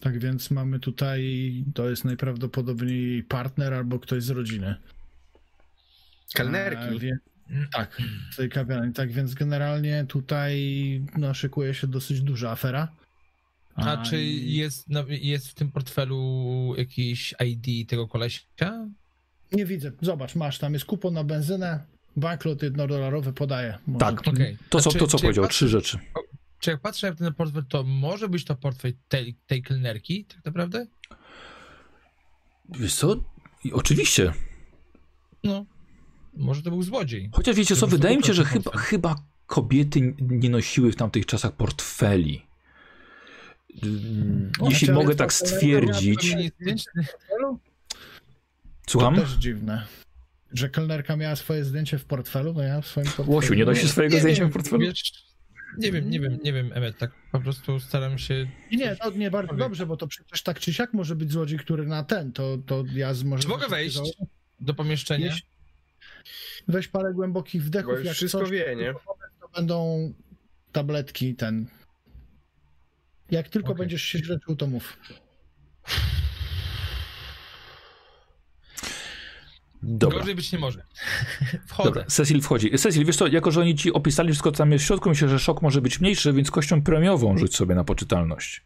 Speaker 3: Tak więc mamy tutaj, to jest najprawdopodobniej partner albo ktoś z rodziny. Eee,
Speaker 4: Kelnerki.
Speaker 3: wie, tak, z tej kawiarni. Tak więc generalnie tutaj no, szykuje się dosyć duża afera.
Speaker 2: A czy
Speaker 3: i-
Speaker 2: jest, no, jest w tym portfelu jakiś ID tego kolesia?
Speaker 3: Nie widzę. Zobacz, masz, tam jest kupon na benzynę, banklot jednodolarowy podaje. Może
Speaker 1: Tak.
Speaker 2: Okej.
Speaker 1: To, co,
Speaker 2: Czy-
Speaker 1: to, co
Speaker 2: czy
Speaker 1: powiedział,
Speaker 2: patrzę-
Speaker 1: trzy rzeczy.
Speaker 2: Czy jak patrzę na ten portfel, to może być to portfel tej, tej kelnerki, tak naprawdę?
Speaker 1: Wiesz co? I Oczywiście.
Speaker 2: No. Może to był złodziej.
Speaker 1: Chociaż wiecie co, wydaje mi się, że chyba, chyba kobiety nie nosiły w tamtych czasach portfeli. Mm,
Speaker 3: O,
Speaker 1: Jeśli mogę tak stwierdzić. Słucham?
Speaker 3: To też dziwne. Że kelnerka miała swoje zdjęcie w portfelu, no ja w swoim portfelu.
Speaker 1: Łosiu, nie nosisz swojego
Speaker 2: Nie
Speaker 1: zdjęcia
Speaker 2: wiem,
Speaker 1: w portfelu?
Speaker 2: Wiesz, nie wiem, nie wiem, nie wiem, Emet, tak po prostu staram się...
Speaker 3: Nie, nie, to nie bardzo
Speaker 2: Człowiek.
Speaker 3: dobrze, bo to przecież tak czy siak może być złodziej, który na ten, to, to ja z może...
Speaker 2: Czy mogę wejść do pomieszczenia?
Speaker 3: Jeśli- Weź parę głębokich
Speaker 4: Bo
Speaker 3: wdechów, jak
Speaker 4: wszystko
Speaker 3: coś,
Speaker 4: wie, nie?
Speaker 3: to będą tabletki ten. Jak tylko
Speaker 2: Okej.
Speaker 3: będziesz się źle czuł, to mów.
Speaker 1: Dobra.
Speaker 2: Gorzej być nie może. Wchodzę.
Speaker 1: Dobra, Cecil wchodzi. Cecil, wiesz co, jako że oni ci opisali wszystko, co tam jest w środku, myślę, że szok może być mniejszy, więc kością premiową rzuć sobie na poczytalność.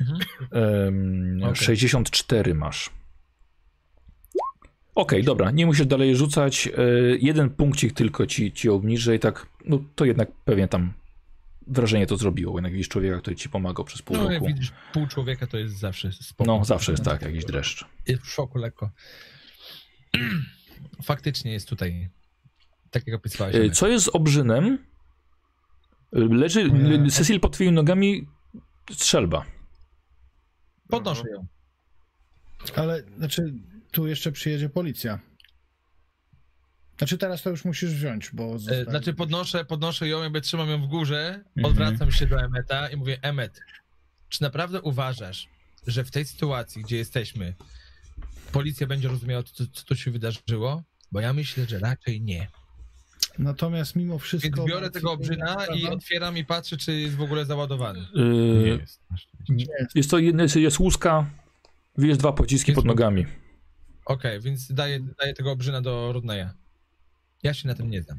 Speaker 2: Mhm.
Speaker 1: Em,
Speaker 2: Okej.
Speaker 1: 64 masz. Okej, dobra, nie musisz dalej rzucać. E, jeden punkcik tylko ci, ci obniżę i tak, no to jednak pewnie tam wrażenie to zrobiło. Jednak widzisz człowieka, który ci pomagał przez pół
Speaker 2: No,
Speaker 1: roku.
Speaker 2: widzisz, pół człowieka to jest zawsze spoko.
Speaker 1: No, zawsze jest tak, jakiś dreszcz.
Speaker 2: Jest w szoku lekko. Faktycznie jest tutaj, tak jak opisywałeś.
Speaker 1: E. Co jest z obrzynem? Leży,
Speaker 3: E,
Speaker 1: Cecil pod twoimi nogami strzelba.
Speaker 2: Podnoszę ją.
Speaker 3: Ale, znaczy, tu jeszcze przyjedzie policja. Znaczy, teraz to już musisz wziąć, bo...
Speaker 2: E, Znaczy podnoszę, podnoszę ją, jakby trzymam ją w górze,
Speaker 1: Mhm.
Speaker 2: odwracam się do Emeta i mówię, Emet, czy naprawdę uważasz, że w tej sytuacji, gdzie jesteśmy, policja będzie rozumiała, co, co tu się wydarzyło? Bo ja myślę, że raczej nie.
Speaker 3: Natomiast mimo wszystko...
Speaker 2: Więc biorę tego obrzyna i otwieram i patrzę, czy jest w ogóle załadowany.
Speaker 1: E,
Speaker 5: Nie jest.
Speaker 3: Nie jest.
Speaker 1: Jest to jest, jest łuska, jest dwa pociski
Speaker 2: Jest
Speaker 1: pod nogami.
Speaker 2: Okej, więc daję, daję tego obrzyna do Rodneya. Ja się na tym nie znam.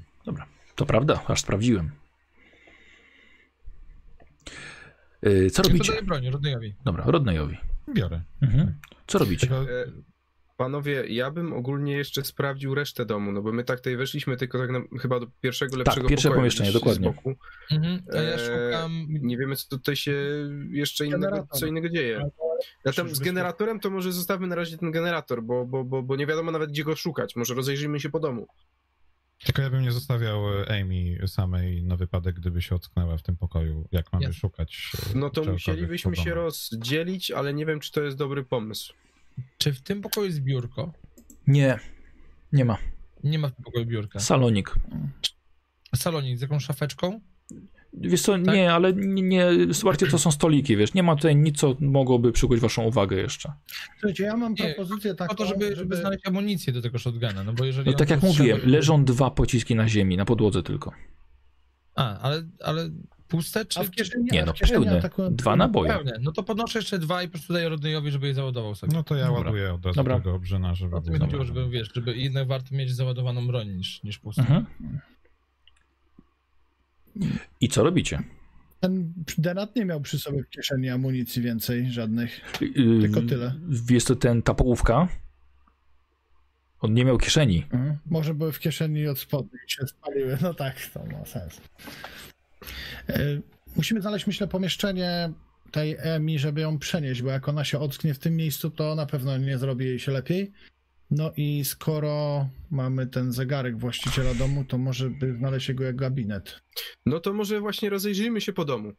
Speaker 1: To prawda, aż sprawdziłem. E, Co
Speaker 2: Ja to
Speaker 1: robicie?
Speaker 2: daję broń Rodneyowi.
Speaker 1: Dobra, Rodneyowi.
Speaker 5: Biorę.
Speaker 1: Mhm. Co robicie?
Speaker 4: E, Panowie, ja bym ogólnie jeszcze sprawdził resztę domu, no bo my tak tutaj weszliśmy tylko tak na, chyba do pierwszego lepszego
Speaker 1: pierwsze
Speaker 4: pokoju
Speaker 1: pomieszczenie, dokładnie.
Speaker 4: Z boku.
Speaker 2: Mhm, a ja
Speaker 4: Eee,
Speaker 2: szukam...
Speaker 4: Nie wiemy, co tutaj się jeszcze innego, co innego dzieje. Ja tam z generatorem to może zostawmy na razie ten generator, bo, bo, bo, bo nie wiadomo nawet gdzie go szukać. Może rozejrzyjmy się po domu.
Speaker 5: Tylko ja bym nie zostawiał e, Amy samej na wypadek, gdyby się ocknęła w tym pokoju, jak mamy
Speaker 2: Jasne.
Speaker 5: szukać. e,
Speaker 4: No to musielibyśmy się rozdzielić, ale nie wiem, czy to jest dobry pomysł.
Speaker 2: Czy w tym pokoju jest biurko?
Speaker 1: Nie, nie ma.
Speaker 2: Nie ma w tym pokoju biurka.
Speaker 1: Salonik.
Speaker 2: Salonik z jakąś szafeczką?
Speaker 1: Wiesz co,
Speaker 2: Tak?
Speaker 1: nie, ale nie, nie, słuchajcie, to są stoliki, wiesz, nie ma tutaj nic, co mogłoby przykuć waszą uwagę jeszcze.
Speaker 3: Słuchajcie, ja mam
Speaker 2: Nie,
Speaker 3: propozycję taką,
Speaker 2: Po to, żeby, żeby znaleźć amunicję do tego shotguna, no bo jeżeli...
Speaker 1: No tak jak mówiłem, leżą dwa pociski na ziemi, na podłodze tylko.
Speaker 2: A, ale, ale puste czy...
Speaker 3: A w kieszeni,
Speaker 1: Nie no, pełne. Dwa naboje.
Speaker 2: Pełne. No to podnoszę jeszcze dwa i po prostu daję Rodneyowi, żeby je załadował sobie.
Speaker 5: No to ja
Speaker 1: Dobra.
Speaker 5: ładuję od razu
Speaker 1: Dobra.
Speaker 5: tego obrzyna, żeby
Speaker 2: O to mi
Speaker 5: było
Speaker 2: chodziło, żeby, wiesz, żeby jednak warto mieć załadowaną broń niż, niż pustą.
Speaker 1: Mhm. I co robicie?
Speaker 3: Ten Denat nie miał przy sobie w kieszeni amunicji więcej, żadnych.
Speaker 1: Yy,
Speaker 3: Tylko tyle.
Speaker 1: Jest to ten, ta połówka. On nie miał kieszeni.
Speaker 3: Mhm. Może były w kieszeni od spodu i się spaliły. No tak, to ma sens. E, Musimy znaleźć, myślę, pomieszczenie tej Emi, żeby ją przenieść, bo jak ona się ocknie w tym miejscu, to na pewno nie zrobi jej się lepiej. No i skoro mamy ten zegarek właściciela domu, to może by znaleźć jego jak gabinet.
Speaker 4: No to może właśnie rozejrzyjmy się po domu.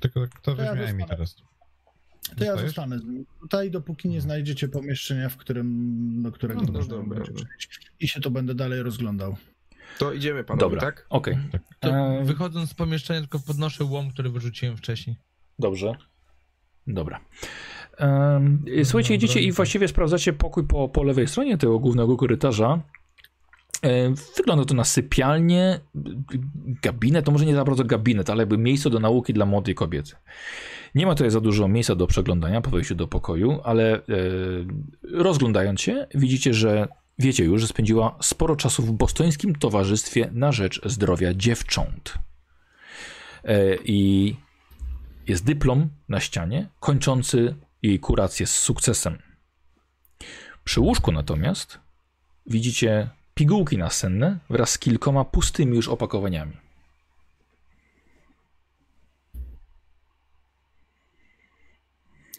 Speaker 5: Tylko kto
Speaker 3: To ja
Speaker 5: weźmie Amy
Speaker 3: zostanę.
Speaker 5: teraz?
Speaker 3: To ja zostanę z nim tutaj, dopóki nie znajdziecie pomieszczenia, w którym, do którego
Speaker 4: No, no
Speaker 3: można
Speaker 4: dobra.
Speaker 3: będzie przejść. I się to będę dalej rozglądał.
Speaker 4: To idziemy, panowie,
Speaker 1: Dobra,
Speaker 4: tak?
Speaker 1: okej.
Speaker 2: To
Speaker 1: Eee.
Speaker 2: wychodząc z pomieszczenia tylko podnoszę łom, który wyrzuciłem wcześniej.
Speaker 1: Dobrze. Dobra. Um, słuchajcie, idziecie i właściwie sprawdzacie pokój po, po lewej stronie tego głównego korytarza. E, Wygląda to na sypialnię, gabinet, to może nie za bardzo gabinet, ale jakby miejsce do nauki dla młodej kobiety. Nie ma tutaj za dużo miejsca do przeglądania po wejściu do pokoju, ale e, rozglądając się, widzicie, że wiecie już, że spędziła sporo czasu w bostońskim towarzystwie na rzecz zdrowia dziewcząt. E, I jest dyplom na ścianie, kończący jej kurację z sukcesem. Przy łóżku natomiast widzicie pigułki nasenne wraz z kilkoma pustymi już opakowaniami.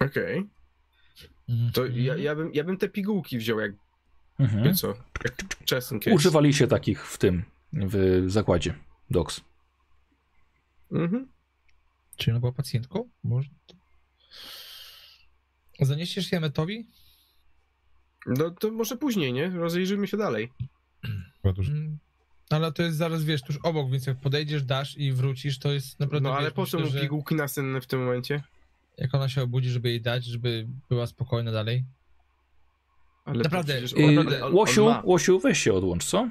Speaker 4: Okej. To ja, ja, bym, ja bym te pigułki wziął, jak
Speaker 1: Mhm.
Speaker 4: wie co, jak case.
Speaker 1: Używaliście takich w tym, w zakładzie DOCS.
Speaker 4: Mhm.
Speaker 2: Czy ona była pacjentką? Może... Zanieściesz je Emetowi?
Speaker 4: No to może później, nie? Rozejrzyjmy się dalej.
Speaker 2: Mm, Ale to jest zaraz, wiesz, tuż obok, więc jak podejdziesz, dasz i wrócisz, to jest naprawdę,
Speaker 4: No ale
Speaker 2: wiesz,
Speaker 4: po co
Speaker 2: myślę,
Speaker 4: mu
Speaker 2: że
Speaker 4: pigułki nasenne w tym momencie?
Speaker 2: Jak ona się obudzi, żeby jej dać, żeby była spokojna dalej.
Speaker 4: Ale
Speaker 2: Naprawdę,
Speaker 4: przecież
Speaker 1: Yy,
Speaker 4: on- on- on
Speaker 1: Łosiu. Łosiu, weź się odłącz, co?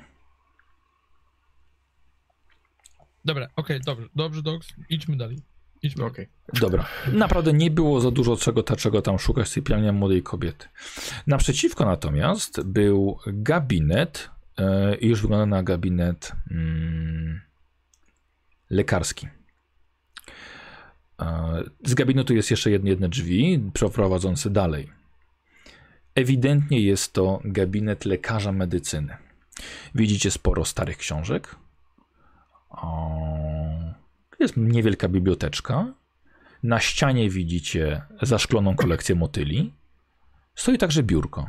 Speaker 2: Dobra, okej, dobrze, dobrze, Dogs, idźmy dalej. Idźmy.
Speaker 4: Okej.
Speaker 1: Dobra. Naprawdę nie było za dużo czego, ta, czego tam szukać sypialnia młodej kobiety. Naprzeciwko natomiast był gabinet e, i już wygląda na gabinet mm, lekarski. Z gabinetu jest jeszcze jedne, drzwi przeprowadzące dalej. Ewidentnie jest to gabinet lekarza medycyny. Widzicie sporo starych książek. Jest niewielka biblioteczka. Na ścianie widzicie zaszkloną kolekcję motyli. Stoi także biurko.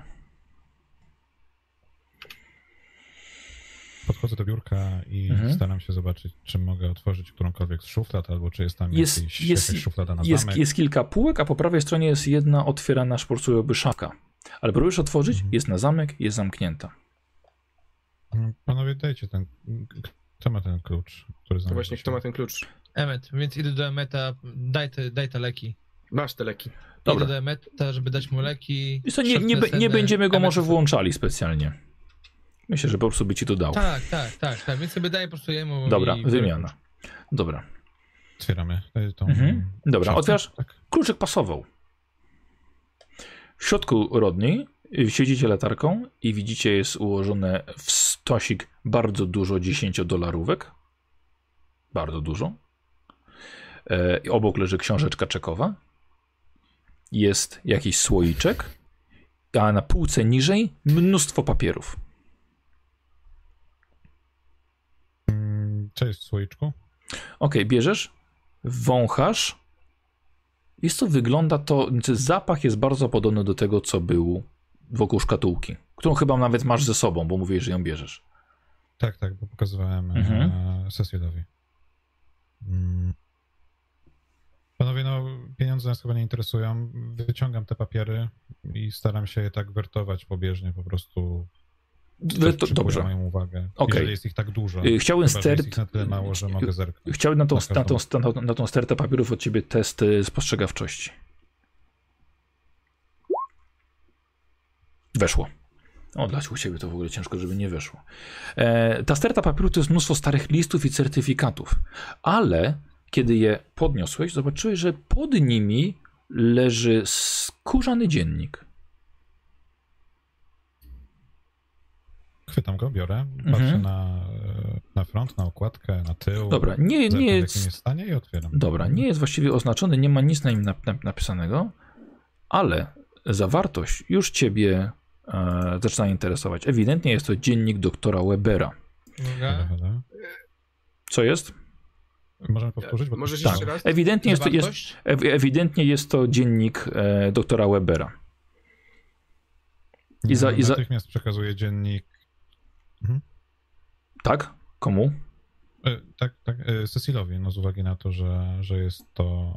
Speaker 5: Podchodzę do biurka i
Speaker 1: Mhm.
Speaker 5: staram się zobaczyć, czy mogę otworzyć którąkolwiek z szuflad, albo czy jest tam
Speaker 1: Jest-
Speaker 5: jakiś,
Speaker 1: jest-
Speaker 5: jakaś szuflada na
Speaker 1: Jest,
Speaker 5: zamek.
Speaker 1: jest kilka półek, a po prawej stronie jest jedna otwierana szporcujoby szafka. Ale próbujesz otworzyć,
Speaker 5: Mhm.
Speaker 1: jest na zamek, jest zamknięta.
Speaker 5: Mm, Panowie, dajcie ten... Kto ma ten klucz, który
Speaker 4: To właśnie kto ma ten klucz?
Speaker 2: Emmet, więc idę do Emmeta, daj te, daj te leki.
Speaker 4: Masz te leki.
Speaker 1: Dobra.
Speaker 2: Idę do Emmeta, żeby dać mu leki.
Speaker 1: Wiesz co, nie, nie, nie będziemy go
Speaker 2: Emmet
Speaker 1: może włączali specjalnie. Myślę, że po prostu by ci to dał.
Speaker 2: Tak, tak, tak, tak, więc sobie daję po prostu jemu
Speaker 1: Dobra,
Speaker 2: i...
Speaker 1: wymiana. Dobra.
Speaker 5: Otwieramy tą...
Speaker 1: Mhm. Dobra, otwierasz?
Speaker 5: Tak.
Speaker 1: Kluczyk pasował. W środku rodni siedzicie latarką i widzicie jest ułożone w stosik bardzo dużo 10-dolarówek. Bardzo dużo. E, obok leży książeczka czekowa. Jest jakiś słoiczek, a na półce niżej mnóstwo papierów.
Speaker 5: W słoiczku?
Speaker 1: Ok, bierzesz, wąchasz. Jest to, wygląda to, znaczy zapach jest bardzo podobny do tego, co był wokół szkatułki, którą chyba nawet masz ze sobą, bo mówisz, że ją bierzesz.
Speaker 5: Tak, tak, bo pokazywałem
Speaker 1: Mhm.
Speaker 5: mhm. Cecilowi. Mm. Panowie, no pieniądze nas chyba nie interesują. Wyciągam te papiery i staram się je tak wertować pobieżnie, po prostu
Speaker 1: To, dobrze.
Speaker 5: moją uwagę. Jeżeli jest ich tak dużo.
Speaker 1: Y, Chciałem
Speaker 5: Chyba,
Speaker 1: stert.
Speaker 5: na tyle mało, że mogę zerknąć.
Speaker 1: Chciałem na tą,
Speaker 5: Na
Speaker 1: na, tą, na, na tą stertę papierów od ciebie test y, spostrzegawczości. Weszło. O, dla u ciebie to w ogóle ciężko, żeby nie weszło. E, ta sterta papierów to jest mnóstwo starych listów i certyfikatów, ale kiedy je podniosłeś, zobaczyłeś, że pod nimi leży skórzany dziennik.
Speaker 5: Chwytam go, biorę, patrzę
Speaker 1: Mhm.
Speaker 5: na, na front, na okładkę, na tył.
Speaker 1: Dobra, nie, nie jest...
Speaker 5: stanie i otwieram.
Speaker 1: Dobra, nie jest właściwie oznaczony, nie ma nic na nim nap- nap- napisanego, ale zawartość już ciebie e, zaczyna interesować. Ewidentnie jest to dziennik doktora Webera.
Speaker 5: Dobra.
Speaker 1: Co jest?
Speaker 5: Możemy powtórzyć? Bo
Speaker 4: Możesz
Speaker 1: Tak.
Speaker 4: jeszcze raz?
Speaker 1: Ewidentnie jest to, jest, ewidentnie jest to dziennik e, doktora Webera. i za- i za-
Speaker 5: Natychmiast przekazuję dziennik.
Speaker 1: Tak? Komu?
Speaker 5: E, tak, tak, e, Cecilowi, no z uwagi na to, że, że jest to,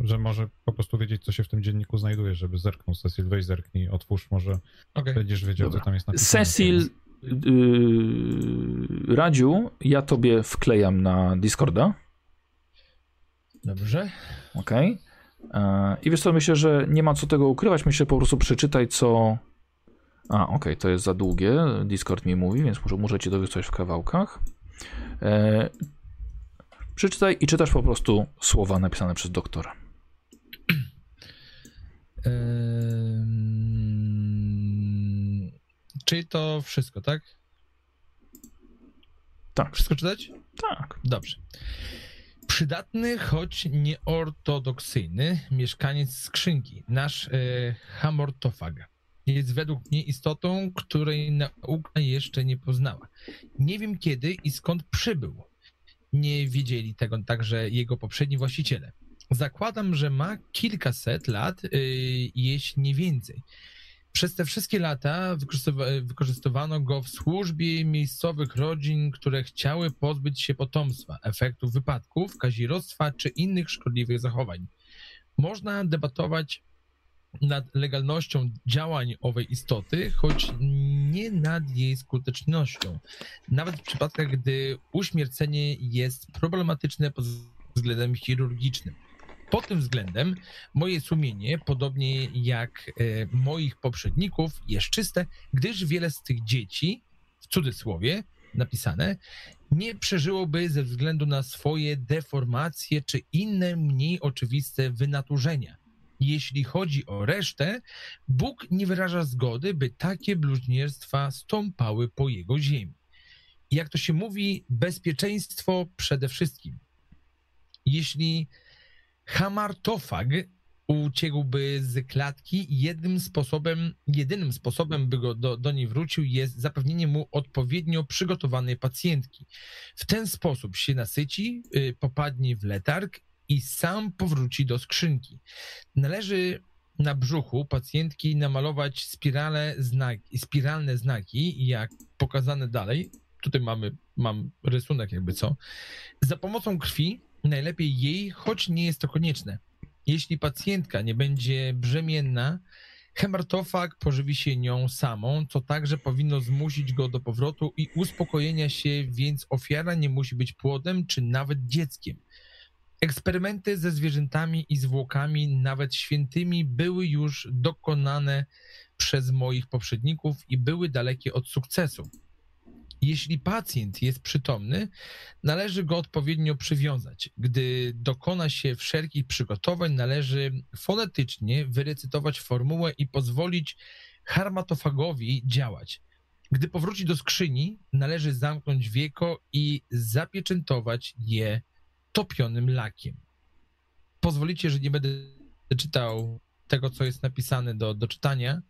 Speaker 5: że może po prostu wiedzieć, co się w tym dzienniku znajduje, żeby zerknął. Cecil, weź zerknij, otwórz, może
Speaker 2: Okej.
Speaker 5: będziesz wiedział,
Speaker 1: Dobra.
Speaker 5: co tam jest napisane.
Speaker 1: Cecil, yy, Radziu, ja tobie wklejam na Discorda.
Speaker 2: Dobrze.
Speaker 1: Okej. E, I wiesz co, myślę, że nie ma co tego ukrywać. Myślę, po prostu przeczytaj, co. A, okej, to jest za długie. Discord mi mówi, więc muszę, muszę ci dowiedzieć w kawałkach. E, przeczytaj i czytasz po prostu słowa napisane przez doktora.
Speaker 2: Ehm, Czyli to wszystko, tak?
Speaker 1: Tak,
Speaker 2: Wszystko czytać?
Speaker 1: tak.
Speaker 2: Dobrze. Przydatny, choć nieortodoksyjny mieszkaniec skrzynki, nasz e, hamortofag, jest według mnie istotą, której nauka jeszcze nie poznała. Nie wiem kiedy i skąd przybył. Nie wiedzieli tego także jego poprzedni właściciele. Zakładam, że ma kilkaset lat, e, jeśli nie więcej. Przez te wszystkie lata wykorzystywa- wykorzystywano go w służbie miejscowych rodzin, które chciały pozbyć się potomstwa, efektów wypadków, kazirodztwa czy innych szkodliwych zachowań. Można debatować nad legalnością działań owej istoty, choć nie nad jej skutecznością. Nawet w przypadkach, gdy uśmiercenie jest problematyczne pod względem chirurgicznym. Pod tym względem moje sumienie, podobnie jak e, moich poprzedników, jest czyste, gdyż wiele z tych dzieci, w cudzysłowie napisane, nie przeżyłoby ze względu na swoje deformacje czy inne mniej oczywiste wynaturzenia. Jeśli chodzi o resztę, Bóg nie wyraża zgody, by takie bluźnierstwa stąpały po jego ziemi. Jak to się mówi, bezpieczeństwo przede wszystkim. Jeśli hamartofag uciekłby z klatki, jednym sposobem, jedynym sposobem, by go do, do niej wrócił, jest zapewnienie mu odpowiednio przygotowanej pacjentki. W ten sposób się nasyci, y, popadnie w letarg i sam powróci do skrzynki. Należy na brzuchu pacjentki namalować spirale znaki, spiralne znaki, jak pokazane dalej. Tutaj mamy mam rysunek jakby co. Za pomocą krwi najlepiej jej, choć nie jest to konieczne. Jeśli pacjentka nie będzie brzemienna, hemartofag pożywi się nią samą, co także powinno zmusić go do powrotu i uspokojenia się, więc ofiara nie musi być płodem czy nawet dzieckiem. Eksperymenty ze zwierzętami i zwłokami, nawet świętymi, były już dokonane przez moich poprzedników i były dalekie od sukcesu. Jeśli pacjent jest przytomny, należy go odpowiednio przywiązać. Gdy dokona się wszelkich przygotowań, należy fonetycznie wyrecytować formułę i pozwolić harmatofagowi działać. Gdy powróci do skrzyni, należy zamknąć wieko i zapieczętować je topionym lakiem. Pozwolicie, że nie będę czytał tego, co jest napisane do, do czytania,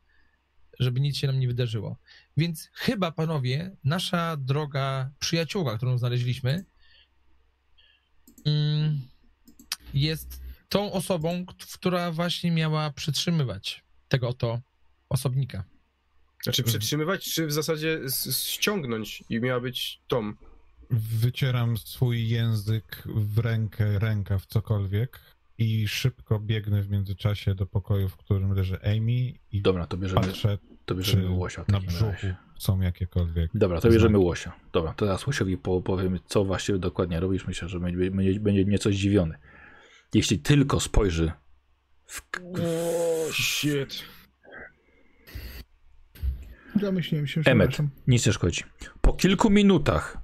Speaker 2: żeby nic się nam nie wydarzyło. Więc chyba, panowie, nasza droga przyjaciółka, którą znaleźliśmy, mm, jest tą osobą, która właśnie miała przytrzymywać tego oto osobnika.
Speaker 4: Znaczy przetrzymywać, czy w zasadzie ściągnąć i miała być Tom.
Speaker 5: Wycieram swój język w rękę, rękaw, cokolwiek i szybko biegnę w międzyczasie do pokoju, w którym leży Amy i
Speaker 1: Dobra, to bierzemy,
Speaker 5: patrzę,
Speaker 1: to bierzemy łosia. w
Speaker 5: na brzuchu
Speaker 1: razie.
Speaker 5: są jakiekolwiek.
Speaker 1: Dobra, to
Speaker 5: znaki.
Speaker 1: bierzemy łosia. Dobra, teraz łosiowi po, powiemy, co właściwie dokładnie robisz. Myślę, że będzie, będzie, będzie nieco zdziwiony. Jeśli tylko spojrzy w,
Speaker 4: O, shit.
Speaker 3: Domyśliłem się,
Speaker 1: Emmet,
Speaker 3: przepraszam.
Speaker 1: nic nie szkodzi. Po kilku minutach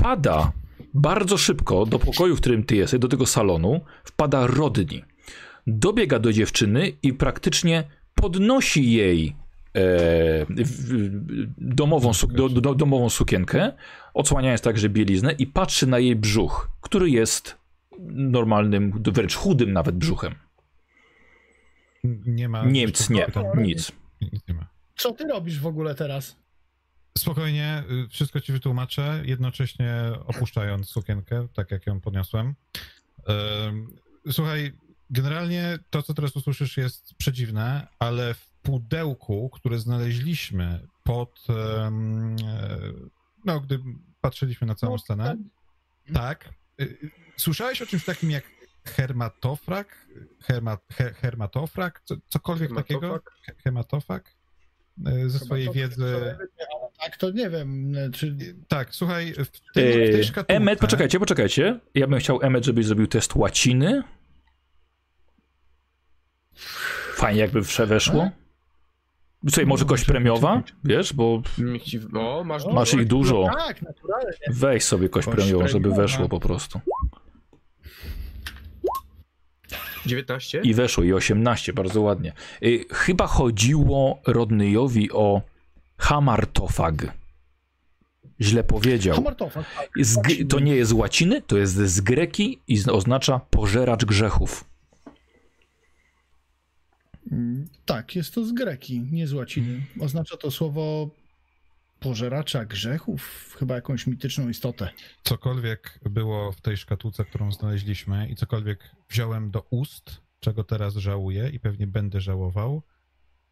Speaker 1: wpada bardzo szybko do pokoju, w którym ty jesteś, do tego salonu, wpada Rodni. Dobiega do dziewczyny i praktycznie podnosi jej e, w, w, domową, do, do, domową sukienkę, odsłaniając także bieliznę i patrzy na jej brzuch, który jest normalnym, wręcz chudym nawet brzuchem.
Speaker 5: Nie ma.
Speaker 1: Nic nie. Nic
Speaker 5: nie ma.
Speaker 3: Co ty robisz w ogóle teraz?
Speaker 5: Spokojnie, y, wszystko ci wytłumaczę, jednocześnie opuszczając sukienkę, tak jak ją podniosłem. Słuchaj, generalnie to, co teraz usłyszysz, jest przedziwne, ale w pudełku, które znaleźliśmy pod. e, No, gdy patrzyliśmy na całą
Speaker 3: No,
Speaker 5: scenę. Tak. y, y, Słyszałeś o czymś takim jak hermatofrag? Herma, he, hermatofrag? Co, cokolwiek takiego?
Speaker 4: Hematofag?
Speaker 5: He- Hematofag? Y, Ze swojej
Speaker 3: Chyba to-
Speaker 5: wiedzy.
Speaker 3: Ale tak, to nie wiem, czy...
Speaker 5: Tak, słuchaj, w, tym, w tej
Speaker 1: E,
Speaker 5: szkatułce...
Speaker 1: Emmet, poczekajcie, poczekajcie. Ja bym chciał, Emmet, żebyś zrobił test łaciny. Fajnie jakby weszło. Słuchaj, może kość premiowa, wiesz, bo
Speaker 4: O, masz
Speaker 3: O,
Speaker 1: masz ich dużo.
Speaker 3: No tak, naturalnie.
Speaker 1: Weź sobie kość
Speaker 3: Kość
Speaker 1: premiową, żeby weszło po prostu.
Speaker 4: 19?
Speaker 1: I weszło, i 18, bardzo ładnie. Y, chyba chodziło Rodneyowi o hamartofag. Źle powiedział.
Speaker 3: Hamartofag.
Speaker 1: Z, g- to nie jest z łaciny, to jest z greki i z- oznacza pożeracz grzechów.
Speaker 3: Mm, Tak, jest to z greki, nie z łaciny. Oznacza to słowo pożeracza grzechów, chyba jakąś mityczną istotę.
Speaker 5: Cokolwiek było w tej szkatułce, którą znaleźliśmy i cokolwiek wziąłem do ust, czego teraz żałuję i pewnie będę żałował,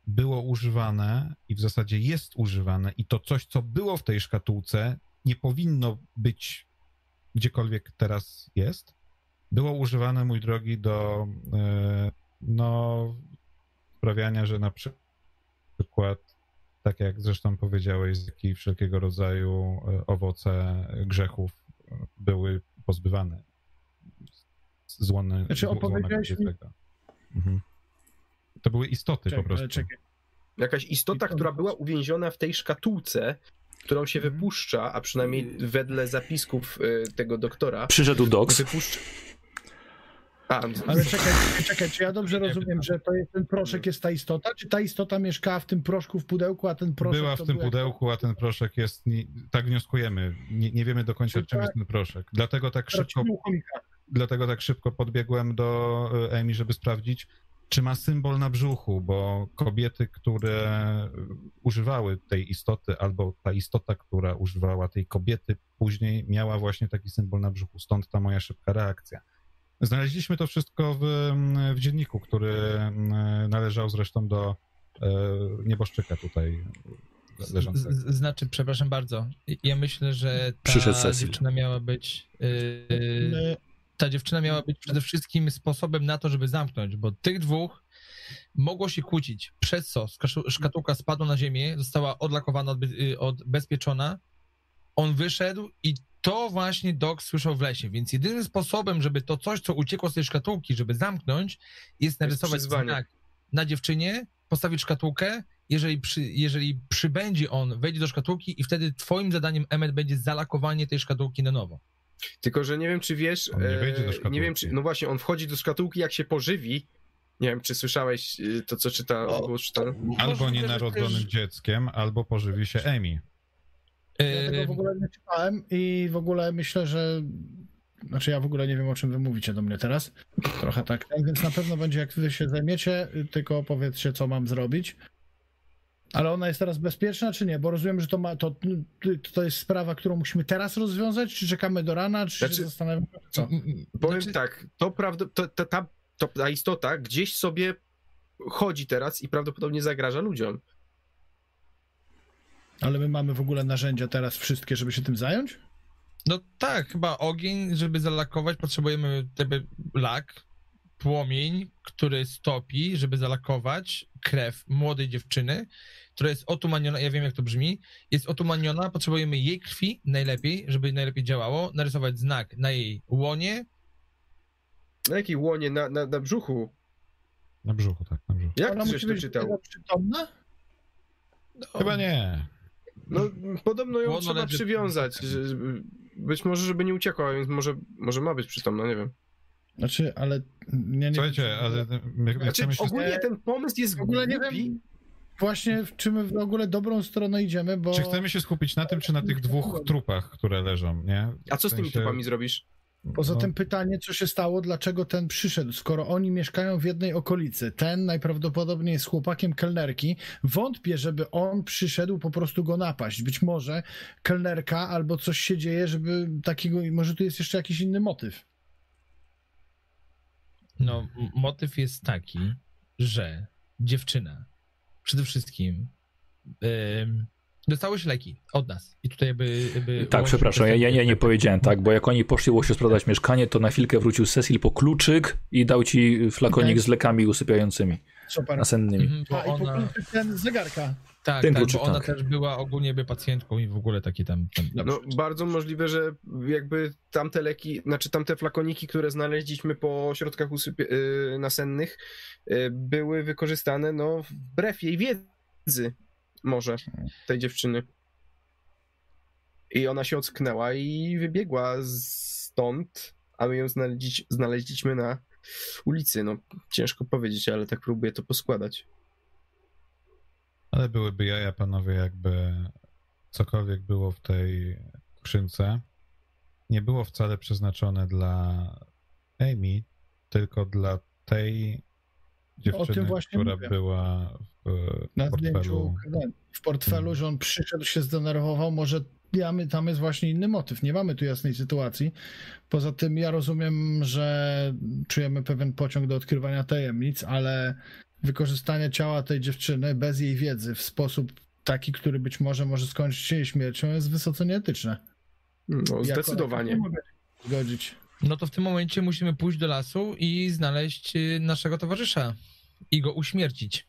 Speaker 5: było używane i w zasadzie jest używane i to coś, co było w tej szkatułce, nie powinno być gdziekolwiek teraz jest. Było używane, mój drogi, do e, no, sprawiania, że na przy- przykład, tak jak zresztą powiedziałeś, z wszelkiego rodzaju e, owoce grzechów e, były pozbywane. Złone,
Speaker 3: Znaczy, opowiedziałeś mi-.
Speaker 5: Mhm. To były istoty
Speaker 3: Czekaj,
Speaker 5: po prostu.
Speaker 3: czekaj.
Speaker 4: Jakaś istota, która była uwięziona w tej szkatułce, którą się
Speaker 3: Mhm.
Speaker 4: wypuszcza, a przynajmniej wedle zapisków y, tego doktora,
Speaker 1: Przyszedł Dox.
Speaker 4: wypuszcza...
Speaker 3: Ale czekaj, czekaj, czy ja dobrze rozumiem, że to jest ten proszek jest ta istota? Czy ta istota mieszkała w tym proszku w pudełku, a ten proszek
Speaker 5: Była w tym pudełku, a ten proszek jest. Nie, tak wnioskujemy. Nie, nie wiemy do końca, czym jest ten proszek. Dlatego tak szybko dlatego tak szybko podbiegłem do e, Emi, żeby sprawdzić, czy ma symbol na brzuchu, bo kobiety, które używały tej istoty, albo ta istota, która używała tej kobiety, później miała właśnie taki symbol na brzuchu. Stąd ta moja szybka reakcja. Znaleźliśmy to wszystko w, w dzienniku, który mm, należał zresztą do e, nieboszczyka tutaj leżącego.
Speaker 2: znaczy, przepraszam bardzo. Ja myślę, że ta
Speaker 1: Przyszedł
Speaker 2: dziewczyna miała być. Yy,
Speaker 3: My-
Speaker 2: ta dziewczyna miała być przede wszystkim sposobem na to, żeby zamknąć, bo tych dwóch mogło się kłócić, przez co szkatułka spadła na ziemię, została odlakowana, y, odbezpieczona, on wyszedł i to właśnie Doc słyszał w lesie, więc jedynym sposobem, żeby to coś, co uciekło z tej szkatułki, żeby zamknąć, jest narysować
Speaker 4: przyzwanie.
Speaker 2: znak na dziewczynie, postawić szkatułkę, jeżeli, przy, jeżeli przybędzie on, wejdzie do szkatułki i wtedy twoim zadaniem, Emmet, będzie zalakowanie tej szkatułki na nowo.
Speaker 4: Tylko, że nie wiem, czy wiesz.
Speaker 5: On nie wejdzie do
Speaker 4: e,
Speaker 5: szkatułki.
Speaker 4: nie wiem, czy. No właśnie, on wchodzi do szkatułki, jak się pożywi. Nie wiem, czy słyszałeś y, to, co czyta,
Speaker 3: O.
Speaker 5: Albo nienarodzonym
Speaker 2: też-
Speaker 5: dzieckiem, albo pożywi się Emi.
Speaker 3: Ja tego w ogóle nie czytałem i w ogóle myślę, że. Znaczy, ja w ogóle nie wiem, o czym wy mówicie do mnie teraz. Trochę tak, więc na pewno będzie, jak wy się zajmiecie, tylko powiedzcie, co mam zrobić. Ale ona jest teraz bezpieczna, czy nie? Bo rozumiem, że to, ma, to, to jest sprawa, którą musimy teraz rozwiązać, czy czekamy do rana, czy
Speaker 4: Znaczy-
Speaker 3: się zastanawiamy, co?
Speaker 4: Powiem
Speaker 2: znaczy-
Speaker 4: tak, to prawda, to, to, ta, to, ta istota gdzieś sobie chodzi teraz i prawdopodobnie zagraża ludziom.
Speaker 3: Ale my mamy w ogóle narzędzia teraz wszystkie, żeby się tym zająć?
Speaker 2: No tak, chyba ogień, żeby zalakować, potrzebujemy jakby lak, płomień, który stopi, żeby zalakować krew młodej dziewczyny, która jest otumaniona, ja wiem jak to brzmi, jest otumaniona, potrzebujemy jej krwi najlepiej, żeby najlepiej działało, narysować znak na jej łonie,
Speaker 4: Na jakiej łonie? Na, na, na brzuchu.
Speaker 5: Na brzuchu, tak, na brzuchu.
Speaker 4: Jak
Speaker 3: Ona
Speaker 4: ty żeś to czytał?
Speaker 3: przytomna?
Speaker 2: no,
Speaker 5: Chyba nie.
Speaker 4: No, podobno ją trzeba
Speaker 2: leży-
Speaker 4: przywiązać. Że, być może, żeby nie uciekła, więc może, może ma być przytomna, nie wiem.
Speaker 3: Znaczy, ale ja nie
Speaker 5: Słuchajcie, ale my, my
Speaker 4: Znaczy,
Speaker 5: chcemy się...
Speaker 4: ogólnie ten pomysł jest
Speaker 3: W ogóle nie wiem właśnie, w czym my w ogóle dobrą stronę idziemy, bo...
Speaker 5: Czy chcemy się skupić na tym, czy na tych dwóch trupach, które leżą, nie?
Speaker 4: A co z
Speaker 5: W
Speaker 4: tymi
Speaker 5: sensie-
Speaker 4: trupami zrobisz?
Speaker 3: Poza
Speaker 5: no,
Speaker 3: tym pytanie, co się stało, dlaczego ten przyszedł, skoro oni mieszkają w jednej okolicy. Ten najprawdopodobniej jest chłopakiem kelnerki. Wątpię, żeby on przyszedł po prostu go napaść. Być może kelnerka albo coś się dzieje, żeby takiego, może tu jest jeszcze jakiś inny motyw.
Speaker 2: No, motyw jest taki, że dziewczyna przede wszystkim ym, dostały się leki od nas. I tutaj jakby... jakby
Speaker 1: Tak, przepraszam, ja, ja, ja nie powiedziałem tak, bo jak oni poszli Łosiu sprawdzać mieszkanie, to na chwilkę wrócił Cecil po kluczyk i dał ci flakonik
Speaker 3: Okej.
Speaker 1: z lekami usypiającymi,
Speaker 3: Super.
Speaker 1: nasennymi.
Speaker 2: Mhm,
Speaker 3: A,
Speaker 2: bo
Speaker 3: i po
Speaker 2: ona,
Speaker 3: prostu ten zegarka.
Speaker 2: tak,
Speaker 1: ten
Speaker 2: tak,
Speaker 1: kluczyk,
Speaker 2: bo ona
Speaker 1: tak.
Speaker 2: też była ogólnie by pacjentką i w ogóle taki tam... tam
Speaker 4: No, bardzo możliwe, że jakby tamte leki, znaczy tamte flakoniki, które znaleźliśmy po środkach usypie, y, nasennych, y, były wykorzystane, no, wbrew jej wiedzy, może, tej dziewczyny. I ona się ocknęła i wybiegła stąd, a my ją znaleźli, znaleźliśmy na ulicy. No, ciężko powiedzieć, ale tak próbuję to poskładać.
Speaker 5: Ale byłyby jaja, panowie, jakby cokolwiek było w tej skrzynce, nie było wcale przeznaczone dla Amy, tylko dla tej dziewczyny,
Speaker 3: właśnie
Speaker 5: która
Speaker 3: mówię.
Speaker 5: była w
Speaker 3: Na zdjęciu
Speaker 5: portfelu.
Speaker 3: w portfelu, że on przyszedł, się zdenerwował, może ja, tam jest właśnie inny motyw. Nie mamy tu jasnej sytuacji. Poza tym ja rozumiem, że czujemy pewien pociąg do odkrywania tajemnic, ale wykorzystanie ciała tej dziewczyny bez jej wiedzy w sposób taki, który być może może skończyć się jej śmiercią, jest wysoce nieetyczne.
Speaker 4: No, zdecydowanie.
Speaker 3: nie zgodzić.
Speaker 2: No to w tym momencie musimy pójść do lasu i znaleźć y, naszego towarzysza i go uśmiercić.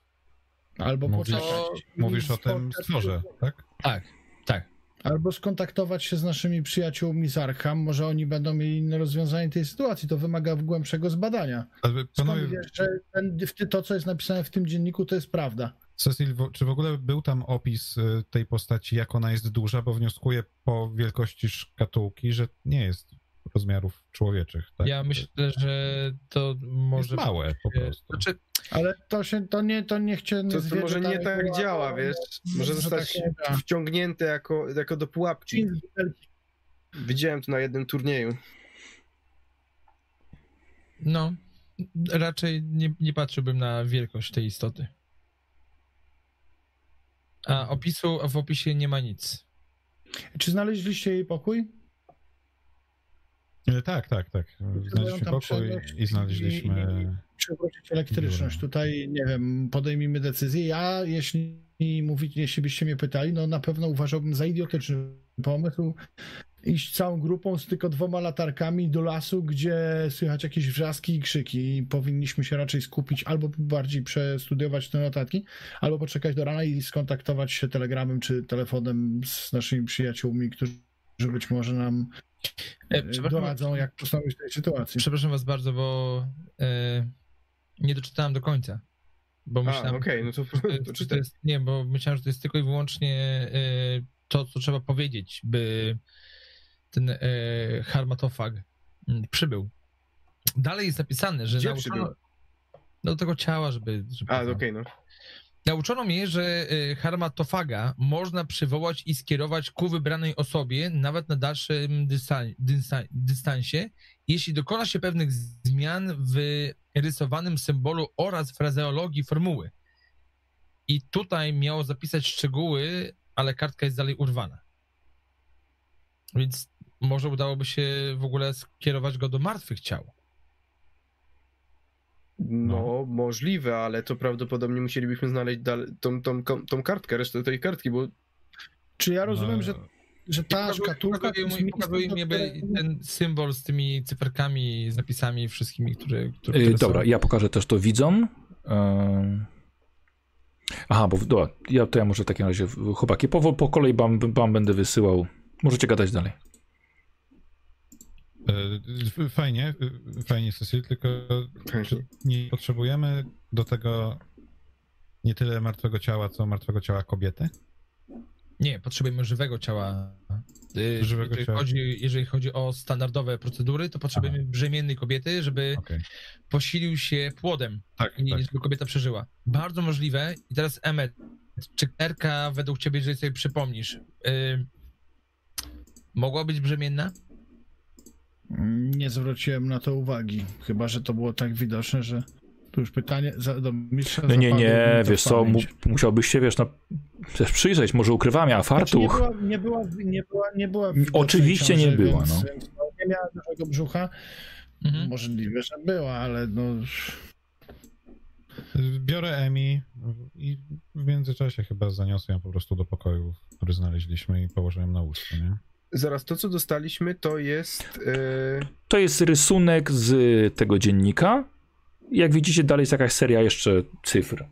Speaker 3: Albo
Speaker 5: Mówisz-
Speaker 3: poczekać.
Speaker 5: Mówisz o tym stworze, tak?
Speaker 2: Tak, tak.
Speaker 3: Albo skontaktować się z naszymi przyjaciółmi z Arkham, może oni będą mieli inne rozwiązanie tej sytuacji. To wymaga głębszego zbadania.
Speaker 5: Ale panowie,
Speaker 3: wiesz, że ten, to, co jest napisane w tym dzienniku, to jest prawda?
Speaker 5: Cecil, czy w ogóle był tam opis y, tej postaci, jak ona jest duża, bo wnioskuję po wielkości szkatułki, że nie jest rozmiarów człowieczych, tak?
Speaker 2: Ja myślę, że to
Speaker 5: Jest
Speaker 2: może...
Speaker 5: małe po prostu.
Speaker 2: Znaczy,
Speaker 3: Ale to się, to nie, to niech cię nie
Speaker 4: To, to może nie
Speaker 3: ta
Speaker 4: tak działa, wiesz? Może
Speaker 3: że
Speaker 4: zostać
Speaker 3: tak
Speaker 4: wciągnięte jako, jako do pułapki. Widziałem to na jednym turnieju.
Speaker 2: no, raczej nie, nie patrzyłbym na wielkość tej istoty. A opisu, w opisie nie ma nic.
Speaker 3: Czy znaleźliście jej pokój?
Speaker 5: E, Tak, tak, tak. Znaleźliśmy pokój i znaleźliśmy...
Speaker 3: Przywrócić elektryczność.
Speaker 5: Biura.
Speaker 3: Tutaj, nie wiem, podejmijmy decyzję. Ja, jeśli mówić, jeśli byście mnie pytali, no na pewno uważałbym za idiotyczny pomysł iść całą grupą z tylko dwoma latarkami do lasu, gdzie słychać jakieś wrzaski i krzyki. I powinniśmy się raczej skupić albo bardziej przestudiować te notatki, albo poczekać do rana i skontaktować się telegramem czy telefonem z naszymi przyjaciółmi, którzy być może nam doradzą, jak postąpić w tej sytuacji.
Speaker 2: Przepraszam was bardzo, bo e, nie doczytałem do końca. Bo
Speaker 4: A,
Speaker 2: myślałem,
Speaker 4: okej, no to,
Speaker 2: to,
Speaker 4: to
Speaker 2: jest, to nie, bo myślałem, że to jest tylko i wyłącznie e, to, co trzeba powiedzieć, by ten e, harmatofag mm, przybył. Dalej jest napisane, że
Speaker 4: Gdzie
Speaker 2: nauczono,
Speaker 4: przybył?
Speaker 2: no, do tego ciała, żeby... żeby
Speaker 4: A, okej, no.
Speaker 2: Nauczono mnie, że y, harmatofaga można przywołać i skierować ku wybranej osobie nawet na dalszym dysta- dysta- dystansie, jeśli dokona się pewnych zmian w rysowanym symbolu oraz frazeologii formuły. I tutaj miało zapisać szczegóły, ale kartka jest dalej urwana. Więc może udałoby się w ogóle skierować go do martwych ciał.
Speaker 4: No, możliwe, ale to prawdopodobnie musielibyśmy znaleźć dal- tą, tą, tą, tą kartkę, resztę tej kartki, bo
Speaker 3: Czy ja rozumiem,
Speaker 5: No,
Speaker 3: że, że ta
Speaker 2: Pokazuje-
Speaker 3: szkatułka...
Speaker 2: pokazuje mi- ten symbol z tymi cyferkami, z napisami wszystkimi, które, które,
Speaker 1: Yy,
Speaker 2: które
Speaker 1: dobra,
Speaker 2: są.
Speaker 1: ja pokażę też to widzom. Yy... Aha, bo dobra, ja, to ja może w takim razie, chłopaki, po, po kolei wam, wam będę wysyłał. Możecie gadać dalej.
Speaker 5: E, Fajnie, e, fajnie Cecil, tylko nie potrzebujemy do tego nie tyle martwego ciała, co martwego ciała kobiety?
Speaker 2: Nie, potrzebujemy żywego ciała. Y,
Speaker 5: Żywego
Speaker 2: jeżeli,
Speaker 5: ciała.
Speaker 2: Chodzi, jeżeli chodzi o standardowe procedury, to potrzebujemy brzemiennej kobiety, żeby
Speaker 5: Okej.
Speaker 2: posilił się płodem
Speaker 5: Tak,
Speaker 2: i nie,
Speaker 5: tak.
Speaker 2: żeby kobieta przeżyła. Bardzo możliwe. I teraz Emmet, czy Erka według ciebie, jeżeli sobie przypomnisz, y, mogła być brzemienna?
Speaker 3: Nie zwróciłem na to uwagi. Chyba, że to było tak widoczne, że tu już pytanie za, do mistrza
Speaker 1: No nie, nie,
Speaker 3: to
Speaker 1: wiesz co, mu, musiałbyś się, wiesz, no, też przyjrzeć, może ukrywa miała
Speaker 3: Znaczy, nie,
Speaker 1: fartuch.
Speaker 3: była, nie była, nie była, nie była w widocznej
Speaker 1: Oczywiście nie
Speaker 3: ciąży,
Speaker 1: była,
Speaker 3: Więc,
Speaker 1: no.
Speaker 3: więc no, nie miała dużego brzucha.
Speaker 2: Mhm.
Speaker 3: Możliwe, że była, ale no...
Speaker 5: Biorę Emi i w międzyczasie chyba zaniosę ją po prostu do pokoju, który znaleźliśmy i położyłem na łóżko, nie?
Speaker 4: Zaraz, to co dostaliśmy to jest... e,
Speaker 1: To jest rysunek z tego dziennika. Jak widzicie, dalej jest jakaś seria jeszcze cyfr.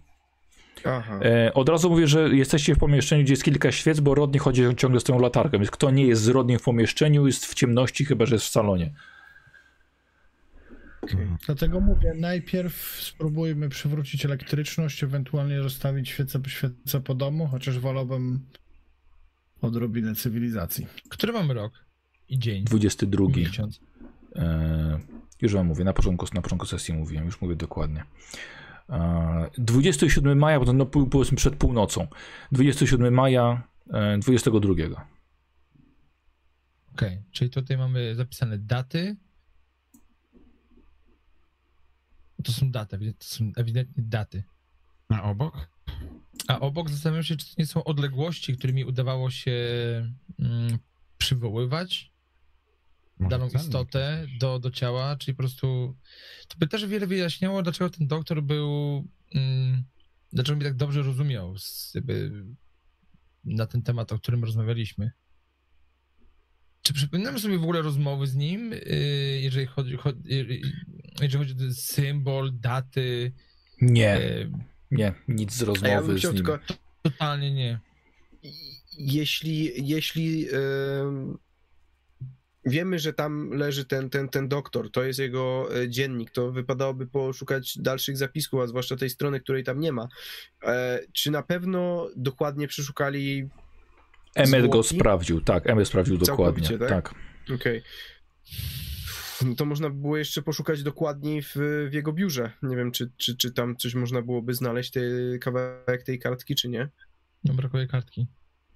Speaker 4: Aha.
Speaker 1: E, od razu mówię, że jesteście w pomieszczeniu, gdzie jest kilka świec, bo Rodney chodzi ciągle z tą latarką. Więc kto nie jest z Rodney w pomieszczeniu, jest w ciemności, chyba że jest w salonie.
Speaker 4: okej.
Speaker 3: Dlatego mówię, najpierw spróbujmy przywrócić elektryczność, ewentualnie rozstawić świece, świece po domu, chociaż wolałbym odrobinę cywilizacji.
Speaker 2: Który mamy rok i dzień?
Speaker 1: 22.
Speaker 2: Miesiąc.
Speaker 1: E, już wam mówię, na początku, na początku sesji mówiłem, już mówię dokładnie. E, 27 maja, bo to no, powiedzmy przed północą. 27 maja e, 22.
Speaker 2: Okej, czyli tutaj mamy zapisane daty. To są daty, to są ewidentnie daty.
Speaker 5: A obok?
Speaker 2: A obok zastanawiam się, czy to nie są odległości, którymi udawało się mm, przywoływać
Speaker 5: Może
Speaker 2: daną istotę do, do ciała, czyli po prostu to by też wiele wyjaśniało, dlaczego ten doktor był, mm, dlaczego mi tak dobrze rozumiał z, jakby, na ten temat, o którym rozmawialiśmy. Czy przypominamy sobie w ogóle rozmowy z nim, yy, jeżeli chodzi, chodzi, jeżeli chodzi o symbol, daty?
Speaker 1: Nie,
Speaker 2: yy,
Speaker 1: nie, nic z
Speaker 4: A ja
Speaker 1: rozmowy
Speaker 4: bym
Speaker 1: z nim.
Speaker 4: tylko...
Speaker 2: Totalnie nie.
Speaker 4: jeśli, jeśli em, wiemy, że tam leży ten, ten, ten doktor, to jest jego e, dziennik, to wypadałoby poszukać dalszych zapisków, a zwłaszcza tej strony, której tam nie ma. E, czy na pewno dokładnie przeszukali
Speaker 1: Emmet go sprawdził, tak, Emmet sprawdził dokładnie.
Speaker 4: Tak?
Speaker 1: tak.
Speaker 4: Okej. No to można by było jeszcze poszukać dokładniej w, w jego biurze. Nie wiem, czy, czy, czy tam coś można byłoby znaleźć, te, kawałek tej kartki, czy nie.
Speaker 2: No brakuje kartki.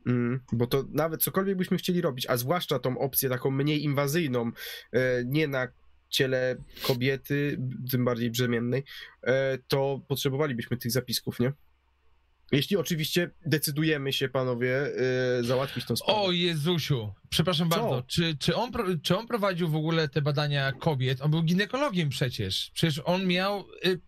Speaker 4: Mm, bo to nawet cokolwiek byśmy chcieli robić, a zwłaszcza tą opcję taką mniej inwazyjną, e, nie na ciele kobiety, tym bardziej brzemiennej, e, to potrzebowalibyśmy tych zapisków, nie? Jeśli oczywiście decydujemy się, panowie, e, załatwić tą sprawę.
Speaker 2: O Jezusiu, przepraszam
Speaker 4: Co?
Speaker 2: bardzo. Czy, czy, on, czy on prowadził w ogóle te badania kobiet? On był ginekologiem przecież. Przecież on miał y,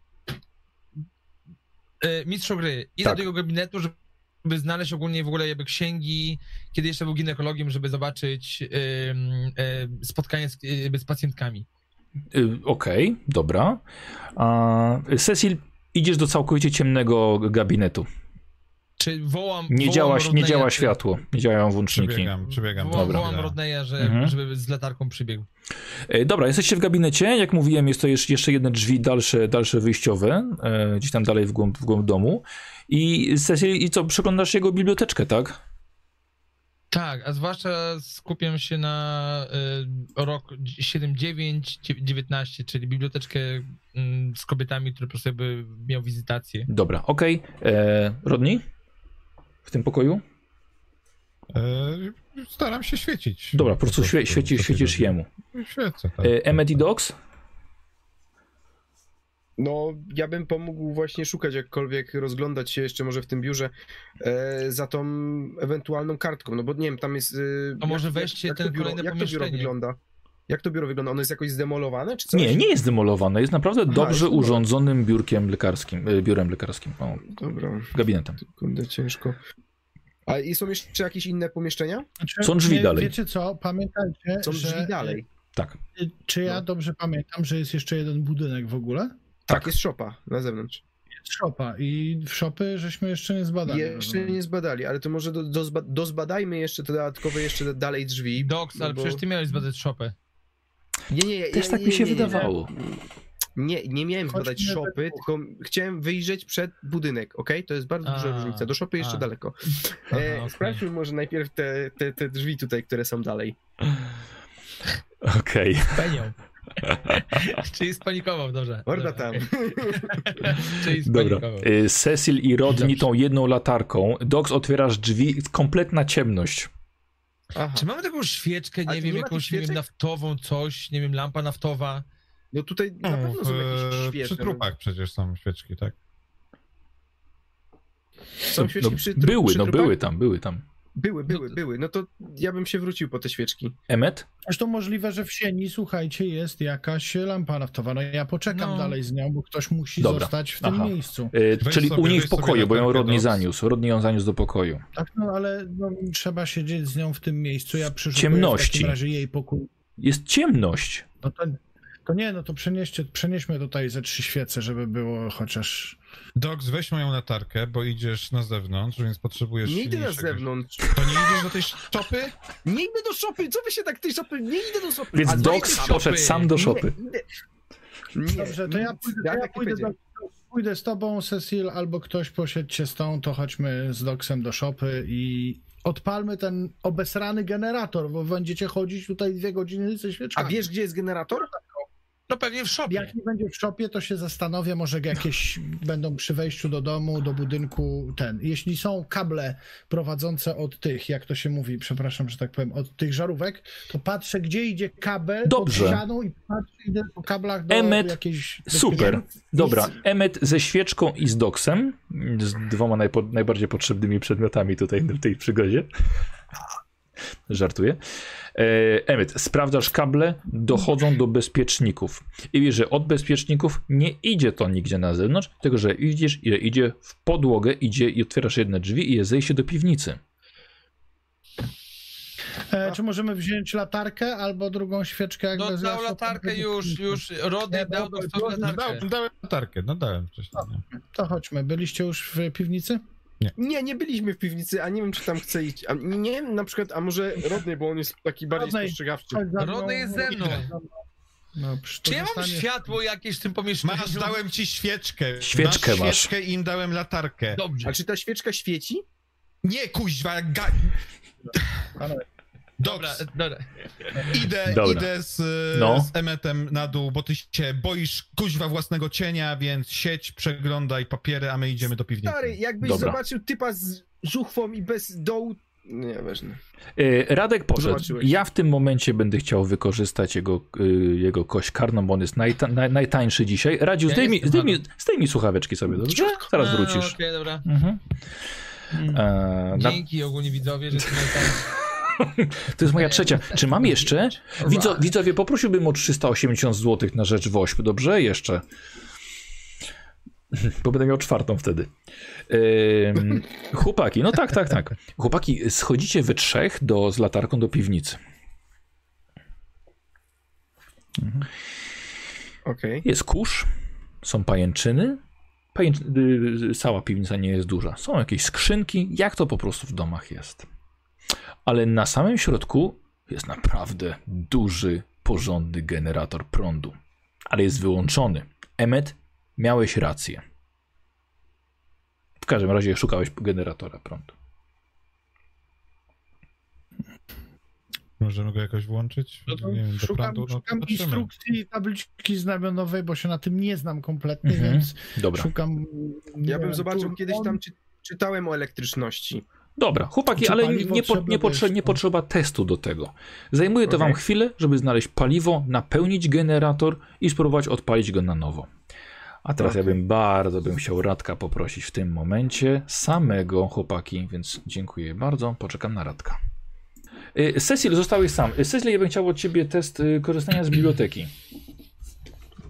Speaker 2: y, mistrz gry. Idę
Speaker 1: Tak.
Speaker 2: do jego gabinetu, żeby znaleźć ogólnie w ogóle jakby księgi, kiedy jeszcze był ginekologiem, żeby zobaczyć y, y, spotkanie z, y, z pacjentkami.
Speaker 1: Y, Okej, dobra. A, Cecil, idziesz do całkowicie ciemnego gabinetu.
Speaker 2: Czy wołam.
Speaker 1: Nie,
Speaker 2: wołam
Speaker 1: działa, nie działa światło, nie działają włączniki.
Speaker 5: Przybiegam, przybiegam.
Speaker 2: Wołam,
Speaker 1: Dobra.
Speaker 2: wołam Rodneya, że,
Speaker 1: Mhm.
Speaker 2: żeby z latarką przybiegł.
Speaker 1: E, Dobra, jesteście w gabinecie. Jak mówiłem, jest to jeszcze jedne drzwi dalsze, dalsze wyjściowe, e, gdzieś tam dalej w głąb, w głąb domu. I Cecil, i co, przeglądasz jego biblioteczkę, tak?
Speaker 2: Tak, a zwłaszcza skupiam się na y, rok 7-9-19, czyli biblioteczkę mm, z kobietami, które po prostu miał wizytację.
Speaker 1: Dobra, okej. E, Rodney? W tym pokoju?
Speaker 5: E, staram się świecić.
Speaker 1: Dobra, po prostu świe,
Speaker 5: co
Speaker 1: świecisz, jemu.
Speaker 5: Świecę, tak.
Speaker 1: E, Emmet i Dox?
Speaker 4: No, ja bym pomógł właśnie szukać jakkolwiek, rozglądać się jeszcze może w tym biurze e, za tą ewentualną kartką, no bo nie wiem, tam jest... E,
Speaker 2: To może weźcie ten
Speaker 4: biuro,
Speaker 2: kolejne
Speaker 4: Jak to biuro wygląda? Jak to biuro wygląda? Ono jest jakoś zdemolowane, czy coś?
Speaker 1: Nie, nie jest demolowane. Jest naprawdę
Speaker 4: Aha,
Speaker 1: dobrze
Speaker 4: jest
Speaker 1: urządzonym biurkiem lekarskim, e, biurem lekarskim, o,
Speaker 4: Dobra,
Speaker 1: gabinetem.
Speaker 4: kurde, ciężko. A i są jeszcze jakieś inne pomieszczenia?
Speaker 3: Znaczy,
Speaker 1: Są drzwi
Speaker 3: wie-
Speaker 1: dalej.
Speaker 3: Wiecie co, pamiętajcie,
Speaker 4: Są
Speaker 3: że...
Speaker 4: drzwi dalej.
Speaker 1: Tak.
Speaker 3: y, Czy ja
Speaker 4: No.
Speaker 3: dobrze pamiętam, że jest jeszcze jeden budynek w ogóle?
Speaker 4: Tak, jest szopa na zewnątrz.
Speaker 3: Jest szopa i w szopy żeśmy jeszcze nie zbadali.
Speaker 4: Jeszcze nie zbadali, ale to może do, do, zba- dozbadajmy jeszcze te dodatkowe jeszcze dalej drzwi.
Speaker 2: Doks, ale
Speaker 4: no bo-
Speaker 2: przecież ty miałeś zbadać shopę.
Speaker 4: Nie, nie, nie.
Speaker 1: Też tak
Speaker 4: nie,
Speaker 1: mi się
Speaker 4: nie, nie,
Speaker 1: wydawało.
Speaker 4: Nie, nie miałem zbadać szopy, tylko chciałem wyjrzeć przed budynek, ok? To jest bardzo duża
Speaker 2: A,
Speaker 4: różnica. Do szopy jeszcze
Speaker 2: a.
Speaker 4: daleko. E,
Speaker 2: okej.
Speaker 4: Sprawdźmy może najpierw te, te, te drzwi tutaj, które są dalej.
Speaker 1: Okej.
Speaker 2: Penią. Czyli spanikował, dobrze. Dobra,
Speaker 4: tam.
Speaker 2: Czyli
Speaker 1: Dobra.
Speaker 2: spanikował.
Speaker 1: Y, Cecil i Rodney tą jedną latarką. Dox otwierasz drzwi, kompletna ciemność.
Speaker 4: Aha.
Speaker 2: Czy mamy taką świeczkę, nie wiem,
Speaker 4: nie tych
Speaker 2: jakąś, nie wiem, naftową, coś, nie wiem, lampa naftowa?
Speaker 4: No tutaj na
Speaker 5: No,
Speaker 4: pewno są jakieś
Speaker 5: w,
Speaker 4: świece.
Speaker 5: przy trupach przecież są świeczki, tak?
Speaker 4: Są świeczki
Speaker 1: no,
Speaker 4: przy tru-
Speaker 1: były,
Speaker 4: przy
Speaker 1: no
Speaker 4: trupach?
Speaker 1: były tam, były tam.
Speaker 4: Były, były,
Speaker 2: No to-
Speaker 4: były. No to ja bym się wrócił po te świeczki.
Speaker 1: Emet?
Speaker 3: Zresztą możliwe, że w sieni, słuchajcie, jest jakaś lampa naftowa. No ja poczekam
Speaker 2: No.
Speaker 3: dalej z nią, bo ktoś musi
Speaker 1: Dobra.
Speaker 3: zostać w tym
Speaker 1: Aha.
Speaker 3: miejscu.
Speaker 1: Y,
Speaker 5: Weź
Speaker 1: czyli
Speaker 5: sobie-
Speaker 1: u niej w pokoju, bo ją Rodney zaniósł. Rodney ją zaniósł do pokoju.
Speaker 3: Tak, no ale no, trzeba siedzieć z nią w tym miejscu. Ja
Speaker 1: Ciemności.
Speaker 3: w takim razie jej pokój.
Speaker 1: Jest ciemność.
Speaker 3: No to, to nie, no to przenieście, przenieśmy tutaj ze trzy świece, żeby było chociaż...
Speaker 5: Dogs, weź moją latarkę, bo idziesz na zewnątrz, więc potrzebujesz
Speaker 4: Nie idę na zewnątrz.
Speaker 5: To nie idziesz do tej szopy?
Speaker 4: Nie idę do szopy! Co wy się tak tej szopy? Nie idę do szopy!
Speaker 1: Więc
Speaker 4: A dajcie
Speaker 1: poszedł sam do szopy.
Speaker 4: Nie, nie. nie.
Speaker 3: Dobrze, to ja pójdę, to ja
Speaker 4: tak
Speaker 3: pójdę, do, pójdę z tobą, Cecil, albo ktoś posiedźcie z tą, to chodźmy z Doksem do szopy i odpalmy ten obesrany generator, bo będziecie chodzić tutaj dwie godziny ze
Speaker 4: A
Speaker 3: świeczkami.
Speaker 4: wiesz, gdzie jest generator?
Speaker 2: No pewnie w shopie.
Speaker 3: Jak nie będzie w szopie, to się zastanowię, może jakieś będą przy wejściu do domu, do budynku ten. Jeśli są kable prowadzące od tych, jak to się mówi, przepraszam, że tak powiem, od tych żarówek, to patrzę, gdzie idzie kabel
Speaker 1: Dobrze.
Speaker 3: pod ścianą i patrzę, idę po kablach do
Speaker 1: Emmet,
Speaker 3: jakiejś...
Speaker 1: Super. Dobra, Emmet ze świeczką i z Doksem, z dwoma najpo, najbardziej potrzebnymi przedmiotami tutaj w tej przygodzie. Żartuję. E, Emmet, sprawdzasz kable, dochodzą do bezpieczników. I wiesz, że od bezpieczników nie idzie to nigdzie na zewnątrz, tylko że idziesz, ile idzie w podłogę, idzie i otwierasz jedne drzwi i jest zejście do piwnicy.
Speaker 3: E, czy możemy wziąć latarkę albo drugą świeczkę? Jak
Speaker 2: No dał latarkę już, już. Rody
Speaker 3: Nie,
Speaker 2: dał do
Speaker 3: dobra,
Speaker 5: No,
Speaker 2: latarkę.
Speaker 5: dałem, dałem latarkę, no dałem wcześniej. Nie.
Speaker 3: To chodźmy. Byliście już w piwnicy?
Speaker 4: Nie, nie byliśmy w piwnicy, a nie wiem, czy tam chce iść. A nie wiem, na przykład, a może Rodney, bo on jest taki bardziej
Speaker 3: Rodney.
Speaker 4: spostrzegawczy.
Speaker 2: Rody jest ze mną.
Speaker 3: No,
Speaker 2: Czy ja mam światło jakieś w tym pomieszczeniu?
Speaker 5: Masz, dałem ci świeczkę.
Speaker 1: Świeczkę
Speaker 5: masz.
Speaker 1: masz.
Speaker 5: świeczkę i im dałem latarkę.
Speaker 2: Dobrze.
Speaker 4: A czy ta świeczka świeci?
Speaker 5: Nie, kuźwa, ga...
Speaker 3: Panowie,
Speaker 2: Dobra, dobra.
Speaker 5: idę,
Speaker 1: Dobra.
Speaker 5: idę z,
Speaker 1: No.
Speaker 5: z Emetem na dół, bo ty się boisz kuźwa własnego cienia, więc sieć, przeglądaj papiery, a my idziemy do piwnicy.
Speaker 4: Stary, jakbyś
Speaker 1: Dobra.
Speaker 4: zobaczył typa z żuchwą i bez dołu... Nieważne.
Speaker 1: E, Radek poszedł.
Speaker 4: Zobaczyłeś.
Speaker 1: Ja w tym momencie będę chciał wykorzystać jego, y, jego kość karną, bo on jest najta, naj, najtańszy dzisiaj. Radził,
Speaker 2: Ja
Speaker 1: zdejmij, zdejmij, zdejmij słuchaweczki sobie, dobrze? Zaraz
Speaker 2: A,
Speaker 1: wrócisz.
Speaker 2: Okej, dobra.
Speaker 1: Mhm. E, na,
Speaker 2: Dzięki ogólnie widzowie, że tam...
Speaker 1: to jest moja trzecia. Czy mam jeszcze? Widzo, widzowie, poprosiłbym o 380 zł na rzecz WOŚP, dobrze? Jeszcze. Bo będę miał czwartą wtedy. Ym, chłopaki, no tak, tak, tak. Chłopaki, schodzicie we trzech do, z latarką do piwnicy.
Speaker 4: Okej.
Speaker 1: Jest kurz, są pajęczyny. Pajęczy... y, Cała piwnica nie jest duża. Są jakieś skrzynki, jak to po prostu w domach jest. Ale na samym środku jest naprawdę duży, porządny generator prądu. Ale jest wyłączony. Emmet, miałeś rację. W każdym razie szukałeś generatora prądu.
Speaker 5: Możemy go jakoś włączyć?
Speaker 3: No to
Speaker 5: nie wiem,
Speaker 3: szukam
Speaker 5: prądu? No, to
Speaker 3: szukam
Speaker 5: patrzymy.
Speaker 3: instrukcji tabliczki znamionowej, bo się na tym nie znam kompletnie,
Speaker 1: Mhm.
Speaker 3: więc
Speaker 1: Dobra,
Speaker 3: szukam...
Speaker 4: Ja bym zobaczył kiedyś tam, czy, czytałem o elektryczności.
Speaker 1: Dobra, chłopaki, ale nie, po, nie, potrze, nie potrzeba testu do tego. Zajmuje to
Speaker 4: Okej.
Speaker 1: wam chwilę, żeby znaleźć paliwo, napełnić generator i spróbować odpalić go na nowo. A teraz ja
Speaker 4: Okej.
Speaker 1: bym bardzo bym chciał Radka poprosić w tym momencie samego chłopaki, więc dziękuję bardzo. Poczekam na Radka. Y, Cecil, zostałeś sam. Y, Cecil, ja bym chciał od ciebie test y, korzystania z biblioteki.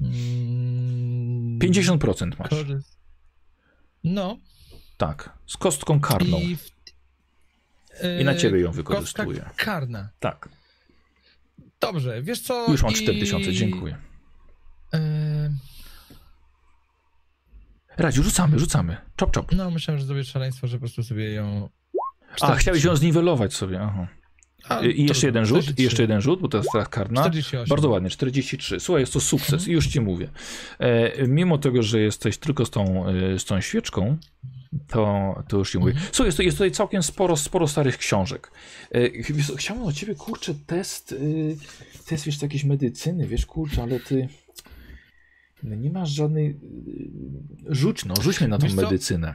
Speaker 2: Mm,
Speaker 1: 50% masz.
Speaker 2: korzys- No.
Speaker 1: Tak, z kostką karną.
Speaker 2: I w,
Speaker 1: I na ciebie ją
Speaker 2: Kostka
Speaker 1: wykorzystuję.
Speaker 2: karna.
Speaker 1: Tak,
Speaker 2: Dobrze, wiesz co?
Speaker 1: już mam
Speaker 2: i-
Speaker 1: 4000, dziękuję.
Speaker 2: E,
Speaker 1: Radziu, rzucamy, rzucamy. Czop, czop.
Speaker 2: no, myślałem, że zrobię szaleństwo, że po prostu sobie ją...
Speaker 1: A, chciałeś ją zniwelować sobie, aha.
Speaker 2: A,
Speaker 1: I jeszcze jeden rzut,
Speaker 2: 43.
Speaker 1: i jeszcze jeden rzut, bo to jest teraz karna.
Speaker 2: 48.
Speaker 1: Bardzo ładnie, 43. Słuchaj, jest to sukces,
Speaker 2: Mhm.
Speaker 1: już ci mówię. E, mimo tego, że jesteś tylko z tą, e, z tą świeczką, to, to już ci mówię.
Speaker 2: Mhm.
Speaker 1: Słuchaj, jest, jest tutaj całkiem sporo, sporo starych książek. E, chciałbym od ciebie, kurczę, test, y, test, wiesz, jakiejś medycyny, wiesz, kurczę, ale ty no nie masz żadnej... y, Rzuć, no, rzuć mnie na tą
Speaker 2: Wiesz co?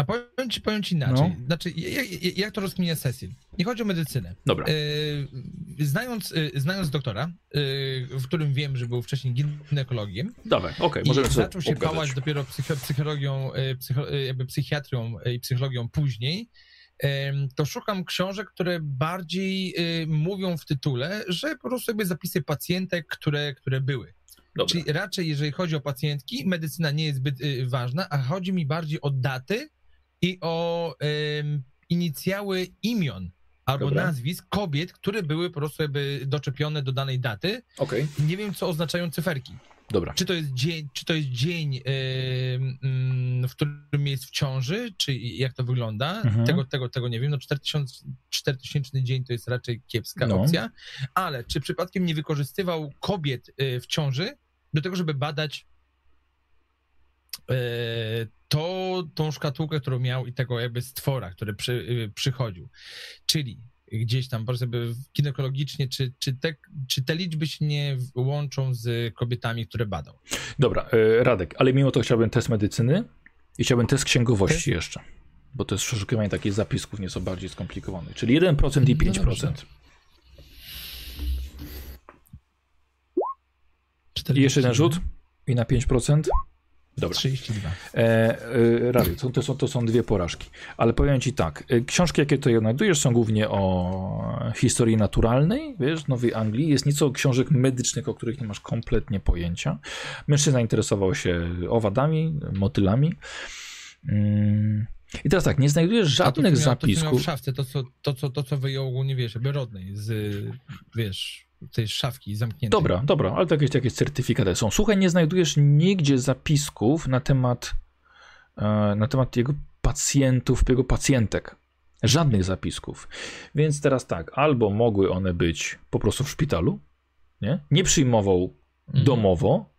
Speaker 2: A powiem ci, powiem ci inaczej.
Speaker 1: No.
Speaker 2: Znaczy, jak, jak- to rozkminia Cecil? Nie chodzi o medycynę.
Speaker 1: Dobra.
Speaker 2: Yy, znając, yy, znając doktora, yy, w którym wiem, że był wcześniej ginekologiem
Speaker 1: Dawaj, okej,
Speaker 2: i
Speaker 1: możemy sobie
Speaker 2: zaczął się
Speaker 1: obgadać.
Speaker 2: pałać dopiero psycho, psychologią, yy, psycho, jakby psychiatrią i psychologią później, to szukam książek, które bardziej mówią w tytule, że po prostu jakby zapisy pacjentek, które, które były.
Speaker 1: Dobra.
Speaker 2: Czyli raczej, jeżeli chodzi o pacjentki, medycyna nie jest zbyt y, ważna, a chodzi mi bardziej o daty i o inicjały imion albo
Speaker 1: Dobra.
Speaker 2: nazwisk kobiet, które były po prostu jakby doczepione do danej daty.
Speaker 1: Okej,
Speaker 2: Nie wiem, co oznaczają cyferki.
Speaker 1: dobra.
Speaker 2: Czy to jest dzień, czy to jest dzień ym, w którym jest w ciąży, czy jak to wygląda?
Speaker 1: Mhm.
Speaker 2: Tego, tego, tego nie wiem. No 4000, 4000 dzień to jest raczej kiepska
Speaker 1: No.
Speaker 2: opcja. Ale czy przypadkiem nie wykorzystywał kobiet y, w ciąży do tego, żeby badać to, tą szkatułkę, którą miał i tego jakby stwora, który przy, y, przychodził. Czyli gdzieś tam, po ginekologicznie, czy, czy, te, czy te liczby się nie łączą z kobietami, które badał?
Speaker 1: Dobra, e, Radek, ale mimo to chciałbym test medycyny i chciałbym test księgowości
Speaker 2: Test?
Speaker 1: jeszcze. Bo to jest przeszukiwanie takich zapisków nieco bardziej skomplikowane. Czyli 1% i
Speaker 2: No
Speaker 1: 5%.
Speaker 2: dobrze.
Speaker 1: I jeszcze jeden rzut i na 5%. Dobra.
Speaker 2: 32.
Speaker 1: E, e, to, to, są, to są dwie porażki. Ale powiem ci tak, e, książki, jakie tutaj odnajdujesz, są głównie o historii naturalnej, wiesz, Nowej Anglii. Jest nieco książek medycznych, o których nie masz kompletnie pojęcia. Mężczyzna interesował się owadami, motylami. Mm. I teraz tak, nie znajdujesz
Speaker 2: A to,
Speaker 1: żadnych
Speaker 2: miał, to, co miał w
Speaker 1: zapisków.
Speaker 2: szafce, to co, to, co, to, co wyjął ogólnie, wiesz, jakby rodnej, z, wiesz, tej szafki zamkniętej.
Speaker 1: Dobra, dobra, ale to jakieś, jakieś certyfikaty są. Słuchaj, nie znajdujesz nigdzie zapisków na temat, e, na temat jego pacjentów, jego pacjentek. Żadnych zapisków. Więc teraz tak, albo mogły one być po prostu w szpitalu, nie? Nie przyjmował
Speaker 2: Mhm.
Speaker 1: domowo,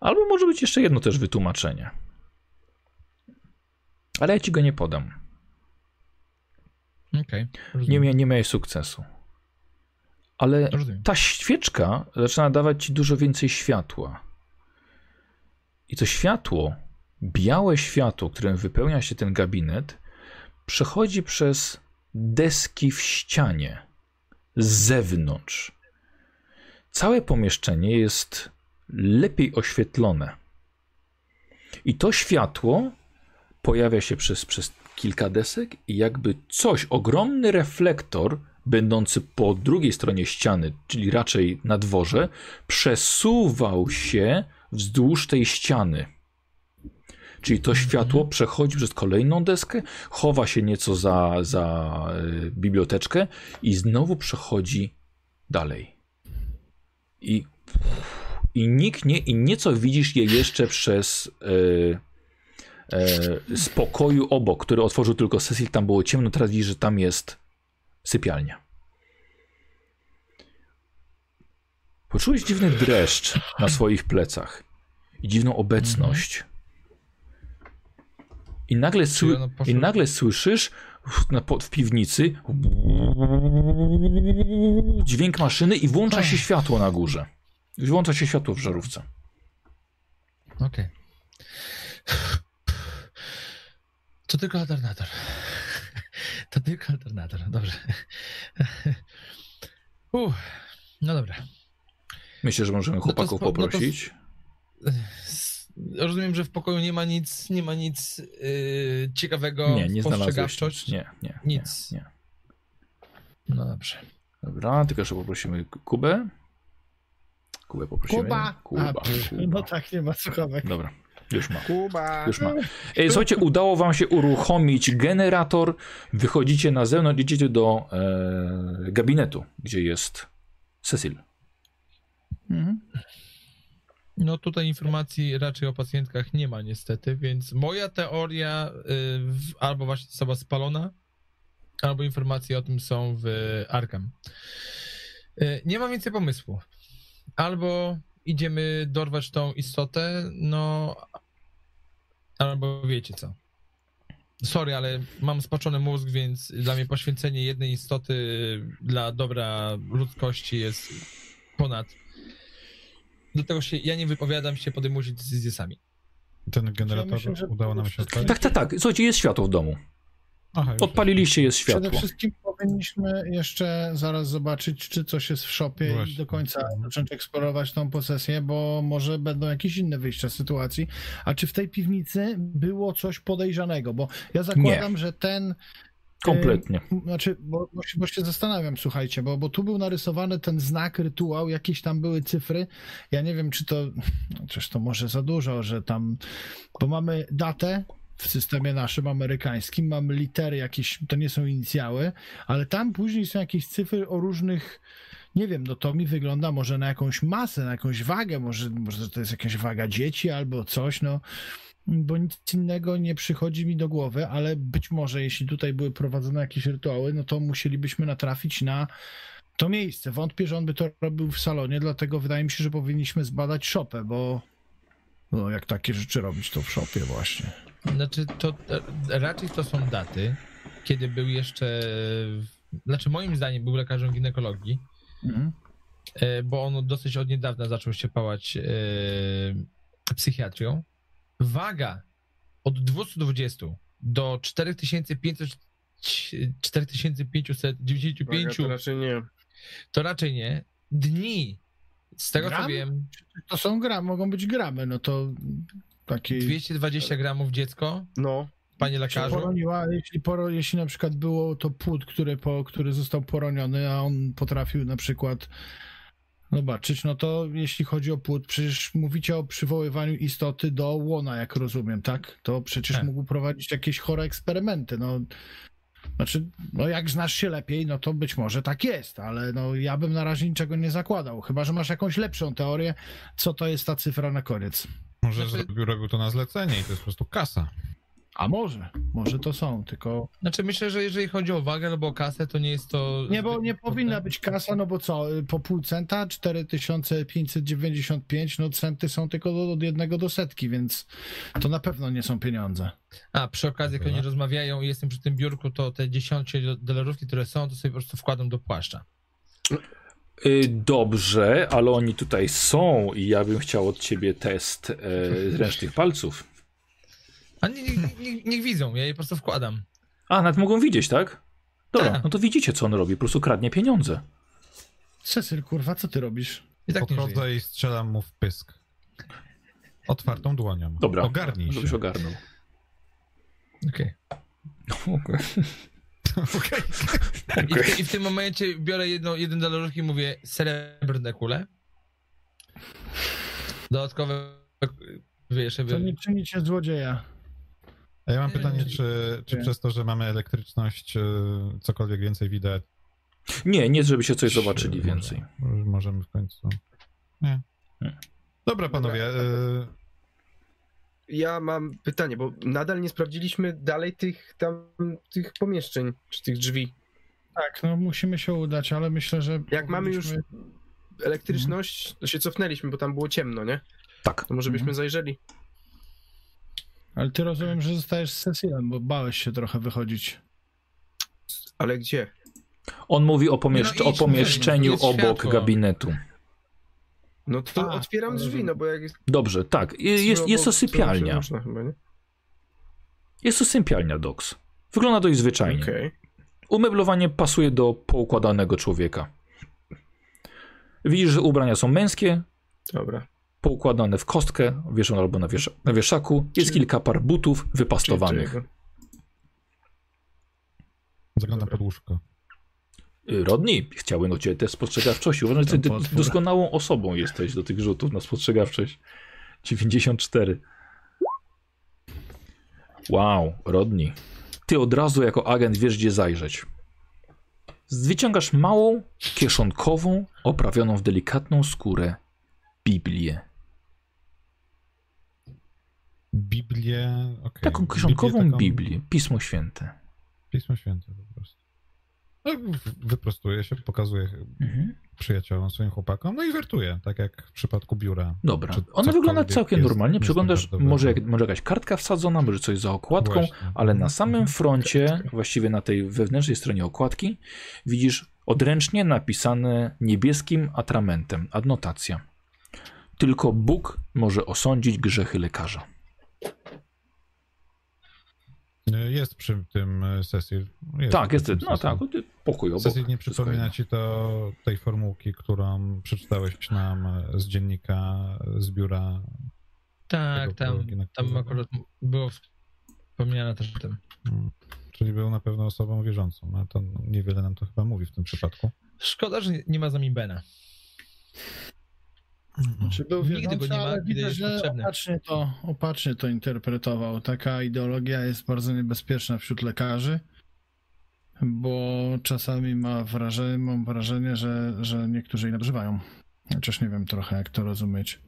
Speaker 1: albo może być jeszcze jedno też wytłumaczenie. Ale ja ci go nie podam.
Speaker 2: Okej,
Speaker 1: Nie,
Speaker 2: rozumiem.
Speaker 1: mia, nie miałeś sukcesu. Ale ta świeczka zaczyna dawać ci dużo więcej światła. I to światło, białe światło, którym wypełnia się ten gabinet, przechodzi przez deski w ścianie z zewnątrz. Całe pomieszczenie jest lepiej oświetlone. I to światło pojawia się przez, przez kilka desek i jakby coś, ogromny reflektor, będący po drugiej stronie ściany, czyli raczej na dworze, przesuwał się wzdłuż tej ściany. Czyli to światło przechodzi przez kolejną deskę, chowa się nieco za, za y, biblioteczkę i znowu przechodzi dalej. I, i niknie, i nieco widzisz je jeszcze przez e, z pokoju obok, który otworzył tylko Cecil, tam było ciemno, teraz widzisz, że tam jest sypialnia. Poczułeś dziwny dreszcz na swoich plecach i dziwną obecność. I nagle, sły,
Speaker 2: poszło-
Speaker 1: i nagle słyszysz w, piwnicy dźwięk maszyny i włącza się światło na górze. Włącza się światło w żarówce.
Speaker 2: Okej. To tylko alternator. To tylko alternator, dobrze. Uff, no dobra.
Speaker 1: Myślę, że możemy
Speaker 2: to
Speaker 1: chłopaków
Speaker 2: spo- no to-
Speaker 1: poprosić.
Speaker 2: S- Rozumiem, że w pokoju nie ma nic, nie ma nic yy, ciekawego.
Speaker 1: Nie, nie
Speaker 2: w
Speaker 1: znalazłeś
Speaker 2: postrzegawczość.
Speaker 1: nic. Nie, nie.
Speaker 2: Nic.
Speaker 1: Nie, nie.
Speaker 2: No dobrze.
Speaker 1: Dobra, tylko jeszcze poprosimy Kubę. Kubę poprosimy.
Speaker 3: Kuba!
Speaker 1: Kuba.
Speaker 3: A,
Speaker 1: Kuba.
Speaker 3: No tak, nie ma słuchawek.
Speaker 1: Dobra. Już ma.
Speaker 4: Kuba!
Speaker 1: Już ma. E, słuchajcie, udało wam się uruchomić generator. Wychodzicie na zewnątrz, idziecie do e, gabinetu, gdzie jest Cecil.
Speaker 3: Mhm.
Speaker 2: No tutaj informacji raczej o pacjentkach nie ma niestety, więc moja teoria y, w, albo właśnie została spalona, albo informacje o tym są w Arkham. Y, nie mam więcej pomysłu. Albo idziemy dorwać tą istotę, no albo wiecie co. Sorry, ale mam spaczony mózg, więc dla mnie poświęcenie jednej istoty dla dobra ludzkości jest ponad Dlatego się ja nie wypowiadam się, podejmujcie decyzje sami.
Speaker 5: Ten generator
Speaker 3: myślę, że
Speaker 5: udało nam się odpalić?
Speaker 1: Tak, tak, tak. Słuchajcie, jest światło w domu.
Speaker 5: Aha,
Speaker 1: Odpaliliście, jest
Speaker 3: Przede
Speaker 1: światło.
Speaker 3: wszystkim powinniśmy jeszcze zaraz zobaczyć, czy coś jest w shopie
Speaker 5: Właśnie.
Speaker 3: i do końca zacząć eksplorować tą posesję, bo może będą jakieś inne wyjścia z sytuacji. A czy w tej piwnicy było coś podejrzanego? Bo ja zakładam, że ten
Speaker 1: Kompletnie.
Speaker 3: Znaczy, bo, bo, się, bo się zastanawiam, słuchajcie, bo, bo tu był narysowany ten znak, rytuał, jakieś tam były cyfry. Ja nie wiem, czy to. No, przecież to może za dużo, że tam. Bo mamy datę w systemie naszym amerykańskim, mamy litery jakieś, to nie są inicjały, ale tam później są jakieś cyfry o różnych. Nie wiem, no to mi wygląda może na jakąś masę, na jakąś wagę, może, może to jest jakaś waga dzieci albo coś, no bo nic innego nie przychodzi mi do głowy, ale być może jeśli tutaj były prowadzone jakieś rytuały, no to musielibyśmy natrafić na to miejsce. Wątpię, że on by to robił w salonie, dlatego wydaje mi się, że powinniśmy zbadać szopę, bo no jak takie rzeczy robić, to w szopie właśnie.
Speaker 2: Znaczy, to e, raczej to są daty, kiedy był jeszcze. Znaczy, moim zdaniem był lekarzem ginekologii,
Speaker 3: Mhm.
Speaker 2: e, bo on dosyć od niedawna zaczął się pałać e, psychiatrią. Waga od 220 do 4500. 4595
Speaker 4: To raczej nie.
Speaker 2: to raczej nie. Dni, z tego co wiem,
Speaker 3: To są gra, mogą być gramy, no to takie...
Speaker 2: 220 gramów dziecko,
Speaker 4: No,
Speaker 2: panie lekarzu.
Speaker 3: Poroniła, jeśli, poro, jeśli na przykład było to płód, który, po, który został poroniony, a on potrafił na przykład zobaczyć, no to jeśli chodzi o płód, przecież mówicie o przywoływaniu istoty do łona, jak rozumiem, tak? To przecież
Speaker 2: Tak.
Speaker 3: mógł prowadzić jakieś chore eksperymenty, no. Znaczy, no jak znasz się lepiej, no to być może tak jest, ale no ja bym na razie niczego nie zakładał, chyba, że masz jakąś lepszą teorię, co to jest ta cyfra na koniec.
Speaker 5: Może
Speaker 2: Znaczy-
Speaker 5: zrobił, robił to na zlecenie i to jest po prostu kasa.
Speaker 3: A może, może to są, tylko
Speaker 2: Znaczy myślę, że jeżeli chodzi o wagę albo o kasę, to nie jest to...
Speaker 3: Nie, bo nie powinna być kasa, no bo co, po pół centa 4595, no centy są tylko do, od jednego do setki, więc to na pewno nie są pieniądze.
Speaker 2: A, przy okazji, jak oni rozmawiają i jestem przy tym biurku, to te 10 dolarówki, które są, to sobie po prostu wkładam do płaszcza.
Speaker 1: Y, Dobrze, ale oni tutaj są i ja bym chciał od ciebie test e, ręcznych palców.
Speaker 2: A nie, nie, nie, niech widzą, ja je po prostu wkładam.
Speaker 1: A, nawet mogą widzieć, tak? Dobra,
Speaker 2: Tak.
Speaker 1: no to widzicie, co on robi. Po prostu kradnie pieniądze.
Speaker 3: Cesyl, kurwa, co ty robisz?
Speaker 2: I tak nie.
Speaker 5: Podchodzę i strzelam mu w pysk. Otwartą dłonią.
Speaker 1: Dobra.
Speaker 5: Ogarnij
Speaker 1: Żebyś
Speaker 5: się.
Speaker 1: ogarnął.
Speaker 2: Okej.
Speaker 1: Okay.
Speaker 5: Okej.
Speaker 2: I, w, I w tym momencie biorę jedno, jeden dolarówki i mówię srebrne kule. Dodatkowe, wiesz,
Speaker 3: To
Speaker 2: żeby...
Speaker 3: nie czynicie złodzieja.
Speaker 5: A ja mam pytanie, czy, czy przez to, że mamy elektryczność, y, cokolwiek więcej widać?
Speaker 1: Nie, nie, żebyście coś
Speaker 5: czy
Speaker 1: zobaczyli więcej.
Speaker 5: Możemy w końcu. Nie.
Speaker 1: Nie.
Speaker 5: Dobra, panowie. y,
Speaker 4: ja mam pytanie, bo nadal nie sprawdziliśmy dalej tych tam, tych pomieszczeń, czy tych drzwi.
Speaker 3: Tak, no musimy się udać, ale myślę, że...
Speaker 4: Jak mamy już elektryczność, to się cofnęliśmy, bo tam było ciemno, nie?
Speaker 1: Tak.
Speaker 4: To może byśmy
Speaker 3: Mhm.
Speaker 4: zajrzeli.
Speaker 3: Ale ty rozumiem, że zostajesz z Cecilem, bo bałeś się trochę wychodzić.
Speaker 4: Ale gdzie?
Speaker 1: On mówi o, pomieszcz-
Speaker 2: No
Speaker 1: o
Speaker 2: idź,
Speaker 1: pomieszczeniu
Speaker 2: jest
Speaker 1: obok
Speaker 2: światło.
Speaker 1: gabinetu.
Speaker 4: No to
Speaker 3: A,
Speaker 4: otwieram drzwi, no bo jak jest...
Speaker 1: Dobrze, tak. Jest, jest, jest to sypialnia.
Speaker 4: Można chyba, nie?
Speaker 1: Jest to sypialnia, Dox. Wygląda dość zwyczajnie.
Speaker 4: Okej.
Speaker 1: Umeblowanie pasuje do poukładanego człowieka. Widzisz, że ubrania są męskie,
Speaker 4: Dobra.
Speaker 1: poukładane w kostkę, wieszone albo na, wiesza- na wieszaku. Jest
Speaker 4: Czyli-
Speaker 1: kilka par butów wypastowanych.
Speaker 5: Zaglądam pod łóżko.
Speaker 1: Rodney, chciałbym od ciebie test spostrzegawczości. Uważam, że ty doskonałą osobą jesteś do tych rzutów na spostrzegawczość. 94. Wow, Rodni. Ty od razu jako agent wiesz, gdzie zajrzeć. Wyciągasz małą, kieszonkową, oprawioną w delikatną skórę Biblię.
Speaker 5: Biblię, okej.
Speaker 1: Taką
Speaker 5: Biblię
Speaker 1: kieszonkową
Speaker 5: taką-
Speaker 1: Biblię, Pismo Święte.
Speaker 5: Pismo Święte po prostu. No, w- wyprostuję się, pokazuję
Speaker 1: Mhm.
Speaker 5: przyjaciołom, swoim chłopakom, no i wertuję, tak jak w przypadku biura.
Speaker 1: Dobra. Ona wygląda całkiem normalnie. Przeglądasz, może, jak, może jakaś kartka wsadzona, może coś za okładką,
Speaker 5: Właśnie.
Speaker 1: ale na samym
Speaker 5: Mhm.
Speaker 1: froncie, właściwie na tej wewnętrznej stronie okładki, widzisz odręcznie napisane niebieskim atramentem adnotacja. Tylko Bóg może osądzić grzechy lekarza.
Speaker 5: Jest przy tym e, Cecil. Jest
Speaker 1: tak, jest. No
Speaker 5: Cecil.
Speaker 1: tak, ty- pokój obok.
Speaker 5: Cecil nie przypomina ci to tej formułki, którą przeczytałeś nam e, z dziennika, z biura.
Speaker 2: Tak, tam, tam akurat było wspomniane też o tym.
Speaker 5: Mm. Czyli był na pewno osobą wierzącą. No to niewiele nam to chyba mówi w tym przypadku.
Speaker 2: Szkoda, że nie ma z nami Bena.
Speaker 3: Czy był
Speaker 2: Nigdy go nie ma,
Speaker 3: ale
Speaker 2: jest
Speaker 3: że
Speaker 2: potrzebny.
Speaker 3: opacznie to, opacznie to interpretował. Taka ideologia jest bardzo niebezpieczna wśród lekarzy, bo czasami ma wrażenie, mam wrażenie, że, że niektórzy jej nadużywają. Chociaż nie wiem trochę, jak to rozumieć.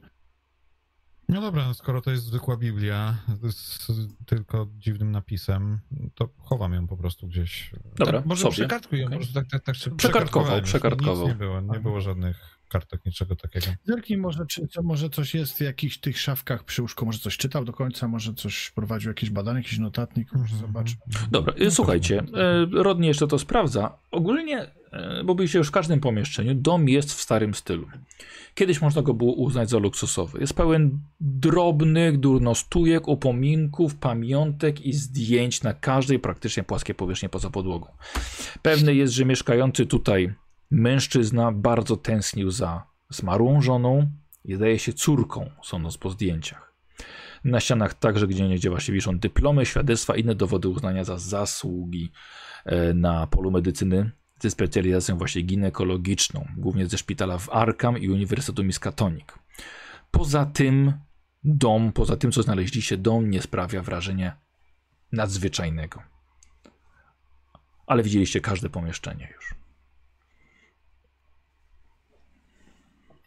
Speaker 5: No dobra, no skoro to jest zwykła Biblia z tylko dziwnym napisem, to chowam ją po prostu gdzieś.
Speaker 1: Dobra,
Speaker 2: tak, może
Speaker 1: sobie.
Speaker 2: przekartkuj ją
Speaker 1: Okej.
Speaker 2: po prostu tak, tak, tak.
Speaker 1: Przekartkował, przekartkował.
Speaker 5: Nic nie było, nie było żadnych kartek, niczego takiego.
Speaker 3: Zerknij może, czy co, może coś jest w jakichś tych szafkach przy łóżku, może coś czytał do końca, może coś prowadził jakieś badanie, jakiś notatnik, może zobacz.
Speaker 1: Dobra,
Speaker 5: No,
Speaker 1: słuchajcie, e, Rodnie jeszcze to sprawdza. Ogólnie, e, bo byliście już w każdym pomieszczeniu, dom jest w starym stylu. Kiedyś można go było uznać za luksusowy. Jest pełen drobnych durnostójek, upominków, pamiątek i zdjęć na każdej praktycznie płaskiej powierzchni poza podłogą. Pewny jest, że mieszkający tutaj mężczyzna bardzo tęsknił za zmarłą żoną i zdaje się córką, sądząc po zdjęciach. Na ścianach także gdzie niegdzie właśnie wiszą dyplomy, świadectwa, inne dowody uznania za zasługi e, na polu medycyny ze specjalizacją właśnie ginekologiczną, głównie ze szpitala w Arkham i Uniwersytetu Miskatonic. Poza tym dom, poza tym co znaleźliście, dom nie sprawia wrażenia nadzwyczajnego. Ale widzieliście każde pomieszczenie już.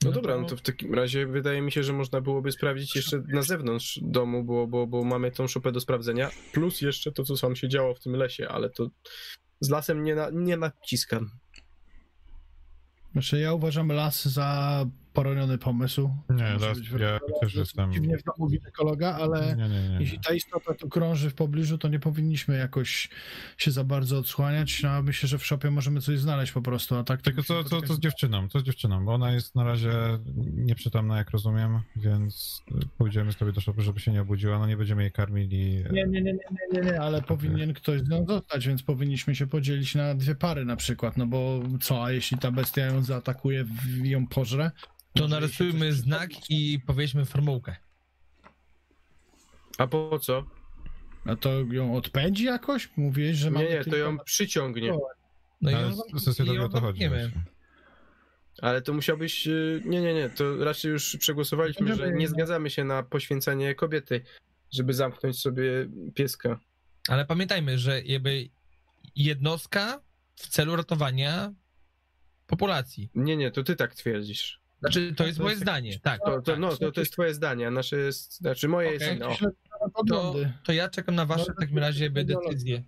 Speaker 4: No
Speaker 2: No
Speaker 4: dobra,
Speaker 2: to-
Speaker 4: no to w takim razie wydaje mi się, że można byłoby sprawdzić jeszcze na zewnątrz domu, bo, bo, bo mamy tą szopę do sprawdzenia, plus jeszcze to, co sam się działo w tym lesie, ale to z lasem nie, na, nie naciskam.
Speaker 3: Znaczy, ja uważam las za poroniony pomysł.
Speaker 5: Nie, las, ja też jestem...
Speaker 3: Dziwnie w domu ginekologa, ale
Speaker 5: Nie, nie, nie.
Speaker 3: jeśli ta istota tu krąży w pobliżu, to nie powinniśmy jakoś się za bardzo odsłaniać. No, myślę, że w szopie możemy coś znaleźć po prostu, a tak... to
Speaker 5: Tylko co, co, co z dziewczyną? Co z dziewczyną? Bo ona jest na razie nieprzytomna, jak rozumiem, więc pójdziemy sobie do szopy, żeby się nie obudziła. No nie będziemy jej karmili.
Speaker 3: Nie, nie, nie, nie, nie, nie, nie, ale powinien ktoś z nią zostać, więc powinniśmy się podzielić na dwie pary na przykład, no bo co, a jeśli ta bestia ją zaatakuje i ją pożre?
Speaker 2: To narysujmy znak i powiedzmy formułkę.
Speaker 4: A po co?
Speaker 3: No to ją odpędzi jakoś? Mówiłeś, że mamy
Speaker 4: Nie, nie, to
Speaker 3: tylko-
Speaker 4: ją przyciągnie.
Speaker 2: No i
Speaker 5: Ale
Speaker 2: ją-
Speaker 5: sesja
Speaker 2: i
Speaker 5: to chodzi.
Speaker 2: zamkniemy.
Speaker 5: właśnie.
Speaker 4: Ale to musiałbyś. y, Nie, nie, nie, to raczej już przegłosowaliśmy, że nie zgadzamy się na poświęcenie kobiety, żeby zamknąć sobie pieska.
Speaker 2: Ale pamiętajmy, że jakby jednostka w celu ratowania populacji.
Speaker 4: Nie, nie, to ty tak twierdzisz.
Speaker 2: Znaczy, to jest
Speaker 3: To
Speaker 2: moje
Speaker 3: jest
Speaker 2: zdanie, tak.
Speaker 4: To, to,
Speaker 2: tak.
Speaker 4: no, to, to jest twoje zdanie, a nasze jest. Znaczy moje
Speaker 2: Okej.
Speaker 4: jest. No,
Speaker 2: To, to ja czekam na wasze w
Speaker 3: Może
Speaker 2: takim razie decyzje.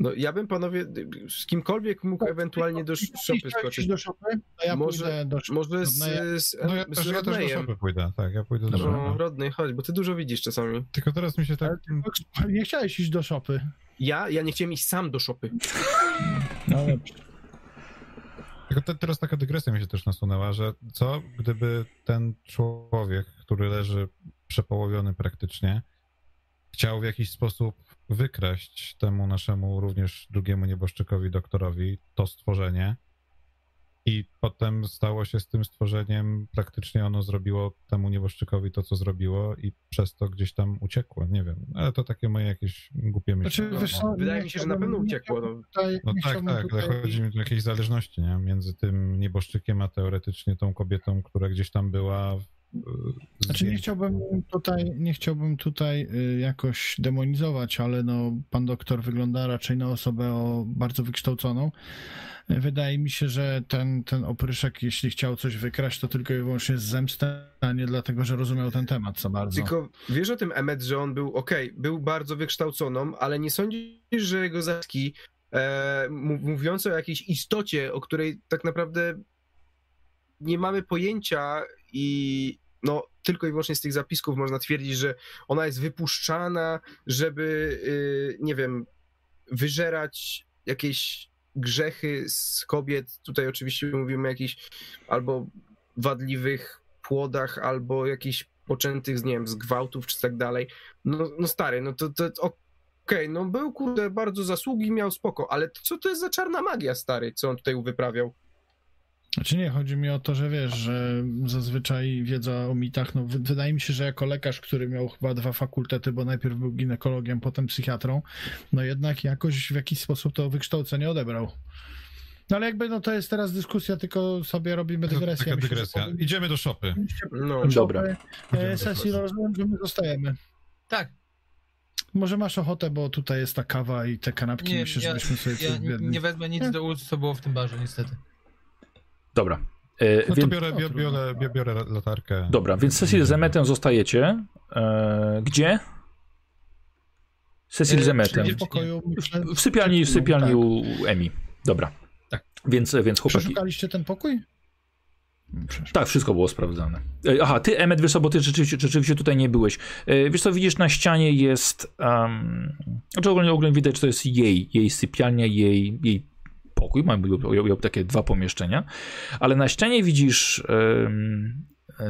Speaker 4: no ja bym panowie z kimkolwiek mógł ewentualnie do sz- szopy skoczyć.
Speaker 3: do szopy? To ja
Speaker 4: Może-
Speaker 3: pójdę do szopy.
Speaker 4: Może z,
Speaker 3: Rodneya.
Speaker 4: z,
Speaker 5: No ja
Speaker 4: z
Speaker 5: ja też do szopy pójdę, tak, ja pójdę do szopy.
Speaker 4: No, Rodney, chodź, bo ty dużo widzisz czasami.
Speaker 5: Tylko teraz mi się tak...
Speaker 3: Ale Nie chciałeś iść do szopy.
Speaker 4: Ja? Ja nie chciałem iść sam do szopy.
Speaker 3: No dobrze.
Speaker 5: Tylko te, teraz taka dygresja mi się też nasunęła, że co gdyby ten człowiek, który leży przepołowiony praktycznie, chciał w jakiś sposób wykraść temu naszemu również drugiemu nieboszczykowi, doktorowi, to stworzenie i potem stało się z tym stworzeniem, praktycznie ono zrobiło temu nieboszczykowi to, co zrobiło i przez to gdzieś tam uciekło, nie wiem, ale to takie moje jakieś głupie myśli.
Speaker 3: Znaczy, wiesz co,
Speaker 4: Wydaje mi się, że na pewno uciekło. No.
Speaker 3: Tutaj,
Speaker 5: No tak, tak, ale
Speaker 3: tutaj-
Speaker 5: chodzi mi o jakieś zależności, nie? Między tym nieboszczykiem, a teoretycznie tą kobietą, która gdzieś tam była
Speaker 3: Znaczy nie chciałbym tutaj, nie chciałbym tutaj y, jakoś demonizować, ale no, pan doktor wygląda raczej na osobę o bardzo wykształconą. Wydaje mi się, że ten, ten opryszek, jeśli chciał coś wykraść, to tylko i wyłącznie z zemsty, a nie dlatego, że rozumiał ten temat za bardzo.
Speaker 4: Tylko wiesz o tym, Emmet, że on był, okej, był bardzo wykształconą, ale nie sądzisz, że jego zaski e, mów- mówiące o jakiejś istocie, o której tak naprawdę nie mamy pojęcia i no tylko i wyłącznie z tych zapisków można twierdzić, że ona jest wypuszczana, żeby, y, nie wiem, wyżerać jakieś grzechy z kobiet. Tutaj oczywiście mówimy o jakichś albo wadliwych płodach, albo jakichś poczętych, nie wiem, z gwałtów czy tak dalej. No, no stary, no to, to okej, no był kurde bardzo zasługi, miał spoko, ale co to jest za czarna magia, stary, co on tutaj wyprawiał?
Speaker 3: Znaczy nie, chodzi mi o to, że wiesz, że zazwyczaj wiedza o mitach, no wy- wydaje mi się, że jako lekarz, który miał chyba dwa fakultety, bo najpierw był ginekologiem, potem psychiatrą, no jednak jakoś w jakiś sposób to wykształcenie odebrał. No ale jakby no to jest teraz dyskusja, tylko sobie robimy dygresję.
Speaker 5: Taka
Speaker 3: Myślę,
Speaker 5: dygresja. Idziemy do szopy.
Speaker 4: No,
Speaker 1: Dobra.
Speaker 3: e, Sesji rozumiem, że my zostajemy.
Speaker 2: Tak,
Speaker 3: Może masz ochotę, bo tutaj jest ta kawa i te kanapki,
Speaker 2: nie,
Speaker 3: myślę,
Speaker 2: ja,
Speaker 3: żebyśmy sobie
Speaker 2: ja nie wezmę nic do ust, co było w tym barze, niestety.
Speaker 1: Dobra. E,
Speaker 5: No to
Speaker 1: więc,
Speaker 5: biorę, biorę, biorę, biorę, biorę latarkę.
Speaker 1: dobra, więc sesję z Emetem zostajecie. E, gdzie? Sesję z
Speaker 2: E,
Speaker 1: Emetem.
Speaker 3: w pokoju,
Speaker 1: W sypialni, w sypialni
Speaker 3: tak.
Speaker 1: u Emi. Dobra.
Speaker 2: Tak.
Speaker 1: Więc, więc chłopaki.
Speaker 3: Przeszukaliście ten pokój?
Speaker 1: Tak, wszystko było sprawdzane. E, Aha, ty, Emmet, wiesz co, bo ty rzeczywiście, rzeczywiście tutaj nie byłeś. E, Wiesz co, widzisz, na ścianie jest... Um, znaczy ogólnie, ogólnie widać, że to jest jej, jej sypialnia, jej, jej pokój. Mamy takie dwa pomieszczenia. Ale na ścianie widzisz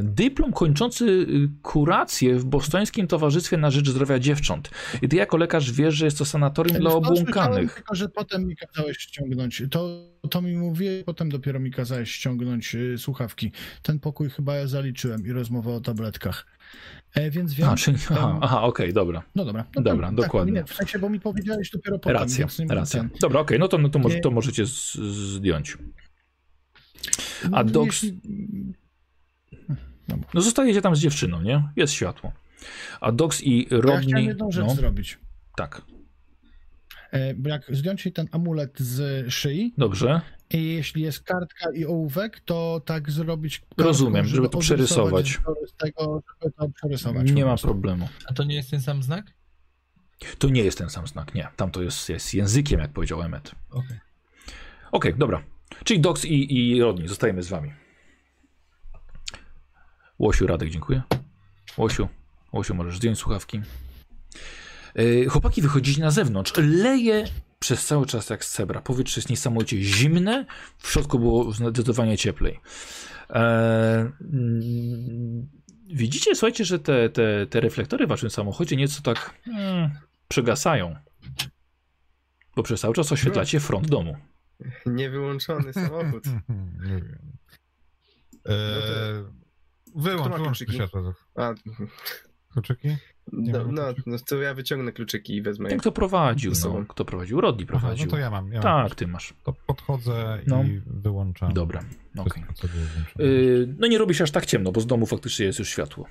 Speaker 1: dyplom kończący y, kurację w Bostońskim Towarzystwie na Rzecz Zdrowia Dziewcząt. I ty jako lekarz wiesz, że jest to sanatorium dla obłąkanych.
Speaker 3: Tylko, że potem mi kazałeś ściągnąć. To, to mi mówię, potem dopiero mi kazałeś ściągnąć y, słuchawki. Ten pokój chyba ja zaliczyłem i rozmowę o tabletkach. E, więc wiem.
Speaker 1: A, czyli, aha,
Speaker 3: Em,
Speaker 1: aha okej, dobra.
Speaker 3: No dobra. No
Speaker 1: Dobra,
Speaker 3: to,
Speaker 1: dokładnie.
Speaker 3: Tak, nie, w sensie, bo mi powiedziałeś dopiero potem.
Speaker 1: Racja, racja.
Speaker 3: ten.
Speaker 1: Dobra, okej, no to, no to, może,
Speaker 3: Nie.
Speaker 1: to możecie z, zdjąć.
Speaker 3: No,
Speaker 1: A doks-
Speaker 3: jeśli-
Speaker 1: No zostajecie tam z dziewczyną, nie? Jest światło. A Dox i
Speaker 3: Ja
Speaker 1: Rodney...
Speaker 3: chciałem jedną rzecz
Speaker 1: no,
Speaker 3: zrobić.
Speaker 1: tak,
Speaker 3: E, bo jak zdjąć ten amulet z szyi
Speaker 1: dobrze.
Speaker 3: i jeśli jest kartka i ołówek, to tak zrobić kartką,
Speaker 1: Rozumiem, żeby to
Speaker 3: odrysować
Speaker 1: przerysować.
Speaker 3: tego, żeby to przerysować.
Speaker 1: Nie ma problemu.
Speaker 2: A to nie jest ten sam znak?
Speaker 1: To nie jest ten sam znak, nie. Tam to jest, jest językiem, jak powiedział Emmet.
Speaker 2: Okej.
Speaker 1: Okej, dobra. Czyli Dox i, i Rodney, zostajemy z wami. Łosiu, Radek, dziękuję. Łosiu, Łosiu, możesz zdjąć słuchawki. Yy, chłopaki wychodzili na zewnątrz. Leje przez cały czas jak z cebra. Powietrze jest niesamowicie zimne. W środku było zdecydowanie cieplej. Eee, widzicie, słuchajcie, że te, te, te reflektory w waszym samochodzie nieco tak mm, przegasają. Bo przez cały czas oświetlacie front domu.
Speaker 4: Niewyłączony samochód.
Speaker 5: Nie wiem. Eee, wyłącz, wyłącz światło.
Speaker 4: A,
Speaker 5: Kluczyki?
Speaker 4: no, no, no to ja wyciągnę kluczyki i wezmę.
Speaker 1: Ten, kto prowadził, no, kto prowadził? Rodney
Speaker 5: Aha,
Speaker 1: prowadził.
Speaker 5: no to ja mam. Ja mam.
Speaker 1: Tak, ty masz.
Speaker 5: To podchodzę
Speaker 1: No.
Speaker 5: i wyłączam.
Speaker 1: Dobra, okej.
Speaker 5: Włączone.
Speaker 1: Yy, no nie robi się aż tak ciemno, bo z domu faktycznie jest już światło.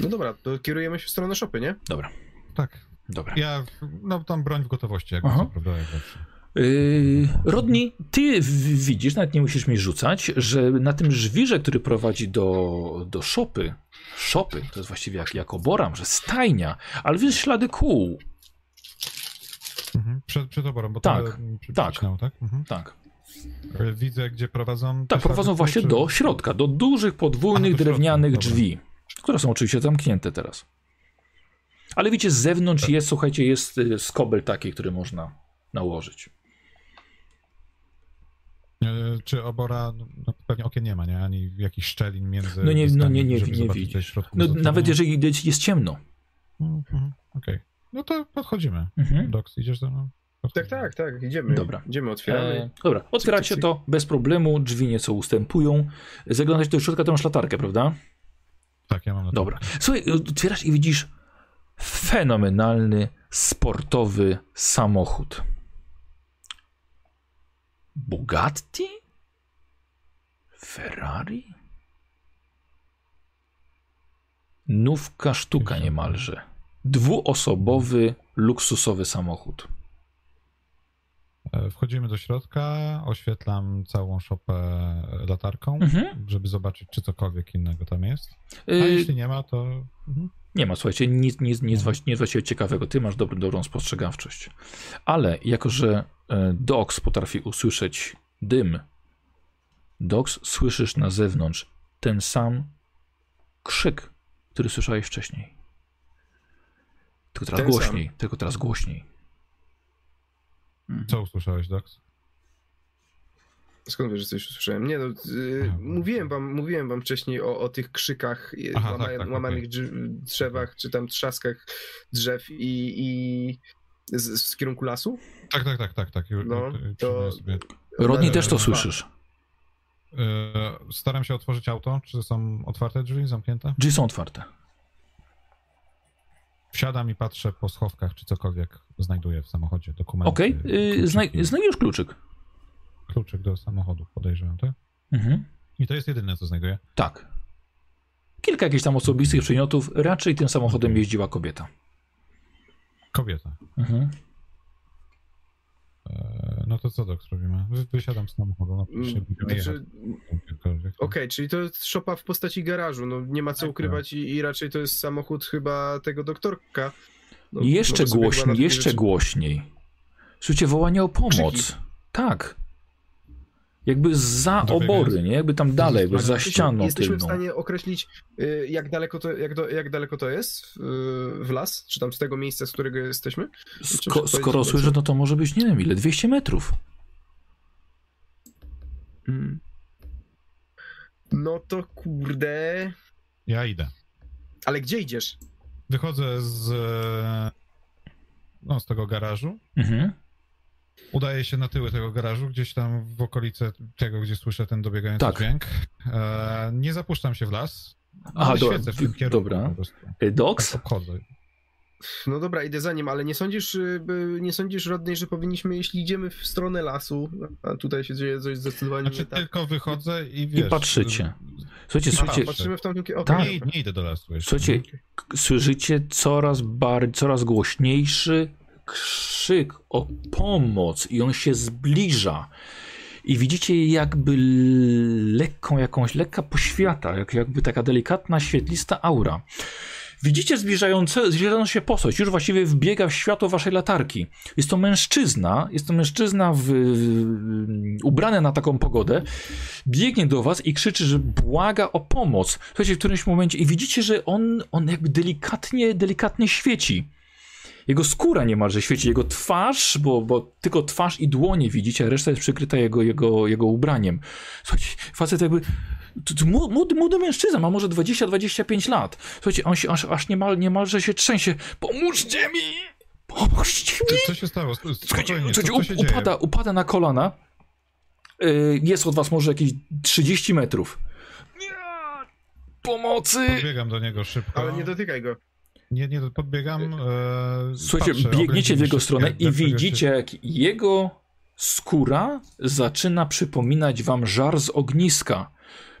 Speaker 4: No dobra, to kierujemy się w stronę szopy, nie?
Speaker 1: Dobra,
Speaker 5: Tak.
Speaker 1: dobra.
Speaker 5: Ja, no tam broń w gotowości, jak
Speaker 1: Aha.
Speaker 5: to prawda, jak zawsze.
Speaker 1: Yy, Rodney, ty widzisz, nawet nie musisz mi rzucać, że na tym żwirze, który prowadzi do, do szopy, szopy, to jest właściwie jak, jak oboram, że stajnia, ale widzisz ślady kół.
Speaker 5: Mhm. Przed, przed oborą, bo
Speaker 1: Tak,
Speaker 5: to mm, przy-
Speaker 1: tak.
Speaker 5: przycinał, tak? Mhm.
Speaker 1: Tak,
Speaker 5: E, Widzę, gdzie prowadzą.
Speaker 1: tak prowadzą
Speaker 5: ślady,
Speaker 1: właśnie
Speaker 5: czy-
Speaker 1: do środka, do dużych, podwójnych,
Speaker 5: do
Speaker 1: drewnianych
Speaker 5: dobra.
Speaker 1: drzwi, które są oczywiście zamknięte teraz. Ale widzicie, z zewnątrz
Speaker 5: Tak.
Speaker 1: jest, słuchajcie, jest y, skobel taki, który można nałożyć.
Speaker 5: E, Czy obora, no, pewnie okien nie ma, nie? Ani jakichś szczelin między.
Speaker 1: No nie- no nie- nie- nie
Speaker 5: zobaczyć,
Speaker 1: widzisz. No, nawet jeżeli jest- ciemno.
Speaker 5: Mhm, Okej. No to podchodzimy.
Speaker 1: Mhm.
Speaker 5: Doks, idziesz ze mną?
Speaker 4: Tak, tak, tak, idziemy.
Speaker 1: Dobra.
Speaker 4: Idziemy, otwieramy.
Speaker 1: E, dobra, otwieracie to bez problemu, drzwi nieco ustępują. Zaglądać do środka, to masz latarkę, prawda?
Speaker 5: Tak, ja mam na to.
Speaker 1: Dobra. Słuchaj, otwierasz i widzisz fenomenalny, sportowy samochód. Bugatti? Ferrari? Nówka sztuka niemalże. Dwuosobowy, luksusowy samochód.
Speaker 5: E, Wchodzimy do środka, oświetlam całą szopę latarką,
Speaker 1: Mhm.
Speaker 5: żeby zobaczyć, czy cokolwiek innego tam jest. A
Speaker 1: Y,
Speaker 5: jeśli nie ma, to mhm.
Speaker 1: Nie ma, słuchajcie, nic, nic, nic, właści- nic właściwie ciekawego. Ty masz dobrą, dobrą spostrzegawczość. Ale jako, że e, Dox potrafi usłyszeć dym, Dox słyszysz na zewnątrz ten sam krzyk, który słyszałeś wcześniej. Tylko teraz
Speaker 4: Ten sam.
Speaker 1: głośniej, tylko teraz głośniej.
Speaker 5: co usłyszałeś, Dox?
Speaker 4: Skąd wiesz, że coś usłyszałem? Nie no, y,
Speaker 5: Aha.
Speaker 4: mówiłem wam, mówiłem wam wcześniej o, o tych krzykach, y,
Speaker 5: Aha,
Speaker 4: łama,
Speaker 5: tak, tak,
Speaker 4: łamanych drz- drzewach, czy tam trzaskach drzew i, i z, z kierunku lasu.
Speaker 5: Tak, tak, tak, tak, tak.
Speaker 4: No, to-.
Speaker 1: Rodney
Speaker 4: Ale-
Speaker 1: też to słyszysz.
Speaker 5: E, Staram się otworzyć auto. Czy są otwarte drzwi, zamknięte?
Speaker 1: Drzwi są otwarte.
Speaker 5: Wsiadam i patrzę po schowkach, czy cokolwiek znajduję w samochodzie. Dokumenty.
Speaker 1: Okej, y,
Speaker 5: kluczyki.
Speaker 1: znaj- znajdziesz kluczyk.
Speaker 5: Kluczyk do samochodu, podejrzewam, tak?
Speaker 1: Mhm.
Speaker 5: I to jest jedyne, co znajduję.
Speaker 1: Tak. Kilka jakichś tam osobistych przedmiotów. Raczej tym samochodem jeździła kobieta.
Speaker 5: Kobieta.
Speaker 1: Mhm.
Speaker 5: E, No to co, Doks, robimy? Wy- Wysiadam z samochodu. No,
Speaker 4: Mm, Znaczy,
Speaker 5: gdziekolwiek.
Speaker 4: Okej, czyli to jest szopa w postaci garażu, no nie ma co
Speaker 5: Tak,
Speaker 4: ukrywać i, i raczej to jest samochód chyba tego doktorka. No,
Speaker 1: jeszcze
Speaker 4: na
Speaker 1: głośniej, jeszcze
Speaker 4: rzeczy-
Speaker 1: głośniej. Słuchajcie, wołanie o pomoc.
Speaker 4: Krzyki.
Speaker 1: Tak. Jakby za obory, nie? Jakby tam dalej, jakby za ścianą
Speaker 4: Jesteśmy w
Speaker 1: tylną.
Speaker 4: stanie określić, y, jak daleko to, jak, do, jak daleko to jest w las, czy tam z tego miejsca, z którego jesteśmy?
Speaker 1: Sko skoro słyszę, no to może być, nie wiem ile, 200 metrów.
Speaker 4: Mm. No to kurde.
Speaker 5: Ja idę.
Speaker 4: Ale gdzie idziesz?
Speaker 5: Wychodzę z, e, no, z tego garażu.
Speaker 1: Mhm.
Speaker 5: Udaję się na tyły tego garażu, gdzieś tam w okolice tego, gdzie słyszę ten dobiegający
Speaker 1: Tak.
Speaker 5: dźwięk. E, nie zapuszczam się w las.
Speaker 1: Aha,
Speaker 5: ale
Speaker 1: dobra,
Speaker 5: świecę w tym kierunku
Speaker 1: dobra.
Speaker 5: po prostu.
Speaker 1: Y, Dox?
Speaker 5: Tak obchodzę.
Speaker 4: No dobra, idę za nim, ale nie sądzisz, y, nie sądzisz, Rodney, że powinniśmy, jeśli idziemy w stronę lasu, a tutaj się dzieje coś zdecydowanie
Speaker 5: Znaczy
Speaker 4: nie tak.
Speaker 5: tylko wychodzę i wiesz...
Speaker 1: I patrzycie. Słuchajcie,
Speaker 5: Aha,
Speaker 1: słuchajcie,
Speaker 4: Patrzymy w tamtym kierunku.
Speaker 1: Tak.
Speaker 5: Nie, nie idę do lasu jeszcze.
Speaker 1: słuchajcie, słyszycie coraz bardziej, coraz głośniejszy krzyk o pomoc i on się zbliża. I widzicie jakby lekką jakąś, lekka poświata, jak, jakby taka delikatna, świetlista aura. Widzicie zbliżające, zbliżającą się postać, już właściwie wbiega w światło waszej latarki. Jest to mężczyzna, jest to mężczyzna w, w, ubrany na taką pogodę, biegnie do was i krzyczy, że błaga o pomoc. Słuchajcie, w którymś momencie i widzicie, że on, on jakby delikatnie, delikatnie świeci. Jego skóra niemalże świeci, jego twarz, bo, bo tylko twarz i dłonie widzicie, a reszta jest przykryta jego, jego, jego ubraniem. Słuchajcie, facet jakby, to, to młody, młody, mężczyzna, ma może 20-25 lat. Słuchajcie, on się aż, aż niemal, niemalże się trzęsie. Pomóżcie mi! Pomóżcie mi!
Speaker 5: Co, co się stało?
Speaker 1: Słuchajcie,
Speaker 5: Spokojnie, co,
Speaker 1: słuchajcie,
Speaker 5: co się
Speaker 1: up-
Speaker 5: dzieje?
Speaker 1: upada, upada na kolana. Yy, jest od was może jakieś 30 metrów. Nie! Pomocy!
Speaker 5: Podbiegam do niego szybko.
Speaker 4: Ale nie dotykaj go.
Speaker 5: Nie, nie, podbiegam. E,
Speaker 1: Słuchajcie,
Speaker 5: patrzę,
Speaker 1: biegniecie w jego stronę i widzicie, jak jego skóra zaczyna przypominać wam żar z ogniska.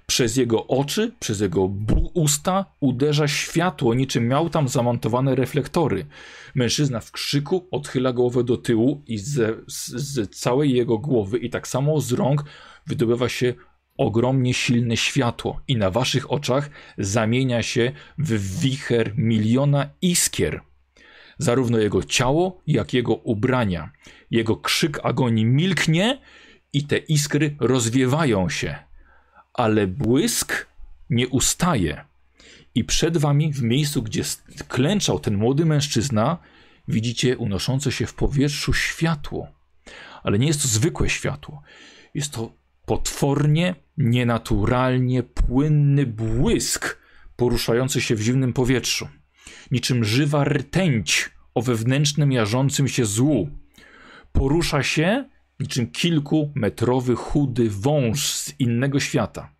Speaker 1: Przez jego oczy, przez jego usta uderza światło, niczym miał tam zamontowane reflektory. Mężczyzna w krzyku odchyla głowę do tyłu i ze, z, z całej jego głowy i tak samo z rąk wydobywa się ogromnie silne światło i na waszych oczach zamienia się w wicher miliona iskier. Zarówno jego ciało, jak jego ubrania. Jego krzyk agonii milknie i te iskry rozwiewają się. Ale błysk nie ustaje. I przed wami, w miejscu, gdzie klęczał ten młody mężczyzna, widzicie unoszące się w powietrzu światło. Ale nie jest to zwykłe światło. Jest to potwornie, nienaturalnie płynny błysk poruszający się w zimnym powietrzu. Niczym żywa rtęć o wewnętrznym jarzącym się złu. Porusza się niczym kilkumetrowy chudy wąż z innego świata.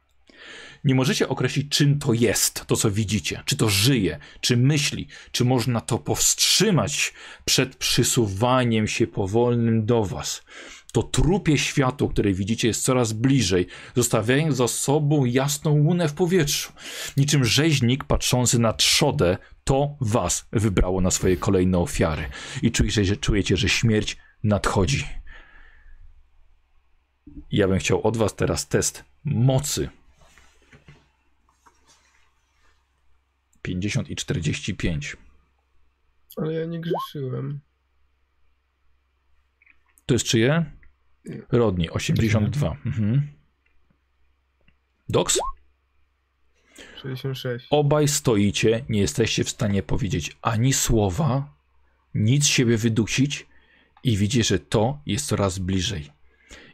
Speaker 1: Nie możecie określić, czym to jest, to co widzicie. Czy to żyje, czy myśli, czy można to powstrzymać przed przysuwaniem się powolnym do was. To trupie światło, które widzicie, jest coraz bliżej, zostawiając za sobą jasną łunę w powietrzu. Niczym rzeźnik patrzący na trzodę, to was wybrało na swoje kolejne ofiary. I czujecie, że, czujecie, że śmierć nadchodzi. Ja bym chciał od was teraz test mocy. 50 i 45.
Speaker 4: Ale ja nie grzeszyłem.
Speaker 1: To jest czyje? Rodni, 82. Mhm. Doks?
Speaker 4: 66.
Speaker 1: Obaj stoicie, nie jesteście w stanie powiedzieć ani słowa, nic z siebie wydusić i widzicie, że to jest coraz bliżej.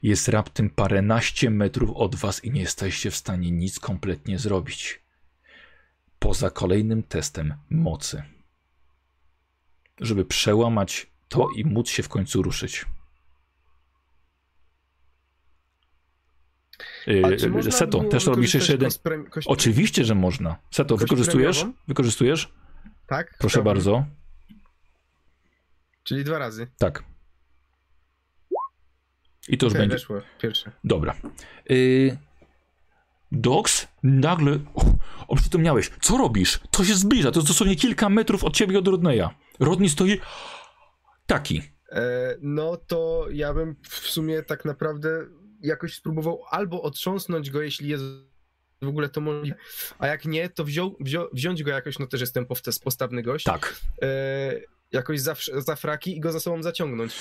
Speaker 1: Jest raptem paręnaście metrów od was i nie jesteście w stanie nic kompletnie zrobić. Poza kolejnym testem mocy. Żeby przełamać to i móc się w końcu ruszyć.
Speaker 4: A czy
Speaker 1: Yy, Seto, też robisz jeszcze jeden.
Speaker 4: kość pre- kość-
Speaker 1: Oczywiście, że można. Seto, wykorzystujesz? Wykorzystujesz?
Speaker 4: Tak?
Speaker 1: Proszę
Speaker 4: Chciałbym.
Speaker 1: bardzo.
Speaker 4: Czyli dwa razy.
Speaker 1: Tak. I to już
Speaker 4: Okej,
Speaker 1: będzie.
Speaker 4: weszło. Pierwsze.
Speaker 1: Dobra. Yy... Dox, nagle o, oprzytomniałeś. Co robisz? To się zbliża. To jest dosłownie kilka metrów od ciebie od Rodneya. Rodney stoi taki.
Speaker 4: E, no to ja bym w sumie tak naprawdę jakoś spróbował albo otrząsnąć go, jeśli jest w ogóle to możliwe, a jak nie, to wziął, wziął, wziąć go jakoś, no też jestem postawny gość,
Speaker 1: Tak.
Speaker 4: e, jakoś za, za fraki i go za sobą zaciągnąć,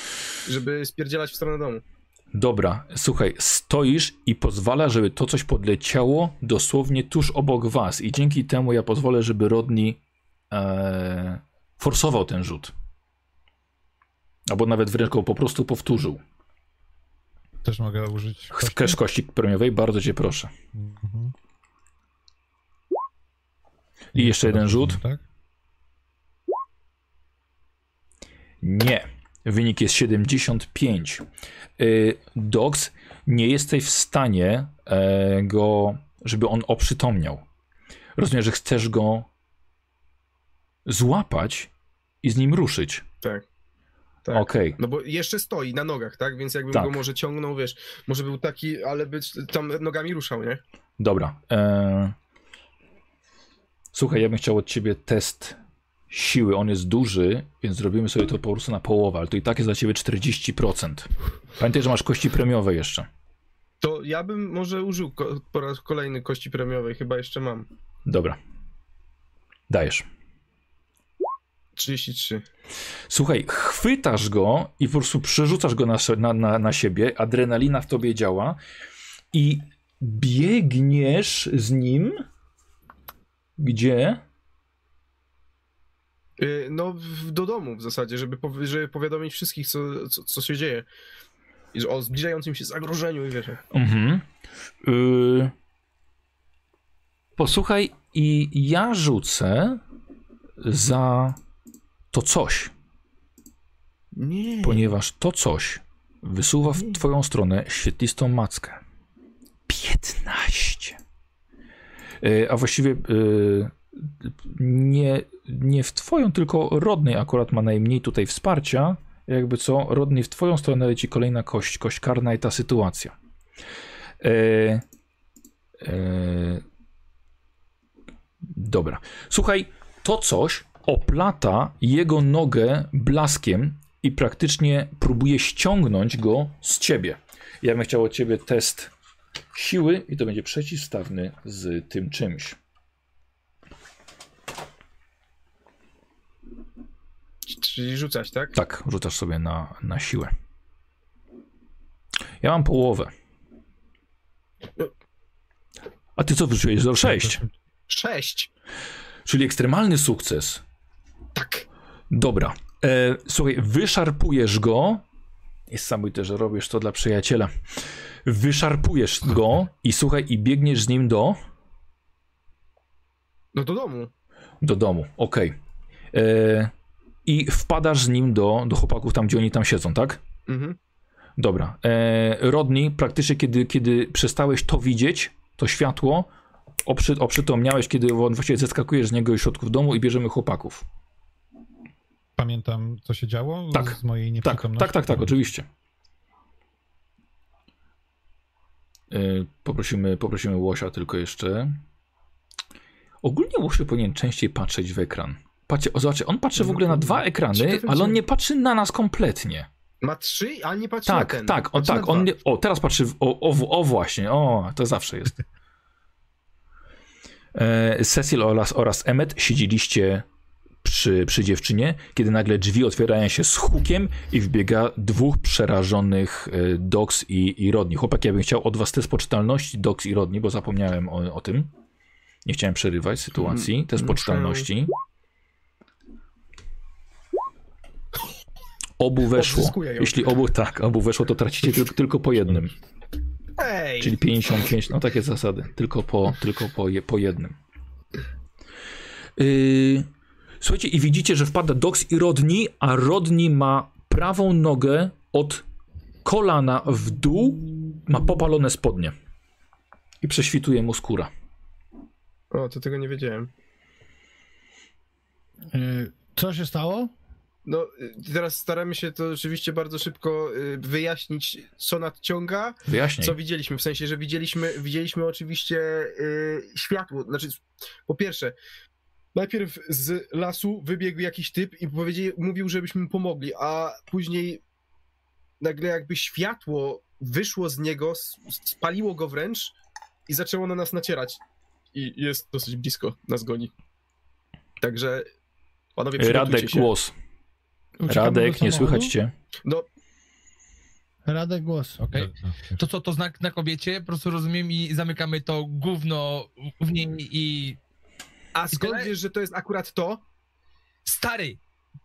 Speaker 4: żeby spierdzielać w stronę domu.
Speaker 1: Dobra, słuchaj, stoisz i pozwala, żeby to coś podleciało dosłownie tuż obok was. I dzięki temu ja pozwolę, żeby Rodney e, forsował ten rzut. Albo nawet wręcz go po prostu powtórzył.
Speaker 5: Też mogę użyć. kości?
Speaker 1: Chcesz kości premiowej? Bardzo cię proszę.
Speaker 5: Mhm.
Speaker 1: I jeszcze jeden rzut.
Speaker 5: Tak?
Speaker 1: Nie. Wynik jest 75. Y, Dogs, nie jesteś w stanie e, go, żeby on oprzytomniał. Rozumiem, że chcesz go złapać i z nim ruszyć.
Speaker 4: Tak. Tak.
Speaker 1: Okej.
Speaker 4: No bo jeszcze stoi na nogach, tak? Więc jakbym
Speaker 1: Tak.
Speaker 4: go może ciągnął, wiesz, może był taki, ale by tam nogami ruszał, nie?
Speaker 1: Dobra. E... Słuchaj, ja bym chciał od ciebie test siły. On jest duży, więc zrobimy sobie to po prostu na połowę, ale to i tak jest dla ciebie 40%. Pamiętaj, że masz kości premiowe jeszcze.
Speaker 4: To ja bym może użył ko- po raz kolejny kości premiowej, chyba jeszcze mam.
Speaker 1: Dobra. Dajesz.
Speaker 4: 33.
Speaker 1: Słuchaj, chwytasz go i po prostu przerzucasz go na, na, na, na siebie, adrenalina w tobie działa i biegniesz z nim. Gdzie?
Speaker 4: Y, No, do domu w zasadzie, żeby, powi- żeby powiadomić wszystkich, co, co, co się dzieje. O zbliżającym się zagrożeniu i wiesz.
Speaker 1: Mhm. Y... Posłuchaj, i ja rzucę za to coś,
Speaker 4: Nie.
Speaker 1: ponieważ to coś wysuwa w twoją stronę świetlistą mackę. 15. Y, A właściwie y, nie, nie w twoją, tylko Rodney akurat ma najmniej tutaj wsparcia. Jakby co, Rodney w twoją stronę leci kolejna kość, kość karna i ta sytuacja. E, e, dobra. Słuchaj, to coś oplata jego nogę blaskiem i praktycznie próbuje ściągnąć go z ciebie. Ja bym chciał od ciebie test siły i to będzie przeciwstawny z tym czymś.
Speaker 4: Czyli rzucać, tak?
Speaker 1: Tak, rzucasz sobie na, na siłę. Ja mam połowę. A ty co wyrzuciłeś? 0,6.
Speaker 4: 6.
Speaker 1: Czyli ekstremalny sukces.
Speaker 4: Tak.
Speaker 1: Dobra. E, słuchaj, wyszarpujesz go. Niesamowite, że robisz to dla przyjaciela. Wyszarpujesz go i słuchaj, i biegniesz z nim do,
Speaker 4: No do domu.
Speaker 1: do domu. Okej. E, I wpadasz z nim do, do chłopaków tam, gdzie oni tam siedzą, tak?
Speaker 4: Mhm.
Speaker 1: Dobra. E, Rodney, praktycznie kiedy, kiedy przestałeś to widzieć, to światło, oprzy, oprzytomniałeś, kiedy właściwie zeskakujesz z niego i środków domu i bierzemy chłopaków.
Speaker 5: Pamiętam, co się działo
Speaker 1: Tak.
Speaker 5: z mojej
Speaker 1: Tak,
Speaker 5: nieprzytomności?
Speaker 1: tak, tak, tak, oczywiście. y, poprosimy, poprosimy Łosia tylko jeszcze. Ogólnie Łosiu powinien częściej patrzeć w ekran. Patrzcie, o, zobaczcie, on patrzy w ogóle na dwa ekrany, ale on nie patrzy na nas kompletnie.
Speaker 4: Ma trzy, ale nie patrzy na
Speaker 1: Tak,
Speaker 4: ten.
Speaker 1: tak, o
Speaker 4: Patrzy na
Speaker 1: tak, on nie, o teraz patrzy, w, o, o, o właśnie, o, to zawsze jest. E, Cecil oraz, oraz Emmet siedzieliście przy, przy dziewczynie, kiedy nagle drzwi otwierają się z hukiem i wbiega dwóch przerażonych e, Dox i, i Rodni. Chłopak, ja bym chciał od was test poczytalności Dox i Rodni, bo zapomniałem o, o tym. Nie chciałem przerywać sytuacji. Test
Speaker 4: muszę-
Speaker 1: poczytalności. Obu weszło. Jeśli obu, tak, obu weszło, to tracicie tylko, tylko po jednym.
Speaker 4: Ej!
Speaker 1: Czyli 55, no takie zasady. Tylko po, tylko po, po jednym. Yy, słuchajcie, i widzicie, że wpada Dox i Rodni, a Rodni ma prawą nogę od kolana w dół, ma popalone spodnie. I prześwituje mu skóra.
Speaker 4: O, to tego nie wiedziałem.
Speaker 3: Y, Co się stało?
Speaker 4: No, y, teraz staramy się to oczywiście bardzo szybko y, wyjaśnić, co nadciąga,
Speaker 1: Wyjaśnij.
Speaker 4: co widzieliśmy. W sensie, że widzieliśmy, widzieliśmy oczywiście y, światło. Znaczy, po pierwsze, najpierw z lasu wybiegł jakiś typ i powiedział, mówił, żebyśmy mu pomogli, a później nagle jakby światło wyszło z niego, spaliło go wręcz i zaczęło na nas nacierać. I jest dosyć blisko, nas goni. Także, panowie,
Speaker 1: Radek,
Speaker 4: się.
Speaker 1: głos.
Speaker 3: Uciekamy
Speaker 1: Radek, nie słychać cię.
Speaker 4: No,
Speaker 3: Radek, głos.
Speaker 2: Okej.
Speaker 5: No,
Speaker 2: To co, to znak na kobiecie, po prostu rozumiem i zamykamy to gówno w niej i...
Speaker 4: a skąd wiesz, że to jest akurat to?
Speaker 2: Stary,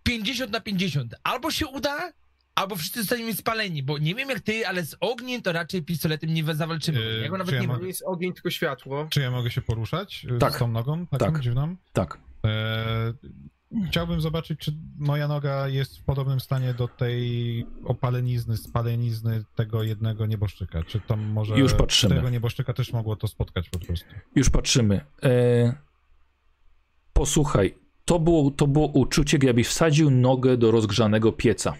Speaker 2: 50 na 50. Albo się uda, albo wszyscy zostaniemy spaleni, bo nie wiem jak ty, ale z ogniem to raczej pistoletem nie zawalczymy.
Speaker 5: Yy,
Speaker 2: ja go nawet
Speaker 5: czy ja
Speaker 2: nie.
Speaker 4: To nie jest ogień, tylko światło.
Speaker 5: Czy ja mogę się poruszać y,
Speaker 1: Tak.
Speaker 5: z tą nogą taką
Speaker 1: Tak.
Speaker 5: dziwną?
Speaker 1: Tak.
Speaker 5: E, chciałbym zobaczyć, czy moja noga jest w podobnym stanie do tej opalenizny, spalenizny tego jednego nieboszczyka. Czy tam może
Speaker 1: Już patrzymy.
Speaker 5: tego nieboszczyka też mogło to spotkać po prostu.
Speaker 1: Już patrzymy. E, posłuchaj, to było, to było uczucie, jakbyś wsadził nogę do rozgrzanego pieca.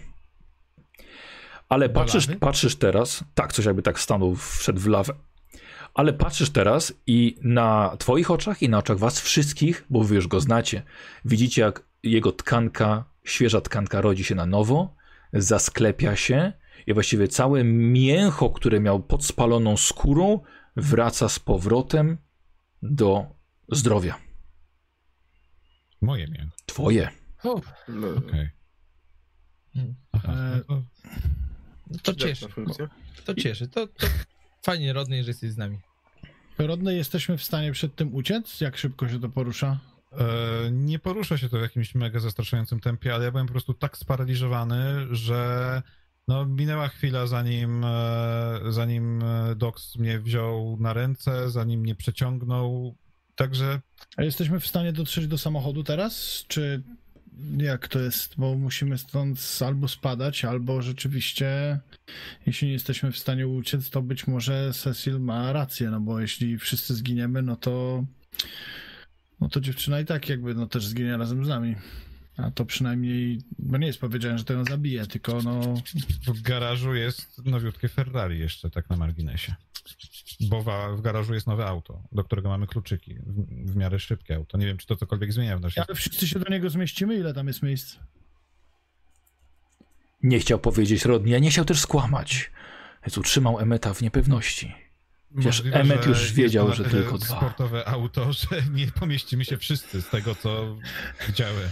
Speaker 1: Ale patrzysz, patrzysz teraz, tak, coś jakby tak stanął, wszedł w lawę. Ale patrzysz teraz i na twoich oczach i na oczach was wszystkich, bo wy już go znacie, widzicie jak jego tkanka, świeża tkanka rodzi się na nowo, zasklepia się i właściwie całe mięcho, które miał pod spaloną skórą, wraca z powrotem do zdrowia.
Speaker 5: Moje mię.
Speaker 1: Twoje.
Speaker 4: No.
Speaker 5: Aha,
Speaker 3: E,
Speaker 5: no to
Speaker 2: no to cieszy. To cieszy. To, to fajnie, Rodney, że jesteś z nami.
Speaker 3: Rodny, jesteśmy w stanie przed tym uciec? Jak szybko się to porusza?
Speaker 5: E, Nie porusza się to w jakimś mega zastraszającym tempie, ale ja byłem po prostu tak sparaliżowany, że no, minęła chwila, zanim, e, zanim Dox mnie wziął na ręce, zanim mnie przeciągnął. Także
Speaker 3: A jesteśmy w stanie dotrzeć do samochodu teraz? Czy jak to jest? Bo musimy stąd albo spadać, albo rzeczywiście, jeśli nie jesteśmy w stanie uciec, to być może Cecil ma rację, no bo jeśli wszyscy zginiemy, no to no to dziewczyna i tak jakby no też zginie razem z nami. A to przynajmniej, bo nie jest powiedziane, że to ją zabije, tylko no
Speaker 5: w garażu jest nowiutkie Ferrari jeszcze tak na marginesie. Bo wa- w garażu jest nowe auto, do którego mamy kluczyki. W, w miarę szybkie auto. Nie wiem, czy to cokolwiek zmienia w naszej...
Speaker 3: ale wszyscy się do niego zmieścimy, ile tam jest miejsc?
Speaker 1: Nie chciał powiedzieć Rodney, a nie chciał też skłamać. Więc utrzymał Emeta w niepewności. Chociaż
Speaker 5: Możliwe,
Speaker 1: Emmet już wiedział, że tylko dwa.
Speaker 5: sportowe auto, że nie pomieścimy się wszyscy z tego, co widziałem.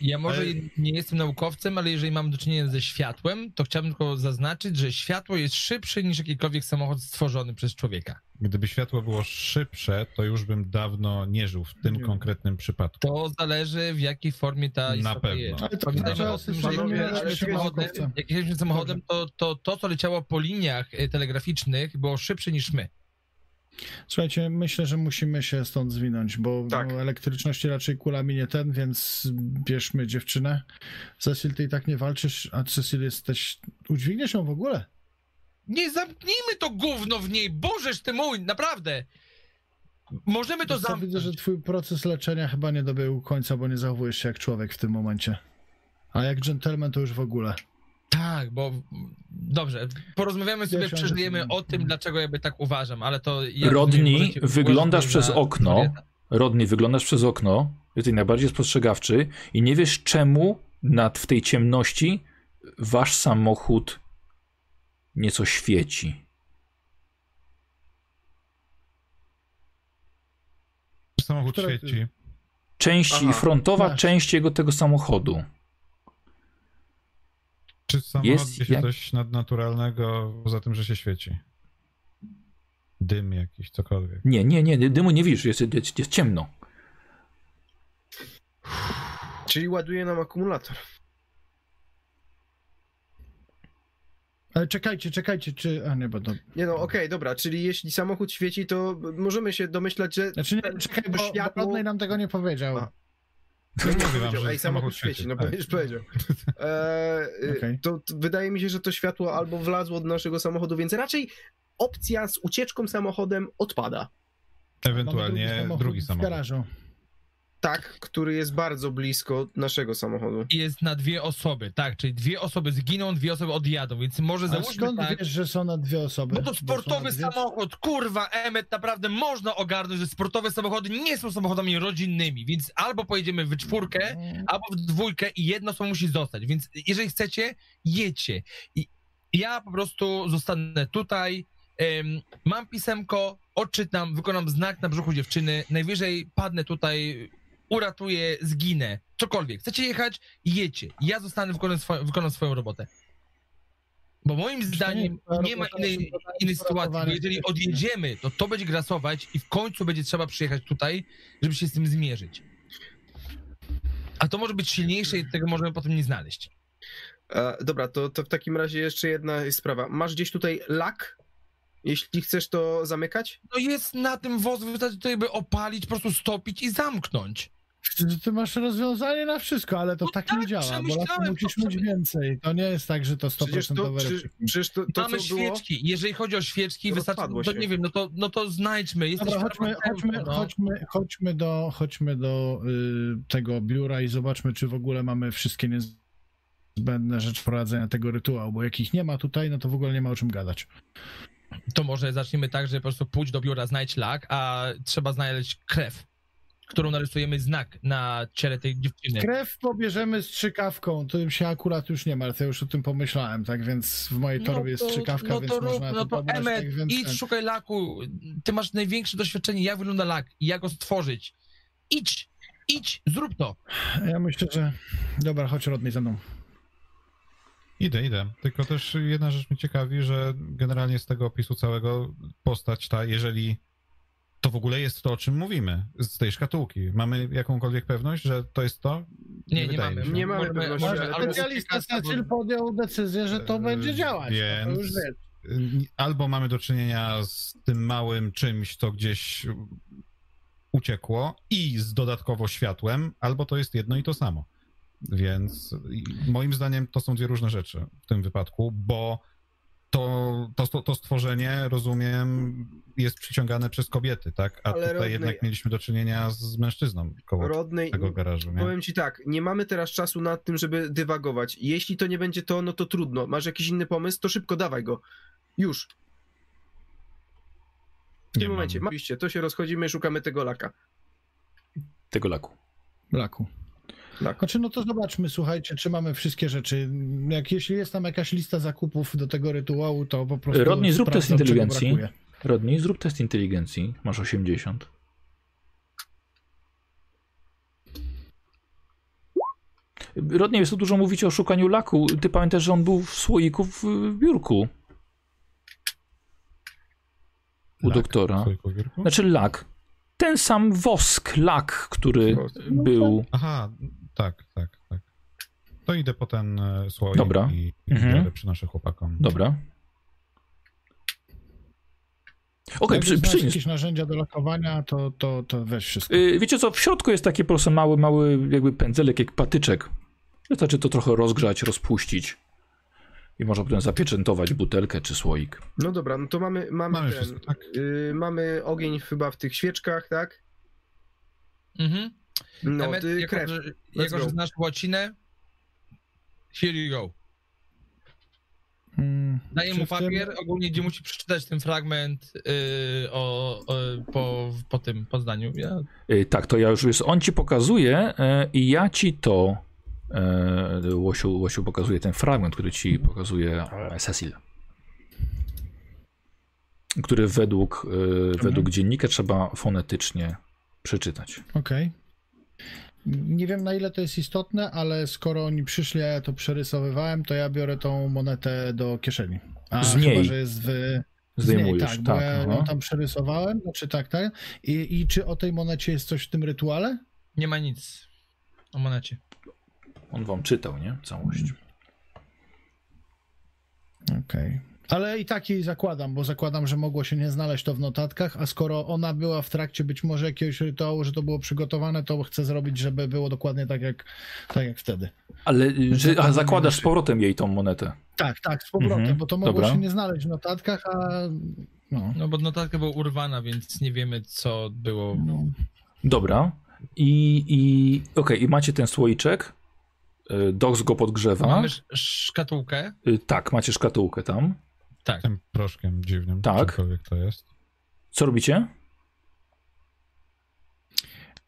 Speaker 2: Ja może
Speaker 5: Ale-
Speaker 2: nie jestem naukowcem, ale jeżeli mam do czynienia ze światłem, to chciałbym tylko zaznaczyć, że światło jest szybsze niż jakikolwiek samochód stworzony przez człowieka.
Speaker 5: Gdyby światło było szybsze, to już bym dawno nie żył w tym
Speaker 3: Nie.
Speaker 5: konkretnym przypadku.
Speaker 2: To zależy w jakiej formie ta
Speaker 5: Na
Speaker 2: istota
Speaker 5: pewno.
Speaker 2: jest.
Speaker 3: Ale to
Speaker 2: Pamiętajmy o tym, że jak jechaliśmy
Speaker 4: ale
Speaker 2: samochodem,
Speaker 3: naukowca.
Speaker 2: jak jechaliśmy samochodem to, to to, co leciało po liniach e, telegraficznych było szybsze niż my.
Speaker 3: Słuchajcie, myślę, że musimy się stąd zwinąć, bo
Speaker 4: Tak.
Speaker 3: no, elektryczności raczej kulami nie ten, więc bierzmy dziewczynę. Cecil, ty i tak nie walczysz, a Cecil jesteś... Udźwigniesz ją w ogóle?
Speaker 2: Nie zamknijmy to gówno w niej, bożeż ty mój, naprawdę! Możemy to
Speaker 3: Wiesz co,
Speaker 2: zamknąć.
Speaker 3: Widzę, że twój proces leczenia chyba nie dobiegł końca, bo nie zachowujesz się jak człowiek w tym momencie. A jak gentleman to już w ogóle.
Speaker 2: Tak, bo Dobrze, porozmawiamy sobie, przeżyjemy o tym, dlaczego jakby tak uważam, ale to... Ja możecie
Speaker 1: wyglądasz przez okno. Rodney, wyglądasz przez okno, jesteś najbardziej spostrzegawczy i nie wiesz czemu nad, w tej ciemności wasz samochód nieco świeci.
Speaker 5: Samochód
Speaker 3: Które-
Speaker 5: świeci.
Speaker 1: Część
Speaker 4: Aha,
Speaker 1: frontowa,
Speaker 3: masz.
Speaker 1: część jego tego samochodu.
Speaker 5: Czy samochód
Speaker 1: Jest
Speaker 5: jest się
Speaker 1: jak-
Speaker 5: coś nadnaturalnego poza tym, że się świeci? Dym jakiś, cokolwiek.
Speaker 1: Nie, nie, nie, dymu nie widzisz, jest, jest, jest ciemno.
Speaker 4: Czyli ładuje nam akumulator.
Speaker 3: Ale czekajcie, czekajcie, czy... A nie, bo to...
Speaker 4: Nie no, okej, dobra, czyli jeśli samochód świeci, to możemy się domyślać, że...
Speaker 3: Znaczy nie, czekaj, bo, bo
Speaker 4: światło-
Speaker 3: Rodney nam tego nie powiedział.
Speaker 4: A.
Speaker 5: No
Speaker 4: Nie
Speaker 5: mówię wam,
Speaker 4: powiedział,
Speaker 5: że
Speaker 4: Ej, samochód świeci, no
Speaker 5: tak.
Speaker 4: będziesz powiedział. Eee, y,
Speaker 3: Okej.
Speaker 4: to, to wydaje mi się, że to światło albo wlazło do naszego samochodu, więc raczej opcja z ucieczką samochodem odpada.
Speaker 5: Ewentualnie drugi
Speaker 3: w
Speaker 5: samochód.
Speaker 3: garażu.
Speaker 4: Tak, który jest bardzo blisko naszego samochodu.
Speaker 2: Jest na dwie osoby, tak, czyli dwie osoby zginą, dwie osoby odjadą, więc może
Speaker 3: A
Speaker 2: załóżmy
Speaker 3: skąd
Speaker 2: tak...
Speaker 3: wiesz, że są na dwie osoby?
Speaker 2: Bo to
Speaker 3: Że są
Speaker 2: sportowy samochód, kurwa, Emmet, naprawdę można ogarnąć, że sportowe samochody nie są samochodami rodzinnymi, więc albo pojedziemy w czwórkę,
Speaker 3: Mm,
Speaker 2: albo w dwójkę i jedno osoba musi zostać, więc jeżeli chcecie, jedźcie. I ja po prostu zostanę tutaj, mam pisemko, odczytam, wykonam znak na brzuchu dziewczyny, najwyżej padnę tutaj, uratuję, zginę, cokolwiek. Chcecie jechać? Jedźcie. Ja zostanę, wykonam, swo- wykonam swoją robotę. Bo moim zdaniem nie ma innej, innej sytuacji, bo jeżeli odjedziemy, to to będzie grasować i w końcu będzie trzeba przyjechać tutaj, żeby się z tym zmierzyć. A to może być silniejsze i tego możemy potem nie znaleźć.
Speaker 4: E, dobra, to, to w takim razie jeszcze jedna sprawa. Masz gdzieś tutaj lak? Jeśli chcesz to zamykać?
Speaker 2: No jest na tym wozu, wystarczy to jakby opalić, po prostu stopić i zamknąć.
Speaker 3: Ty, ty masz rozwiązanie na wszystko, ale to
Speaker 2: No
Speaker 3: tak
Speaker 2: tak,
Speaker 3: nie działa, bo
Speaker 2: przemyślałem
Speaker 3: musisz
Speaker 2: to,
Speaker 3: mieć więcej. To nie jest tak, że to 100%
Speaker 4: Przecież to,
Speaker 3: dobre.
Speaker 4: przecież, to, to
Speaker 2: Mamy
Speaker 4: co było...
Speaker 2: świeczki. Jeżeli chodzi o świeczki,
Speaker 4: To
Speaker 2: wystarczy, to
Speaker 4: się.
Speaker 2: nie wiem, no to, no to znajdźmy. Jesteś
Speaker 3: Dobra, chodźmy, chodźmy,
Speaker 2: no.
Speaker 3: chodźmy, chodźmy do, chodźmy do y, tego biura i zobaczmy, czy w ogóle mamy wszystkie niezbędne rzeczy prowadzenia tego rytuału, bo jak ich nie ma tutaj, no to w ogóle nie ma o czym gadać.
Speaker 2: To może zaczniemy tak, że po prostu pójdź do biura, znajdź lak, a trzeba znaleźć krew, którą narysujemy znak na ciele tej dziewczyny.
Speaker 3: Krew pobierzemy strzykawką, to się akurat już nie ma, ale to ja już o tym pomyślałem, tak więc w mojej torbie jest strzykawka,
Speaker 2: no
Speaker 3: więc
Speaker 2: to rób,
Speaker 3: można
Speaker 2: no
Speaker 3: to
Speaker 2: to
Speaker 3: pobrać,
Speaker 2: Emmet,
Speaker 3: tak więc...
Speaker 2: idź, szukaj laku. Ty masz największe doświadczenie, jak wygląda lak i jak go stworzyć. Idź, idź, zrób to.
Speaker 3: Ja myślę, że... Dobra, chodź Rodney ze mną.
Speaker 5: Idę, idę. Tylko też jedna rzecz mnie ciekawi, że generalnie z tego opisu całego postać ta, jeżeli to w ogóle jest to, o czym mówimy, z tej szkatułki. Mamy jakąkolwiek pewność, że to jest to?
Speaker 2: Nie, nie,
Speaker 5: wydaje
Speaker 2: mamy.
Speaker 5: się.
Speaker 4: Nie mamy
Speaker 2: Możemy-
Speaker 4: pewności, ale
Speaker 3: Specjalista Cecil podjął decyzję, że to
Speaker 5: Eee,
Speaker 3: będzie działać. no to już
Speaker 5: więc-
Speaker 3: wiesz.
Speaker 5: Albo mamy do czynienia z tym małym czymś, co gdzieś uciekło i z dodatkowo światłem, albo to jest jedno i to samo. Więc moim zdaniem to są dwie różne rzeczy w tym wypadku, bo to, to, to stworzenie, rozumiem, jest przyciągane przez kobiety, tak? A
Speaker 4: Ale
Speaker 5: tutaj jednak mieliśmy do czynienia z mężczyzną koło tego garażu, nie?
Speaker 4: powiem ci tak, nie mamy teraz czasu nad tym, żeby dywagować. Jeśli to nie będzie to, no to trudno. Masz jakiś inny pomysł, to szybko dawaj go. Już. W tym
Speaker 5: mam.
Speaker 4: momencie. Oczywiście, to się rozchodzimy, szukamy tego laka.
Speaker 1: Tego laku.
Speaker 3: Laku.
Speaker 4: Lak.
Speaker 3: Znaczy, no to zobaczmy, słuchajcie, czy mamy wszystkie rzeczy. Jak jeśli jest tam jakaś lista zakupów do tego rytuału, to po prostu.
Speaker 1: Rodney, zrób test
Speaker 3: sprawdzam,
Speaker 1: inteligencji. Rodney, zrób test inteligencji. Masz 80. Rodney, jest tu dużo mówić o szukaniu laku. Ty pamiętasz, że on był w słoiku w, biurku u
Speaker 5: Lak
Speaker 1: doktora. Znaczy lak. Ten sam wosk, lak, który był.
Speaker 5: Aha, tak, tak, tak. To idę po ten e, słoik
Speaker 1: Dobra.
Speaker 5: i, i
Speaker 1: Mhm.
Speaker 5: przynoszę chłopakom.
Speaker 1: Dobra. Okej,
Speaker 3: Jak
Speaker 1: przy,
Speaker 3: jakieś narzędzia do lakowania, to, to, to weź wszystko.
Speaker 1: Y, Wiecie co, w środku jest taki po prostu mały, mały jakby pędzelek, jak patyczek. Wystarczy to trochę rozgrzać, rozpuścić. I można potem zapieczętować butelkę czy słoik.
Speaker 4: No dobra, no to mamy, mamy,
Speaker 5: Mamy
Speaker 4: ten,
Speaker 5: wszystko, tak?
Speaker 4: y, mamy ogień chyba w tych świeczkach, tak?
Speaker 2: Mhm.
Speaker 4: No, ty
Speaker 2: jako,
Speaker 4: krew.
Speaker 2: że,
Speaker 4: Let's
Speaker 2: jako, że
Speaker 4: go.
Speaker 2: znasz łacinę, here you go.
Speaker 3: Mm,
Speaker 2: Daję mu
Speaker 3: w tym-
Speaker 2: papier, ogólnie gdzie musi przeczytać ten fragment yy, o, o, po, po tym, po zdaniu. Ja,
Speaker 1: Y, Tak, to ja już jest. On ci pokazuje e, i ja ci to. e, Łosiu, Łosiu pokazuje ten fragment, który ci pokazuje e, Cecil. Który według, według dziennika trzeba fonetycznie przeczytać.
Speaker 3: Okej. Nie wiem na ile to jest istotne, ale skoro oni przyszli, a ja to przerysowywałem, to ja biorę tą monetę do kieszeni. A
Speaker 1: Z niej.
Speaker 3: chyba, że jest w... z niej,
Speaker 1: Zdejmujesz,
Speaker 3: tak, bo
Speaker 1: tak.
Speaker 3: ja ją tam przerysowałem, znaczy tak, tak. I, I czy o tej monecie jest coś w tym rytuale?
Speaker 2: nie ma nic o monecie.
Speaker 1: On wam czytał, nie? Całość.
Speaker 3: Okej. Ale i tak jej zakładam, bo zakładam, że mogło się nie znaleźć to w notatkach, a skoro ona była w trakcie być może jakiegoś rytuału, że to było przygotowane, to chcę zrobić, żeby było dokładnie tak jak, tak jak wtedy.
Speaker 1: Ale y, że, a zakładasz z
Speaker 3: powrotem
Speaker 1: jej tą monetę.
Speaker 3: Tak, tak, z powrotem,
Speaker 1: Mhm,
Speaker 3: bo to mogło
Speaker 1: dobra.
Speaker 3: się nie znaleźć w notatkach, a no.
Speaker 2: No bo notatka była urwana, więc nie wiemy co było.
Speaker 3: no.
Speaker 1: Dobra. I, i okej, i macie ten słoiczek. Y, Dox go podgrzewa.
Speaker 2: Mamy sz- szkatułkę.
Speaker 1: Y, Tak, macie szkatułkę tam.
Speaker 2: Tak.
Speaker 5: Tym proszkiem dziwnym,
Speaker 1: Tak.
Speaker 5: cokolwiek to jest.
Speaker 1: Co robicie?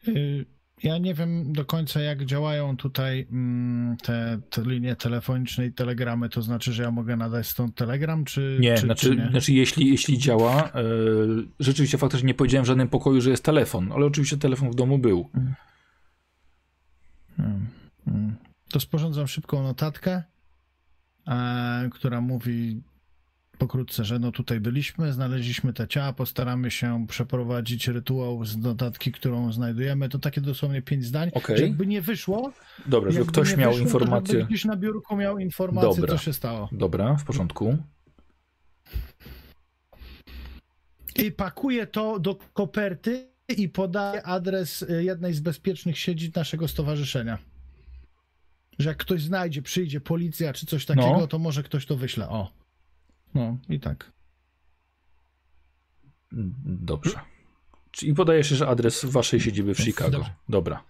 Speaker 3: Y, Ja nie wiem do końca, jak działają tutaj mm, te, te linie telefoniczne i telegramy. To znaczy, że ja mogę nadać stąd telegram, czy
Speaker 1: Nie,
Speaker 3: czy,
Speaker 1: znaczy,
Speaker 3: czy nie?
Speaker 1: znaczy jeśli, jeśli działa, e, rzeczywiście faktycznie nie powiedziałem w żadnym pokoju, że jest telefon, ale oczywiście telefon w domu był.
Speaker 3: Hmm, hmm. To sporządzam szybką notatkę, e, która mówi pokrótce, że no tutaj byliśmy, znaleźliśmy te ciała, postaramy się przeprowadzić rytuał z notatki, którą znajdujemy. To takie dosłownie pięć zdań. Że Jakby nie wyszło,
Speaker 1: Dobra, żeby ktoś miał
Speaker 3: wyszło,
Speaker 1: informację.
Speaker 3: gdzieś na biurku miał informację,
Speaker 1: Dobra.
Speaker 3: co się stało.
Speaker 1: Dobra, w porządku.
Speaker 3: I pakuję to do koperty i podaję adres y, jednej z bezpiecznych siedzib naszego stowarzyszenia. Że jak ktoś znajdzie, przyjdzie policja czy coś takiego,
Speaker 1: No.
Speaker 3: to może ktoś to wyśle. O. No i tak.
Speaker 1: Dobrze. I podajesz jeszcze adres waszej siedziby w Chicago.
Speaker 2: Dobrze.
Speaker 1: Dobra.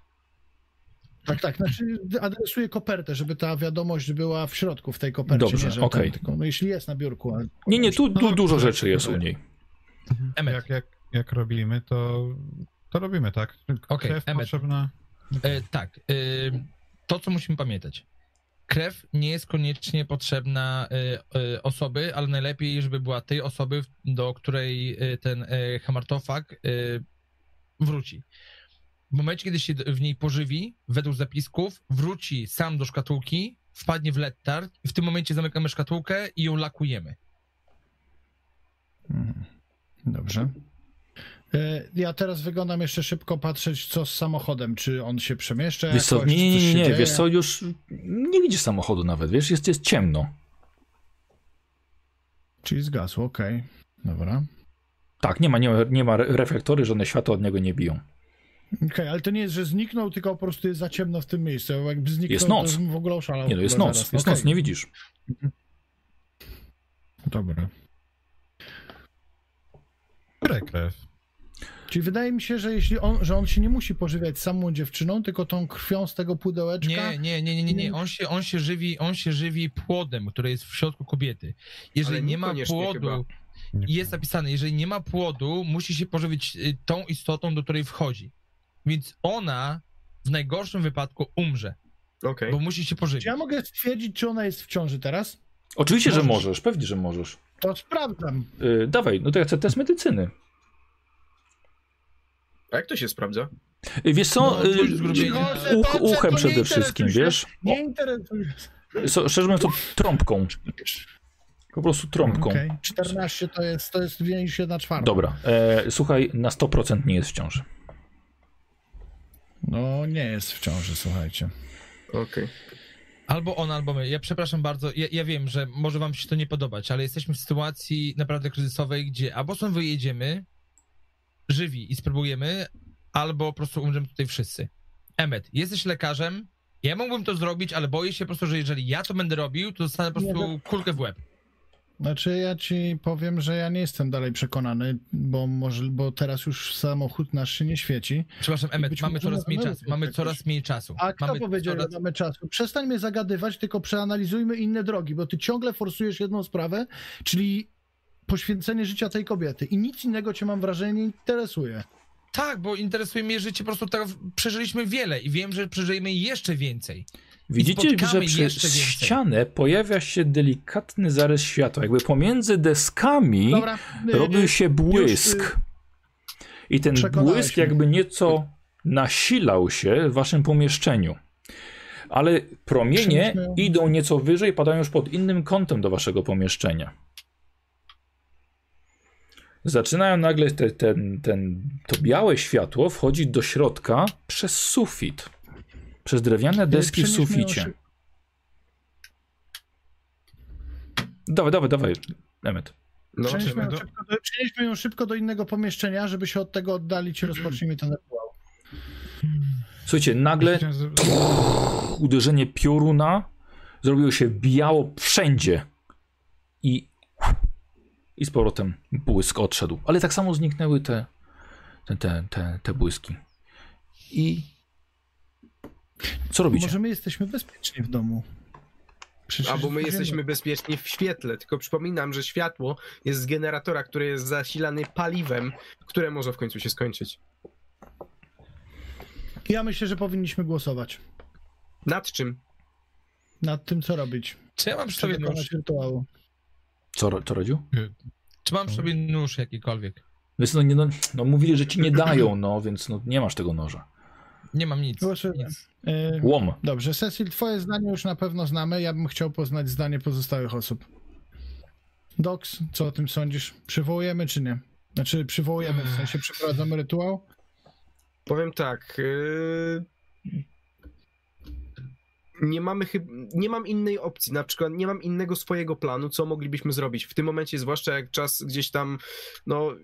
Speaker 3: Tak, tak. Znaczy adresuję kopertę, żeby ta wiadomość była w środku w tej kopercie.
Speaker 1: Dobrze, okej.
Speaker 3: tylko, no jeśli jest na biurku. Ale...
Speaker 1: Nie, nie, tu, tu
Speaker 5: No,
Speaker 1: dużo rzeczy jest u niej.
Speaker 2: Emmet.
Speaker 5: Jak, jak, jak robimy, to, to robimy, tak?
Speaker 2: Okej, Emmet.
Speaker 5: potrzebna.
Speaker 2: E, tak. E, to, co musimy pamiętać. Krew nie jest koniecznie potrzebna e, e, osoby, ale najlepiej, żeby była tej osoby, do której e, ten hamartofag wróci. W momencie, kiedy się w niej pożywi, według zapisków, wróci sam do szkatułki, wpadnie w lettard i w tym momencie zamykamy szkatułkę i ją lakujemy.
Speaker 3: Mhm. Dobrze. E, Ja teraz wyglądam jeszcze szybko patrzeć, co z samochodem. Czy on się przemieszcza?
Speaker 1: Wiesz co,
Speaker 3: jakoś,
Speaker 1: nie, nie, nie, nie,
Speaker 3: dzieje?
Speaker 1: wiesz co, już nie widzisz samochodu nawet, wiesz, jest, jest ciemno.
Speaker 3: Czyli zgasło, okej. Dobra.
Speaker 1: Tak, nie ma, nie ma, nie ma re- reflektory, żadne światła od niego nie biją.
Speaker 3: Okej, ale to nie jest, że zniknął, tylko po prostu jest za ciemno w tym miejscu. Jakby zniknął,
Speaker 1: Jest noc.
Speaker 3: w ogóle oszalał.
Speaker 1: Nie, no jest noc,
Speaker 3: zaraz.
Speaker 1: jest
Speaker 3: Okej.
Speaker 1: noc, nie widzisz.
Speaker 3: Dobra.
Speaker 5: Krew?
Speaker 3: Czyli wydaje mi się, że jeśli on, że on się nie musi pożywiać samą dziewczyną, tylko tą krwią z tego pudełeczka.
Speaker 2: Nie, nie, nie, nie, nie, nie. On się, on się żywi, on się żywi płodem, który jest w środku kobiety. Jeżeli
Speaker 4: Ale
Speaker 2: nie ma płodu,
Speaker 4: chyba.
Speaker 2: Jest napisane, jeżeli nie ma płodu, musi się pożywić y, tą istotą, do której wchodzi. Więc ona w najgorszym wypadku umrze,
Speaker 4: Okej.
Speaker 2: bo musi się pożywić.
Speaker 3: Czy ja mogę stwierdzić, czy ona jest w ciąży teraz?
Speaker 1: Oczywiście, że
Speaker 3: Możesz.
Speaker 1: możesz, pewnie, że możesz.
Speaker 3: To sprawdzam.
Speaker 1: Yy, dawaj, no to ja chcę test medycyny.
Speaker 4: A jak to się sprawdza?
Speaker 1: Yy, wiesz co,
Speaker 2: No,
Speaker 1: uch,
Speaker 3: to- to
Speaker 1: uchem przede wszystkim, wiesz?
Speaker 3: Nie interesuje.
Speaker 1: So, szczerze mówiąc, to trąbką. Po prostu trąbką.
Speaker 3: Okej, 14 to jest, to jest mniej niż 1 czwarta.
Speaker 1: Dobra, e, słuchaj, na 100% nie jest w ciąży.
Speaker 3: No nie jest w ciąży, słuchajcie.
Speaker 4: Okej.
Speaker 2: Albo on, albo my. Ja przepraszam bardzo, ja, ja wiem, że może wam się to nie podobać, ale jesteśmy w sytuacji naprawdę kryzysowej, gdzie albo stąd wyjedziemy żywi i spróbujemy, albo po prostu umrzemy tutaj wszyscy. Emmet, jesteś lekarzem, ja mógłbym to zrobić, ale boję się po prostu, że jeżeli ja to będę robił, to dostanę po
Speaker 3: Nie,
Speaker 2: prostu kulkę w łeb.
Speaker 3: Znaczy ja ci powiem, że ja nie jestem dalej przekonany, bo może, bo teraz już samochód nasz się nie świeci.
Speaker 2: Przepraszam, Emmet, mamy coraz mniej czasu. Mamy coraz mniej czasu.
Speaker 3: A kto
Speaker 2: mamy
Speaker 3: powiedział,
Speaker 2: coraz...
Speaker 3: że mamy czasu? Przestań mnie zagadywać, tylko przeanalizujmy inne drogi, bo ty ciągle forsujesz jedną sprawę, czyli poświęcenie życia tej kobiety i nic innego cię mam wrażenie nie interesuje.
Speaker 2: Tak, bo interesuje mnie życie, po prostu tak przeżyliśmy wiele i wiem, że przeżyjemy jeszcze więcej.
Speaker 1: Widzicie, że przez ścianę pojawia się delikatny zarys światła. Jakby pomiędzy deskami
Speaker 3: Dobra, y,
Speaker 1: robił
Speaker 3: y,
Speaker 1: się błysk.
Speaker 3: już,
Speaker 1: I ten błysk
Speaker 3: mnie.
Speaker 1: jakby nieco nasilał się w waszym pomieszczeniu. Ale promienie idą nieco wyżej, padają już pod innym kątem do waszego pomieszczenia. Zaczynają nagle te, ten, ten, to białe światło wchodzić do środka przez sufit. Przez drewniane deski w suficie. Dawaj, dawaj, dawaj, Emmet.
Speaker 4: No,
Speaker 3: Przenieśmy ją,
Speaker 5: do-
Speaker 3: szybko do, przenieśmy ją szybko do innego pomieszczenia, żeby się od tego oddalić i rozpocznijmy ten rytuał.
Speaker 1: Słuchajcie, nagle uderzenie pioruna zrobiło się biało wszędzie i i z powrotem błysk odszedł. Ale tak samo zniknęły te te, te, te, te błyski. I co robicie?
Speaker 3: Może my jesteśmy bezpieczni w domu. Przecież
Speaker 4: Albo my jesteśmy bezpieczni w świetle, tylko przypominam, że światło jest z generatora, który jest zasilany paliwem, które może w końcu się skończyć.
Speaker 3: Ja myślę, że powinniśmy głosować
Speaker 4: Nad czym?
Speaker 3: nad tym, co robić.
Speaker 2: Czy ja mam przy
Speaker 3: Czy
Speaker 2: sobie
Speaker 3: dokonać
Speaker 2: nóż?
Speaker 3: rytuału.
Speaker 1: Co, co rodził?
Speaker 2: Czy mam sobie nóż jakikolwiek?
Speaker 1: Więc no, nie, no, no mówili, że ci nie dają, no więc no, nie masz tego noża.
Speaker 2: Nie mam nic.
Speaker 3: Głosujemy.
Speaker 2: nic.
Speaker 3: Yy,
Speaker 1: Łom.
Speaker 3: Dobrze, Cecil, twoje zdanie już na pewno znamy. Ja bym chciał poznać zdanie pozostałych osób. Dox, co o tym sądzisz? Przywołujemy czy nie? Znaczy przywołujemy, w sensie przeprowadzamy rytuał?
Speaker 4: Powiem tak. Yy... Nie mamy chyb... nie mam innej opcji, na przykład nie mam innego swojego planu, co moglibyśmy zrobić. W tym momencie, zwłaszcza jak czas gdzieś tam, no.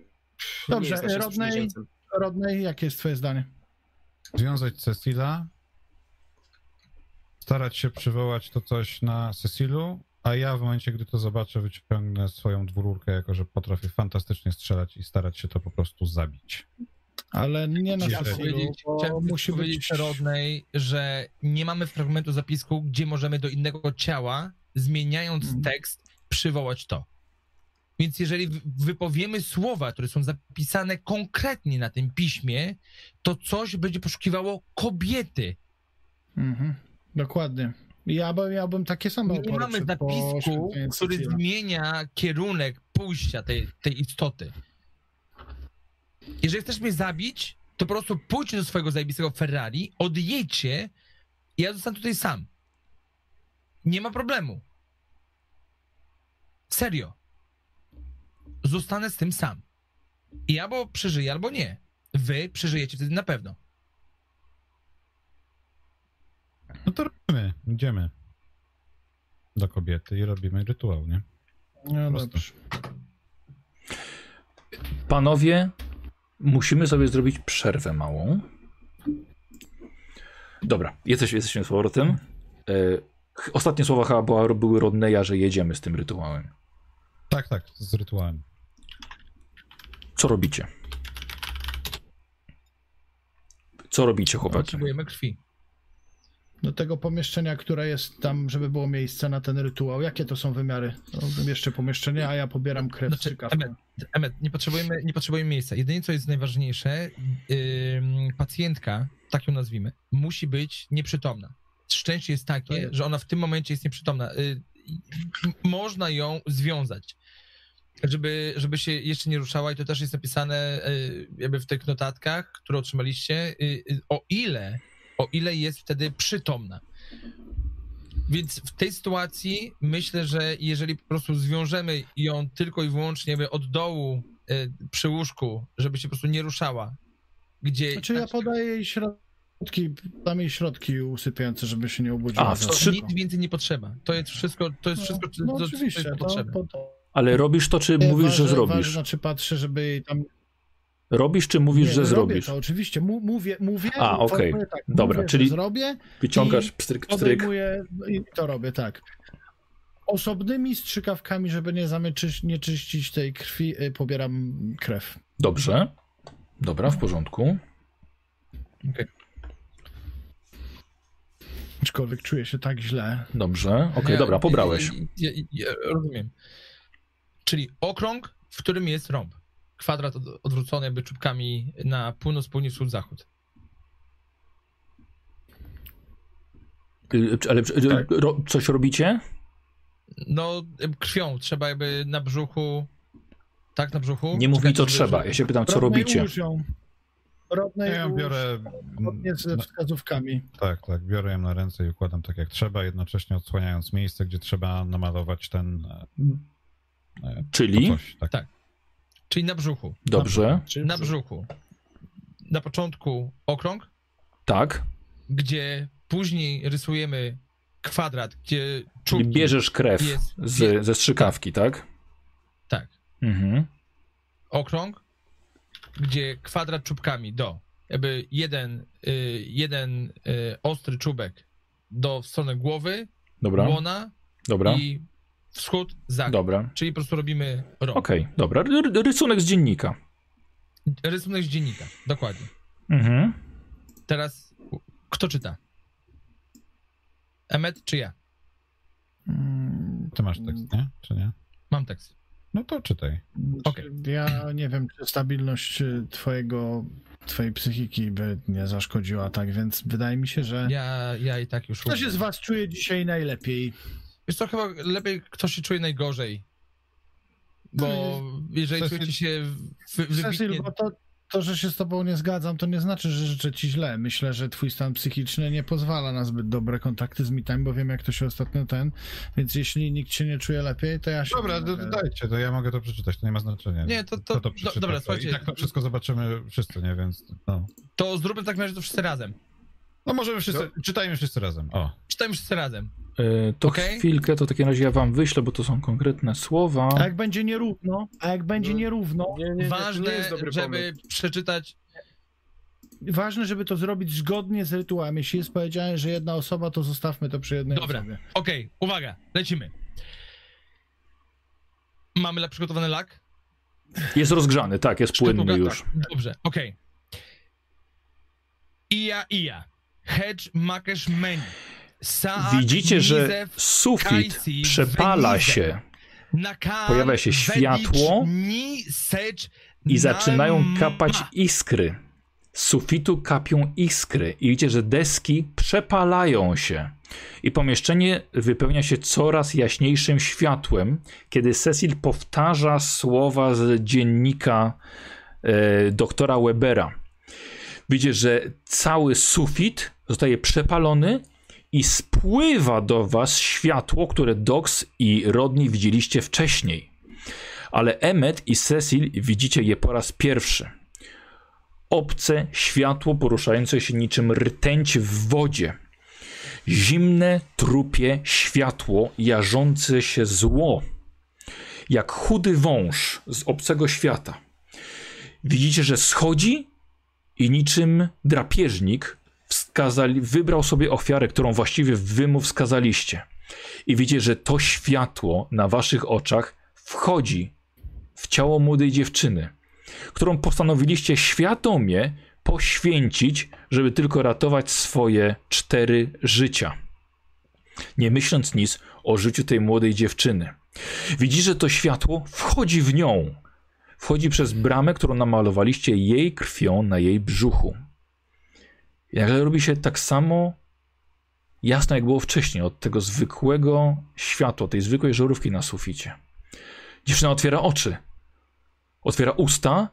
Speaker 3: Dobrze,
Speaker 4: sprzymierzeńcem.
Speaker 3: Rodney, jakie jest twoje zdanie?
Speaker 5: związać Cecila, starać się przywołać to coś na Cecilu, a ja w momencie, gdy to zobaczę, wyciągnę swoją dwururkę, jako że potrafię fantastycznie strzelać i starać się to po prostu zabić.
Speaker 3: Ale nie na Cecilu,
Speaker 2: powiedzieć,
Speaker 3: bo musi
Speaker 2: powiedzieć
Speaker 3: być...
Speaker 2: Rodnej, że nie mamy fragmentu zapisku, gdzie możemy do innego ciała, zmieniając
Speaker 3: Mhm.
Speaker 2: tekst, przywołać to. Więc jeżeli wy- wypowiemy słowa, które są zapisane konkretnie na tym piśmie, to coś będzie poszukiwało kobiety.
Speaker 3: Mhm, dokładnie. Ja bym, ja bym takie same
Speaker 2: Nie mamy zapisku, który zmienia kierunek pójścia tej, tej istoty. Jeżeli chcesz mnie zabić, to po prostu pójdźcie do swojego zajebistego Ferrari, odjedźcie i ja zostanę tutaj sam. Nie ma problemu. Serio. Zostanę z tym sam. I albo przeżyję, albo nie. Wy przeżyjecie wtedy na pewno.
Speaker 5: No to robimy, idziemy do kobiety i robimy rytuał, nie?
Speaker 3: No dobrze.
Speaker 1: Panowie, musimy sobie zrobić przerwę małą. Dobra, jesteś, jesteśmy z powrotem. E, ostatnie słowa chyba były Rodneya, że jedziemy z tym rytuałem.
Speaker 5: Tak, tak, z rytuałem.
Speaker 1: Co robicie? Co robicie, chłopaki?
Speaker 2: Potrzebujemy krwi.
Speaker 3: Do tego pomieszczenia, które jest tam, żeby było miejsce na ten rytuał. Jakie to są wymiary? No, jeszcze pomieszczenie, a ja pobieram krew
Speaker 2: Znaczy. Emmet, Emmet, nie potrzebujemy, nie potrzebujemy miejsca. Jedynie co jest najważniejsze, ym, pacjentka, tak ją nazwijmy, musi być nieprzytomna. Szczęście jest takie,
Speaker 3: jest.
Speaker 2: że ona w tym momencie jest nieprzytomna. Y, m- można ją związać, żeby, żeby się jeszcze nie ruszała i to też jest napisane y, jakby w tych notatkach, które otrzymaliście, y, y, o ile, o ile jest wtedy przytomna. Więc w tej sytuacji myślę, że jeżeli po prostu zwiążemy ją tylko i wyłącznie od dołu y, przy łóżku, żeby się po prostu nie ruszała, gdzie...
Speaker 3: Znaczy ja podaję jej środki, dam jej środki usypiające, żeby się nie obudziła.
Speaker 1: A,
Speaker 2: nic więcej nie potrzeba. To jest wszystko, to jest wszystko, co,
Speaker 3: No
Speaker 2: co,
Speaker 3: oczywiście,
Speaker 2: co jest potrzebne.
Speaker 3: to, to.
Speaker 1: Ale robisz to, czy mówisz, że
Speaker 3: Ważne-
Speaker 1: zrobisz?
Speaker 3: Ważne, znaczy patrzę, żeby jej tam...
Speaker 1: Robisz, czy mówisz,
Speaker 3: Nie,
Speaker 1: że
Speaker 3: robię
Speaker 1: zrobisz?
Speaker 3: to, oczywiście, mówię, mówię.
Speaker 1: A, okej.
Speaker 3: mówię Tak,
Speaker 1: Dobra,
Speaker 3: mówię,
Speaker 1: czyli
Speaker 3: że zrobię,
Speaker 1: Wyciągasz pstryk, pstryk.
Speaker 3: i to robię, tak. osobnymi strzykawkami, żeby nie zamyczyć, nie czyścić tej krwi, y, pobieram krew.
Speaker 1: Dobrze. Dobra, w porządku.
Speaker 3: Aczkolwiek czuję się tak źle.
Speaker 1: Dobrze. Okej,
Speaker 2: Ja-
Speaker 1: dobra, pobrałeś.
Speaker 2: Ja, ja, ja rozumiem. Czyli okrąg, w którym jest rąb. Kwadrat od, odwrócony jakby czubkami na północ, południe, wschód, zachód.
Speaker 1: Y, Ale
Speaker 4: Tak.
Speaker 1: ro, coś robicie?
Speaker 2: No, krwią trzeba jakby na brzuchu. Tak, na brzuchu.
Speaker 1: Nie mów mi,
Speaker 2: Czekajcie,
Speaker 1: co
Speaker 2: żeby-
Speaker 1: trzeba. Ja się pytam, co
Speaker 3: Rodnej
Speaker 1: robicie.
Speaker 3: ją. Rodnej
Speaker 5: Ja ją biorę.
Speaker 3: zgodnie ze wskazówkami.
Speaker 5: tak, tak, biorę ją na ręce i układam tak jak trzeba, jednocześnie odsłaniając miejsce, gdzie trzeba namalować ten. e, e,
Speaker 1: Czyli?
Speaker 5: Coś, tak.
Speaker 2: Tak. Czyli na brzuchu.
Speaker 1: Dobrze.
Speaker 2: Na brzuchu. Na początku okrąg,
Speaker 1: Tak.
Speaker 2: gdzie później rysujemy kwadrat, gdzie czubki...
Speaker 1: bierzesz krew
Speaker 2: jest-
Speaker 1: z, ze strzykawki, tak?
Speaker 2: Tak.
Speaker 1: Mhm.
Speaker 2: okrąg, gdzie kwadrat czubkami do, jakby jeden, y, jeden y, ostry czubek do w stronę głowy,
Speaker 1: Dobra,
Speaker 2: łona
Speaker 1: dobra,
Speaker 2: i wschód, zachód.
Speaker 1: dobra.
Speaker 2: Czyli po prostu robimy rąb.
Speaker 1: Okej, dobra. Ry- Rysunek z dziennika.
Speaker 2: Rysunek z dziennika, dokładnie.
Speaker 1: Mhm.
Speaker 2: Teraz kto czyta? Emet czy ja?
Speaker 3: Mm,
Speaker 5: Ty masz tekst, nie? Czy nie?
Speaker 2: Mam tekst.
Speaker 5: No to czytaj.
Speaker 2: Okej.
Speaker 3: Ja nie wiem, czy stabilność twojego, twojej psychiki by nie zaszkodziła, tak więc wydaje mi się, że
Speaker 2: Ja, ja i tak już
Speaker 3: kto się
Speaker 2: umiem.
Speaker 3: z was czuje dzisiaj najlepiej?
Speaker 2: Wiesz co, chyba lepiej kto się czuje najgorzej. Bo jeżeli
Speaker 5: Cecil-
Speaker 2: czujecie się wy,
Speaker 3: Cecil,
Speaker 2: wybitnie...
Speaker 3: bo to, to, że się z tobą nie zgadzam, to nie znaczy, że życzę ci źle. Myślę, że twój stan psychiczny nie pozwala na zbyt dobre kontakty z mitami, bo wiem, jak to się ostatnio ten, więc jeśli nikt się nie czuje lepiej, to ja się...
Speaker 5: Dobra,
Speaker 3: nie
Speaker 5: do,
Speaker 3: mogę-
Speaker 5: dajcie, to ja mogę to przeczytać, to nie ma znaczenia.
Speaker 2: Nie, to- to-
Speaker 5: to
Speaker 2: do- dobra,
Speaker 5: to
Speaker 2: słuchajcie.
Speaker 5: I tak to wszystko zobaczymy wszyscy, nie? Więc no.
Speaker 2: To zróbmy w takim razie to wszyscy razem.
Speaker 5: No możemy wszyscy, czytajmy wszyscy razem. O.
Speaker 2: Czytajmy wszyscy razem.
Speaker 1: E, To
Speaker 2: Okej.
Speaker 1: chwilkę, to w takim razie ja wam wyślę, bo to są konkretne słowa.
Speaker 3: A jak będzie nierówno, a jak będzie
Speaker 4: No.
Speaker 3: nierówno,
Speaker 4: Nie, nie, nie, to
Speaker 2: Ważne,
Speaker 4: nie jest dobry
Speaker 2: żeby
Speaker 4: pomysł.
Speaker 2: przeczytać.
Speaker 3: ważne, żeby to zrobić zgodnie z rytuałem. Jeśli jest powiedziane, że jedna osoba, to zostawmy to przy jednej
Speaker 2: Dobra.
Speaker 3: osobie.
Speaker 2: Okej, uwaga, lecimy. Mamy przygotowany lak?
Speaker 1: Jest rozgrzany, tak, jest płynny
Speaker 2: Sztuka-
Speaker 1: już.
Speaker 2: tak, Dobrze, okej. Ija, ija. Hedge makesz meni.
Speaker 1: Widzicie, że sufit przepala się Pojawia się światło i zaczynają kapać iskry. Z sufitu kapią iskry i widzicie, że deski przepalają się. I pomieszczenie wypełnia się coraz jaśniejszym światłem, kiedy Cecil powtarza słowa z dziennika e, doktora Webera. Widzicie, że cały sufit zostaje przepalony i spływa do was światło, które Dox i Rodney widzieliście wcześniej. Ale Emmet i Cecil widzicie je po raz pierwszy. Obce światło poruszające się niczym rtęć w wodzie. Zimne, trupie światło jarzące się zło. Jak chudy wąż z obcego świata. Widzicie, że schodzi i niczym drapieżnik wskazali, wybrał sobie ofiarę, którą właściwie wy mu wskazaliście. I widzicie, że to światło na waszych oczach wchodzi w ciało młodej dziewczyny, którą postanowiliście świadomie poświęcić, żeby tylko ratować swoje cztery życia. Nie myśląc nic o życiu tej młodej dziewczyny. Widzi, że to światło wchodzi w nią. Wchodzi przez bramę, którą namalowaliście jej krwią na jej brzuchu. Nagle robi się tak samo jasno, jak było wcześniej, od tego zwykłego światła, tej zwykłej żarówki na suficie. Dziewczyna otwiera oczy, otwiera usta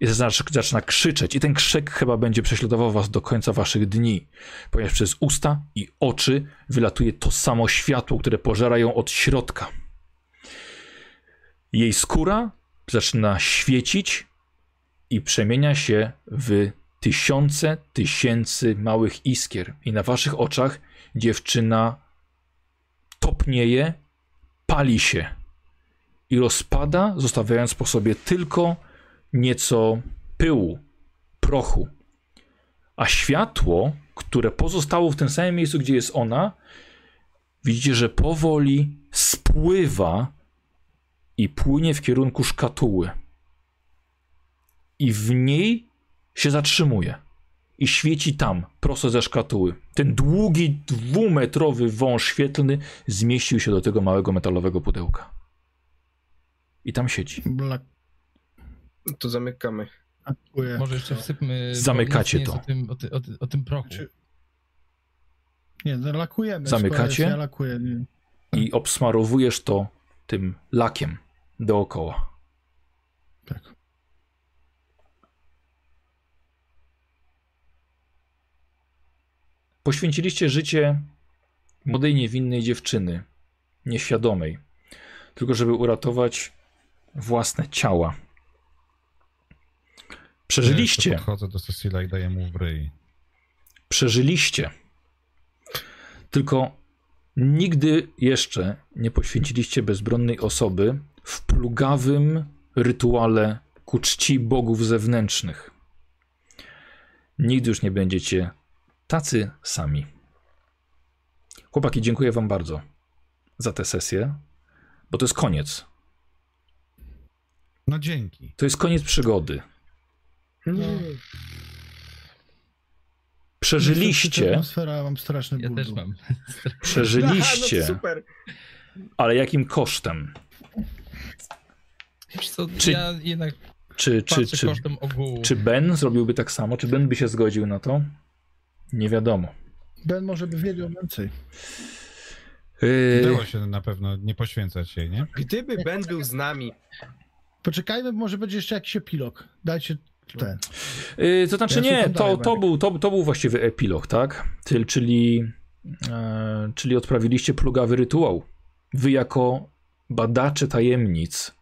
Speaker 1: i zaczyna krzyczeć. I ten krzyk chyba będzie prześladował was do końca waszych dni, ponieważ przez usta i oczy wylatuje to samo światło, które pożera ją od środka. Jej skóra zaczyna świecić i przemienia się w tysiące tysięcy małych iskier. I na waszych oczach dziewczyna topnieje, pali się i rozpada, zostawiając po sobie tylko nieco pyłu, prochu. A światło, które pozostało w tym samym miejscu, gdzie jest ona, widzicie, że powoli spływa i płynie w kierunku szkatuły. I w niej się zatrzymuje. I świeci tam, prosto ze szkatuły. Ten długi, dwumetrowy wąż świetlny zmieścił się do tego małego metalowego pudełka. I tam siedzi.
Speaker 4: To zamykamy.
Speaker 2: Może jeszcze wsypmy...
Speaker 1: Zamykacie
Speaker 2: nie
Speaker 1: to.
Speaker 2: O tym, o, ty, o, ty, o tym prochu.
Speaker 3: Czy- Nie, no lakujemy.
Speaker 1: Zamykacie?
Speaker 3: Ja lakuję. nie.
Speaker 1: I obsmarowujesz to tym lakiem dookoła.
Speaker 3: Tak.
Speaker 1: Poświęciliście życie młodej, niewinnej dziewczyny, nieświadomej, tylko żeby uratować własne ciała.
Speaker 5: Ja
Speaker 1: Przeżyliście,
Speaker 5: podchodzę do Cecila i daję mu w ryj.
Speaker 1: przeżyliście. Tylko nigdy jeszcze nie poświęciliście bezbronnej osoby w plugawym rytuale ku czci bogów zewnętrznych. Nigdy już nie będziecie tacy sami. Chłopaki, dziękuję Wam bardzo za tę sesję, bo to jest koniec.
Speaker 5: No dzięki.
Speaker 1: To jest koniec przygody.
Speaker 3: No.
Speaker 1: Przeżyliście,
Speaker 3: Atmosfera, ja mam straszny
Speaker 2: Ja
Speaker 3: ból.
Speaker 2: też mam.
Speaker 1: przeżyliście,
Speaker 4: Aha, no
Speaker 1: ale jakim kosztem?
Speaker 2: Co,
Speaker 1: Czy-
Speaker 2: ja jednak
Speaker 1: Czy, czy, czy,
Speaker 2: kosztem ogółu.
Speaker 1: czy Ben zrobiłby tak samo? Czy Ben by się zgodził na to? Nie wiadomo.
Speaker 3: Ben może by wiedział więcej.
Speaker 1: Yy,
Speaker 5: Było się na pewno nie poświęcać jej, nie?
Speaker 4: Gdyby Ben był z nami,
Speaker 3: Poczekajmy, może będzie jeszcze jakiś epilog. Dajcie ten.
Speaker 1: Yy, to znaczy
Speaker 3: Ja
Speaker 1: nie, to, to, był, to, to był właściwy epilog, tak? Ty, czyli, e, czyli odprawiliście plugawy rytuał. Wy jako badacze tajemnic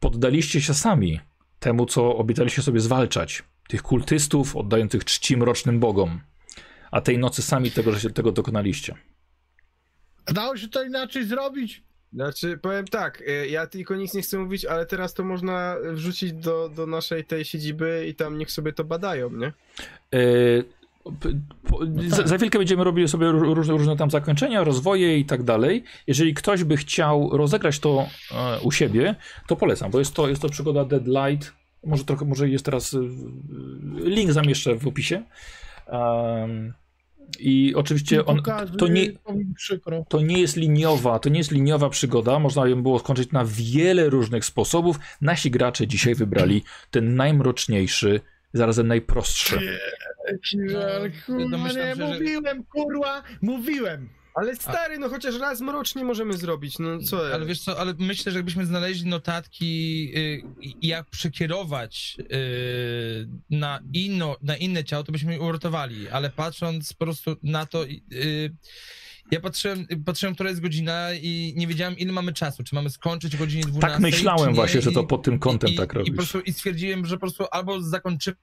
Speaker 1: poddaliście się sami temu, co obiecaliście sobie zwalczać. Tych kultystów oddających czci mrocznym bogom. A tej nocy sami tego, że się tego dokonaliście.
Speaker 3: Dało się to inaczej zrobić?
Speaker 4: Znaczy, powiem tak, y, ja tylko nic nie chcę mówić, ale teraz to można wrzucić do, do naszej tej siedziby i tam niech sobie to badają, nie?
Speaker 1: E, po, za, za chwilkę będziemy robili sobie ró- różne, różne tam zakończenia, rozwoje i tak dalej. Jeżeli ktoś by chciał rozegrać to e, u siebie, to polecam, bo jest to, jest to przygoda Deadlight. Może trochę, może jest teraz e, link zamieszczę w opisie. Em, I oczywiście on, to nie,
Speaker 3: to mi przykro.
Speaker 1: to nie jest liniowa, to nie jest liniowa przygoda. Można ją było skończyć na wiele różnych sposobów. Nasi gracze dzisiaj wybrali ten najmroczniejszy, zarazem najprostszy.
Speaker 3: Kurwa, nie, mówiłem, kurwa, mówiłem.
Speaker 4: Ale stary, no chociaż raz mrocznie możemy zrobić, no co?
Speaker 2: Ale wiesz co, ale myślę, że jakbyśmy znaleźli notatki, y, jak przekierować y, na, inno, na inne ciało, to byśmy je uratowali, ale patrząc po prostu na to, y, ja patrzyłem, patrzyłem, która jest godzina i nie wiedziałem, ile mamy czasu, czy mamy skończyć o godzinie 12,
Speaker 1: Tak myślałem
Speaker 2: czy nie,
Speaker 1: właśnie, że to pod tym kątem
Speaker 2: i,
Speaker 1: tak
Speaker 2: i, po
Speaker 1: robisz.
Speaker 2: prostu, I stwierdziłem, że po prostu albo zakończymy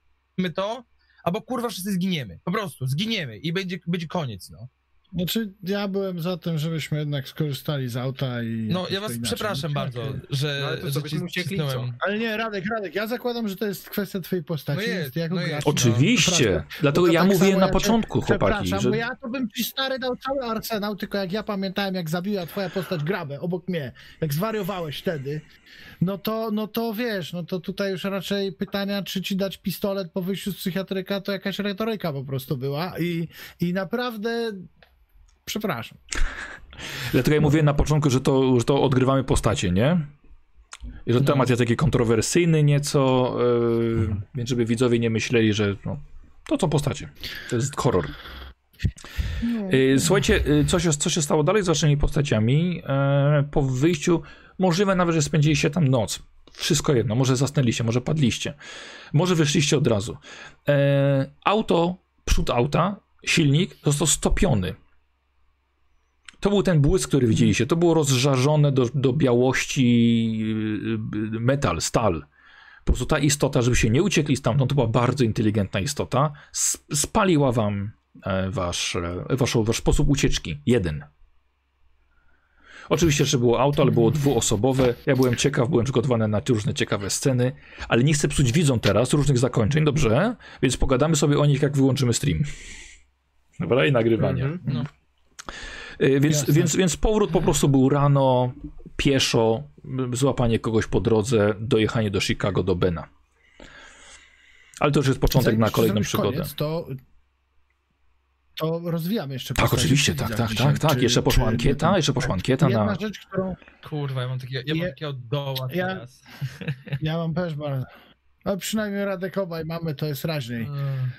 Speaker 2: to, albo kurwa wszyscy zginiemy, po prostu, zginiemy i będzie, będzie koniec, no.
Speaker 3: Znaczy, ja byłem za tym, żebyśmy jednak skorzystali z auta i...
Speaker 2: No, ja was przepraszam
Speaker 3: No,
Speaker 2: bardzo, że,
Speaker 4: No, ale to
Speaker 2: że ci
Speaker 4: uciekli?
Speaker 3: Ale nie, Radek, Radek, ja zakładam, że to jest kwestia twojej postaci.
Speaker 2: No jest, no jest.
Speaker 1: Oczywiście.
Speaker 3: Naprawdę.
Speaker 1: Dlatego ja
Speaker 3: tak
Speaker 1: mówiłem na
Speaker 3: ja cię-
Speaker 1: początku, chłopaki,
Speaker 3: Przepraszam,
Speaker 1: że
Speaker 3: bo ja to bym ci stary dał cały arsenał, tylko jak ja pamiętałem, jak zabiła twoja postać grabę obok mnie, jak zwariowałeś wtedy, no to, no to wiesz, no to tutaj już raczej pytania, czy ci dać pistolet po wyjściu z psychiatryka, to jakaś retoryka po prostu była i, i naprawdę przepraszam.
Speaker 1: Dlatego ja mówiłem na początku, że to, że to odgrywamy postacie, nie? I że
Speaker 2: No.
Speaker 1: temat jest taki kontrowersyjny nieco, yy, więc żeby widzowie nie myśleli, że no, to co postacie. To jest horror. Yy, słuchajcie, yy, co, się, co się stało dalej z waszymi postaciami? Yy, po wyjściu, możliwe nawet, że spędziliście tam noc. Wszystko jedno, może zasnęliście, może padliście, może wyszliście od razu. Auto, przód auta, silnik został stopiony. To był ten błysk, który widzieliście. To było rozżarzone do, do białości yy, metal, stal. Po prostu ta istota, żeby się nie uciekli stamtąd, to była bardzo inteligentna istota, spaliła wam e, wasz, e, wasz, wasz sposób ucieczki. Jeden. Oczywiście jeszcze było auto, ale było dwuosobowe. Ja byłem ciekaw, byłem przygotowany na różne ciekawe sceny, ale nie chcę psuć widzom teraz różnych zakończeń, dobrze? Więc pogadamy sobie o nich, jak wyłączymy stream. Dobra, i nagrywanie.
Speaker 4: Mhm.
Speaker 2: No.
Speaker 1: Y, Więc,
Speaker 3: Jasne.
Speaker 1: więc, więc powrót po prostu był rano, pieszo, złapanie kogoś po drodze, dojechanie do Chicago, do Bena. Ale to już jest początek
Speaker 3: Zanim
Speaker 1: na kolejną przygodę.
Speaker 3: Koniec, to, to rozwijamy jeszcze
Speaker 1: Tak, oczywiście,
Speaker 3: Widzę
Speaker 1: tak, tak,
Speaker 3: dzisiaj.
Speaker 1: tak, tak.
Speaker 3: Czy-
Speaker 1: Jeszcze poszła ankieta, jeszcze poszła ankieta
Speaker 3: Jedna
Speaker 1: na...
Speaker 3: rzecz, którą
Speaker 2: Kurwa, ja mam takiego, ja mam takiego doła
Speaker 3: ja-
Speaker 2: teraz.
Speaker 3: ja mam też bardzo... Ale przynajmniej Radek obaj mamy, to jest raźniej.
Speaker 2: Mm.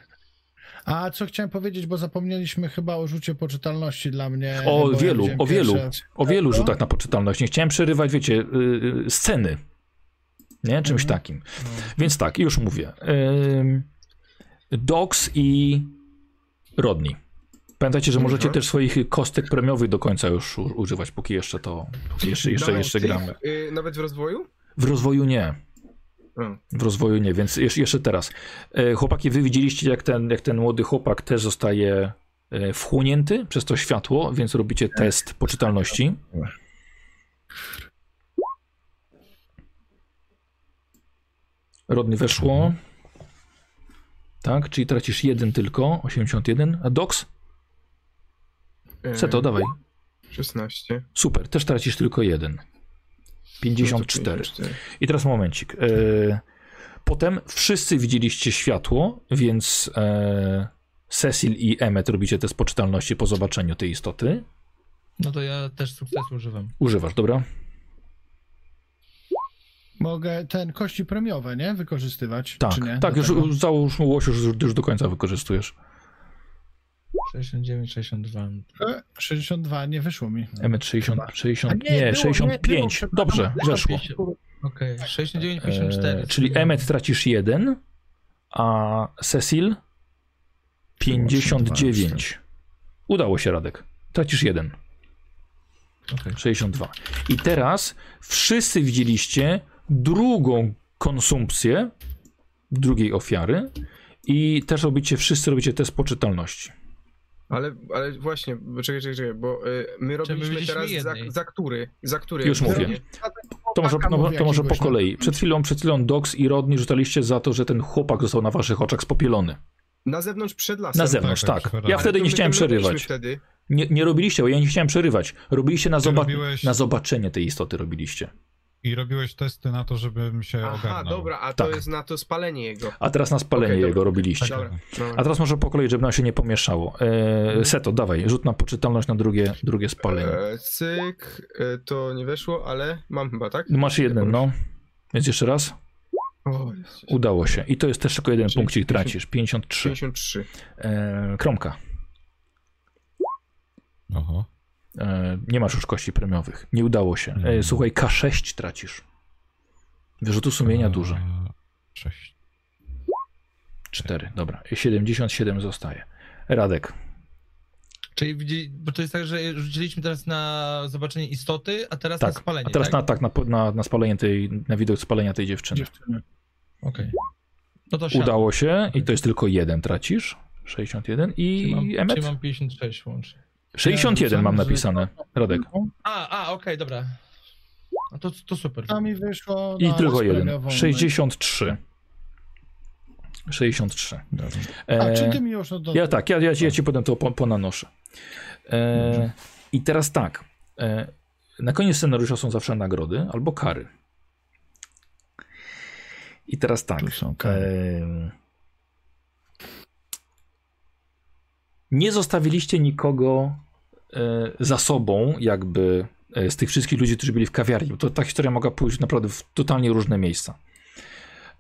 Speaker 3: A co chciałem powiedzieć, bo zapomnieliśmy chyba o rzucie poczytalności dla mnie.
Speaker 1: O
Speaker 3: ja
Speaker 1: wielu,
Speaker 3: wziąłem
Speaker 1: o wielu,
Speaker 3: pierwsze-
Speaker 1: o wielu
Speaker 3: No.
Speaker 1: rzutach na poczytalność. Nie chciałem przerywać, wiecie, y, y, sceny. Nie? Czymś
Speaker 3: Mhm.
Speaker 1: takim.
Speaker 2: No.
Speaker 1: Więc tak, już mówię. Ym, Dox i Rodney. Pamiętajcie, że możecie
Speaker 4: Mhm.
Speaker 1: też swoich kostek premiowych do końca już używać, póki jeszcze to, póki jeszcze, jeszcze,
Speaker 4: No,
Speaker 1: jeszcze gramy.
Speaker 4: y, nawet w rozwoju?
Speaker 1: W rozwoju nie. W rozwoju nie, więc jeszcze, teraz. E, Chłopaki, wy widzieliście, jak ten, jak ten młody chłopak też zostaje e, wchłonięty przez to światło, więc robicie test poczytalności. Rodny weszło. Tak, czyli tracisz jeden tylko, 81. A Dox?
Speaker 4: Y,
Speaker 1: Co to, dawaj.
Speaker 4: 16.
Speaker 1: Super, też tracisz tylko jeden. 54.
Speaker 4: 54.
Speaker 1: I teraz momencik. E, potem wszyscy widzieliście światło, więc e, Cecil i Emmet robicie test poczytalności po zobaczeniu tej istoty.
Speaker 2: No to ja też sukcesu używam.
Speaker 1: Używasz, dobra?
Speaker 3: Mogę ten kości premiowe, nie? Wykorzystywać,
Speaker 1: Tak,
Speaker 3: czy nie?
Speaker 1: tak, już, załóż Łosiu, już, już do końca wykorzystujesz.
Speaker 2: 69, 62.
Speaker 3: E, 62, nie wyszło mi.
Speaker 1: Emmet 60,
Speaker 3: Chyba.
Speaker 1: 60
Speaker 3: A
Speaker 1: nie,
Speaker 3: nie, było, nie,
Speaker 1: 65.
Speaker 3: było,
Speaker 1: Dobrze, weszło.
Speaker 2: Okej, 69, 54.
Speaker 1: E, czyli Emmet tracisz jeden, a Cecil 59. Udało się, Radek. Tracisz jeden.
Speaker 2: Okej.
Speaker 1: 62. I teraz wszyscy widzieliście drugą konsumpcję drugiej ofiary i też robicie, wszyscy robicie test poczytalności.
Speaker 4: Ale, ale właśnie, bo czekaj, czekaj, czekaj, bo y, my robiliśmy
Speaker 2: byliśmy
Speaker 4: teraz za, za który? Za który?
Speaker 1: Już mówię. To może, no, to może po
Speaker 3: no.
Speaker 1: kolei. Przed chwilą, przed chwilą Dox i Rodney rzucaliście za to, że ten chłopak został na waszych oczach spopielony.
Speaker 4: Na zewnątrz przed lasem.
Speaker 1: Na zewnątrz,
Speaker 5: tak,
Speaker 1: tak.
Speaker 5: przepraszam.
Speaker 1: Ja
Speaker 5: Ale
Speaker 1: wtedy nie chciałem przerywać.
Speaker 4: Wtedy.
Speaker 1: Nie, nie robiliście, bo ja nie chciałem przerywać. Robiliście na, zoba-
Speaker 5: robiłeś-
Speaker 1: na zobaczenie tej istoty robiliście.
Speaker 5: I robiłeś testy na to, żebym się
Speaker 4: Aha,
Speaker 5: ogarnął.
Speaker 4: dobra, a
Speaker 1: Tak.
Speaker 4: to jest na to spalenie jego.
Speaker 1: A teraz na spalenie
Speaker 4: Okej,
Speaker 1: jego
Speaker 4: dobra.
Speaker 1: robiliście.
Speaker 4: Dobra. No.
Speaker 1: A teraz może po kolei, żeby nam się nie pomieszało. E, Seto, dawaj, rzut na poczytalność na drugie, drugie spalenie.
Speaker 4: E, cyk, e, to nie weszło, ale mam chyba, tak?
Speaker 1: Masz jeden, no. Więc jeszcze raz.
Speaker 4: O.
Speaker 1: Udało się. I to jest też tylko jeden
Speaker 4: Czyli
Speaker 1: punkcik tracisz. 53.
Speaker 4: 53.
Speaker 1: E, kromka.
Speaker 5: Oho.
Speaker 1: E, nie masz już kości premiowych. Nie udało się. E,
Speaker 5: Mhm.
Speaker 1: słuchaj, K6 tracisz. Wyrzutu sumienia dużo.
Speaker 5: Eee, Sześć.
Speaker 1: 4, dobra. 77 zostaje. Radek.
Speaker 2: Czyli widzi, bo to jest tak, że rzuciliśmy teraz na zobaczenie istoty, a teraz
Speaker 1: Tak.
Speaker 2: na spalenie,
Speaker 1: A teraz
Speaker 2: tak?
Speaker 1: na, tak, na, na, na spalenie tej, na widok spalenia tej dziewczyny.
Speaker 3: Dziewczyny.
Speaker 2: Okej. No to siadam.
Speaker 1: Udało się i to jest tylko jeden tracisz. 61 i
Speaker 2: Czyli mam,
Speaker 1: Emmet?
Speaker 2: czyli mam 56 łącznie.
Speaker 1: 61 mam napisane. Radek.
Speaker 2: A, a, okej, dobra. No to, to super.
Speaker 3: A mi wyszło
Speaker 1: I
Speaker 3: na
Speaker 1: tylko jeden.
Speaker 3: premiową.
Speaker 1: 63. 63.
Speaker 3: A
Speaker 1: E,
Speaker 3: czy ty mi już no to...
Speaker 1: ja tak, ja, ja, ci- ja ci potem to po, ponanoszę. E, I teraz tak. E, na koniec scenariusza są zawsze nagrody albo kary. I teraz tak.
Speaker 3: Tu są kary.
Speaker 1: E, nie zostawiliście nikogo e, za sobą, jakby e, z tych wszystkich ludzi, którzy byli w kawiarni. To ta historia mogła pójść naprawdę w totalnie różne miejsca.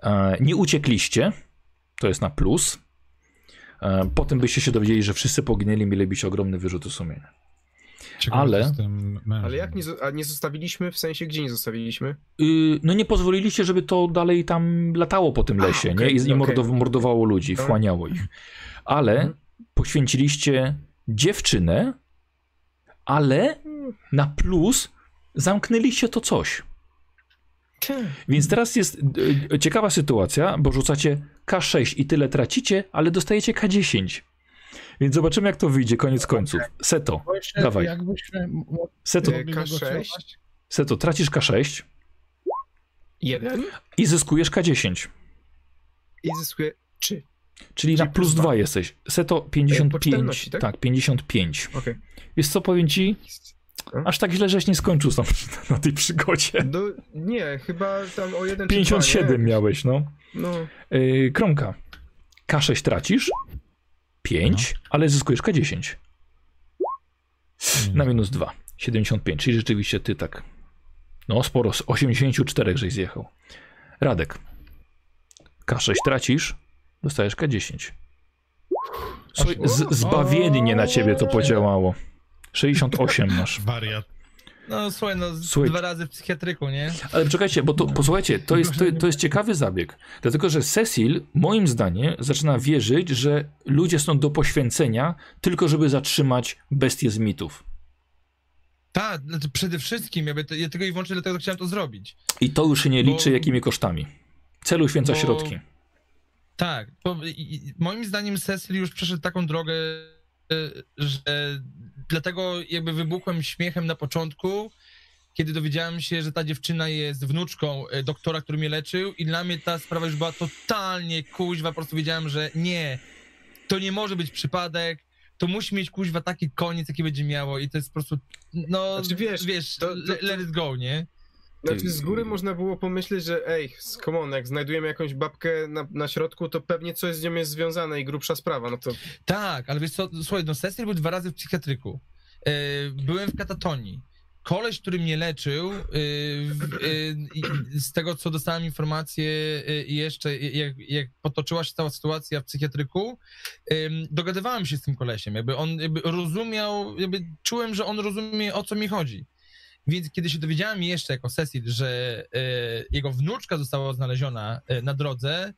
Speaker 1: E, Nie uciekliście, to jest na plus. E, Potem byście się dowiedzieli, że wszyscy poginęli, mielibyście ogromny wyrzuty sumienia.
Speaker 5: Ciekawe,
Speaker 1: Ale-.
Speaker 4: Ale jak nie, a nie zostawiliśmy? W sensie, gdzie nie zostawiliśmy?
Speaker 1: Y, No nie pozwoliliście, żeby to dalej tam latało po tym
Speaker 4: A,
Speaker 1: lesie,
Speaker 4: okej,
Speaker 1: nie? I, i
Speaker 4: okej.
Speaker 1: mordow, mordowało ludzi,
Speaker 4: Tak.
Speaker 1: wchłaniało ich. Ale
Speaker 4: Mhm.
Speaker 1: poświęciliście dziewczynę, ale na plus zamknęliście to coś. Więc teraz jest y, y, ciekawa sytuacja, bo rzucacie K6 i tyle tracicie, ale dostajecie K10. Więc zobaczymy, jak to wyjdzie koniec końców. Seto, dawaj.
Speaker 3: Jakbyśmy
Speaker 1: Seto,
Speaker 4: E,
Speaker 3: mogli
Speaker 4: K6.
Speaker 3: negocjować.
Speaker 1: Seto, tracisz K6
Speaker 4: Jeden.
Speaker 1: i zyskujesz K10.
Speaker 4: I zyskuję trzy.
Speaker 1: Czyli na
Speaker 4: Czyli
Speaker 1: plus
Speaker 4: plus
Speaker 1: 2
Speaker 4: dwa.
Speaker 1: jesteś. Seto 55.
Speaker 4: czytelności, tak?
Speaker 1: tak? 55.
Speaker 4: Okej.
Speaker 1: Wiesz co powiem ci?
Speaker 4: No.
Speaker 1: Aż tak źle, żeś nie skończył sam na tej przygodzie.
Speaker 4: Do, nie, chyba tam o jeden czy
Speaker 1: 57
Speaker 4: dwa,
Speaker 1: miałeś, no.
Speaker 4: No,
Speaker 1: Yy, kromka. K6 tracisz. 5, ale zyskujesz K10. Na minus 2. 75, czyli rzeczywiście ty tak. No sporo, z 84 żeś zjechał. Radek. K6 tracisz, dostajesz K10. Słuchaj, z, zbawiennie na ciebie to podziałało. 68 masz.
Speaker 5: Wariat.
Speaker 2: No słuchaj, no z-
Speaker 1: Słuchaj.
Speaker 2: dwa razy w psychiatryku, nie?
Speaker 1: Ale czekajcie, bo to, posłuchajcie, to jest, to, to jest ciekawy zabieg. Dlatego, że Cecil, moim zdaniem, zaczyna wierzyć, że ludzie są do poświęcenia tylko, żeby zatrzymać bestię z mitów.
Speaker 2: Tak, znaczy przede wszystkim, jakby to, ja tylko i wyłącznie dlatego chciałem to zrobić.
Speaker 1: I to już się nie
Speaker 2: Bo-
Speaker 1: liczy jakimi kosztami. Celu święca
Speaker 2: Bo-
Speaker 1: środki.
Speaker 2: Tak, bo i, moim zdaniem Cecil już przeszedł taką drogę, y, że dlatego jakby wybuchłem śmiechem na początku, kiedy dowiedziałem się, że ta dziewczyna jest wnuczką y, doktora, który mnie leczył i dla mnie ta sprawa już była totalnie kuźwa, po prostu wiedziałem, że nie, to nie może być przypadek, to musi mieć kuźwa taki koniec, jaki będzie miało i to jest po prostu, no,
Speaker 4: Znaczy, wiesz,
Speaker 2: wiesz
Speaker 4: to- to-
Speaker 2: le- let it go, nie?
Speaker 4: Znaczy z góry można było pomyśleć, że ej, come on, jak znajdujemy jakąś babkę na, na środku, to pewnie coś z nią jest związane i grubsza sprawa, no to
Speaker 2: Tak, ale wiesz co, słuchaj, no Cecil był dwa razy w psychiatryku. E, byłem w katatonii. Koleś, który mnie leczył, e, e, z tego co dostałem informację i jeszcze, jak, jak potoczyła się cała sytuacja w psychiatryku, em, dogadywałem się z tym kolesiem, jakby on jakby rozumiał, jakby czułem, że on rozumie o co mi chodzi. Więc kiedy się dowiedziałem jeszcze jako Cecil, że e, jego wnuczka została znaleziona e, na drodze,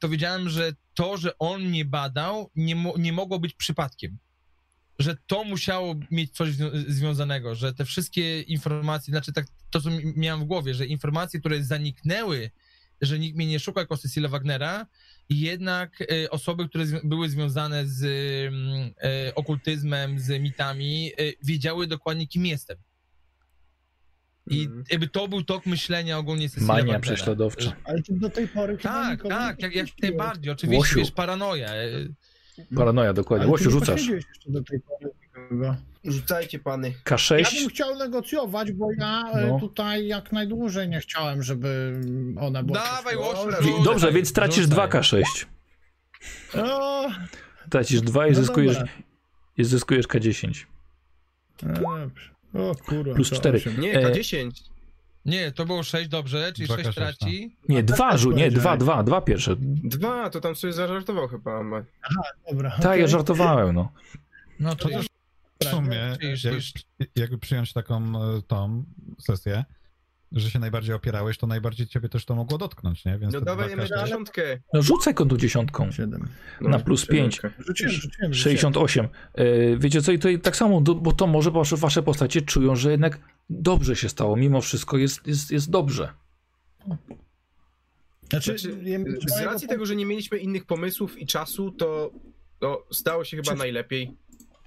Speaker 2: to wiedziałem, że to, że on mnie badał, nie, mo- nie mogło być przypadkiem. Że to musiało mieć coś zwią- związanego, że te wszystkie informacje, znaczy tak, to co mi- miałem w głowie, że informacje, które zaniknęły, że nikt mnie nie szuka jako Cecilia Wagnera, jednak e, osoby, które były związane z mm, e, okultyzmem, z mitami, wiedziały dokładnie, kim jestem. I
Speaker 4: Mhm.
Speaker 2: jakby to był tok myślenia ogólnie Cecilia
Speaker 1: Mania
Speaker 2: Wagnera.
Speaker 1: prześladowcza.
Speaker 3: Ale to do tej pory
Speaker 2: Tak, tak, jak, jak najbardziej. Oczywiście,
Speaker 1: Łosiu.
Speaker 2: wiesz, paranoja. e,
Speaker 1: Paranoja, dokładnie.
Speaker 3: Ale
Speaker 1: Łosiu,
Speaker 3: nie
Speaker 1: rzucasz.
Speaker 3: jeszcze do tej pory nikogo.
Speaker 4: rzucajcie pany.
Speaker 3: Ja
Speaker 1: K6.
Speaker 3: bym chciał negocjować, bo ja e,
Speaker 1: No.
Speaker 3: tutaj jak najdłużej nie chciałem, żeby ona była.
Speaker 2: Dawaj. Łosiu, rzucaj,
Speaker 1: Dobrze, więc tracisz
Speaker 2: rzucaj.
Speaker 1: 2K6.
Speaker 3: O,
Speaker 1: Tracisz 2 i
Speaker 3: no
Speaker 1: zyskujesz,
Speaker 3: dobra.
Speaker 1: i zyskujesz K10.
Speaker 3: No dobrze. O kurwa.
Speaker 1: Plus
Speaker 3: to
Speaker 1: cztery.
Speaker 3: osiem.
Speaker 4: Nie,
Speaker 1: E,
Speaker 4: K10.
Speaker 2: Nie, to było 6, dobrze, czyli
Speaker 5: Dwa
Speaker 2: 6
Speaker 5: K6,
Speaker 2: traci.
Speaker 1: Nie, dwa, żu, nie,
Speaker 3: powiedziałem.
Speaker 1: dwa, dwa, dwa pierwsze.
Speaker 4: Dwa, to tam sobie zażartował chyba. ma-
Speaker 3: Dobra.
Speaker 1: Tak, ja
Speaker 3: okej.
Speaker 1: żartowałem, no.
Speaker 2: No to już
Speaker 5: w sumie,
Speaker 2: Czyż,
Speaker 5: jak, jakby przyjąć taką e, tą sesję, że się najbardziej opierałeś, to najbardziej ciebie też to mogło dotknąć, nie? Więc
Speaker 4: No dawaj,
Speaker 5: każde-
Speaker 4: dziesiątkę.
Speaker 1: No rzucaj kątu dziesiątką.
Speaker 3: Siedem.
Speaker 4: No,
Speaker 1: Na plus pięć.
Speaker 4: siódemkę.
Speaker 3: Rzuciłem, rzuciłem. rzuciłem.
Speaker 1: 68. E, wiecie co, i to tak samo, bo to może wasze, wasze postacie czują, że jednak dobrze się stało, mimo wszystko jest, jest, jest dobrze.
Speaker 3: Znaczy,
Speaker 4: Znaczy, z racji tego, że nie mieliśmy innych pomysłów i czasu, to, to stało się chyba
Speaker 3: Czy-
Speaker 4: najlepiej.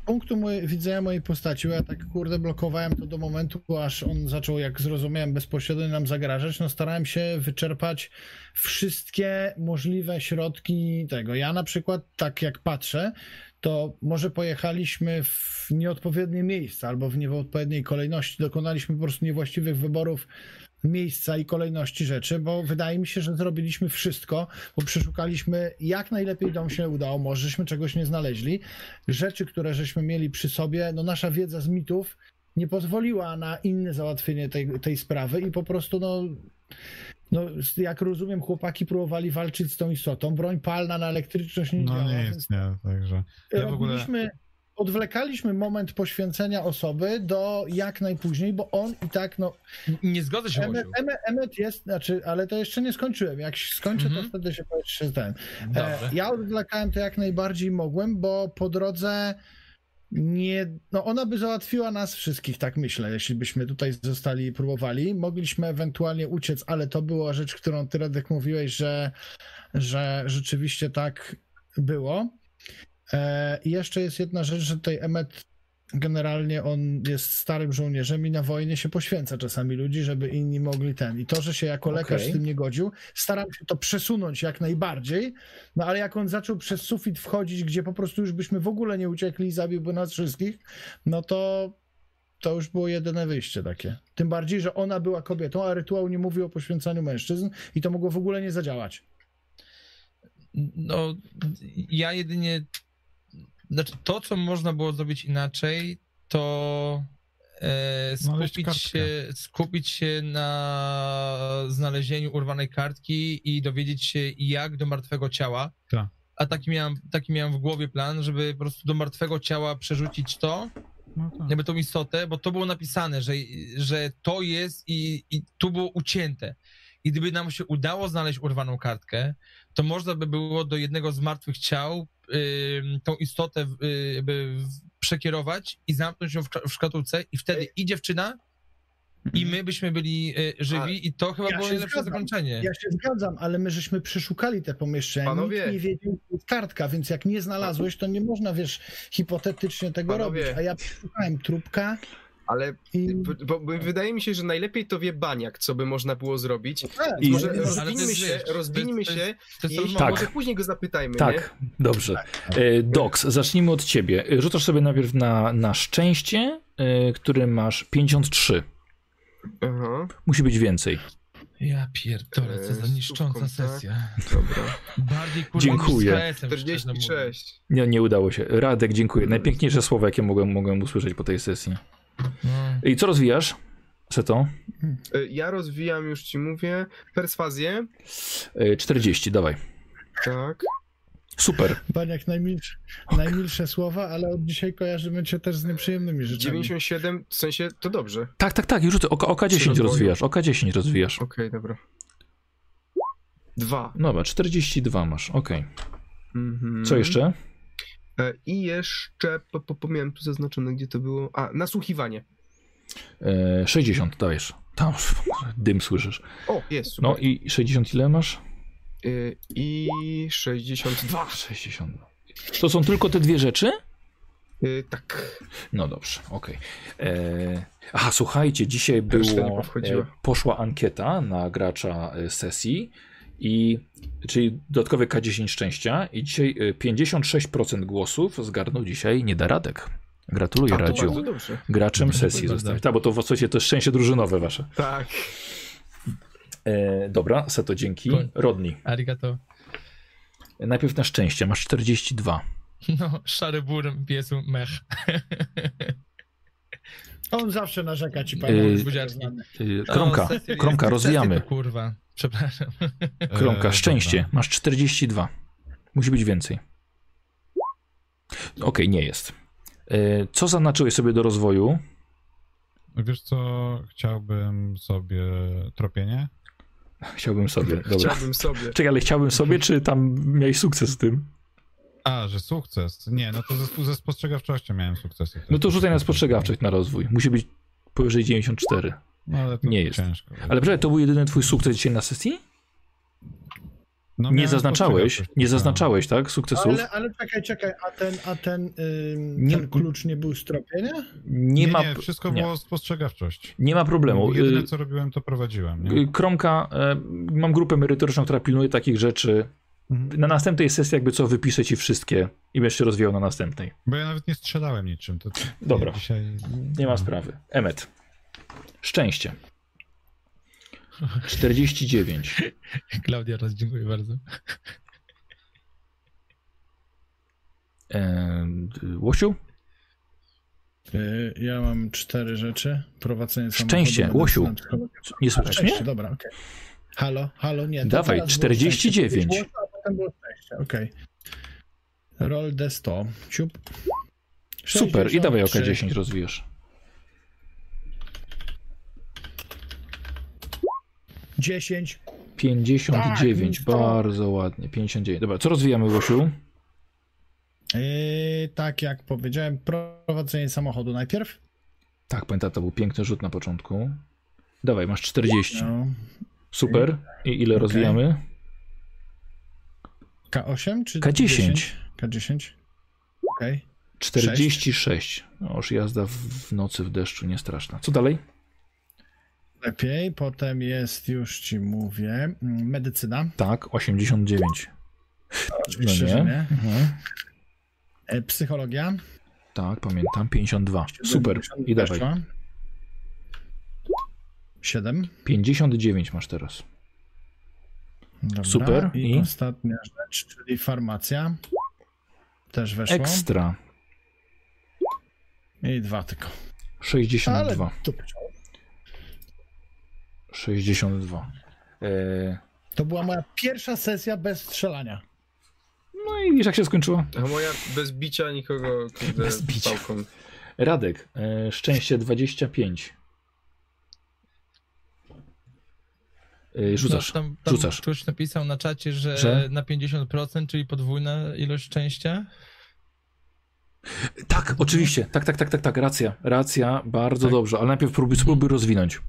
Speaker 3: Punktu moje, widzenia mojej postaci, bo ja tak kurde blokowałem to do momentu, aż on zaczął, jak zrozumiałem, bezpośrednio nam zagrażać, no starałem się wyczerpać wszystkie możliwe środki tego. Ja na przykład, tak jak patrzę, to może pojechaliśmy w nieodpowiednie miejsca albo w nieodpowiedniej kolejności, dokonaliśmy po prostu niewłaściwych wyborów miejsca i kolejności rzeczy, bo wydaje mi się, że zrobiliśmy wszystko, bo przeszukaliśmy jak najlepiej dom się udało, może żeśmy czegoś nie znaleźli. Rzeczy, które żeśmy mieli przy sobie, no nasza wiedza z mitów nie pozwoliła na inne załatwienie tej, tej sprawy i po prostu no, no jak rozumiem chłopaki próbowali walczyć z tą istotą, broń palna na elektryczność nie
Speaker 5: No
Speaker 3: działa,
Speaker 5: nie jest, nie, także... Ja w ogóle...
Speaker 3: odwlekaliśmy moment poświęcenia osoby do jak najpóźniej, bo on i tak, no,
Speaker 2: nie zgodzę się,
Speaker 3: Emmet,
Speaker 2: Łosiu.
Speaker 3: Emmet, Emmet jest, znaczy, ale to jeszcze nie skończyłem. Jak skończę,
Speaker 2: Mhm.
Speaker 3: to wtedy się ten. E, ja odwlekałem to jak najbardziej mogłem, bo po drodze nie, no ona by załatwiła nas wszystkich, tak myślę, jeśli byśmy tutaj zostali i próbowali. Mogliśmy ewentualnie uciec, ale to była rzecz, którą ty, Radek, mówiłeś, że, że rzeczywiście tak było. E, I jeszcze jest jedna rzecz, że tutaj Emmet generalnie on jest starym żołnierzem i na wojnie się poświęca czasami ludzi, żeby inni mogli ten. I to, że się jako lekarz
Speaker 1: Okej.
Speaker 3: z tym nie godził, staram się to przesunąć jak najbardziej, no ale jak on zaczął przez sufit wchodzić, gdzie po prostu już byśmy w ogóle nie uciekli i zabiłby nas wszystkich, no to to już było jedyne wyjście takie. Tym bardziej, że ona była kobietą, a rytuał nie mówił o poświęcaniu mężczyzn i to mogło w ogóle nie zadziałać.
Speaker 2: No, ja jedynie. Znaczy, to, co można było zrobić inaczej, to e, skupić, się, skupić się na znalezieniu urwanej kartki i dowiedzieć się, jak do martwego ciała.
Speaker 5: Tak.
Speaker 2: A taki miałem, taki miałem w głowie plan, żeby po prostu do martwego ciała przerzucić to,
Speaker 5: No tak.
Speaker 2: jakby tą istotę, bo to było napisane, że, że to jest i, i tu było ucięte. I gdyby nam się udało znaleźć urwaną kartkę, to można by było do jednego z martwych ciał tą istotę y, przekierować i zamknąć ją w, szka- w szkatułce i wtedy i dziewczyna, i my byśmy byli y, żywi i to chyba
Speaker 3: Mhm. Ja
Speaker 2: było najlepsze
Speaker 3: zgadzam.
Speaker 2: zakończenie.
Speaker 3: Ja się zgadzam, ale my żeśmy przeszukali te pomieszczenia.
Speaker 4: Panowie.
Speaker 3: Nikt nie wiedział, kartka, więc jak nie znalazłeś, to nie można, wiesz, hipotetycznie tego
Speaker 4: Panowie.
Speaker 3: robić. A ja przeszukałem trupka
Speaker 4: Ale
Speaker 3: i...
Speaker 4: bo, bo, wydaje mi się, że najlepiej to wie Baniak, co by można było zrobić.
Speaker 3: Tak,
Speaker 1: I-
Speaker 4: Może rozwinijmy się, rozwinijmy się i.
Speaker 1: Tak.
Speaker 4: może później go zapytajmy, nie?
Speaker 1: Tak, dobrze. E, Dox, zacznijmy od ciebie. E, Rzucasz sobie najpierw na, na szczęście, e, który masz 53.
Speaker 4: Aha,
Speaker 1: Musi być więcej.
Speaker 2: Ja pierdolę, co za
Speaker 4: Eee,
Speaker 2: niszcząca
Speaker 4: tak?
Speaker 2: sesja.
Speaker 4: dobra.
Speaker 2: Bardziej kurwa
Speaker 1: Dziękuję.
Speaker 2: niż z KS-em, szczerze mówiąc.
Speaker 4: 46.
Speaker 1: Nie, nie udało się. Radek, dziękuję. Najpiękniejsze słowa, jakie mogłem, mogłem usłyszeć po tej sesji. I co rozwijasz? Seto?
Speaker 4: Y, Ja rozwijam, już ci mówię, perswazję.
Speaker 1: E, 40, dawaj.
Speaker 4: Tak.
Speaker 1: Super.
Speaker 3: Baniak najmilsze, najmilsze słowa, ale od dzisiaj kojarzymy cię też z nieprzyjemnymi rzeczami.
Speaker 4: 97, w sensie to dobrze.
Speaker 1: Tak, tak, tak. I rzucę. Oka, oka 10
Speaker 4: rozwoju.
Speaker 1: rozwijasz. Oka 10 rozwijasz.
Speaker 4: Okej, dobra. Dwa.
Speaker 1: Dobra, 42 masz. Okej.
Speaker 4: Mhm.
Speaker 1: Co jeszcze?
Speaker 4: E, I jeszcze, po, po, po, miałem tu zaznaczone, gdzie to było. A, nasłuchiwanie.
Speaker 1: E, 60 dajesz. Tam dym słyszysz.
Speaker 4: O, jest, super.
Speaker 1: No i 60 ile masz?
Speaker 4: Y, I 62.
Speaker 1: 60. To są tylko te dwie rzeczy?
Speaker 4: Tak.
Speaker 1: No dobrze, okej. E, Aha, słuchajcie, dzisiaj było, e, poszła ankieta na gracza e, sesji i czyli dodatkowe K10 szczęścia i dzisiaj e, 56% głosów zgarnął dzisiaj Niedaradek. Gratuluję
Speaker 4: A,
Speaker 1: Radziu. Graczem sesji zostałeś. Tak, bo to w zasadzie to jest szczęście drużynowe wasze.
Speaker 4: Tak.
Speaker 1: E, dobra, Seto, dzięki. Rodni,
Speaker 2: Arigato.
Speaker 1: najpierw na szczęście, masz 42.
Speaker 2: No, szary burm, piesu, mech.
Speaker 3: On zawsze narzeka ci,
Speaker 1: Yy,
Speaker 3: panie.
Speaker 2: buziaczki.
Speaker 1: Y, Kromka,
Speaker 2: O, sesje-
Speaker 1: Kromka, rozwijamy.
Speaker 2: To, kurwa, przepraszam.
Speaker 1: Kromka,
Speaker 5: E,
Speaker 1: szczęście.
Speaker 5: dobra.
Speaker 1: Masz 42. Musi być więcej. Okej, nie jest. E, Co zaznaczyłeś sobie do rozwoju?
Speaker 5: Wiesz co, chciałbym sobie tropienie.
Speaker 1: Chciałbym sobie. Dobra.
Speaker 4: Chciałbym sobie.
Speaker 1: Czekaj, ale chciałbym sobie, czy tam miałeś sukces z tym?
Speaker 5: A, że sukces. Nie, no to ze, ze spostrzegawczością miałem sukcesy.
Speaker 1: No to rzucaj na spostrzegawczość na rozwój. Musi być powyżej 94.
Speaker 5: No, ale to
Speaker 1: Nie jest.
Speaker 5: ciężko.
Speaker 1: Ale przecież to był jedyny twój sukces dzisiaj na sesji?
Speaker 5: No,
Speaker 1: Nie zaznaczałeś, nie
Speaker 5: tak.
Speaker 1: zaznaczałeś, tak? Sukcesów?
Speaker 3: Ale, ale czekaj, czekaj, a ten, a ten,
Speaker 1: Nie-
Speaker 3: ten klucz nie był z tropienia?
Speaker 1: Nie,
Speaker 5: Nie,
Speaker 1: ma,
Speaker 5: nie, wszystko
Speaker 1: nie.
Speaker 5: było spostrzegawczość.
Speaker 1: nie ma problemu.
Speaker 5: Jedyne
Speaker 1: Y,
Speaker 5: co robiłem, to prowadziłem. Nie?
Speaker 1: y, Kromka, e, mam grupę merytoryczną, która pilnuje takich rzeczy.
Speaker 5: Mhm.
Speaker 1: Na następnej sesji jakby co wypiszę ci wszystkie i będziesz się rozwijał na następnej.
Speaker 5: Bo ja nawet nie strzelałem niczym. To,
Speaker 1: Dobra.
Speaker 5: Dzisiaj...
Speaker 1: Nie ma
Speaker 5: no.
Speaker 1: sprawy. Emet. Szczęście. 49.
Speaker 2: Klaudia, raz dziękuję bardzo.
Speaker 1: E, Łosiu?
Speaker 3: Yy, Ja mam cztery rzeczy. Prowadzenie.
Speaker 1: Szczęście, Łosiu. Nie
Speaker 3: szczęście,
Speaker 1: mnie?
Speaker 3: dobra, okej. Halo, halo, nie.
Speaker 1: Dawaj,
Speaker 3: teraz było
Speaker 1: 49.
Speaker 3: szczęście. Było, a potem było szczęście, okej. Roll D100. Ciup.
Speaker 1: Super. I dawaj oka
Speaker 3: 63.
Speaker 1: 10 rozwijasz.
Speaker 3: 10.
Speaker 1: 59.
Speaker 3: Tak,
Speaker 1: Bardzo ładnie. 59. Dobra, co rozwijamy, Łosiu?
Speaker 3: Yy, tak jak powiedziałem, prowadzenie samochodu najpierw.
Speaker 1: Tak, pamiętam, to był piękny rzut na początku. Dawaj, masz 40.
Speaker 3: No.
Speaker 1: Super. I ile
Speaker 3: Okej.
Speaker 1: rozwijamy?
Speaker 3: K8 czy
Speaker 1: K10.
Speaker 3: 10? K10. Okej.
Speaker 1: 46. No już jazda w, w nocy w deszczu nie straszna. Co dalej?
Speaker 3: Lepiej. Potem jest, już ci mówię, mm, medycyna.
Speaker 1: Tak, 89. No
Speaker 3: Oczywiście, że
Speaker 1: nie.
Speaker 3: nie.
Speaker 1: Mhm.
Speaker 3: E, Psychologia.
Speaker 1: Tak, pamiętam. 52. Super. I dawaj.
Speaker 3: Weszła. 7.
Speaker 1: 59 masz teraz.
Speaker 3: Dobra.
Speaker 1: Super.
Speaker 3: I,
Speaker 1: I?
Speaker 3: ostatnia rzecz, czyli farmacja. Też weszło.
Speaker 1: Ekstra.
Speaker 3: I dwa tylko.
Speaker 1: 62.
Speaker 3: Ale to,
Speaker 1: 62. E,
Speaker 3: to była moja pierwsza sesja bez strzelania.
Speaker 1: no i wiesz jak się skończyło?
Speaker 4: A moja bez bicia nikogo kurde,
Speaker 1: Bez bicia.
Speaker 4: pałką.
Speaker 1: Radek, e, szczęście 25. E, rzucasz,
Speaker 2: No, tam, tam
Speaker 1: rzucasz.
Speaker 2: Ktoś napisał na czacie, że,
Speaker 1: Że?
Speaker 2: na 50%, czyli podwójna ilość szczęścia.
Speaker 1: Tak, oczywiście. Tak, tak, tak, tak, tak. Racja. Racja, bardzo
Speaker 2: Tak.
Speaker 1: dobrze. Ale najpierw próbuj, spróbuj rozwinąć.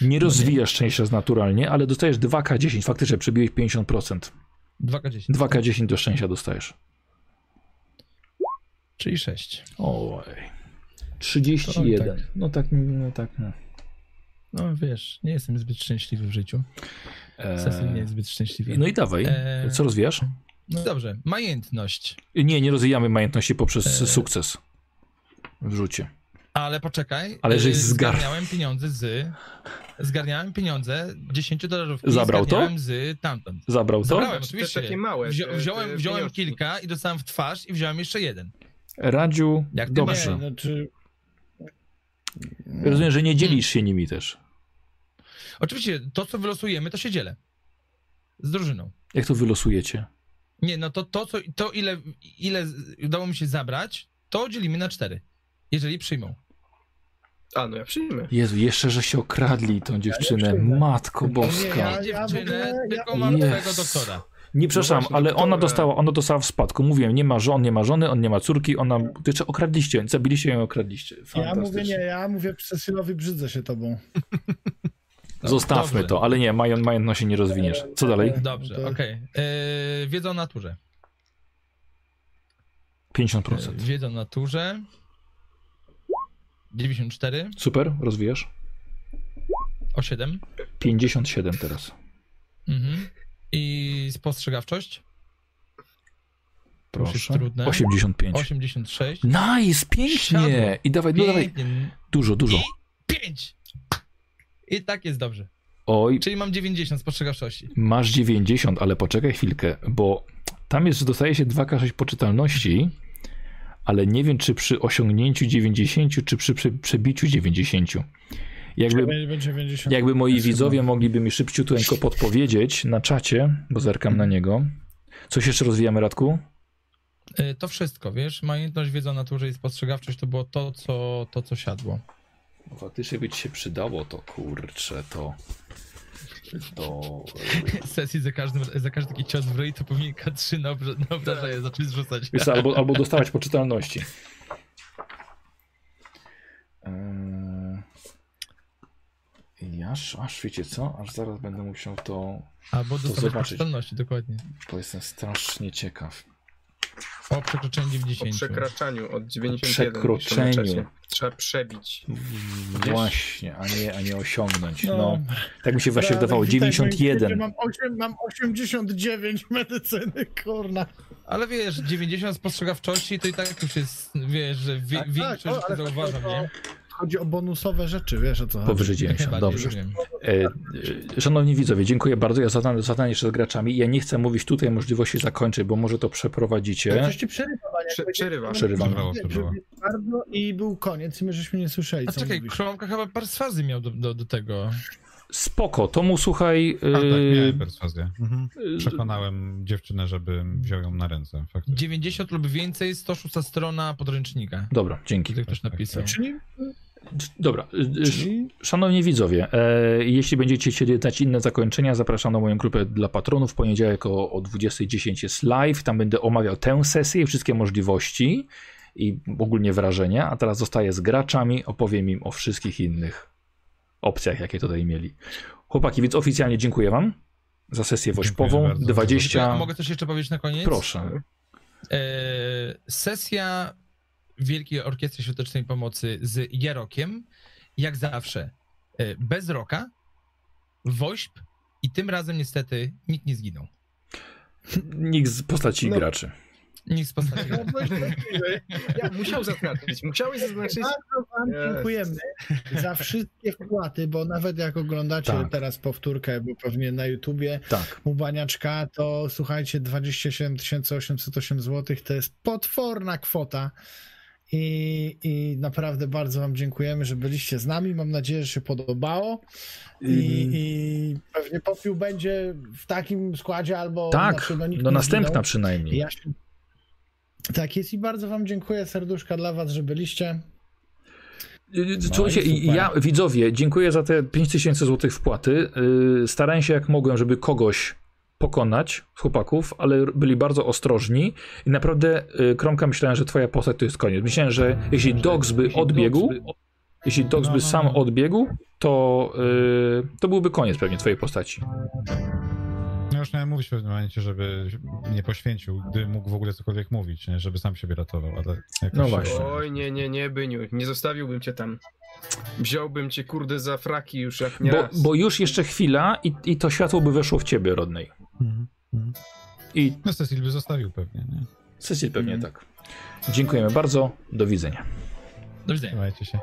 Speaker 1: Nie rozwijasz szczęścia naturalnie, ale dostajesz 2K10. Faktycznie przebiłeś 50%.
Speaker 2: 2K10.
Speaker 1: 2K10 do szczęścia dostajesz.
Speaker 2: Czyli 6.
Speaker 1: Oj. 31.
Speaker 2: Oj, tak.
Speaker 1: No tak, no tak. No.
Speaker 2: No wiesz, nie jestem zbyt szczęśliwy w życiu. Cecil nie jest zbyt szczęśliwy.
Speaker 1: No i dawaj.
Speaker 2: Eee.
Speaker 1: Co rozwijasz?
Speaker 2: No dobrze, majętność.
Speaker 1: Nie, nie rozwijamy majętności poprzez
Speaker 2: Eee.
Speaker 1: sukces w rzucie.
Speaker 2: Ale poczekaj.
Speaker 1: Ale żeś
Speaker 2: y,
Speaker 1: zgarł.
Speaker 2: Zgarniałem pieniądze z... Zgarniałem pieniądze 10 dolarów.
Speaker 1: Zabrał to?
Speaker 2: Z tamtąd.
Speaker 1: Zabrał to?
Speaker 2: Zabrałem,
Speaker 4: Znaczy,
Speaker 2: oczywiście.
Speaker 4: takie małe,
Speaker 2: Wzi- wziąłem wziąłem kilka i dostałem w twarz i wziąłem jeszcze jeden.
Speaker 1: Radziu,
Speaker 2: Jak
Speaker 1: dobrze.
Speaker 3: Nie, znaczy...
Speaker 1: Rozumiem, że nie dzielisz się nimi też.
Speaker 2: Oczywiście, to co wylosujemy, to się dzielę. Z drużyną.
Speaker 1: Jak to wylosujecie?
Speaker 2: Nie, no to, to, co, to ile, ile udało mi się zabrać, to dzielimy na cztery. Jeżeli przyjmą.
Speaker 4: A, no ja przyjmę.
Speaker 1: Jezu, jeszcze, że się okradli tą dziewczynę. Matko
Speaker 3: Nie,
Speaker 1: boska.
Speaker 3: ja-
Speaker 2: Nie dziewczynę, tylko
Speaker 3: ja-
Speaker 2: mam
Speaker 1: Jezu.
Speaker 2: twojego doktora.
Speaker 1: Nie przepraszam,
Speaker 4: właśnie,
Speaker 1: ale ona dostała, ona dostała w spadku. Mówiłem, nie ma żon, nie ma żony, on nie ma córki, ona... Ty jeszcze okradliście, zabiliście ją i okradliście.
Speaker 3: Ja mówię nie, ja mówię Cecilowi brzydzę się tobą.
Speaker 1: Zostawmy
Speaker 2: Dobrze.
Speaker 1: to, ale nie, mają, majątności nie rozwiniesz. Co dalej?
Speaker 2: Dobrze,
Speaker 3: To-
Speaker 2: okej. Yy, Wiedza o naturze.
Speaker 1: 50%.
Speaker 2: Yy, Wiedza o naturze. 94
Speaker 1: Super, rozwijasz?
Speaker 2: o 7.
Speaker 1: 57 teraz.
Speaker 2: Mhm. I spostrzegawczość.
Speaker 1: Proszę.
Speaker 2: trudne.
Speaker 1: 85.
Speaker 2: 86.
Speaker 1: Nice, pięknie.
Speaker 2: Siadło.
Speaker 1: I dawaj, no dawaj. Dużo, dużo.
Speaker 2: I 5. I tak jest dobrze.
Speaker 1: Oj,
Speaker 2: Czyli mam 90 spostrzegawczości.
Speaker 1: masz 90, ale poczekaj chwilkę, bo tam jest, że dostaje się 2K6 poczytalności, ale nie wiem, czy przy osiągnięciu 90, czy przy prze, przebiciu 90. Jakby,
Speaker 3: Będzie 90.
Speaker 1: jakby moi widzowie mogliby mi szybciuteńko podpowiedzieć na czacie, bo zerkam na niego. Coś jeszcze rozwijamy, Radku?
Speaker 2: Yy, To wszystko, wiesz? Majętność, wiedza o naturze i spostrzegawczość to było to, co, to, co siadło.
Speaker 1: No, faktycznie by ci się przydało to, kurczę, to... To...
Speaker 2: Sesji za, każdym, za każdy taki cios w ryj to powinien K3 na, obra- na obrażenie zacząć zrzucać.
Speaker 1: Wiesz, albo, albo dostawać poczytalności. Eee, aż, aż wiecie co? Aż zaraz będę musiał to.
Speaker 2: Albo dostawać
Speaker 1: zobaczyć.
Speaker 2: poczytalności, dokładnie.
Speaker 1: Bo jestem strasznie ciekaw.
Speaker 2: O przekroczeniu
Speaker 4: O
Speaker 2: 90.
Speaker 4: przekraczaniu od 91.
Speaker 1: Przekroczeniu.
Speaker 4: Trzeba przebić.
Speaker 1: Właśnie, a nie, a nie osiągnąć. No,
Speaker 3: No.
Speaker 1: tak mi się właśnie wydawało.
Speaker 3: witaj, moim
Speaker 1: 91.
Speaker 3: świecie, Mam, 8, mam 89 medycyny, kurna.
Speaker 2: Ale wiesz, 90 spostrzegawczości to i tak już jest, wiesz, że wie,
Speaker 3: Tak,
Speaker 2: większość
Speaker 3: tak,
Speaker 2: tak,
Speaker 3: ale
Speaker 2: zauważam,
Speaker 3: to-
Speaker 2: nie?
Speaker 3: Chodzi o bonusowe rzeczy, wiesz o co.
Speaker 1: Powyżej
Speaker 2: Jak
Speaker 1: 90.
Speaker 2: najbardziej,
Speaker 1: Dobrze. E, e, szanowni widzowie, dziękuję bardzo. Ja zadam, zadam jeszcze z graczami. Ja nie chcę mówić tutaj możliwości zakończyć, bo może to przeprowadzicie.
Speaker 3: Coś ci przerywa.
Speaker 4: Prze- przerywa.
Speaker 1: Przerywamy.
Speaker 5: Przerwało, przerwało.
Speaker 3: Bardzo i był koniec i my żeśmy nie słyszeli,
Speaker 2: A
Speaker 3: co
Speaker 2: czekaj. Kromka chyba perswazy miał do, do, do tego.
Speaker 1: Spoko, to mu słuchaj.
Speaker 5: A, tak,
Speaker 1: e,
Speaker 5: miałem perswazję. Mhm.
Speaker 1: e,
Speaker 5: Przekonałem dziewczynę, żeby wziął ją na ręce. Faktycznie.
Speaker 2: 90 lub więcej, 106 strona podręcznika.
Speaker 1: Dobra, dzięki.
Speaker 2: Tutaj ktoś napisał.
Speaker 3: Czyli,
Speaker 1: Dobra, y, y, szanowni widzowie, e, jeśli będziecie chcieli dać inne zakończenia, zapraszam na moją grupę dla patronów. W poniedziałek o, o 20.10 jest live, tam będę omawiał tę sesję i wszystkie możliwości i ogólnie wrażenia, a teraz zostaję z graczami, opowiem im o wszystkich innych opcjach, jakie tutaj mieli. Chłopaki, więc oficjalnie dziękuję wam. za sesję wośpową.
Speaker 5: bardzo.
Speaker 1: 20.
Speaker 2: A mogę coś jeszcze powiedzieć na koniec?
Speaker 1: Proszę.
Speaker 2: E, sesja Wielkiej Orkiestry Świątecznej Pomocy z Jarokiem, jak zawsze, e, bez roka, wośp i tym razem niestety nikt nie zginął.
Speaker 1: Nikt z postaci
Speaker 4: No.
Speaker 1: graczy.
Speaker 2: Nikt z postaci.
Speaker 4: Ja musiał zaznaczyć, musiałeś zaznaczyć.
Speaker 3: Bardzo wam
Speaker 4: Jest.
Speaker 3: dziękujemy za wszystkie wpłaty, bo nawet jak oglądacie
Speaker 1: Tak.
Speaker 3: teraz powtórkę, bo pewnie na YouTubie
Speaker 1: Tak.
Speaker 3: u Baniaczka, to słuchajcie, 27 808 zł to jest potworna kwota. I, I naprawdę bardzo Wam dziękujemy, że byliście z nami. Mam nadzieję, że się podobało. I, i pewnie popiół będzie w takim składzie albo.
Speaker 1: Tak,
Speaker 3: znaczy, no,
Speaker 1: no
Speaker 3: nie
Speaker 1: następna
Speaker 3: zginął.
Speaker 1: przynajmniej.
Speaker 3: Ja się... Tak jest i bardzo Wam dziękuję. Serduszka dla Was, że byliście.
Speaker 1: Y, Słuchajcie,
Speaker 3: i super.
Speaker 1: ja, widzowie, dziękuję za te 5000 zł wpłaty. Y, Starałem się jak mogłem, żeby kogoś pokonać z chłopaków, ale byli bardzo ostrożni i naprawdę, y, Kromka, myślałem, że twoja postać to jest koniec. Myślałem, że jeśli Dogs by odbiegł, jeśli Dogs
Speaker 5: No,
Speaker 1: by
Speaker 5: no,
Speaker 1: sam
Speaker 5: no.
Speaker 1: odbiegł, to, y, to byłby koniec pewnie twojej postaci.
Speaker 5: No już miałem mówić w pewnym momencie, żeby nie poświęcił, gdy mógł w ogóle cokolwiek mówić, nie? żeby sam siebie ratował, ale jakoś
Speaker 1: No
Speaker 5: się-
Speaker 1: właśnie.
Speaker 4: Oj, nie, nie, nie, Byniu, nie zostawiłbym cię tam. Wziąłbym cię, kurde, za fraki już jak nie
Speaker 1: Bo,
Speaker 4: raz.
Speaker 1: bo już jeszcze chwila i, i to światło by weszło w ciebie, Rodnej.
Speaker 5: Mhm, mhm.
Speaker 1: I
Speaker 5: No Cecil by zostawił pewnie, nie?
Speaker 1: Cecil pewnie
Speaker 4: Mhm.
Speaker 1: tak. Dziękujemy bardzo. Do widzenia.
Speaker 2: Do widzenia.
Speaker 5: Trzymajcie się.